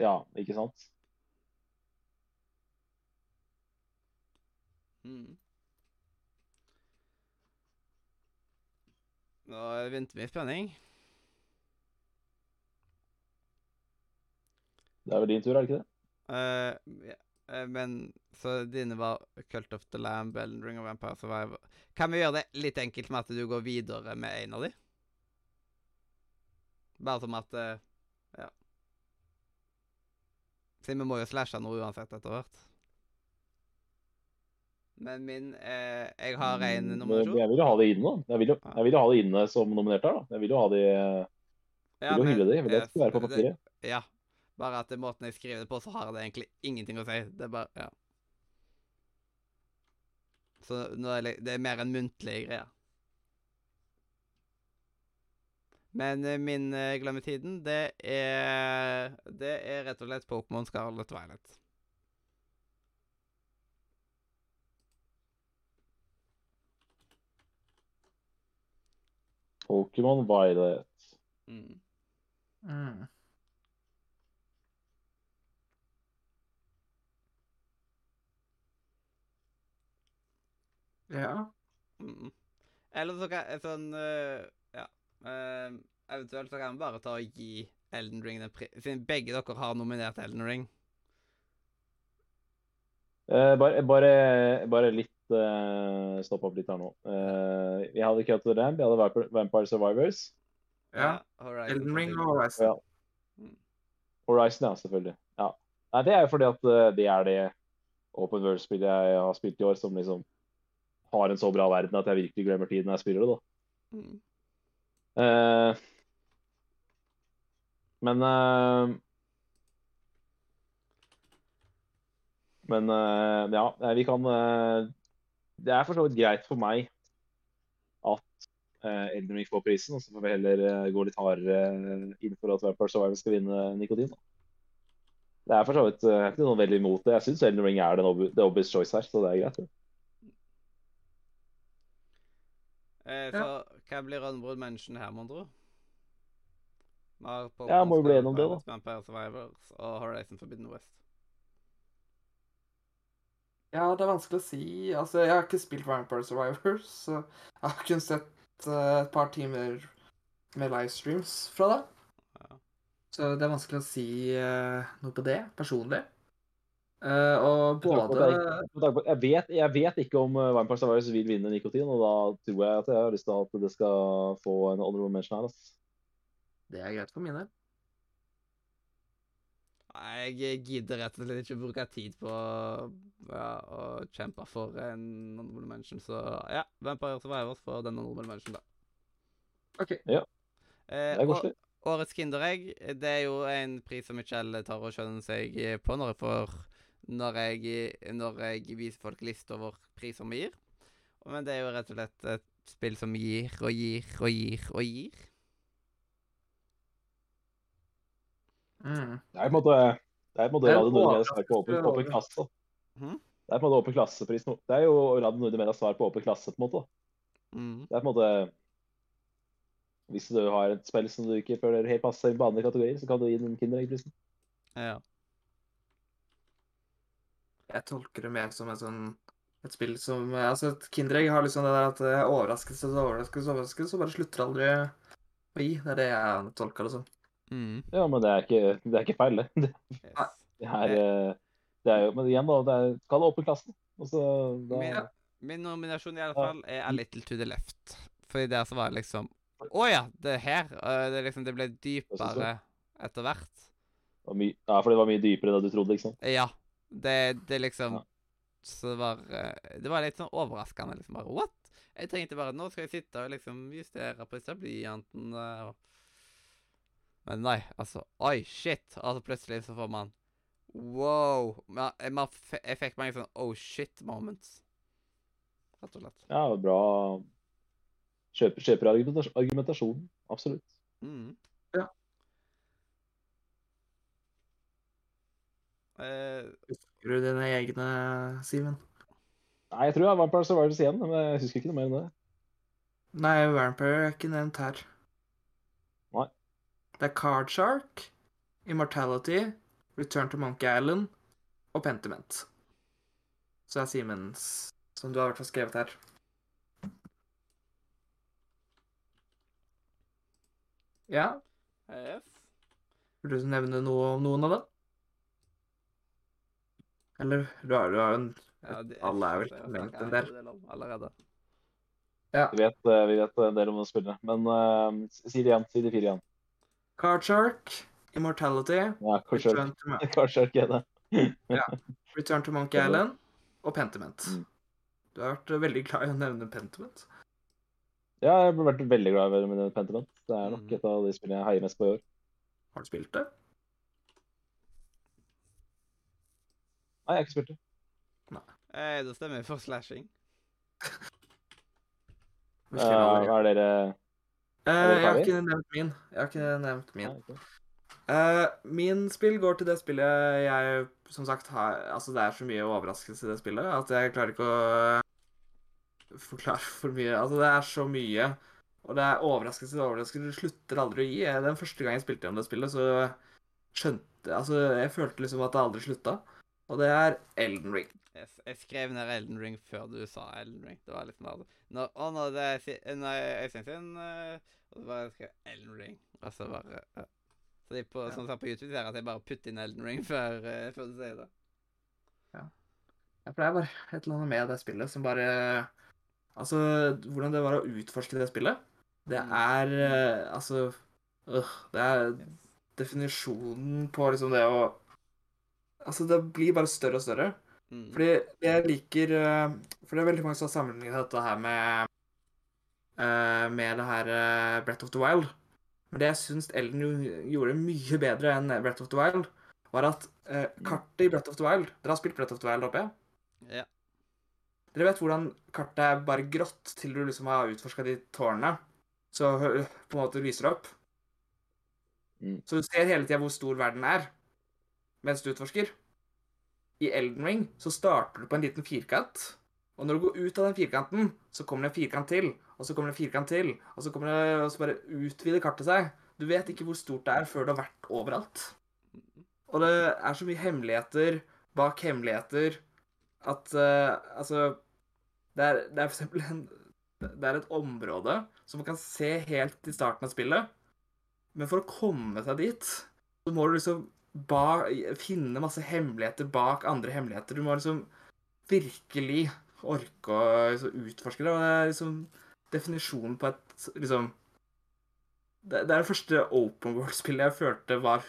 Ja, ikke sant? Mm. Nå venter vi i spenning. Det er vel din tur, er det ikke det? Uh, ja, uh, men så dine var Cult of the Lamb, Ellen Ring of Vampire Survivor. Kan vi gjøre det litt enkelt med at du går videre med en av de? Bare som at uh, Ja. Siden vi må jo slashe noe uansett etter hvert. Men min eh, Jeg har en Mm, nominasjon. Jeg vil jo ha det inne. Jeg vil jo, jeg vil jo ha det inne som nominert her, da. Jeg vil jo ha det Ja, vil jo hylle det. Jeg vil at det skal være på papiret. Ja. Bare at det er måten jeg skriver det på, så har det egentlig ingenting å si. Det er bare Ja. Så er det er mer en muntlig greie. Men eh, min uh, glemmetiden, det er Det er rett og slett Pokémon Scarlet Violet. Pokémon Violet. Mm. Mm. Ja. Mm. Eller så kan sånn eh, Ja. eh, eventuelt så kan vi bare ta og gi Elden Ring den pri... Siden begge dere har nominert Elden Ring. Uh, bare, bare, bare litt uh, Stopp opp litt her nå. Vi jeg hadde Cut the Lamp, jeg hadde Vampire, Survivors. ja. Horizon Elden Ring og Horizon. Ja. Horizon, ja, selvfølgelig. Ja. Nei, det er jo fordi at det er det Open World-spillet jeg har spilt i år, som liksom har en så bra verden at jeg virkelig glemmer tiden jeg spiller det, da. Mm. Eh, men uh, Men uh, ja, vi kan Det er for så vidt greit for meg at uh, Elden Ring får prisen, og så får vi heller gå litt hardere inn for at Vampire Survivor skal vinne nikotin. Da. Det er for så vidt jeg er ikke noe veldig imot det. Jeg syns Elden Ring er den ob the obvious choice her, så det er greit. det. Eh, hva blir Honorable Mention her, mon tro? Ja, må jo bli enig om det, da. Vampire Survivors og Horizon Forbidden West. Ja, det er vanskelig å si. Altså, jeg har ikke spilt Vampire Survivors, så jeg har kun sett uh, et par timer med livestreams fra det. Ja. Så det er vanskelig å si uh, noe på det, personlig. Eh, og både Jeg vet, jeg vet ikke om eh, Vampire Survivors vil vinne nikotin, og da tror jeg at jeg har lyst til at det skal få en honorable mention her. Altså. Det er greit for min del. Jeg gidder rett og slett ikke bruke tid på ja, å kjempe for en honorable mention, så ja, Vampire Survivors får den honorable mention, da. OK. Ja. Det er koselig. Årets Kinderegg, det er jo en pris som Michelle tar og skjønner seg på når jeg får når jeg, når jeg viser folk liste over priser vi gir. Men det er jo rett og slett et spill som gir og gir og gir og gir. Mm. Det er på en måte det er på en måte Det Radio Nordmedias svar på åpen, åpen klasse. Mhm. Det er på en måte åpen klassepris nå. Det er jo Radio Nordmedias svar på åpen klasse, på en måte. Mm. Det er på en måte Hvis du har et spill som du ikke føler helt passer inn på andre kategorier, så kan du gi den Kinderegg-prisen. Ja. Jeg tolker det mer som et sånn et spill som Altså, et Kinderegg har liksom det der at det er overraskelse, så overraskelse, overraskelse, så bare slutter aldri å gi. Det er det jeg tolker det som. Mm. Ja, men det er ikke, det er ikke feil, det. Det, Yes. det, er, eh, det er jo Men igjen, da. Det er, skal åpen klasse. Og så da Min, min nominasjon i alle fall er A Little to the Left. Fordi der så var det liksom Å ja, det er her. Det, er liksom, det ble dypere etter hvert. ja, for det var mye dypere enn du trodde, liksom? Ja. Det, det liksom Ja. Så det var øh, Det var litt sånn overraskende. liksom bare What? Jeg tenkte bare Nå skal jeg sitte og liksom justere på disse blyantene og Men nei, altså Oi, shit. Altså plutselig så får man Wow. Jeg, man, jeg fikk mange sånn oh shit moments. Rett og slett. Ja, bra kjøper, kjøper argumentasjonen. Absolutt. Mm. Ja. Eh, Husker du dine egne, Simen? Nei, jeg tror jeg var på Survivors igjen, men jeg husker ikke noe mer enn det. Nei, Vampire er ikke nevnt her. Nei. Det er Card Shark, Immortality, Return to Monkey Island og Pentiment. Så er Simens, som du har i hvert fall skrevet her. Ja, vil du nevne noe om noen av dem? Eller du har, jo en Ja, det- Alle er vel nevnt en del. Allerede. Ja. Vi vet, eh, vi vet en del om å spille, Men uh, si det igjen. Si de fire igjen. Cardshark, Immortality, Ja, Return to, Mon- kanskje ikke det. Return to Monkey Island og Pentiment. Mm. Du har vært veldig glad i å nevne Pentiment. Ja, jeg har vært veldig glad i å nevne Pentiment. Det er nok Mm. et av de spillene jeg heier mest på i år. Har du spilt det? Nei, jeg har ikke spilt det. Eh, da stemmer jeg for slashing. Eh. Hva er dere Eh, er jeg har ikke nevnt min. Jeg har ikke nevnt min. Nei. Eh, min spill går til det spillet jeg som sagt har Altså, det er så mye overraskelse i det spillet at jeg klarer ikke å forklare for mye. Altså, det er så mye. Og det er overraskelse og overraskelse. Det slutter aldri å gi. Den første gang jeg spilte gjennom det spillet, så skjønte Altså, jeg følte liksom at det aldri slutta. Og det er Elden Ring. Jeg, jeg skrev ned Elden Ring før du sa Elden Ring. Det var liksom bare når, Og når det er når Øystein sin uh, Og så bare skrev Elden Ring. Og så bare ja. Så de på, Ja. sånn som på YouTube ser at jeg bare putter inn Elden Ring før, eh, før du sier det. Ja, for det er bare et eller annet med det spillet som bare Altså, hvordan det var å utforske det spillet, det Mm. er eh, Altså øh, Det er definisjonen på liksom det å Altså, det blir bare større og større. Mm. Fordi jeg liker eh, For det er veldig mange som har sammenlignet dette her med eh, Med det her Brett Breath of the Wild. Men det jeg syns Elden gjorde mye bedre enn Breath of the Wild, var at eh, kartet i Breath of the Wild Dere har spilt Breath of the Wild, håper jeg? Ja. Dere vet hvordan kartet er bare grått til du liksom har utforska de tårnene? Så på en måte lyser det opp. Mm. Så du ser hele tida hvor stor verden er mens du utforsker. I Elden Ring så starter du på en liten firkant. Og når du går ut av den firkanten, så kommer det en firkant til, og så kommer det en firkant til, og så, det, og så bare utvider kartet seg. Du vet ikke hvor stort det er før du har vært overalt. Og det er så mye hemmeligheter bak hemmeligheter at uh, Altså det er, det er for eksempel en Det er et område som man kan se helt til starten av spillet. Men for å komme seg dit, så må du liksom ba, finne masse hemmeligheter bak andre hemmeligheter. Du må liksom virkelig orke å liksom, utforske det. Og det er liksom definisjonen på et liksom Det, det er det første open world-spillet jeg følte var,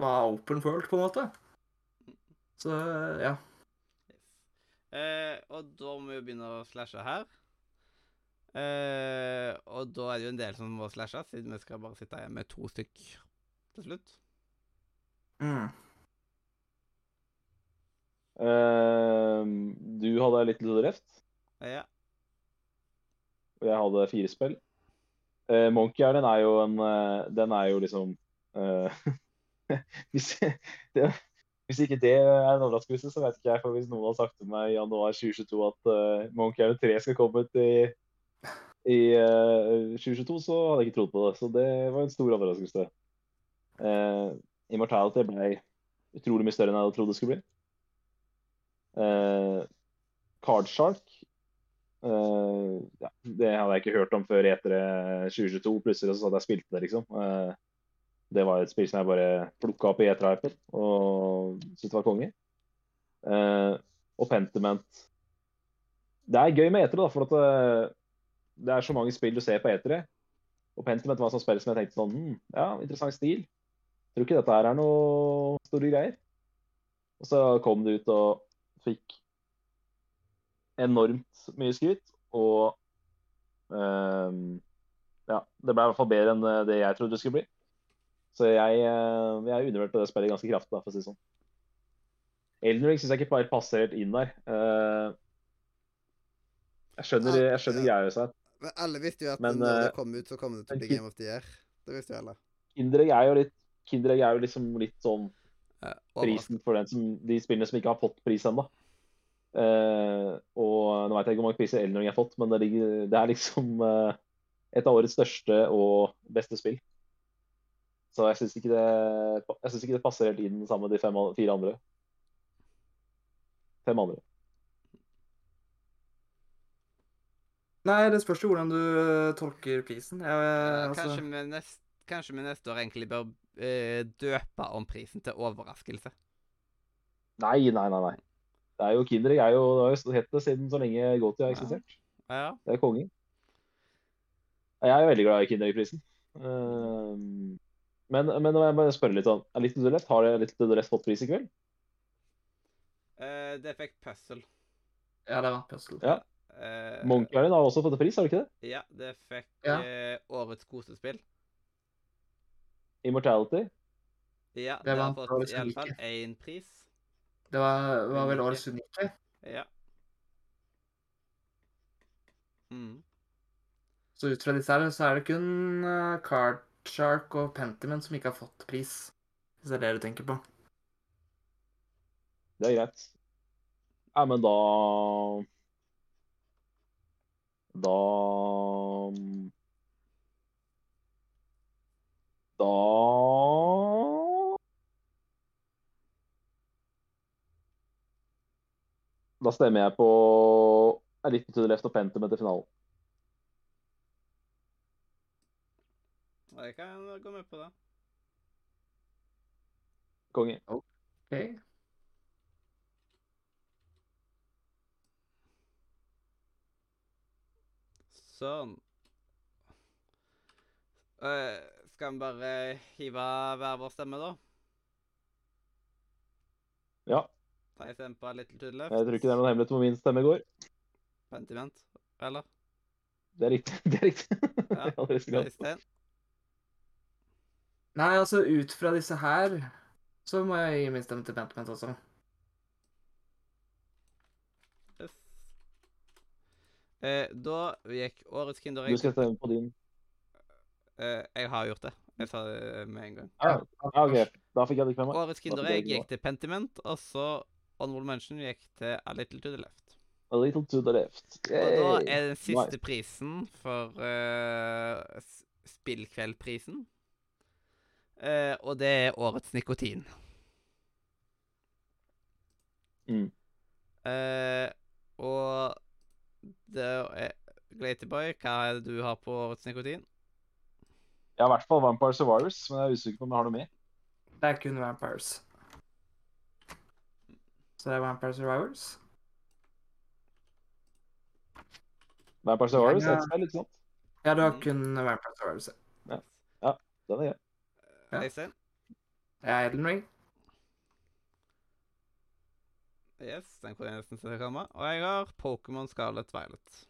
var open world, på en måte. Så ja. Eh, og da må vi jo begynne å slashe her. Eh, og da er det jo en del som må slashes, siden vi skal bare sitte igjen med to stykk til slutt. Mm. Uh, du hadde Little Reft, Eh, ja. og jeg hadde fire spill. Uh, Monkey Island er jo en uh, Den er jo liksom eh, hvis, det, hvis ikke det er en overraskelse, så vet ikke jeg. For hvis noen har sagt til meg i januar 2022 at eh, Monkey Island 3 skal komme ut i i 2022, så hadde jeg ikke trodd på det. Så det var en stor overraskelse. Eh, Immortality ble utrolig mye større enn jeg hadde trodd det skulle bli. Uh, Cardshark uh, ja, Det hadde jeg ikke hørt om før etter 2022. Plutselig så hadde jeg spilt det, liksom. Uh, det var et spill som jeg bare plukka opp i eterhypen og syntes var konge. Uh, og Pentiment Det er gøy med etere, da, for at det er så mange spill du ser på etere. Og Pentiment var et sånt spill som jeg tenkte sånn hm, Ja, interessant stil. Tror ikke dette her er noe store greier. Og så kom det ut og fikk enormt mye skryt. Og um, ja, det ble i hvert fall bedre enn det jeg trodde det skulle bli. Så jeg, eh, jeg undervurderte det spillet ganske kraftig, da, for å si det sånn. Elden Ring syns jeg ikke bare passer helt inn der. Eh, jeg skjønner, jeg skjønner greia seg. Men alle visste jo at Men, når det eh, kom ut, så kom det til å bli Game of the Year. Det visste jo alle. Indre er jo litt Kinderegg er jo liksom litt sånn prisen for den som, de spillene som ikke har fått pris ennå. Uh, og nå vet jeg ikke hvor mange priser Elden Ring har fått, men det, ligger, det er liksom uh, et av årets største og beste spill. Så jeg syns ikke, synes ikke det passer helt inn sammen med de fem, fire andre. Fem andre. Nei, det spørs jo hvordan du eh, tolker prisen. Jeg, altså, kanskje, vi nest, kanskje vi neste år egentlig bør eh, døpe om prisen til overraskelse. Nei, nei, nei. nei. Det er jo Kinderegg er jo, det har jo hett det siden så lenge Goti har eksistert. Ja. Det er kongen. Jeg er veldig glad i Kinderegg-prisen. Ehm, men, men nå må jeg spørre litt sånn, er the Left, Har det Litt Left fått pris i kveld? Eh, det fikk Puzzle. ja, det var puzzle. Ja. Eh, Monkey har også fått pris, har du ikke det? Ja, det fikk Ja. eh, årets kosespill. Immortality. Ja, Det det, har fått iallfall én pris. Det var, var vel årets unike. Ja. Mm. Så ut fra disse her, så er det kun uh, Card Shark og Pentiment som ikke har fått pris. Hvis det er det du tenker på. Det er greit. Ja, men da Da Da Da stemmer jeg på A Little to the Left og Pentum etter finalen. Jeg kan gå med på det. Konge. Ok. Sånn. Eh, skal vi bare hive hver vår stemme, da? Ja. Ta en stemme på Little to the Left. Jeg tror ikke det er noen hemmelighet hvor min stemme går. Pentiment, eller? Det er riktig. Det er riktig. Ja, det er. Øystein? Nei, altså ut fra disse her, så må jeg gi min stemme til Pentiment også. Yes. Eh, da gikk årets Du skal stemme på din. Eh, Jeg har gjort det. Jeg sa det med en gang. Ah, ja, OK. Da fikk jeg det ikke med meg. Årets Kinderegg gikk til Pentiment, og så Honorable Mention gikk til A Little to the Left. A little to the left. Og da er den siste Nice. prisen for uh, Spillkveldprisen. Uh, og det er årets nikotin. Mm. Uh, og det er Glatyboy, hva er det du har på årets nikotin? Jeg har i hvert fall Vampire Survivors, men jeg er usikker på om jeg har noe med. Det er kun Vampires. Så det er Vampire Survivors. Vampire Survivors er et spill, ikke sant? Ja, du har Mm. kun Vampire Survivors. Den er grei. Ja. Øystein? Ja, Elden Ring. Yes, den kunne jeg nesten se komme. Og jeg har Pokémon Scarlet Violet.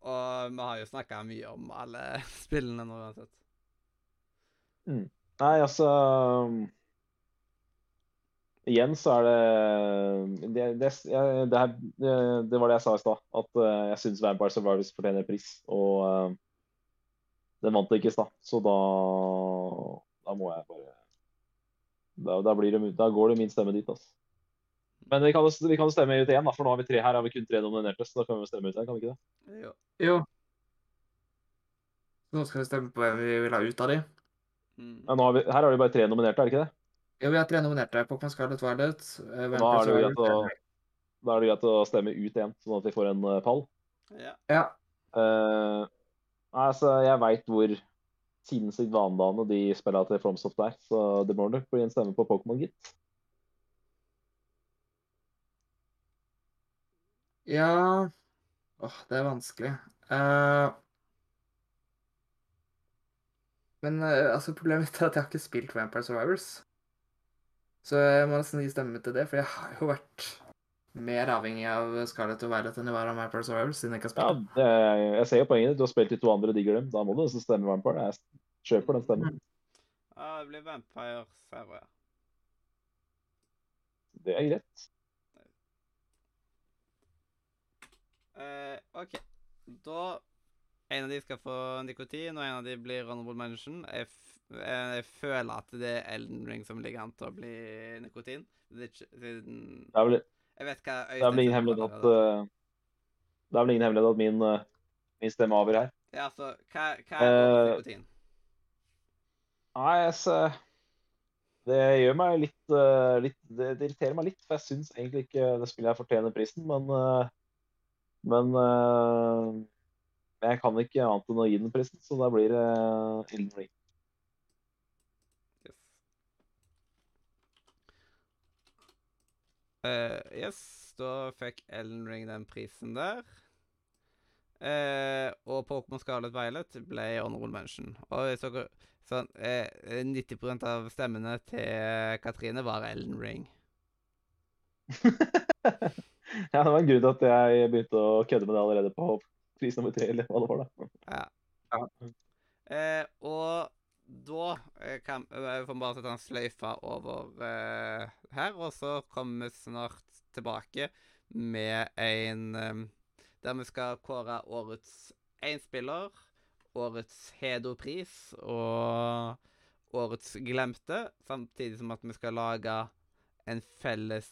Og vi har jo snakka mye om alle spillene nå uansett. Nei, altså um, Igjen så er det Det, det, det, her, det, det var det jeg sa i stad. At eh, jeg syns Vampire Survivors fortjener pris. Og eh, den vant ikke i stad, så da Da må jeg bare Da, da, det, da går det min stemme dit, altså. Men vi kan, vi kan stemme ut én, for nå har vi tre her. har vi kun tre nominerte, så da kan vi stemme ut én, kan vi ikke det? Jo. Jo. Nå skal vi stemme på hvem vi vil ha ut av de. Mm. Ja, nå har vi, her har vi bare tre nominerte, er det ikke det? Jo, vi har tre nominerte. Pokémon Scarlet Violet. eh, Og da er det greit å, da er det greit å stemme ut én, sånn at vi får en eh, pall. Ja. Ja. Uh, altså, jeg veit hvor sinnssykt vanedannende de spillene til Fromsoft er, så det må nok bli en stemme på Pokémon, gitt. Ja Åh, det er vanskelig. Eh, men eh, altså, problemet mitt er at jeg har ikke spilt Vampire Survivors. Så jeg må nesten gi stemme til det, for jeg har jo vært mer avhengig av Scarlett og Violet enn jeg var av Vampire Survivors, siden jeg ikke har Ja, spilt. det, jeg ser jo poenget. ditt. Du har spilt de to andre, digger dem. Da må du nesten stemme Vampire. Jeg kjøper den stemmen. ja, det blir Vampire Server. Det er greit. Eh, OK. Da En av de skal få nikotin, og en av de blir honorable mention. Jeg, eh, jeg føler at det er Elden Ring som ligger an til å bli nikotin. Det er ikke, siden Det er vel, Jeg vet hva det er vel ingen hemmelighet at uh, Det er vel ingen hemmelighet at min, uh, min stemme avgjør her. Ja, altså Hva, hva er nikotin? Nei, altså Det gjør meg litt, litt det, irriterer meg litt, for jeg syns egentlig ikke det spillet her fortjener prisen, men eh, Men uh, jeg kan ikke annet enn å gi den prisen, så da blir det uh, Elden Ring. Yes. Uh, yes, da fikk Elden Ring den prisen der. Eh, og Pokémon Scarlet Violet ble honorable mention. Og så, så, sånn, eh, 90% av stemmene til Katrine var Elden Ring. ja, det var en grunn til at jeg begynte å kødde med det allerede på pris nummer tre, eller hva det var. da. Ja. Ja. Eh, og da eh, kan eh, vi bare sette en sløyfe over eh, her, og så kommer vi snart tilbake med en eh, Der vi skal kåre årets énspiller, årets Hedo-pris og årets glemte, samtidig som at vi skal lage en felles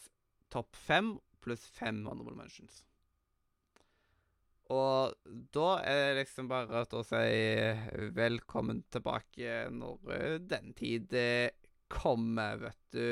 topp fem pluss fem honorable mentions. Og da er det liksom bare å si velkommen tilbake når eh, den tid eh, kommer, vet du.